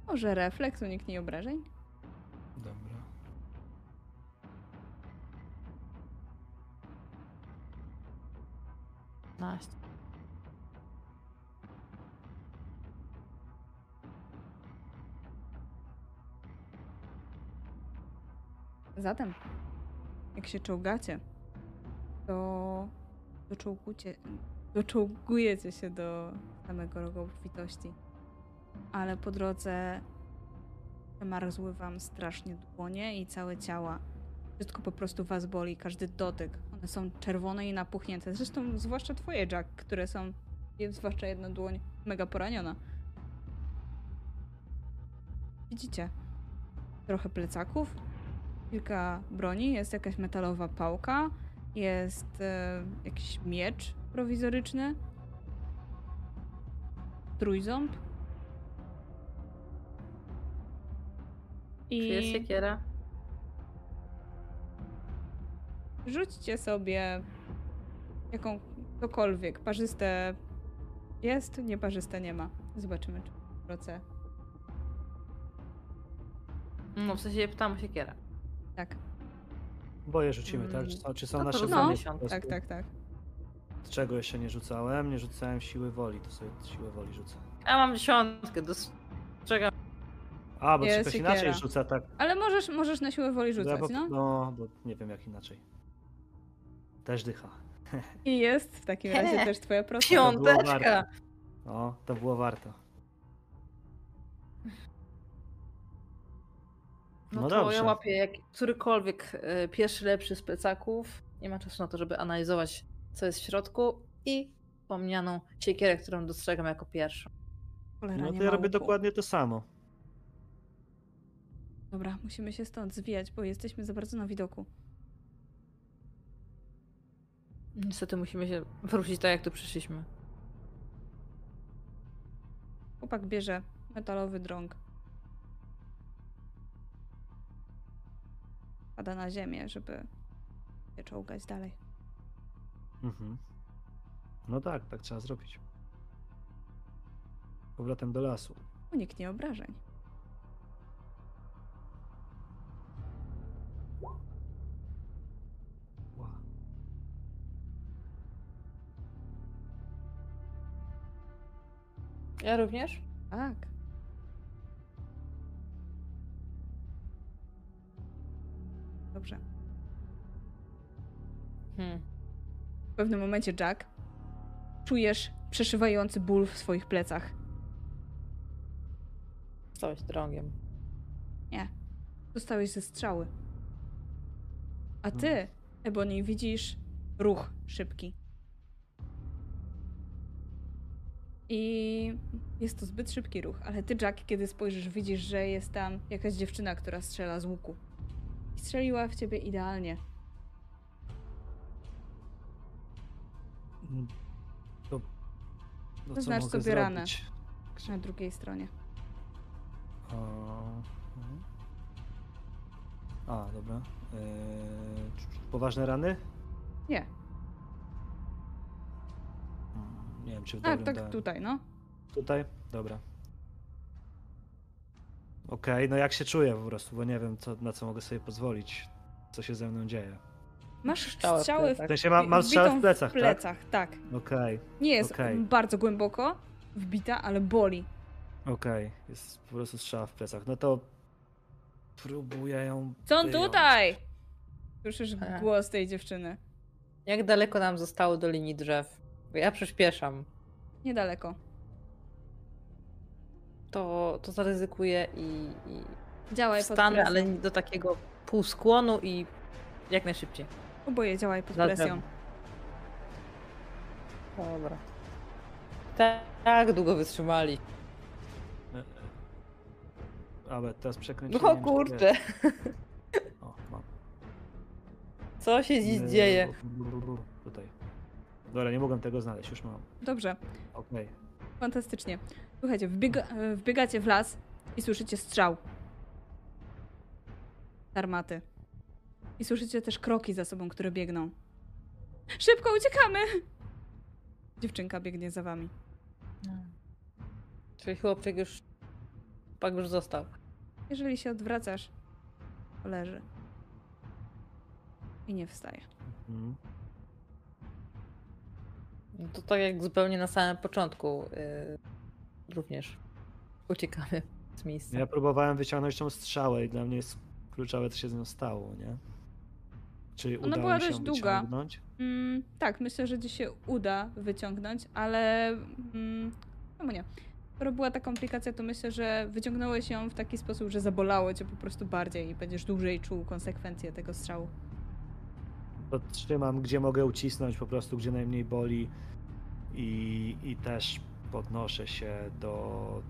Może refleks, uniknij obrażeń? Dobra. Naście. Zatem, jak się czołgacie, to do czołgu, cie, doczołgujecie się do samego rogu obfitości. Ale po drodze przemarzły wam strasznie dłonie i całe ciała. Wszystko po prostu was boli, każdy dotyk. One są czerwone i napuchnięte. Zresztą zwłaszcza twoje, Jack, które są, zwłaszcza jedna dłoń, mega poraniona. Widzicie? Trochę plecaków, kilka broni, jest jakaś metalowa pałka, jest e, jakiś miecz prowizoryczny, trójząb. Czy jest I siekiera? Rzućcie sobie jakąkolwiek. Parzyste jest, nieparzyste nie ma. Zobaczymy, czy proce. No w sensie pytam o siekierę. Tak, Boje rzucimy, tak? Mm, Czy są, czy są no nasze po tak, tak, tak. Z czego jeszcze nie rzucałem? Nie rzucałem siły woli, to sobie siłę woli rzucę. Ja mam dziesiątkę, dostrzegam. A, bo Jest ktoś siekiera. inaczej rzuca, tak. Ale możesz, możesz na siłę woli Ja rzucać, no. No, bo nie wiem jak inaczej. Też dycha. I jest w takim razie He. też twoja prosta. Piąteczka! No, to było warto. No, No to dobrze. ja łapię jak którykolwiek e, pierwszy lepszy z plecaków. Nie ma czasu na to, żeby analizować, co jest w środku. I wspomnianą siekierę, którą dostrzegam jako pierwszą. Cholera, No to ja robię łuku. dokładnie to samo. Dobra, musimy się stąd zwijać, bo jesteśmy za bardzo na widoku. Niestety musimy się wrócić tak, jak tu przyszliśmy. Chłopak bierze metalowy drąg. Pada na ziemię, żeby się czołgać dalej. Mhm. No tak, tak trzeba zrobić. Powrotem do lasu. Uniknie obrażeń. Ja również? Tak. Dobrze. Hmm. W pewnym momencie, Jack, czujesz przeszywający ból w swoich plecach. Stałeś drogiem. Nie. Dostałeś ze strzały. A ty, Ebony, widzisz ruch szybki. I jest to zbyt szybki ruch, ale ty, Jack, kiedy spojrzysz, widzisz, że jest tam jakaś dziewczyna, która strzela z łuku. I strzeliła w ciebie idealnie. To, co Zaznacz mogę sobie ranę. Na drugiej stronie. O, mhm. A, dobra. Eee, poważne rany? Nie. Nie wiem, czy w A, dobrym tak dałem. tutaj, no. Tutaj? Dobra. Okej, no jak się czuję po prostu, bo nie wiem, co, na co mogę sobie pozwolić, co się ze mną dzieje. Masz w strzały w W plecach. sensie ma, mam strzał wbitą w plecach, w plecach, tak? tak? Okej, Nie jest Okej. bardzo głęboko wbita, ale boli. okej, jest po prostu strzał w plecach. No to próbuję ją Są wyjąć. tutaj! Słyszysz głos tej dziewczyny. Jak daleko nam zostało do linii drzew? Ja przyspieszam. Niedaleko. To, to zaryzykuję i, i Działaj pod presją. ale nie do takiego półskłonu i jak najszybciej. Oboje działaj pod Za presją. Dobra. Tak, tak długo wytrzymali. Ale teraz No przekręciłem. o czy kurczę, nie. O, mam. co się dziś E, dzieje? Tutaj. Dobra, nie mogłem tego znaleźć, już mam. Dobrze, Okej. fantastycznie. Słuchajcie, wbiega, e, wbiegacie w las i słyszycie strzał. Z Armaty. I słyszycie też kroki za sobą, które biegną. Szybko uciekamy! Dziewczynka biegnie za wami. No. Czyli chłopczyk już... Pak już został. Jeżeli się odwracasz, to leży. I nie wstaje. Mhm. No to tak jak zupełnie na samym początku yy, również uciekamy z miejsca. Ja próbowałem wyciągnąć tą strzałę i dla mnie jest kluczowe, co się z nią stało, nie? Czy Ona uda była mi się dość długa. wyciągnąć? Mm, tak, myślę, że ci się uda wyciągnąć, ale mm, czemu nie? Skoro była ta komplikacja, to myślę, że wyciągnąłeś ją w taki sposób, że zabolało cię po prostu bardziej i będziesz dłużej czuł konsekwencje tego strzału. To trzymam, gdzie mogę ucisnąć, po prostu gdzie najmniej boli i, i też podnoszę się do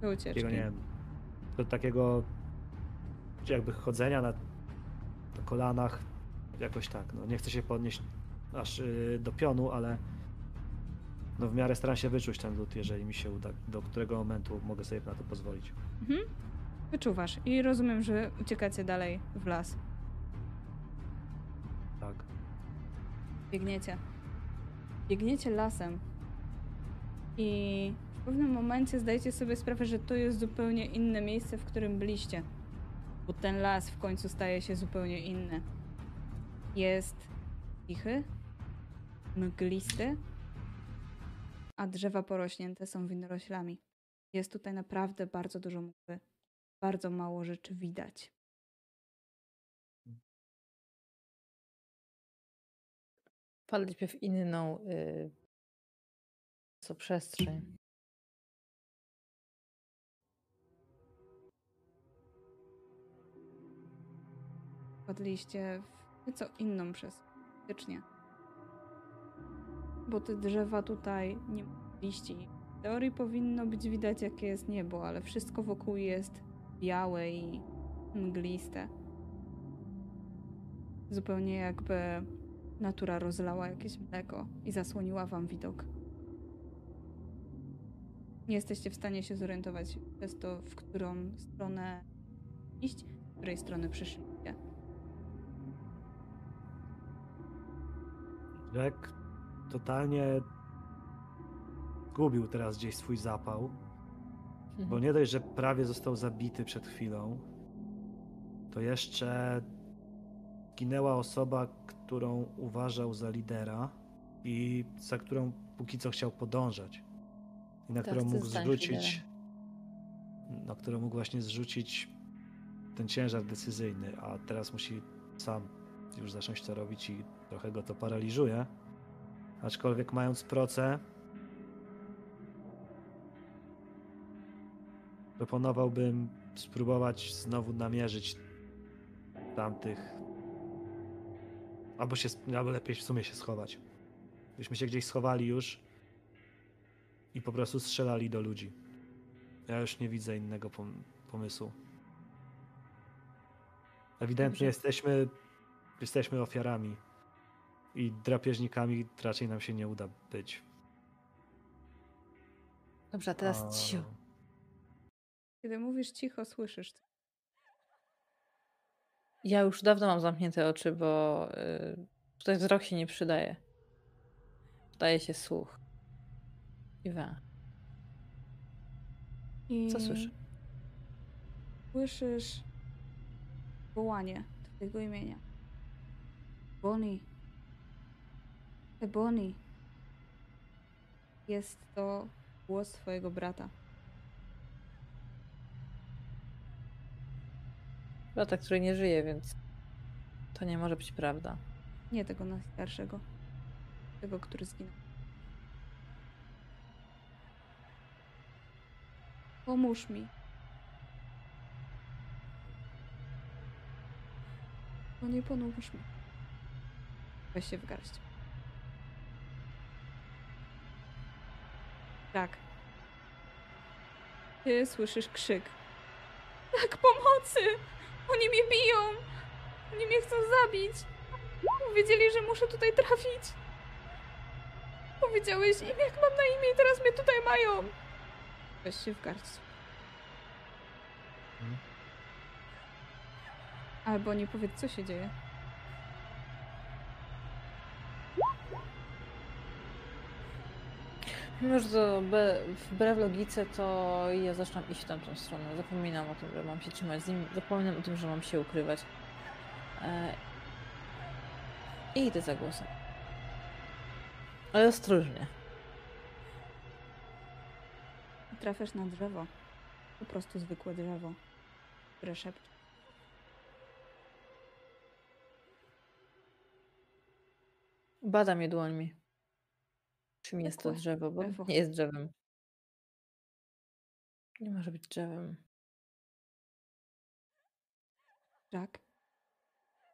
Do ucieczki. takiego, nie wiem, do takiego jakby chodzenia na, na kolanach, jakoś tak, no nie chcę się podnieść aż y, do pionu, ale no w miarę staram się wyczuć ten lód, jeżeli mi się uda, do którego momentu mogę sobie na to pozwolić. Mhm. Wyczuwasz i rozumiem, że uciekacie dalej w las. Tak. Biegniecie. Biegniecie lasem. I w pewnym momencie zdajecie sobie sprawę, że to jest zupełnie inne miejsce, w którym byliście. Bo ten las w końcu staje się zupełnie inny. Jest cichy, mglisty, a drzewa porośnięte są winoroślami. Jest tutaj naprawdę bardzo dużo mgły. Bardzo mało rzeczy widać. Wpadliśmy w inną y, co przestrzeń. wpadliście w nieco inną przestrzeń. Faktycznie. Bo te drzewa tutaj nie mają liści. W teorii powinno być widać, jakie jest niebo, ale wszystko wokół jest białe i mgliste. Zupełnie jakby natura rozlała jakieś mleko i zasłoniła wam widok. Nie jesteście w stanie się zorientować przez to, w którą stronę iść, z której strony przyszliście. Jack totalnie zgubił teraz gdzieś swój zapał, bo nie dość, że prawie został zabity przed chwilą, to jeszcze ginęła osoba, którą uważał za lidera i za którą póki co chciał podążać. I na Teraz którą ty mógł zrzucić, na którą mógł właśnie zrzucić ten ciężar decyzyjny, a teraz musi sam już zacząć to robić i trochę go to paraliżuje. Aczkolwiek mając proce, proponowałbym spróbować znowu namierzyć tamtych. Albo, się, albo lepiej w sumie się schować. Byśmy się gdzieś schowali już i po prostu strzelali do ludzi. Ja już nie widzę innego pom- pomysłu. Ewidentnie Dobrze. jesteśmy, jesteśmy ofiarami i drapieżnikami raczej nam się nie uda być. Dobrze, a teraz A- cicho. Kiedy mówisz cicho, słyszysz. to. Ja już dawno mam zamknięte oczy, bo y, tutaj wzrok się nie przydaje. Przydaje się słuch. I we. I Co słyszę? Słyszysz wołanie twojego imienia. Bonnie. E Bonnie. Jest to głos twojego brata. Brata, który nie żyje, więc to nie może być prawda. Nie tego najstarszego. Tego, który zginął. Pomóż mi. No nie pomóż mi. Weź się w garść. Tak. Ty słyszysz krzyk. Tak, pomocy! Oni mnie biją! Oni mnie chcą zabić! Powiedzieli, że muszę tutaj trafić. Powiedziałeś im, jak mam na imię i teraz mnie tutaj mają. Weź się w garść. Mhm. Albo nie powiedz, co się dzieje. Że to be, wbrew logice, to ja zaczynam iść w tamtą stronę. Zapominam o tym, że mam się trzymać z nim. Zapominam o tym, że mam się ukrywać. E, I idę za głosem. Ale ostrożnie. Trafiasz na drzewo. Po prostu zwykłe drzewo, które szepcze. Bada mnie dłońmi. Czym jest to drzewo? Bo drzewo. nie jest drzewem. Nie może być drzewem. Jack.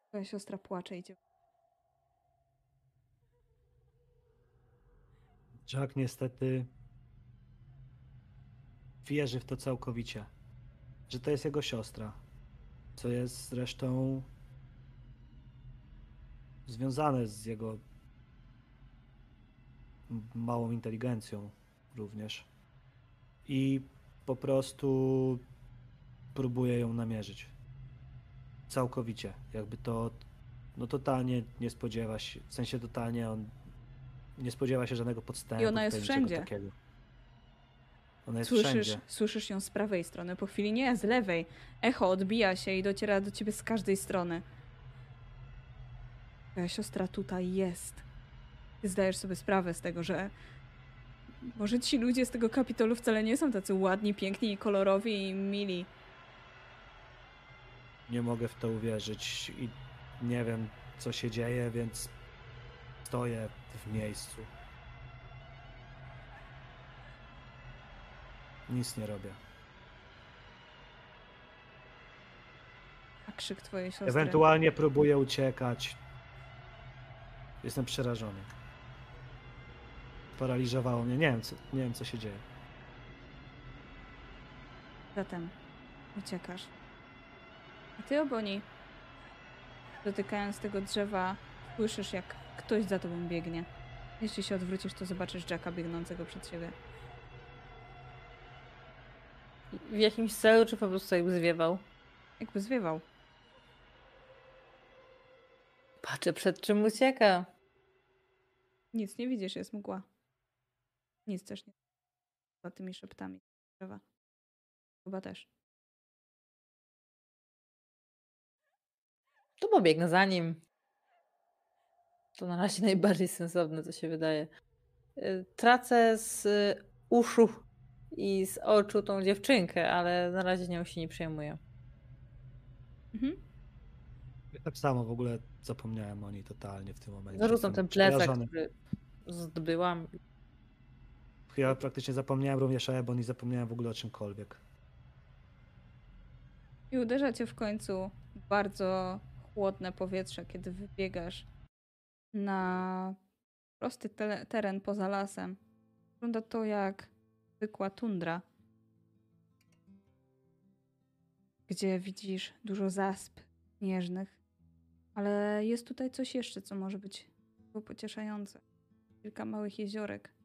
Twoja siostra płacze idzie. Jack niestety wierzy w to całkowicie, że to jest jego siostra, co jest zresztą związane z jego małą inteligencją również. I po prostu próbuje ją namierzyć. Całkowicie. Jakby to no totalnie nie spodziewa się, w sensie totalnie on nie spodziewa się żadnego podstępu. I ona jest wszędzie. Takiego. Ona jest Słyszysz, wszędzie. słyszysz ją z prawej strony, po chwili nie, z lewej. Echo odbija się i dociera do ciebie z każdej strony. Twoja siostra tutaj jest. Zdajesz sobie sprawę z tego, że może ci ludzie z tego kapitolu wcale nie są tacy ładni, piękni i kolorowi i mili. Nie mogę w to uwierzyć i nie wiem, co się dzieje, więc stoję w miejscu. Nic nie robię. A krzyk twojej siostry. Ewentualnie próbuję uciekać. Jestem przerażony. Paraliżowało mnie. Nie wiem, co, nie wiem, co się dzieje. Zatem uciekasz. A ty, Oboni, dotykając tego drzewa, słyszysz, jak ktoś za tobą biegnie. Jeśli się odwrócisz, to zobaczysz Jacka biegnącego przed siebie. W jakimś celu, czy po prostu jakby zwiewał? Jakby zwiewał. Patrzę, przed czym ucieka. Nic nie widzisz, jest mgła. Nic też nie. Za tymi szeptami drzewa. Chyba też. To pobiegnę za nim. To na razie najbardziej sensowne, co się wydaje. Y, Tracę z y, uszu i z oczu tą dziewczynkę, ale na razie nią się nie przejmuję. Mhm. Ja tak samo w ogóle zapomniałem o niej totalnie w tym momencie. Zarzucam ten plecak, który zdobyłam. Ja praktycznie zapomniałem również o Ebon i zapomniałem w ogóle o czymkolwiek. I uderza cię w końcu bardzo chłodne powietrze, kiedy wybiegasz na prosty teren poza lasem. Wygląda to jak zwykła tundra, gdzie widzisz dużo zasp śnieżnych, ale jest tutaj coś jeszcze, co może być pocieszające. Kilka małych jeziorek.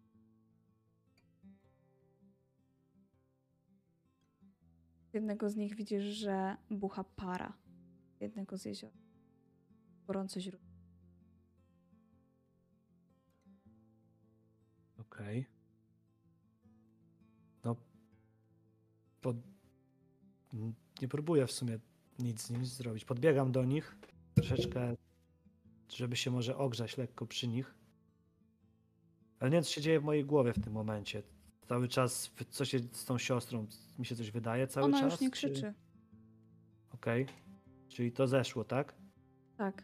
Jednego z nich widzisz, że bucha para. Jednego z jezior. Gorące źródło. Okej. No. Pod... Nie próbuję w sumie nic z nimi zrobić. Podbiegam do nich troszeczkę, żeby się może ogrzać lekko przy nich. Ale nie wiem, co się dzieje w mojej głowie w tym momencie. Cały czas, co się z tą siostrą, mi się coś wydaje cały Ona czas? już nie czy- krzyczy. Okej. Czyli to zeszło, tak? Tak.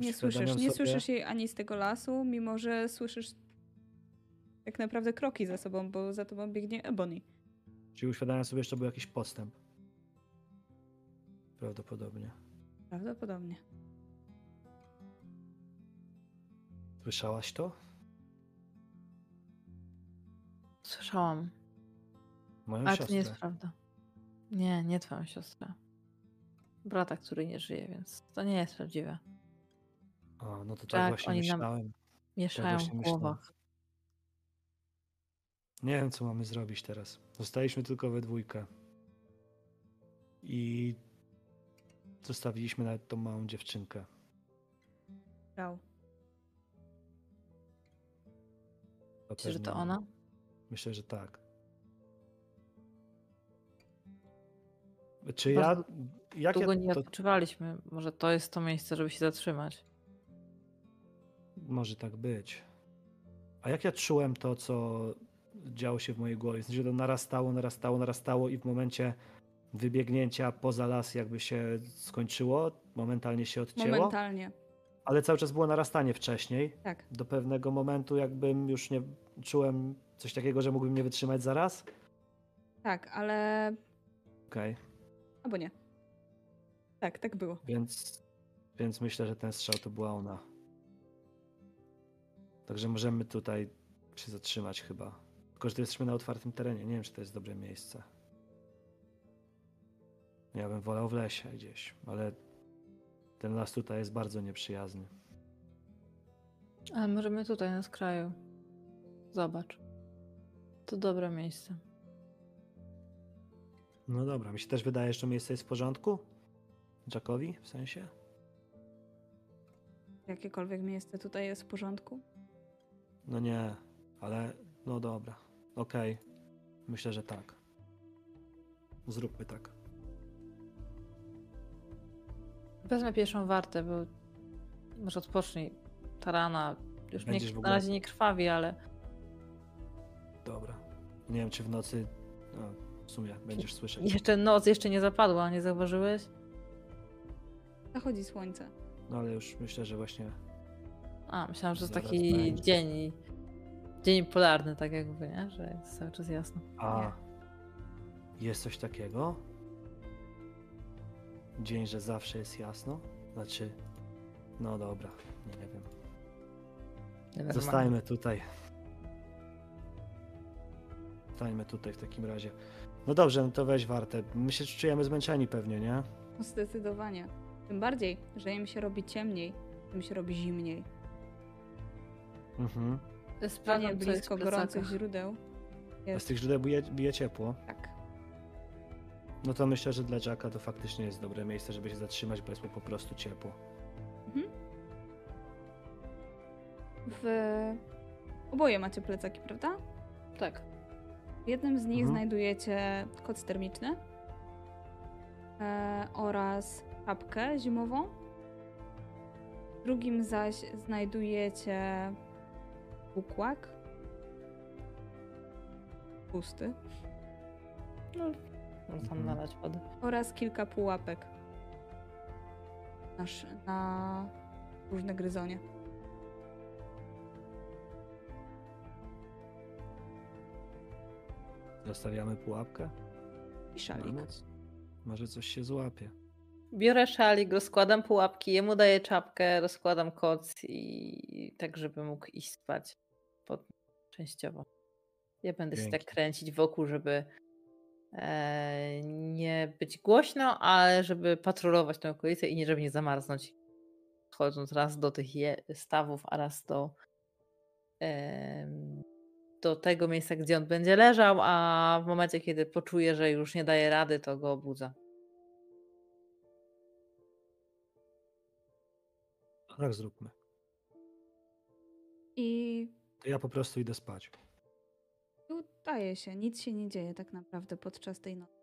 Nie słyszysz, nie sobie- słyszysz jej ani z tego lasu, mimo że słyszysz tak naprawdę kroki za sobą, bo za tobą biegnie Ebony. Czyli uświadamiam sobie, że to był jakiś postęp. Prawdopodobnie. Prawdopodobnie. Słyszałaś to? Słyszałam. Moją Ale siostrę. to nie jest prawda. Nie, nie twoją siostrę. Brata, który nie żyje, więc to nie jest prawdziwe. O, no to tak Tak, właśnie oni nam- myślałem. Mieszają właśnie w myślałem. głowach. Nie wiem, co mamy zrobić teraz. Zostaliśmy tylko we dwójkę. I zostawiliśmy nawet tą małą dziewczynkę. Brał. Myślisz, że to ona? Myślę, że tak. Czy ja. Bardzo Jak Długo ja nie to, odpoczywaliśmy. Może to jest to miejsce, żeby się zatrzymać. Może tak być. A jak ja czułem to, co działo się w mojej głowie? Sensie to narastało, narastało, narastało i w momencie wybiegnięcia poza las jakby się skończyło, momentalnie się odcięło. Momentalnie. ale cały czas było narastanie wcześniej. Tak. Do pewnego momentu jakbym już nie czułem coś takiego, że mógłbym nie wytrzymać zaraz. Tak, ale. Okej, Albo nie. Tak, tak było. więc, więc myślę, że ten strzał to była ona. Także możemy tutaj się zatrzymać chyba. Tylko, że tu jesteśmy na otwartym terenie. Nie wiem, czy to jest dobre miejsce. Ja bym wolał w lesie gdzieś, ale ten las tutaj jest bardzo nieprzyjazny. Ale możemy tutaj na skraju. Zobacz. To dobre miejsce. No dobra, mi się też wydaje, że to miejsce jest w porządku. Jackowi w sensie? Jakiekolwiek miejsce tutaj jest w porządku. No nie, ale no dobra. Okej. Myślę, że tak. Zróbmy tak. Wezmę pierwszą wartę, bo może odpocznij. Ta rana już nie, na razie nie krwawi, ale Dobra. Nie wiem, czy w nocy. No, w sumie będziesz słyszeć. jeszcze noc jeszcze nie zapadła, nie zauważyłeś? Zachodzi słońce. No ale już myślę, że właśnie. A, myślałam, że to Zaraz taki będzie. dzień. Dzień polarny, tak jakby, nie? Że jest cały czas jasno. A. Jest coś takiego? Dzień, że zawsze jest jasno? Znaczy. No dobra, nie wiem. Zostańmy tutaj. Zostańmy tutaj w takim razie. No dobrze, no to weź wartę. My się czujemy zmęczeni pewnie, nie? No Zdecydowanie. Tym bardziej, że im się robi ciemniej, tym się robi zimniej. Mhm. Sprawdzam, jest blisko gorących źródeł. A z Jest. tych źródeł bije, bije ciepło. Tak. No to myślę, że dla Jacka to faktycznie jest dobre miejsce, żeby się zatrzymać, bo jest mu po prostu ciepło. Mhm. W... Oboje macie plecaki, prawda? Tak. W jednym z nich Mhm. znajdujecie koc termiczny e, oraz czapkę zimową. W drugim zaś znajdujecie bukłak. Pusty. Można tam Mhm. nalać wody. Oraz kilka pułapek. Na, sz- na różne gryzonie. Zostawiamy pułapkę? I szalik. Może coś się złapie. Biorę szalik, rozkładam pułapki, jemu daję czapkę, rozkładam koc i tak, żeby mógł iść spać. Pod... Częściowo. Ja będę się tak kręcić wokół, żeby e, nie być głośno, ale żeby patrolować tę okolicę i nie żeby nie zamarznąć. Chodząc raz do tych je, stawów, a raz do, em, do tego miejsca, gdzie on będzie leżał, a w momencie, kiedy poczuje, że już nie daje rady, to go obudza. Tak zróbmy. I To ja po prostu idę spać. udaje się, nic się nie dzieje tak naprawdę podczas tej nocy.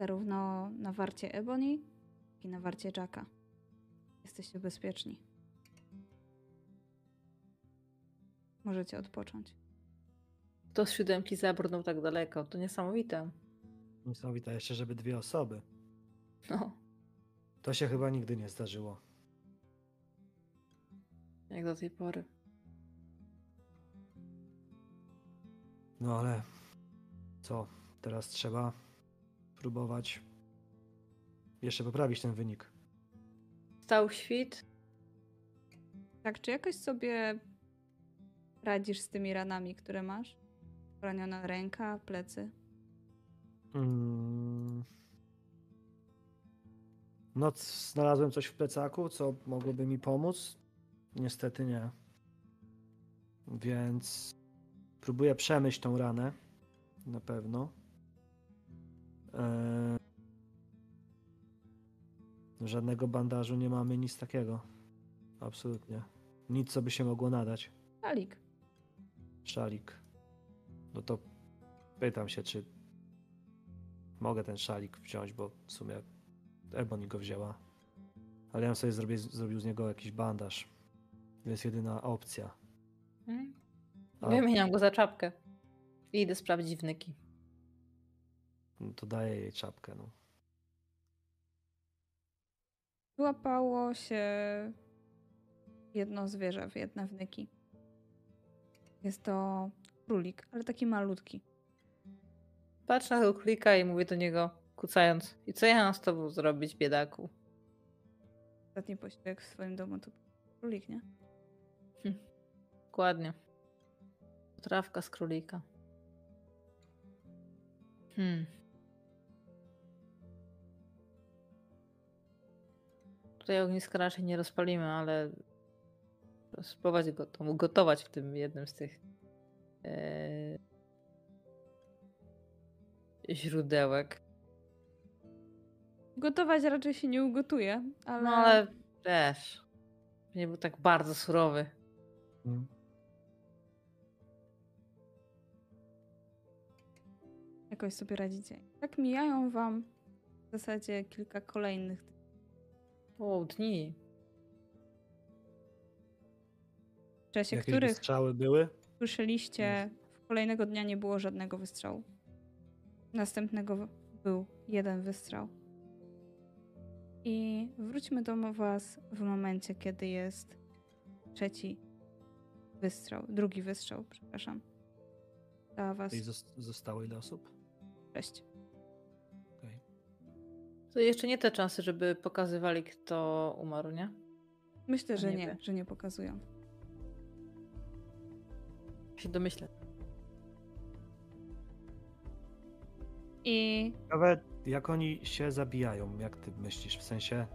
Zarówno na warcie Ebony, jak i na warcie Jacka. Jesteście bezpieczni. Możecie odpocząć. Kto z siódemki zabrnął tak daleko? To niesamowite. Niesamowite jeszcze, żeby dwie osoby. No, To się chyba nigdy nie zdarzyło. jak do tej pory. No ale co? Teraz trzeba próbować jeszcze poprawić ten wynik. Stał świt. Tak, czy jakoś sobie radzisz z tymi ranami, które masz? Raniona ręka, plecy. Mm. No, znalazłem coś w plecaku, co mogłoby mi pomóc. Niestety nie. Więc próbuję przemyśl tą ranę. Na pewno. Eee, Żadnego bandażu nie mamy, nic takiego. Absolutnie. Nic, co by się mogło nadać. Szalik. Szalik. No to pytam się, czy mogę ten szalik wziąć, bo w sumie Ebony go wzięła. Ale ja bym sobie zrobię, zrobił z niego jakiś bandaż. To jest jedyna opcja. Hmm? A, Wymieniam go za czapkę. I idę sprawdzić wnyki. no to daję jej czapkę. No. Złapało się jedno zwierzę, w jedne wnyki. Jest to królik, ale taki malutki. Patrzę na tego klika i mówię do niego, kucając. I co ja mam z tobą zrobić, biedaku? Ostatni posiłek w swoim domu to królik, nie? Dokładnie. Trawka z królika. Hmm. Tutaj ogniska raczej nie rozpalimy, ale spróbować go to gotować w tym jednym z tych źródełek. Gotować raczej się nie ugotuje, ale, No ale też. Nie był tak bardzo surowy. Mm. jakoś sobie radzicie. Tak mijają wam w zasadzie kilka kolejnych dni. O, dni. w czasie Jakieś których strzały były? Słyszeliście, w kolejnego dnia nie było żadnego wystrzału. Następnego był jeden wystrzał. I wróćmy do was w momencie, kiedy jest trzeci wystrzał, drugi wystrzał, przepraszam. Dla was I zos- zostało ile osób? sześć. Okej. To jeszcze nie te czasy, żeby pokazywali, kto umarł, nie? Myślę, że nie że nie pokazują. Się domyślę. I Ciekawe, jak oni się zabijają, jak ty myślisz? W sensie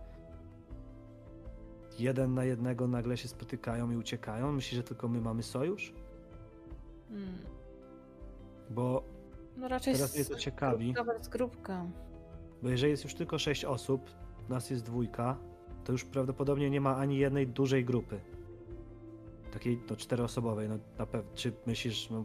jeden na jednego nagle się spotykają i uciekają? Myślisz, że tylko my mamy sojusz? Hmm. Bo, No raczej Teraz mnie to ciekawi. Grupka bez grupka. bo jeżeli jest już tylko sześć osób, nas jest dwójka, to już prawdopodobnie nie ma ani jednej dużej grupy. Takiej no, czteroosobowej, no na pewno. Czy myślisz, no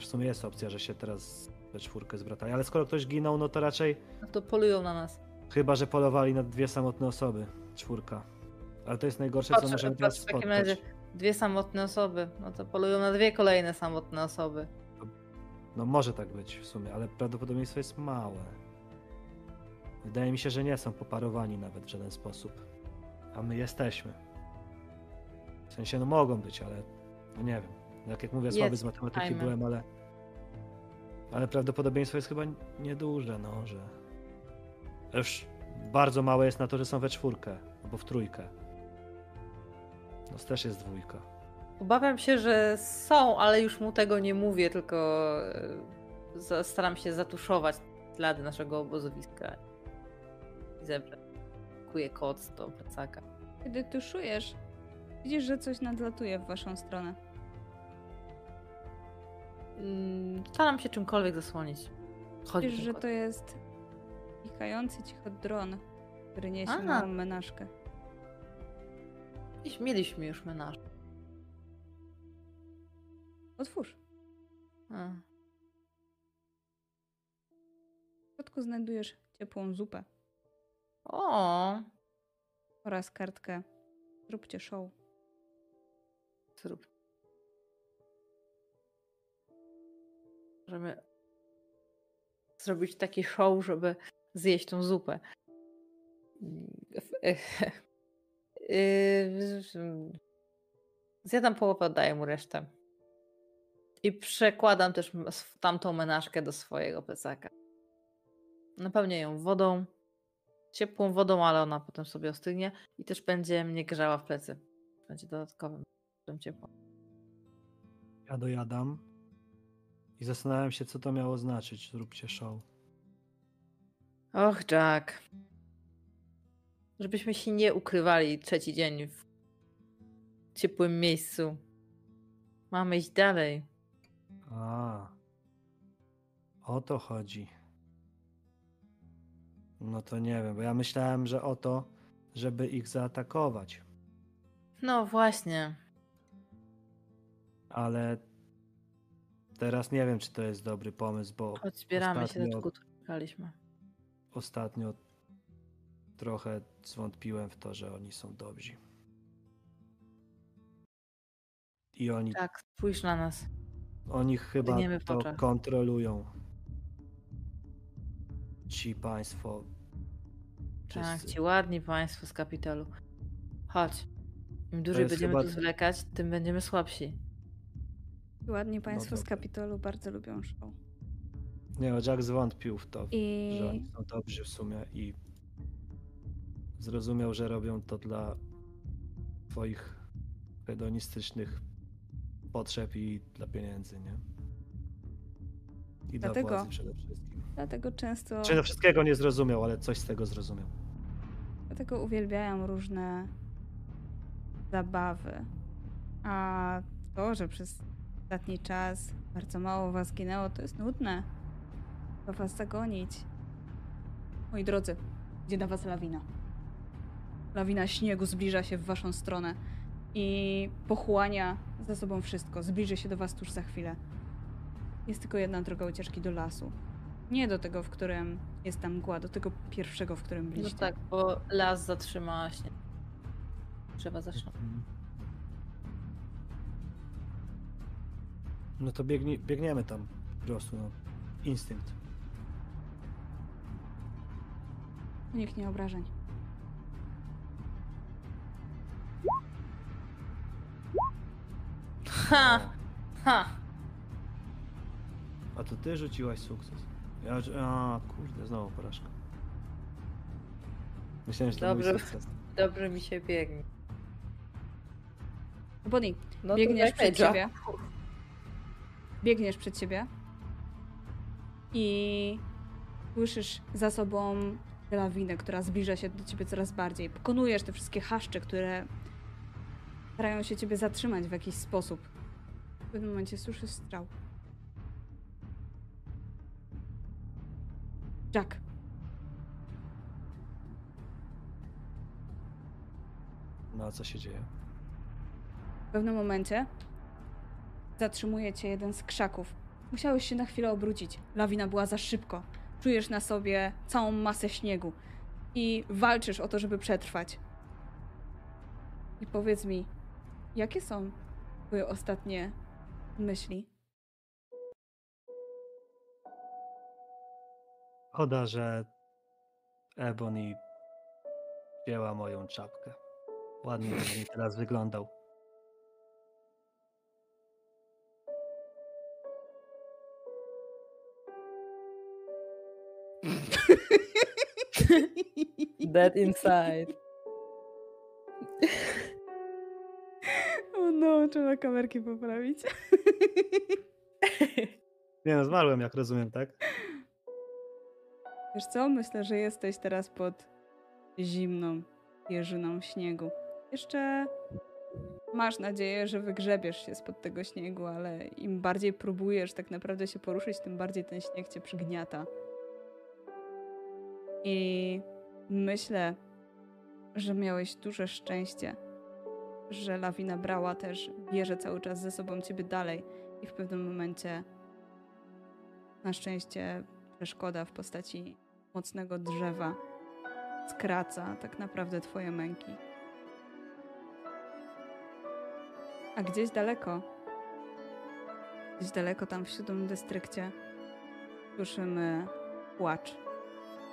w sumie jest opcja, że się teraz we czwórkę zbratają, ale skoro ktoś ginął, no to raczej No to polują na nas. Chyba, że polowali na dwie samotne osoby. Czwórka. Ale to jest najgorsze, Patrz, co możemy patrz, teraz w takim spotkać. razie dwie samotne osoby. No to polują na dwie kolejne samotne osoby. No może tak być w sumie, ale prawdopodobieństwo jest małe. Wydaje mi się, że nie są poparowani nawet w żaden sposób. A my jesteśmy. W sensie, no mogą być, ale no nie wiem. Jak jak mówię, słaby Jest, z matematyki byłem, ale... Ale prawdopodobieństwo jest chyba nieduże, no, że... Już bardzo małe jest na to, że są we czwórkę, albo w trójkę. No też jest dwójka. Obawiam się, że są, ale już mu tego nie mówię, tylko e, staram się zatuszować ślady naszego obozowiska. I zebrać. Kuję koc do plecaka. kiedy tuszujesz, widzisz, że coś nadlatuje w waszą stronę. Mm, Staram się czymkolwiek zasłonić. Chodzi Widzisz, że to jest pikający cicho dron, który niesie A. małą menażkę. Dziś mieliśmy już menaż. Otwórz. A. W środku znajdujesz ciepłą zupę O, oraz kartkę Zróbcie show. Zrób. Możemy zrobić taki show, żeby zjeść tą zupę. Zjadam połowę, oddaję mu resztę. I przekładam też tamtą menażkę do swojego plecaka. Napełnię ją wodą, ciepłą wodą, ale ona potem sobie ostygnie i też będzie mnie grzała w plecy. Będzie dodatkowym tym ciepło. Ja dojadam i zastanawiam się, co to miało znaczyć. Zróbcie show. Och, Jack. Żebyśmy się nie ukrywali trzeci dzień w ciepłym miejscu. Mamy iść dalej. A. O to chodzi. No to nie wiem, bo ja myślałem, że o to, żeby ich zaatakować. No właśnie. Ale teraz nie wiem, czy to jest dobry pomysł, bo Choć zbieramy się, Ostatnio- dlaczego czekaliśmy. ostatnio trochę zwątpiłem w to, że oni są dobrzy. I oni, Tak, spójrz na nas. oni chyba to kontrolują. Ci państwo. Tak, wszyscy. ci ładni państwo z kapitolu. Chodź. Im dłużej będziemy chyba- tu zwlekać, tym będziemy słabsi. Ładnie państwo z dobra. Kapitolu bardzo lubią show. Nie, no, Jack zwątpił w to, I że oni są dobrzy w sumie i zrozumiał, że robią to dla swoich hedonistycznych potrzeb i dla pieniędzy, nie? I Dlatego- dla władzy przede wszystkim. dlatego często, Czy no wszystkiego nie zrozumiał, ale coś z tego zrozumiał. dlatego uwielbiają różne zabawy. A to, że przez ostatni czas bardzo mało was ginęło, to jest nudne. To was zagonić. Moi drodzy, idzie na was lawina. Lawina śniegu zbliża się w waszą stronę i pochłania za sobą wszystko. Zbliży się do was tuż za chwilę. Jest tylko jedna droga ucieczki do lasu. Nie do tego, w którym jest tam mgła, do tego pierwszego, w którym No byliście. tak, bo las zatrzyma się. Drzewa zaczną. No to biegnie, biegniemy tam po prostu, no. Instynkt. Uniknie obrażeń. Ha! Ha! A to ty rzuciłaś sukces. Ja, a kurde, znowu porażka. Myślałem, że to Dobrze. mój sukces. Dobrze mi się biegnie. Bonnie, No to biegniesz przed Jack. siebie. Biegniesz przed siebie. I słyszysz za sobą lawinę, która zbliża się do ciebie coraz bardziej. Pokonujesz te wszystkie haszcze, które starają się ciebie zatrzymać w jakiś sposób. W pewnym momencie słyszysz strzał. Jack, No a co się dzieje? W pewnym momencie zatrzymuje cię jeden z krzaków. Musiałeś się na chwilę obrócić. Lawina była za szybko. Czujesz na sobie całą masę śniegu i walczysz o to, żeby przetrwać. I powiedz mi, jakie są twoje ostatnie myśli? Szkoda, że Ebony wzięła moją czapkę. Ładnie bym teraz wyglądał. Dead inside. O no, trzeba kamerki poprawić. Nie no, zmarłem, jak rozumiem, tak? Wiesz co? Myślę, że jesteś teraz pod zimną jeżyną śniegu. Jeszcze masz nadzieję, że wygrzebiesz się spod tego śniegu, ale im bardziej próbujesz tak naprawdę się poruszyć, tym bardziej ten śnieg cię przygniata. I myślę, że miałeś duże szczęście, że lawina brała też, bierze cały czas ze sobą ciebie dalej i w pewnym momencie na szczęście przeszkoda w postaci mocnego drzewa skraca tak naprawdę twoje męki. A gdzieś daleko, gdzieś daleko tam w siódmym dystrykcie słyszymy płacz.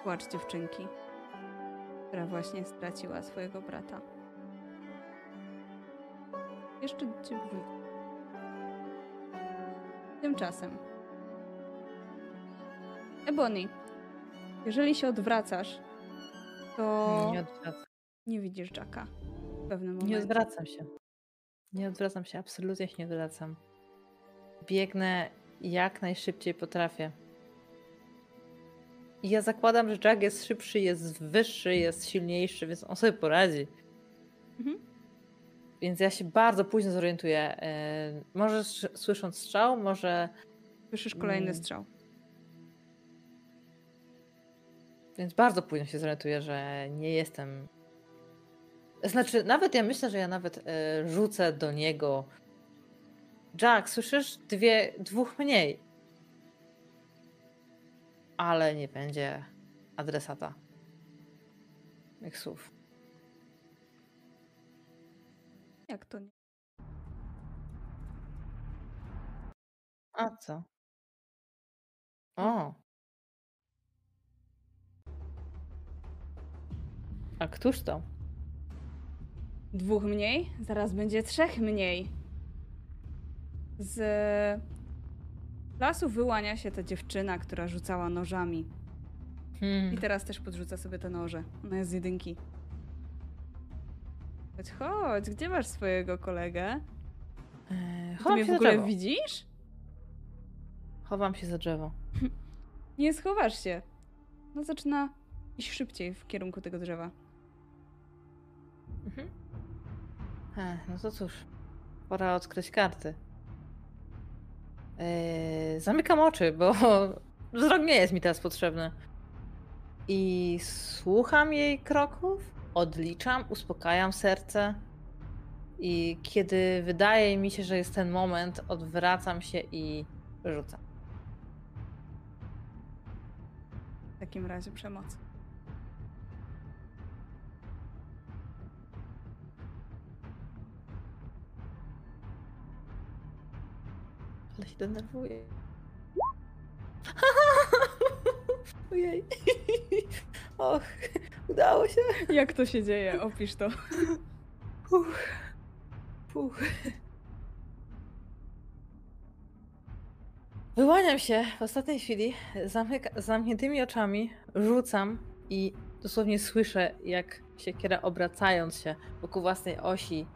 Płacz dziewczynki, która właśnie straciła swojego brata. Jeszcze ciebie wróci. Tymczasem Ebony, jeżeli się odwracasz, to Nie odwracam. nie widzisz Jacka w pewnym momencie. Nie odwracam się. Nie odwracam się, absolutnie się nie odwracam. Biegnę jak najszybciej potrafię. I ja zakładam, że Jack jest szybszy, jest wyższy, jest silniejszy, więc on sobie poradzi. Mhm. Więc ja się bardzo późno zorientuję. Yy, może sz- słysząc strzał, może. Słyszysz kolejny Mm. strzał. Więc bardzo późno się zorientuję, że nie jestem. Znaczy, nawet ja myślę, że ja nawet e, rzucę do niego. Jack, słyszysz? Dwie, dwóch mniej. Ale nie będzie adresata. Tych słów. Jak to nie? A co? O. A któż to? dwóch mniej, zaraz będzie trzech mniej. Z lasu wyłania się ta dziewczyna, która rzucała nożami. Hmm. I teraz też podrzuca sobie te noże. Ona jest z jedynki. Chodź, chodź, gdzie masz swojego kolegę? Eee, Ty chowam mnie się w za ogóle drzewo. widzisz? Chowam się za drzewo. Nie schowasz się. No zaczyna iść szybciej w kierunku tego drzewa. Mhm. Ech, no to cóż, pora odkryć karty. Eee, zamykam oczy, bo wzrok nie jest mi teraz potrzebny. I słucham jej kroków, odliczam, uspokajam serce. I kiedy wydaje mi się, że jest ten moment, odwracam się i rzucam. W takim razie przemoc. Ale się denerwuję. Ojej. Och, udało się. Jak to się dzieje? Opisz to. Puch. Puch. Wyłaniam się w ostatniej chwili, zamyka, z zamkniętymi oczami, rzucam i dosłownie słyszę, jak siekiera obracając się wokół własnej osi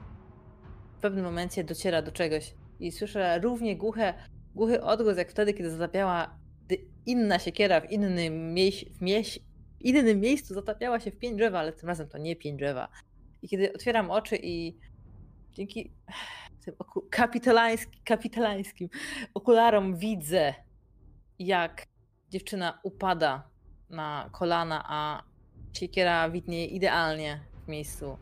w pewnym momencie dociera do czegoś. I słyszę równie głuche, głuchy odgłos, jak wtedy, kiedy zatapiała inna siekiera w innym, mieś, w mieś, innym miejscu, zatapiała się w pięć drzewa, ale tym razem to nie pięć drzewa. I kiedy otwieram oczy i dzięki tym oku- kapitalański, kapitalańskim okularom widzę, jak dziewczyna upada na kolana, a siekiera widnieje idealnie w miejscu,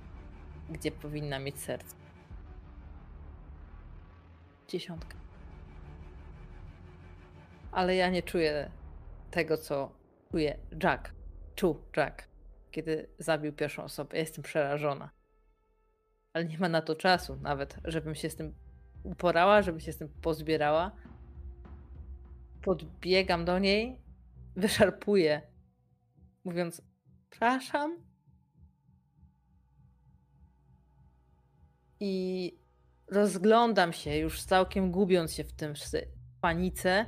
gdzie powinna mieć serce. Dziesiątka. Ale ja nie czuję tego, co czuje Jack. Czuł Jack, kiedy zabił pierwszą osobę. Ja jestem przerażona. Ale nie ma na to czasu nawet, żebym się z tym uporała, żeby się z tym pozbierała. Podbiegam do niej, wyszarpuję, mówiąc: Przepraszam. I rozglądam się, już całkiem gubiąc się w tym panice,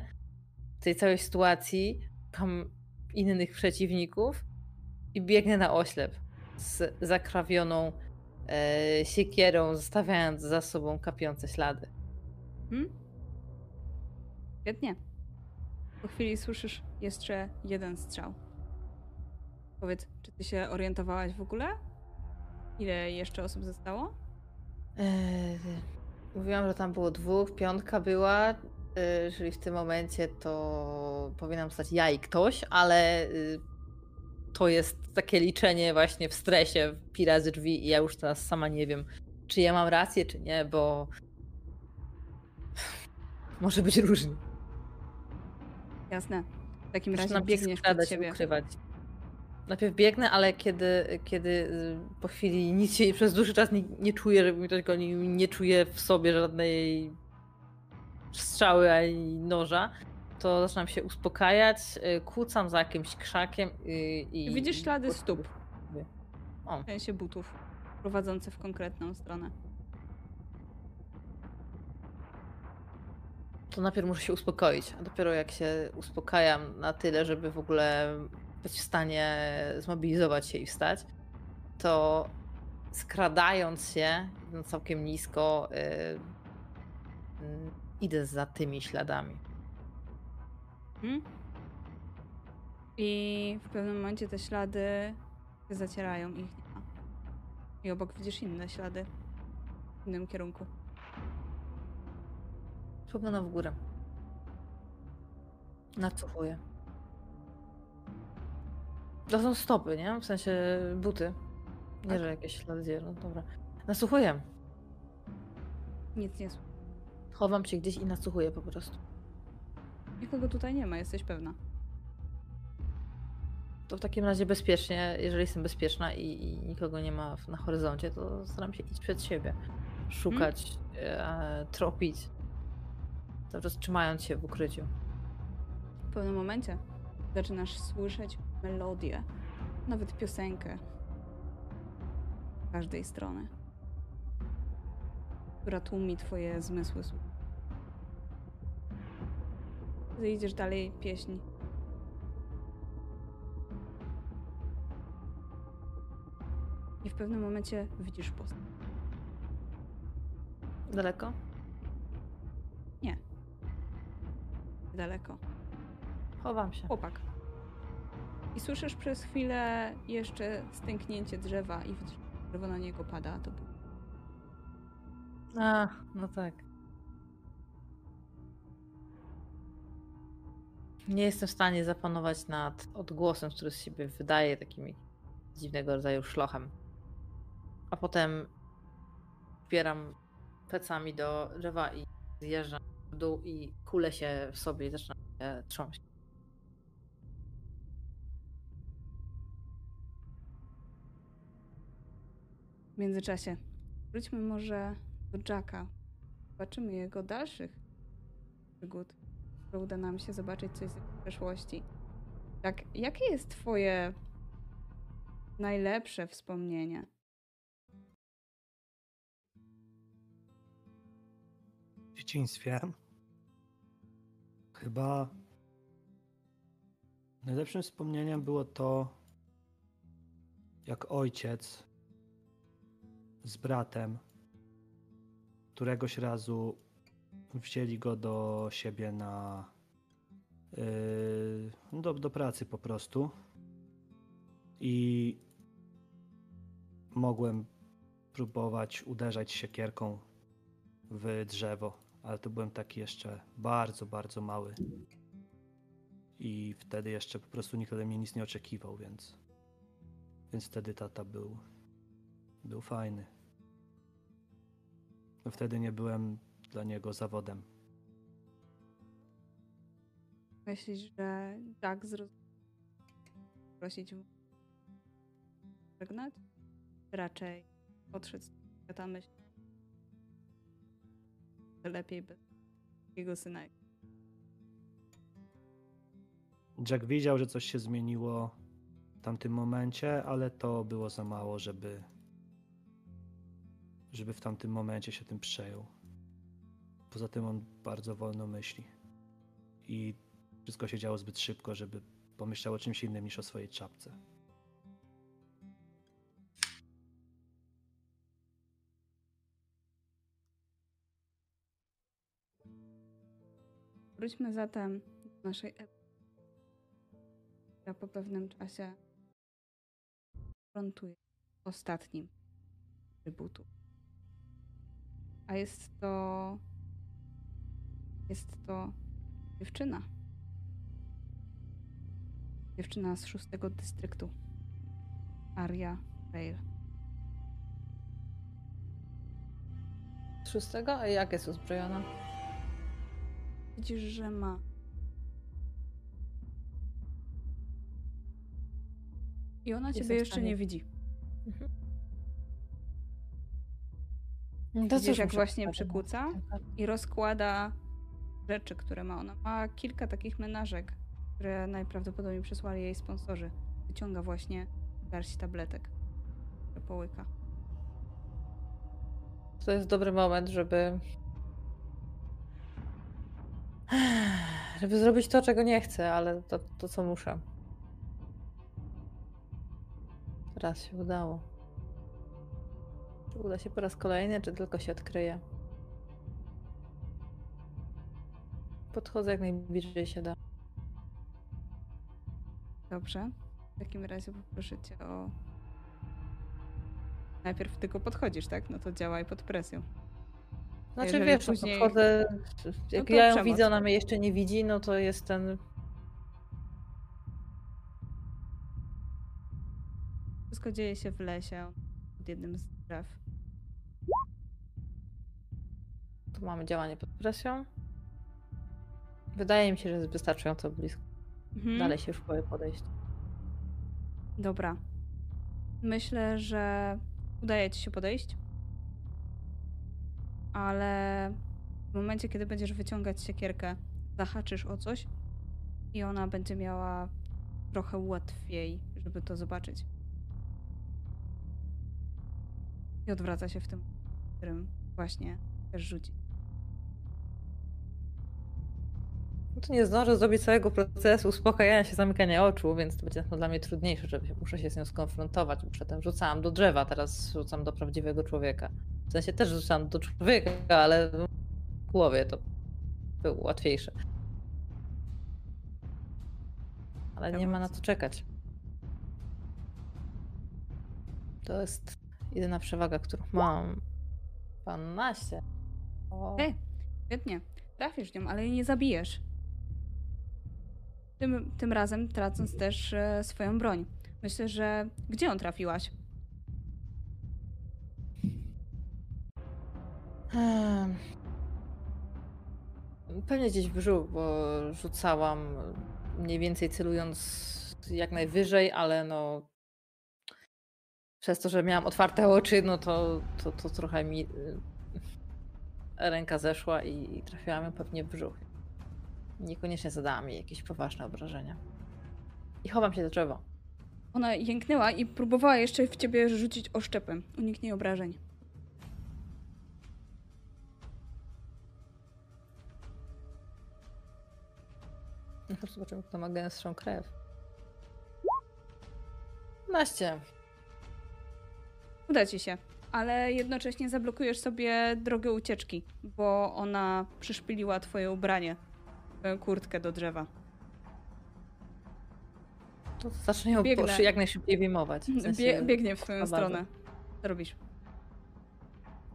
w tej całej sytuacji, szukam innych przeciwników i biegnę na oślep z zakrawioną e, siekierą, zostawiając za sobą kapiące ślady. Hmm? Świetnie. Po chwili słyszysz jeszcze jeden strzał. Powiedz, czy ty się orientowałaś w ogóle? Ile jeszcze osób zostało? Eee, mówiłam, że tam było dwóch, piątka była, yy, czyli w tym momencie to powinnam stać ja i ktoś, ale yy, to jest takie liczenie właśnie w stresie, pi razy drzwi i ja już teraz sama nie wiem, czy ja mam rację, czy nie, bo może być różnie. Jasne. W takim razie biegniesz przed siebie. ukrywać. Najpierw biegnę, ale kiedy, kiedy y, po chwili nic się przez dłuższy czas nie, nie czuję, żeby mi ktoś gonił, nie czuję w sobie żadnej strzały ani noża, to zaczynam się uspokajać, y, kłócam za jakimś krzakiem y, i... I widzisz ślady i- stóp. O, W sensie butów. Prowadzące w konkretną stronę. to najpierw muszę się uspokoić, a dopiero jak się uspokajam na tyle, żeby w ogóle być w stanie zmobilizować się i wstać, to skradając się no całkiem nisko, y, idę za tymi śladami. Hmm? I w pewnym momencie te ślady zacierają ich. I obok widzisz inne ślady w innym kierunku. Spoglądam w górę. Nacofuję. To są stopy, nie? W sensie buty. Nie, Tak. że jakieś ślady no dobra. Nasłuchuję. Nic nie słyszę. Chowam się gdzieś i nasłuchuję po prostu. Nikogo tutaj nie ma, jesteś pewna. To w takim razie bezpiecznie, jeżeli jestem bezpieczna i, i nikogo nie ma na horyzoncie, to staram się iść przed siebie. Szukać, e, tropić. Cały czas trzymając się w ukryciu. W pewnym momencie zaczynasz słyszeć melodię, nawet piosenkę z każdej strony. która tłumi twoje zmysły. Ty idziesz dalej pieśń. I w pewnym momencie widzisz postać. Daleko? Daleko. Chowam się. Chłopak. I słyszysz przez chwilę jeszcze stęknięcie drzewa i drzewo na niego pada. To A, no tak. Nie jestem w stanie zapanować nad odgłosem, który z siebie wydaje takim dziwnego rodzaju szlochem. A potem wpieram plecami do drzewa i zjeżdżam w dół i kulę się w sobie i zaczynam się trząść. Międzyczasie wróćmy może do Jacka. Zobaczymy jego dalszych przygód. Może uda nam się zobaczyć coś z przeszłości. Tak, jakie jest twoje najlepsze wspomnienie? W dzieciństwie chyba najlepszym wspomnieniem było to, jak ojciec z bratem któregoś razu wzięli go do siebie na yy, no do, do pracy po prostu i mogłem próbować uderzać siekierką w drzewo, ale to byłem taki jeszcze bardzo, bardzo mały. I wtedy jeszcze po prostu nikt ode mnie nic nie oczekiwał, więc więc wtedy tata był był fajny. Wtedy nie byłem dla niego zawodem. Myślisz, że Jack zrozumiał? Prosić mu żegnać? Raczej podszedł z świata myśl. że Lepiej bez jego syna. Jack widział, że coś się zmieniło w tamtym momencie, ale to było za mało, żeby żeby w tamtym momencie się tym przejął. Poza tym on bardzo wolno myśli. I wszystko się działo zbyt szybko, żeby pomyślał o czymś innym niż o swojej czapce. Wróćmy zatem do naszej epki, która po pewnym czasie frontuje ostatnim trybutu. A jest to. Jest to dziewczyna. Dziewczyna z szóstego dystryktu. Aria. Z szóstego? A jak jest uzbrojona? Widzisz, że ma. I ona Jestem ciebie jeszcze nie widzi. To Widzisz, cóż, jak właśnie pogadać. przykuca i rozkłada rzeczy, które ma ona. Ma kilka takich menażek, które najprawdopodobniej przesłali jej sponsorzy. Wyciąga właśnie garść tabletek, które połyka. To jest dobry moment, żeby. Żeby zrobić to, czego nie chcę, ale to, to co muszę. Raz się udało. Uda się po raz kolejny, czy tylko się odkryje? Podchodzę jak najbliżej się da. Dobrze. W takim razie poproszę cię o. Najpierw tylko podchodzisz, tak? No to działaj pod presją. Znaczy Jeżeli wiesz, no, później- podchodzę, jak to ja ją przemoc. widzę, ona mnie jeszcze nie widzi, no to jest ten... Wszystko dzieje się w lesie, pod jednym z drzew. Tu mamy działanie pod presją. Wydaje mi się, że jest wystarczająco blisko. Mhm. Dalej się już boję podejść. Dobra. Myślę, że udaje ci się podejść. Ale w momencie, kiedy będziesz wyciągać siekierkę, zahaczysz o coś i ona będzie miała trochę łatwiej, żeby to zobaczyć. I odwraca się w tym, w którym właśnie chcesz rzucić? To nie zdążę zrobić całego procesu uspokajania się, zamykania oczu, więc to będzie dla mnie trudniejsze, że się- muszę się z nią skonfrontować. Przedtem rzucałam do drzewa, teraz rzucam do prawdziwego człowieka. W sensie też rzucam do człowieka, ale w głowie to było łatwiejsze. Ale nie ma na co czekać. To jest jedyna przewaga, którą mam. 12. O. Ej, świetnie. Trafisz nią, ale jej nie zabijesz. Tym, tym razem tracąc też e, swoją broń. Myślę, że... Gdzie ją trafiłaś? Pewnie gdzieś w brzuch, bo rzucałam mniej więcej celując jak najwyżej, ale no przez to, że miałam otwarte oczy, no to, to, to trochę mi ręka zeszła i, i trafiłam ją pewnie w brzuch. Niekoniecznie zadała mi jakieś poważne obrażenia. I chowam się do drzewa. Ona jęknęła i próbowała jeszcze w ciebie rzucić oszczepem. Uniknij obrażeń. No, Zobaczymy, kto ma gęstszą krew. 12. Uda ci się, ale jednocześnie zablokujesz sobie drogę ucieczki, bo ona przyszpiliła twoje ubranie, kurtkę do drzewa. To zacznę ją Biegnę. jak najszybciej wyjmować. W sensie Bie, biegnie w oswobadzam. stronę. Co robisz?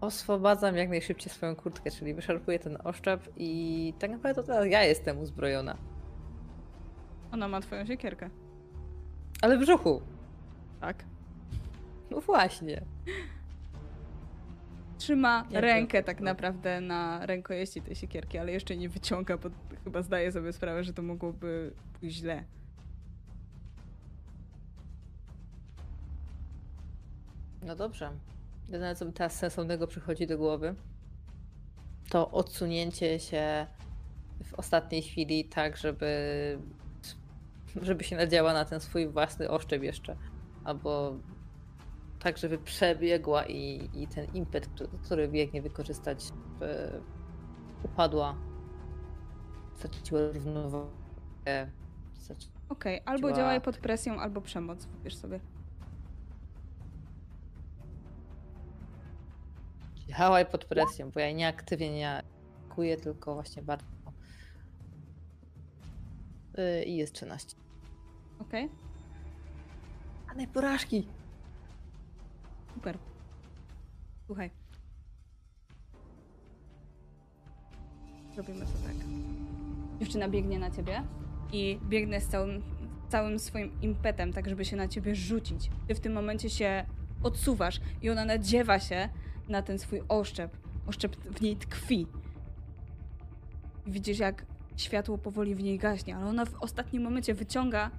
Oswobadzam jak najszybciej swoją kurtkę, czyli wyszarpuję ten oszczep i tak naprawdę to teraz ja jestem uzbrojona. Ona ma twoją siekierkę. Ale w brzuchu. Tak. No właśnie. Trzyma Jak rękę to? tak naprawdę na rękojeści tej siekierki, ale jeszcze nie wyciąga, bo chyba zdaje sobie sprawę, że to mogłoby pójść źle. No dobrze. Jedyne co mi teraz sensownego przychodzi do głowy, to odsunięcie się w ostatniej chwili tak, żeby żeby się nadziała na ten swój własny oszczep jeszcze. Albo tak, żeby przebiegła i, i ten impet, który, który biegnie wykorzystać, e, upadła. Straciła równowagę. straci- Okej, albo Działa- działaj pod presją, albo przemoc. Wybierz sobie. Działaj pod presją, bo ja nieaktywnie nie atakuję, tylko właśnie bardzo. Yy, I jest 13. Okej? A porażki! Super. Słuchaj. Zrobimy to tak. Dziewczyna biegnie na ciebie i biegnie z całym, całym swoim impetem, tak żeby się na ciebie rzucić. Ty w tym momencie się odsuwasz i ona nadziewa się na ten swój oszczep. Oszczep w niej tkwi. Widzisz, jak światło powoli w niej gaśnie, ale ona w ostatnim momencie wyciąga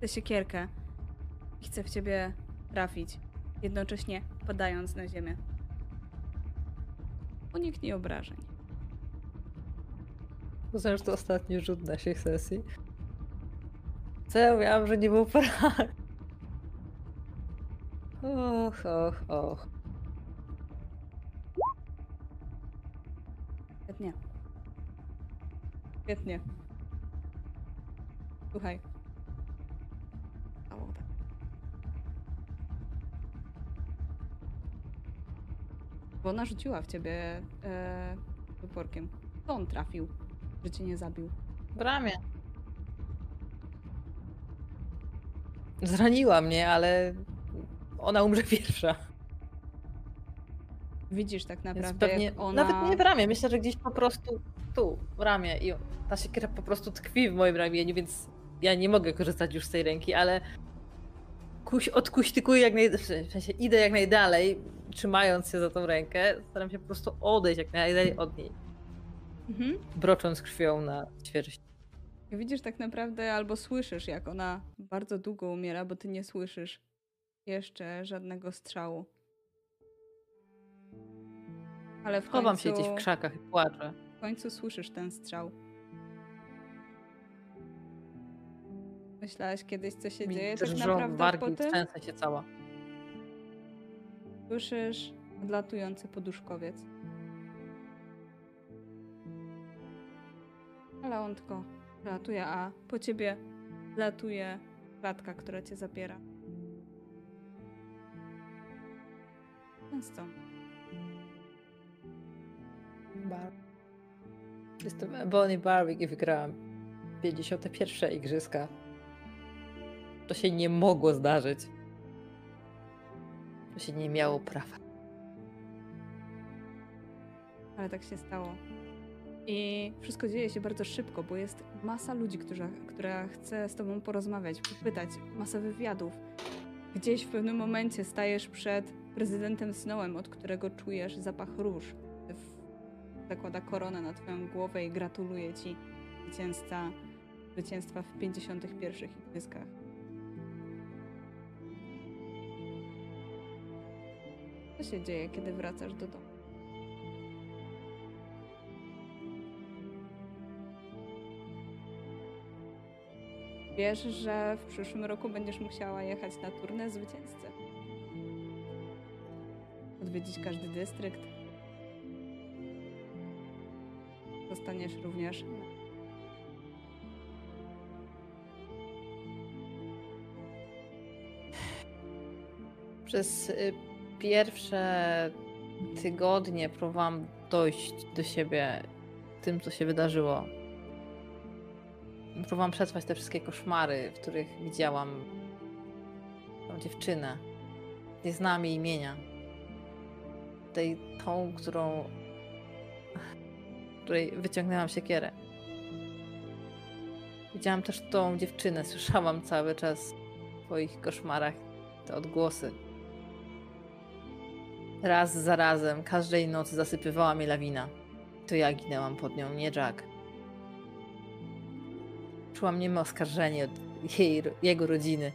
tę siekierkę i chce w ciebie trafić jednocześnie padając na ziemię. Uniknij obrażeń. Uznałem, że to ostatni rzut naszej sesji. Co ja miałam, że nie było porażki? Och, och, och. Świetnie. Świetnie. Słuchaj. Bo ona rzuciła w ciebie e, wyporkiem. To on trafił, że cię nie zabił. W ramię. Zraniła mnie, ale ona umrze pierwsza. Widzisz tak Więc naprawdę, pewnie, jak ona... nawet nie w ramię, myślę, że gdzieś po prostu tu, w ramię i ta siekiera po prostu tkwi w moim ramieniu, więc ja nie mogę korzystać już z tej ręki, ale kuś, odkuśtykuję jak naj... w sensie idę jak najdalej, trzymając się za tą rękę, staram się po prostu odejść jak najdalej od niej, Mhm. brocząc krwią na świeżość. Widzisz tak naprawdę, albo słyszysz, jak ona bardzo długo umiera, bo ty nie słyszysz jeszcze żadnego strzału. Ale w Chowam końcu, się gdzieś w krzakach i płaczę. w końcu słyszysz ten strzał. Myślałaś kiedyś, co się Mi dzieje tak drżą naprawdę wargi, po tym? trzęsę się cała. Słyszysz odlatujący poduszkowiec. Ale on tylko latuje, a po ciebie latuje klatka, która cię zabiera. Co? Bar. Jestem Bonnie Barwick i wygrałam 51 igrzyska. To się nie mogło zdarzyć. To się nie miało prawa. Ale tak się stało. I wszystko dzieje się bardzo szybko, bo jest masa ludzi, która, która chce z tobą porozmawiać, pytać, masa wywiadów. Gdzieś w pewnym momencie stajesz przed prezydentem Snowem, od którego czujesz zapach róż. Zakłada koronę na twoją głowę i gratuluje ci zwycięzca, zwycięstwa w 51 igrzyskach. Co się dzieje, kiedy wracasz do domu? Wiesz, że w przyszłym roku będziesz musiała jechać na turnę zwycięzcy. Odwiedzić każdy dystrykt. Zostaniesz również. Przez y, pierwsze tygodnie próbowałam dojść do siebie tym, co się wydarzyło. Próbowałam przetrwać te wszystkie koszmary, w których widziałam tą dziewczynę. Nie znałam jej imienia. Tej, tą, którą. której wyciągnęłam siekierę. Widziałam też tą dziewczynę, słyszałam cały czas w swoich koszmarach te odgłosy. Raz za razem, każdej nocy zasypywała mnie lawina. To ja ginęłam pod nią, nie Jack. Czułam nieme oskarżenie od jej, jego rodziny.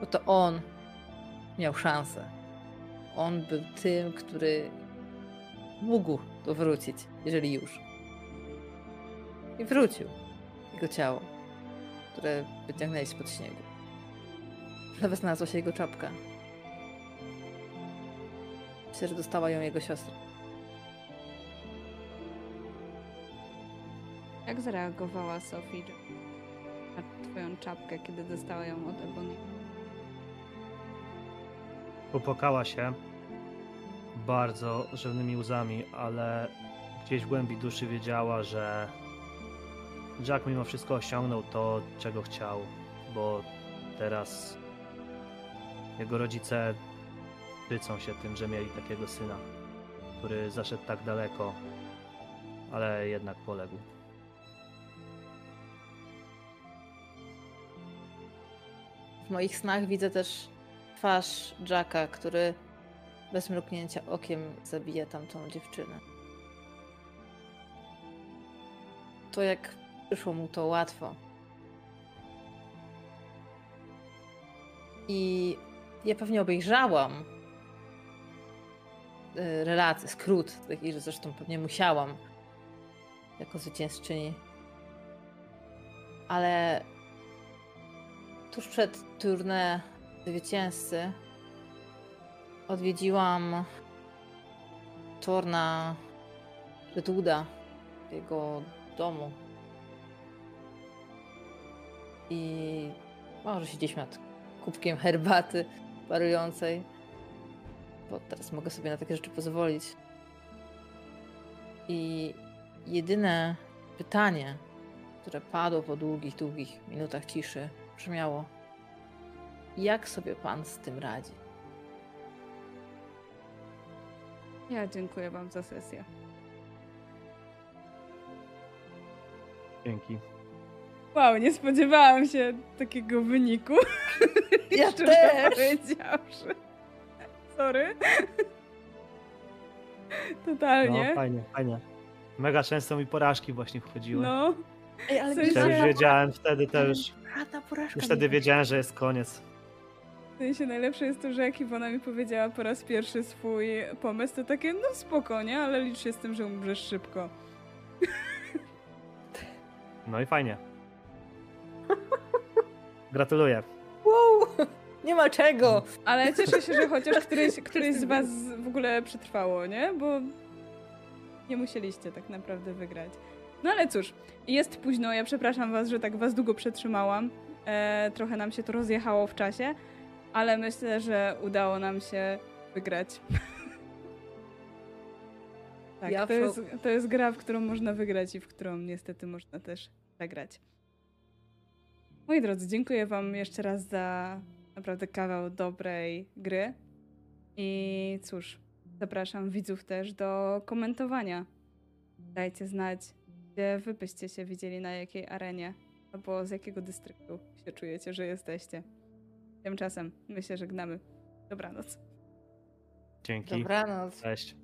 Bo to on miał szansę. On był tym, który mógł to wrócić, jeżeli już. I wrócił. Jego ciało, które wyciągnęli spod śniegu. Nawet znalazła się jego czapka. Myślę, że dostała ją jego siostra. Jak zareagowała Sophie na twoją czapkę, kiedy dostała ją od Ebony? Popłakała się bardzo rzewnymi łzami, ale gdzieś w głębi duszy wiedziała, że Jack mimo wszystko osiągnął to, czego chciał, bo teraz jego rodzice szczycą się tym, że mieli takiego syna, który zaszedł tak daleko, ale jednak poległ. W moich snach widzę też twarz Jacka, który bez mrugnięcia okiem zabija tamtą dziewczynę. To jak przyszło mu to łatwo. I ja pewnie obejrzałam y, relację, skrót, taki, że zresztą pewnie musiałam jako zwycięzczyni. Ale tuż przed turnę zwycięzcy odwiedziłam Torna Reduda w jego domu. I może siedzieliśmy nad kubkiem herbaty parującej, bo teraz mogę sobie na takie rzeczy pozwolić. I jedyne pytanie, które padło po długich, długich minutach ciszy, brzmiało: Jak sobie pan z tym radzi? Ja dziękuję wam za sesję. Dzięki. Wow, nie spodziewałam się takiego wyniku. Ja też! powiedziawszy. Sorry. Totalnie. No, fajnie, fajnie. Mega często mi porażki właśnie wchodziły. No, Ej, ale wiedziałem wtedy, już, Żadna porażka już wtedy wiedziałem, że jest koniec. w sensie najlepsze jest to, że jak Iwona mi powiedziała po raz pierwszy swój pomysł, to takie, no spoko, nie? Ale licz się z tym, że umrzesz szybko. No i fajnie. Gratuluję. Wow, nie ma czego! Ale cieszę się, że chociaż któryś, któryś z was w ogóle przetrwało, nie? Bo nie musieliście tak naprawdę wygrać. No ale cóż, jest późno, ja przepraszam was, że tak was długo przetrzymałam. E, trochę nam się to rozjechało w czasie, ale myślę, że udało nam się wygrać. tak, Ja to, jest, to jest gra, w którą można wygrać i w którą niestety można też przegrać. Moi drodzy, dziękuję wam jeszcze raz za naprawdę kawał dobrej gry. I cóż, zapraszam widzów też do komentowania. Dajcie znać, gdzie wy byście się widzieli na jakiej arenie, albo z jakiego dystryktu się czujecie, że jesteście. Tymczasem my się żegnamy. Dobranoc. Dzięki. Dobranoc. Cześć.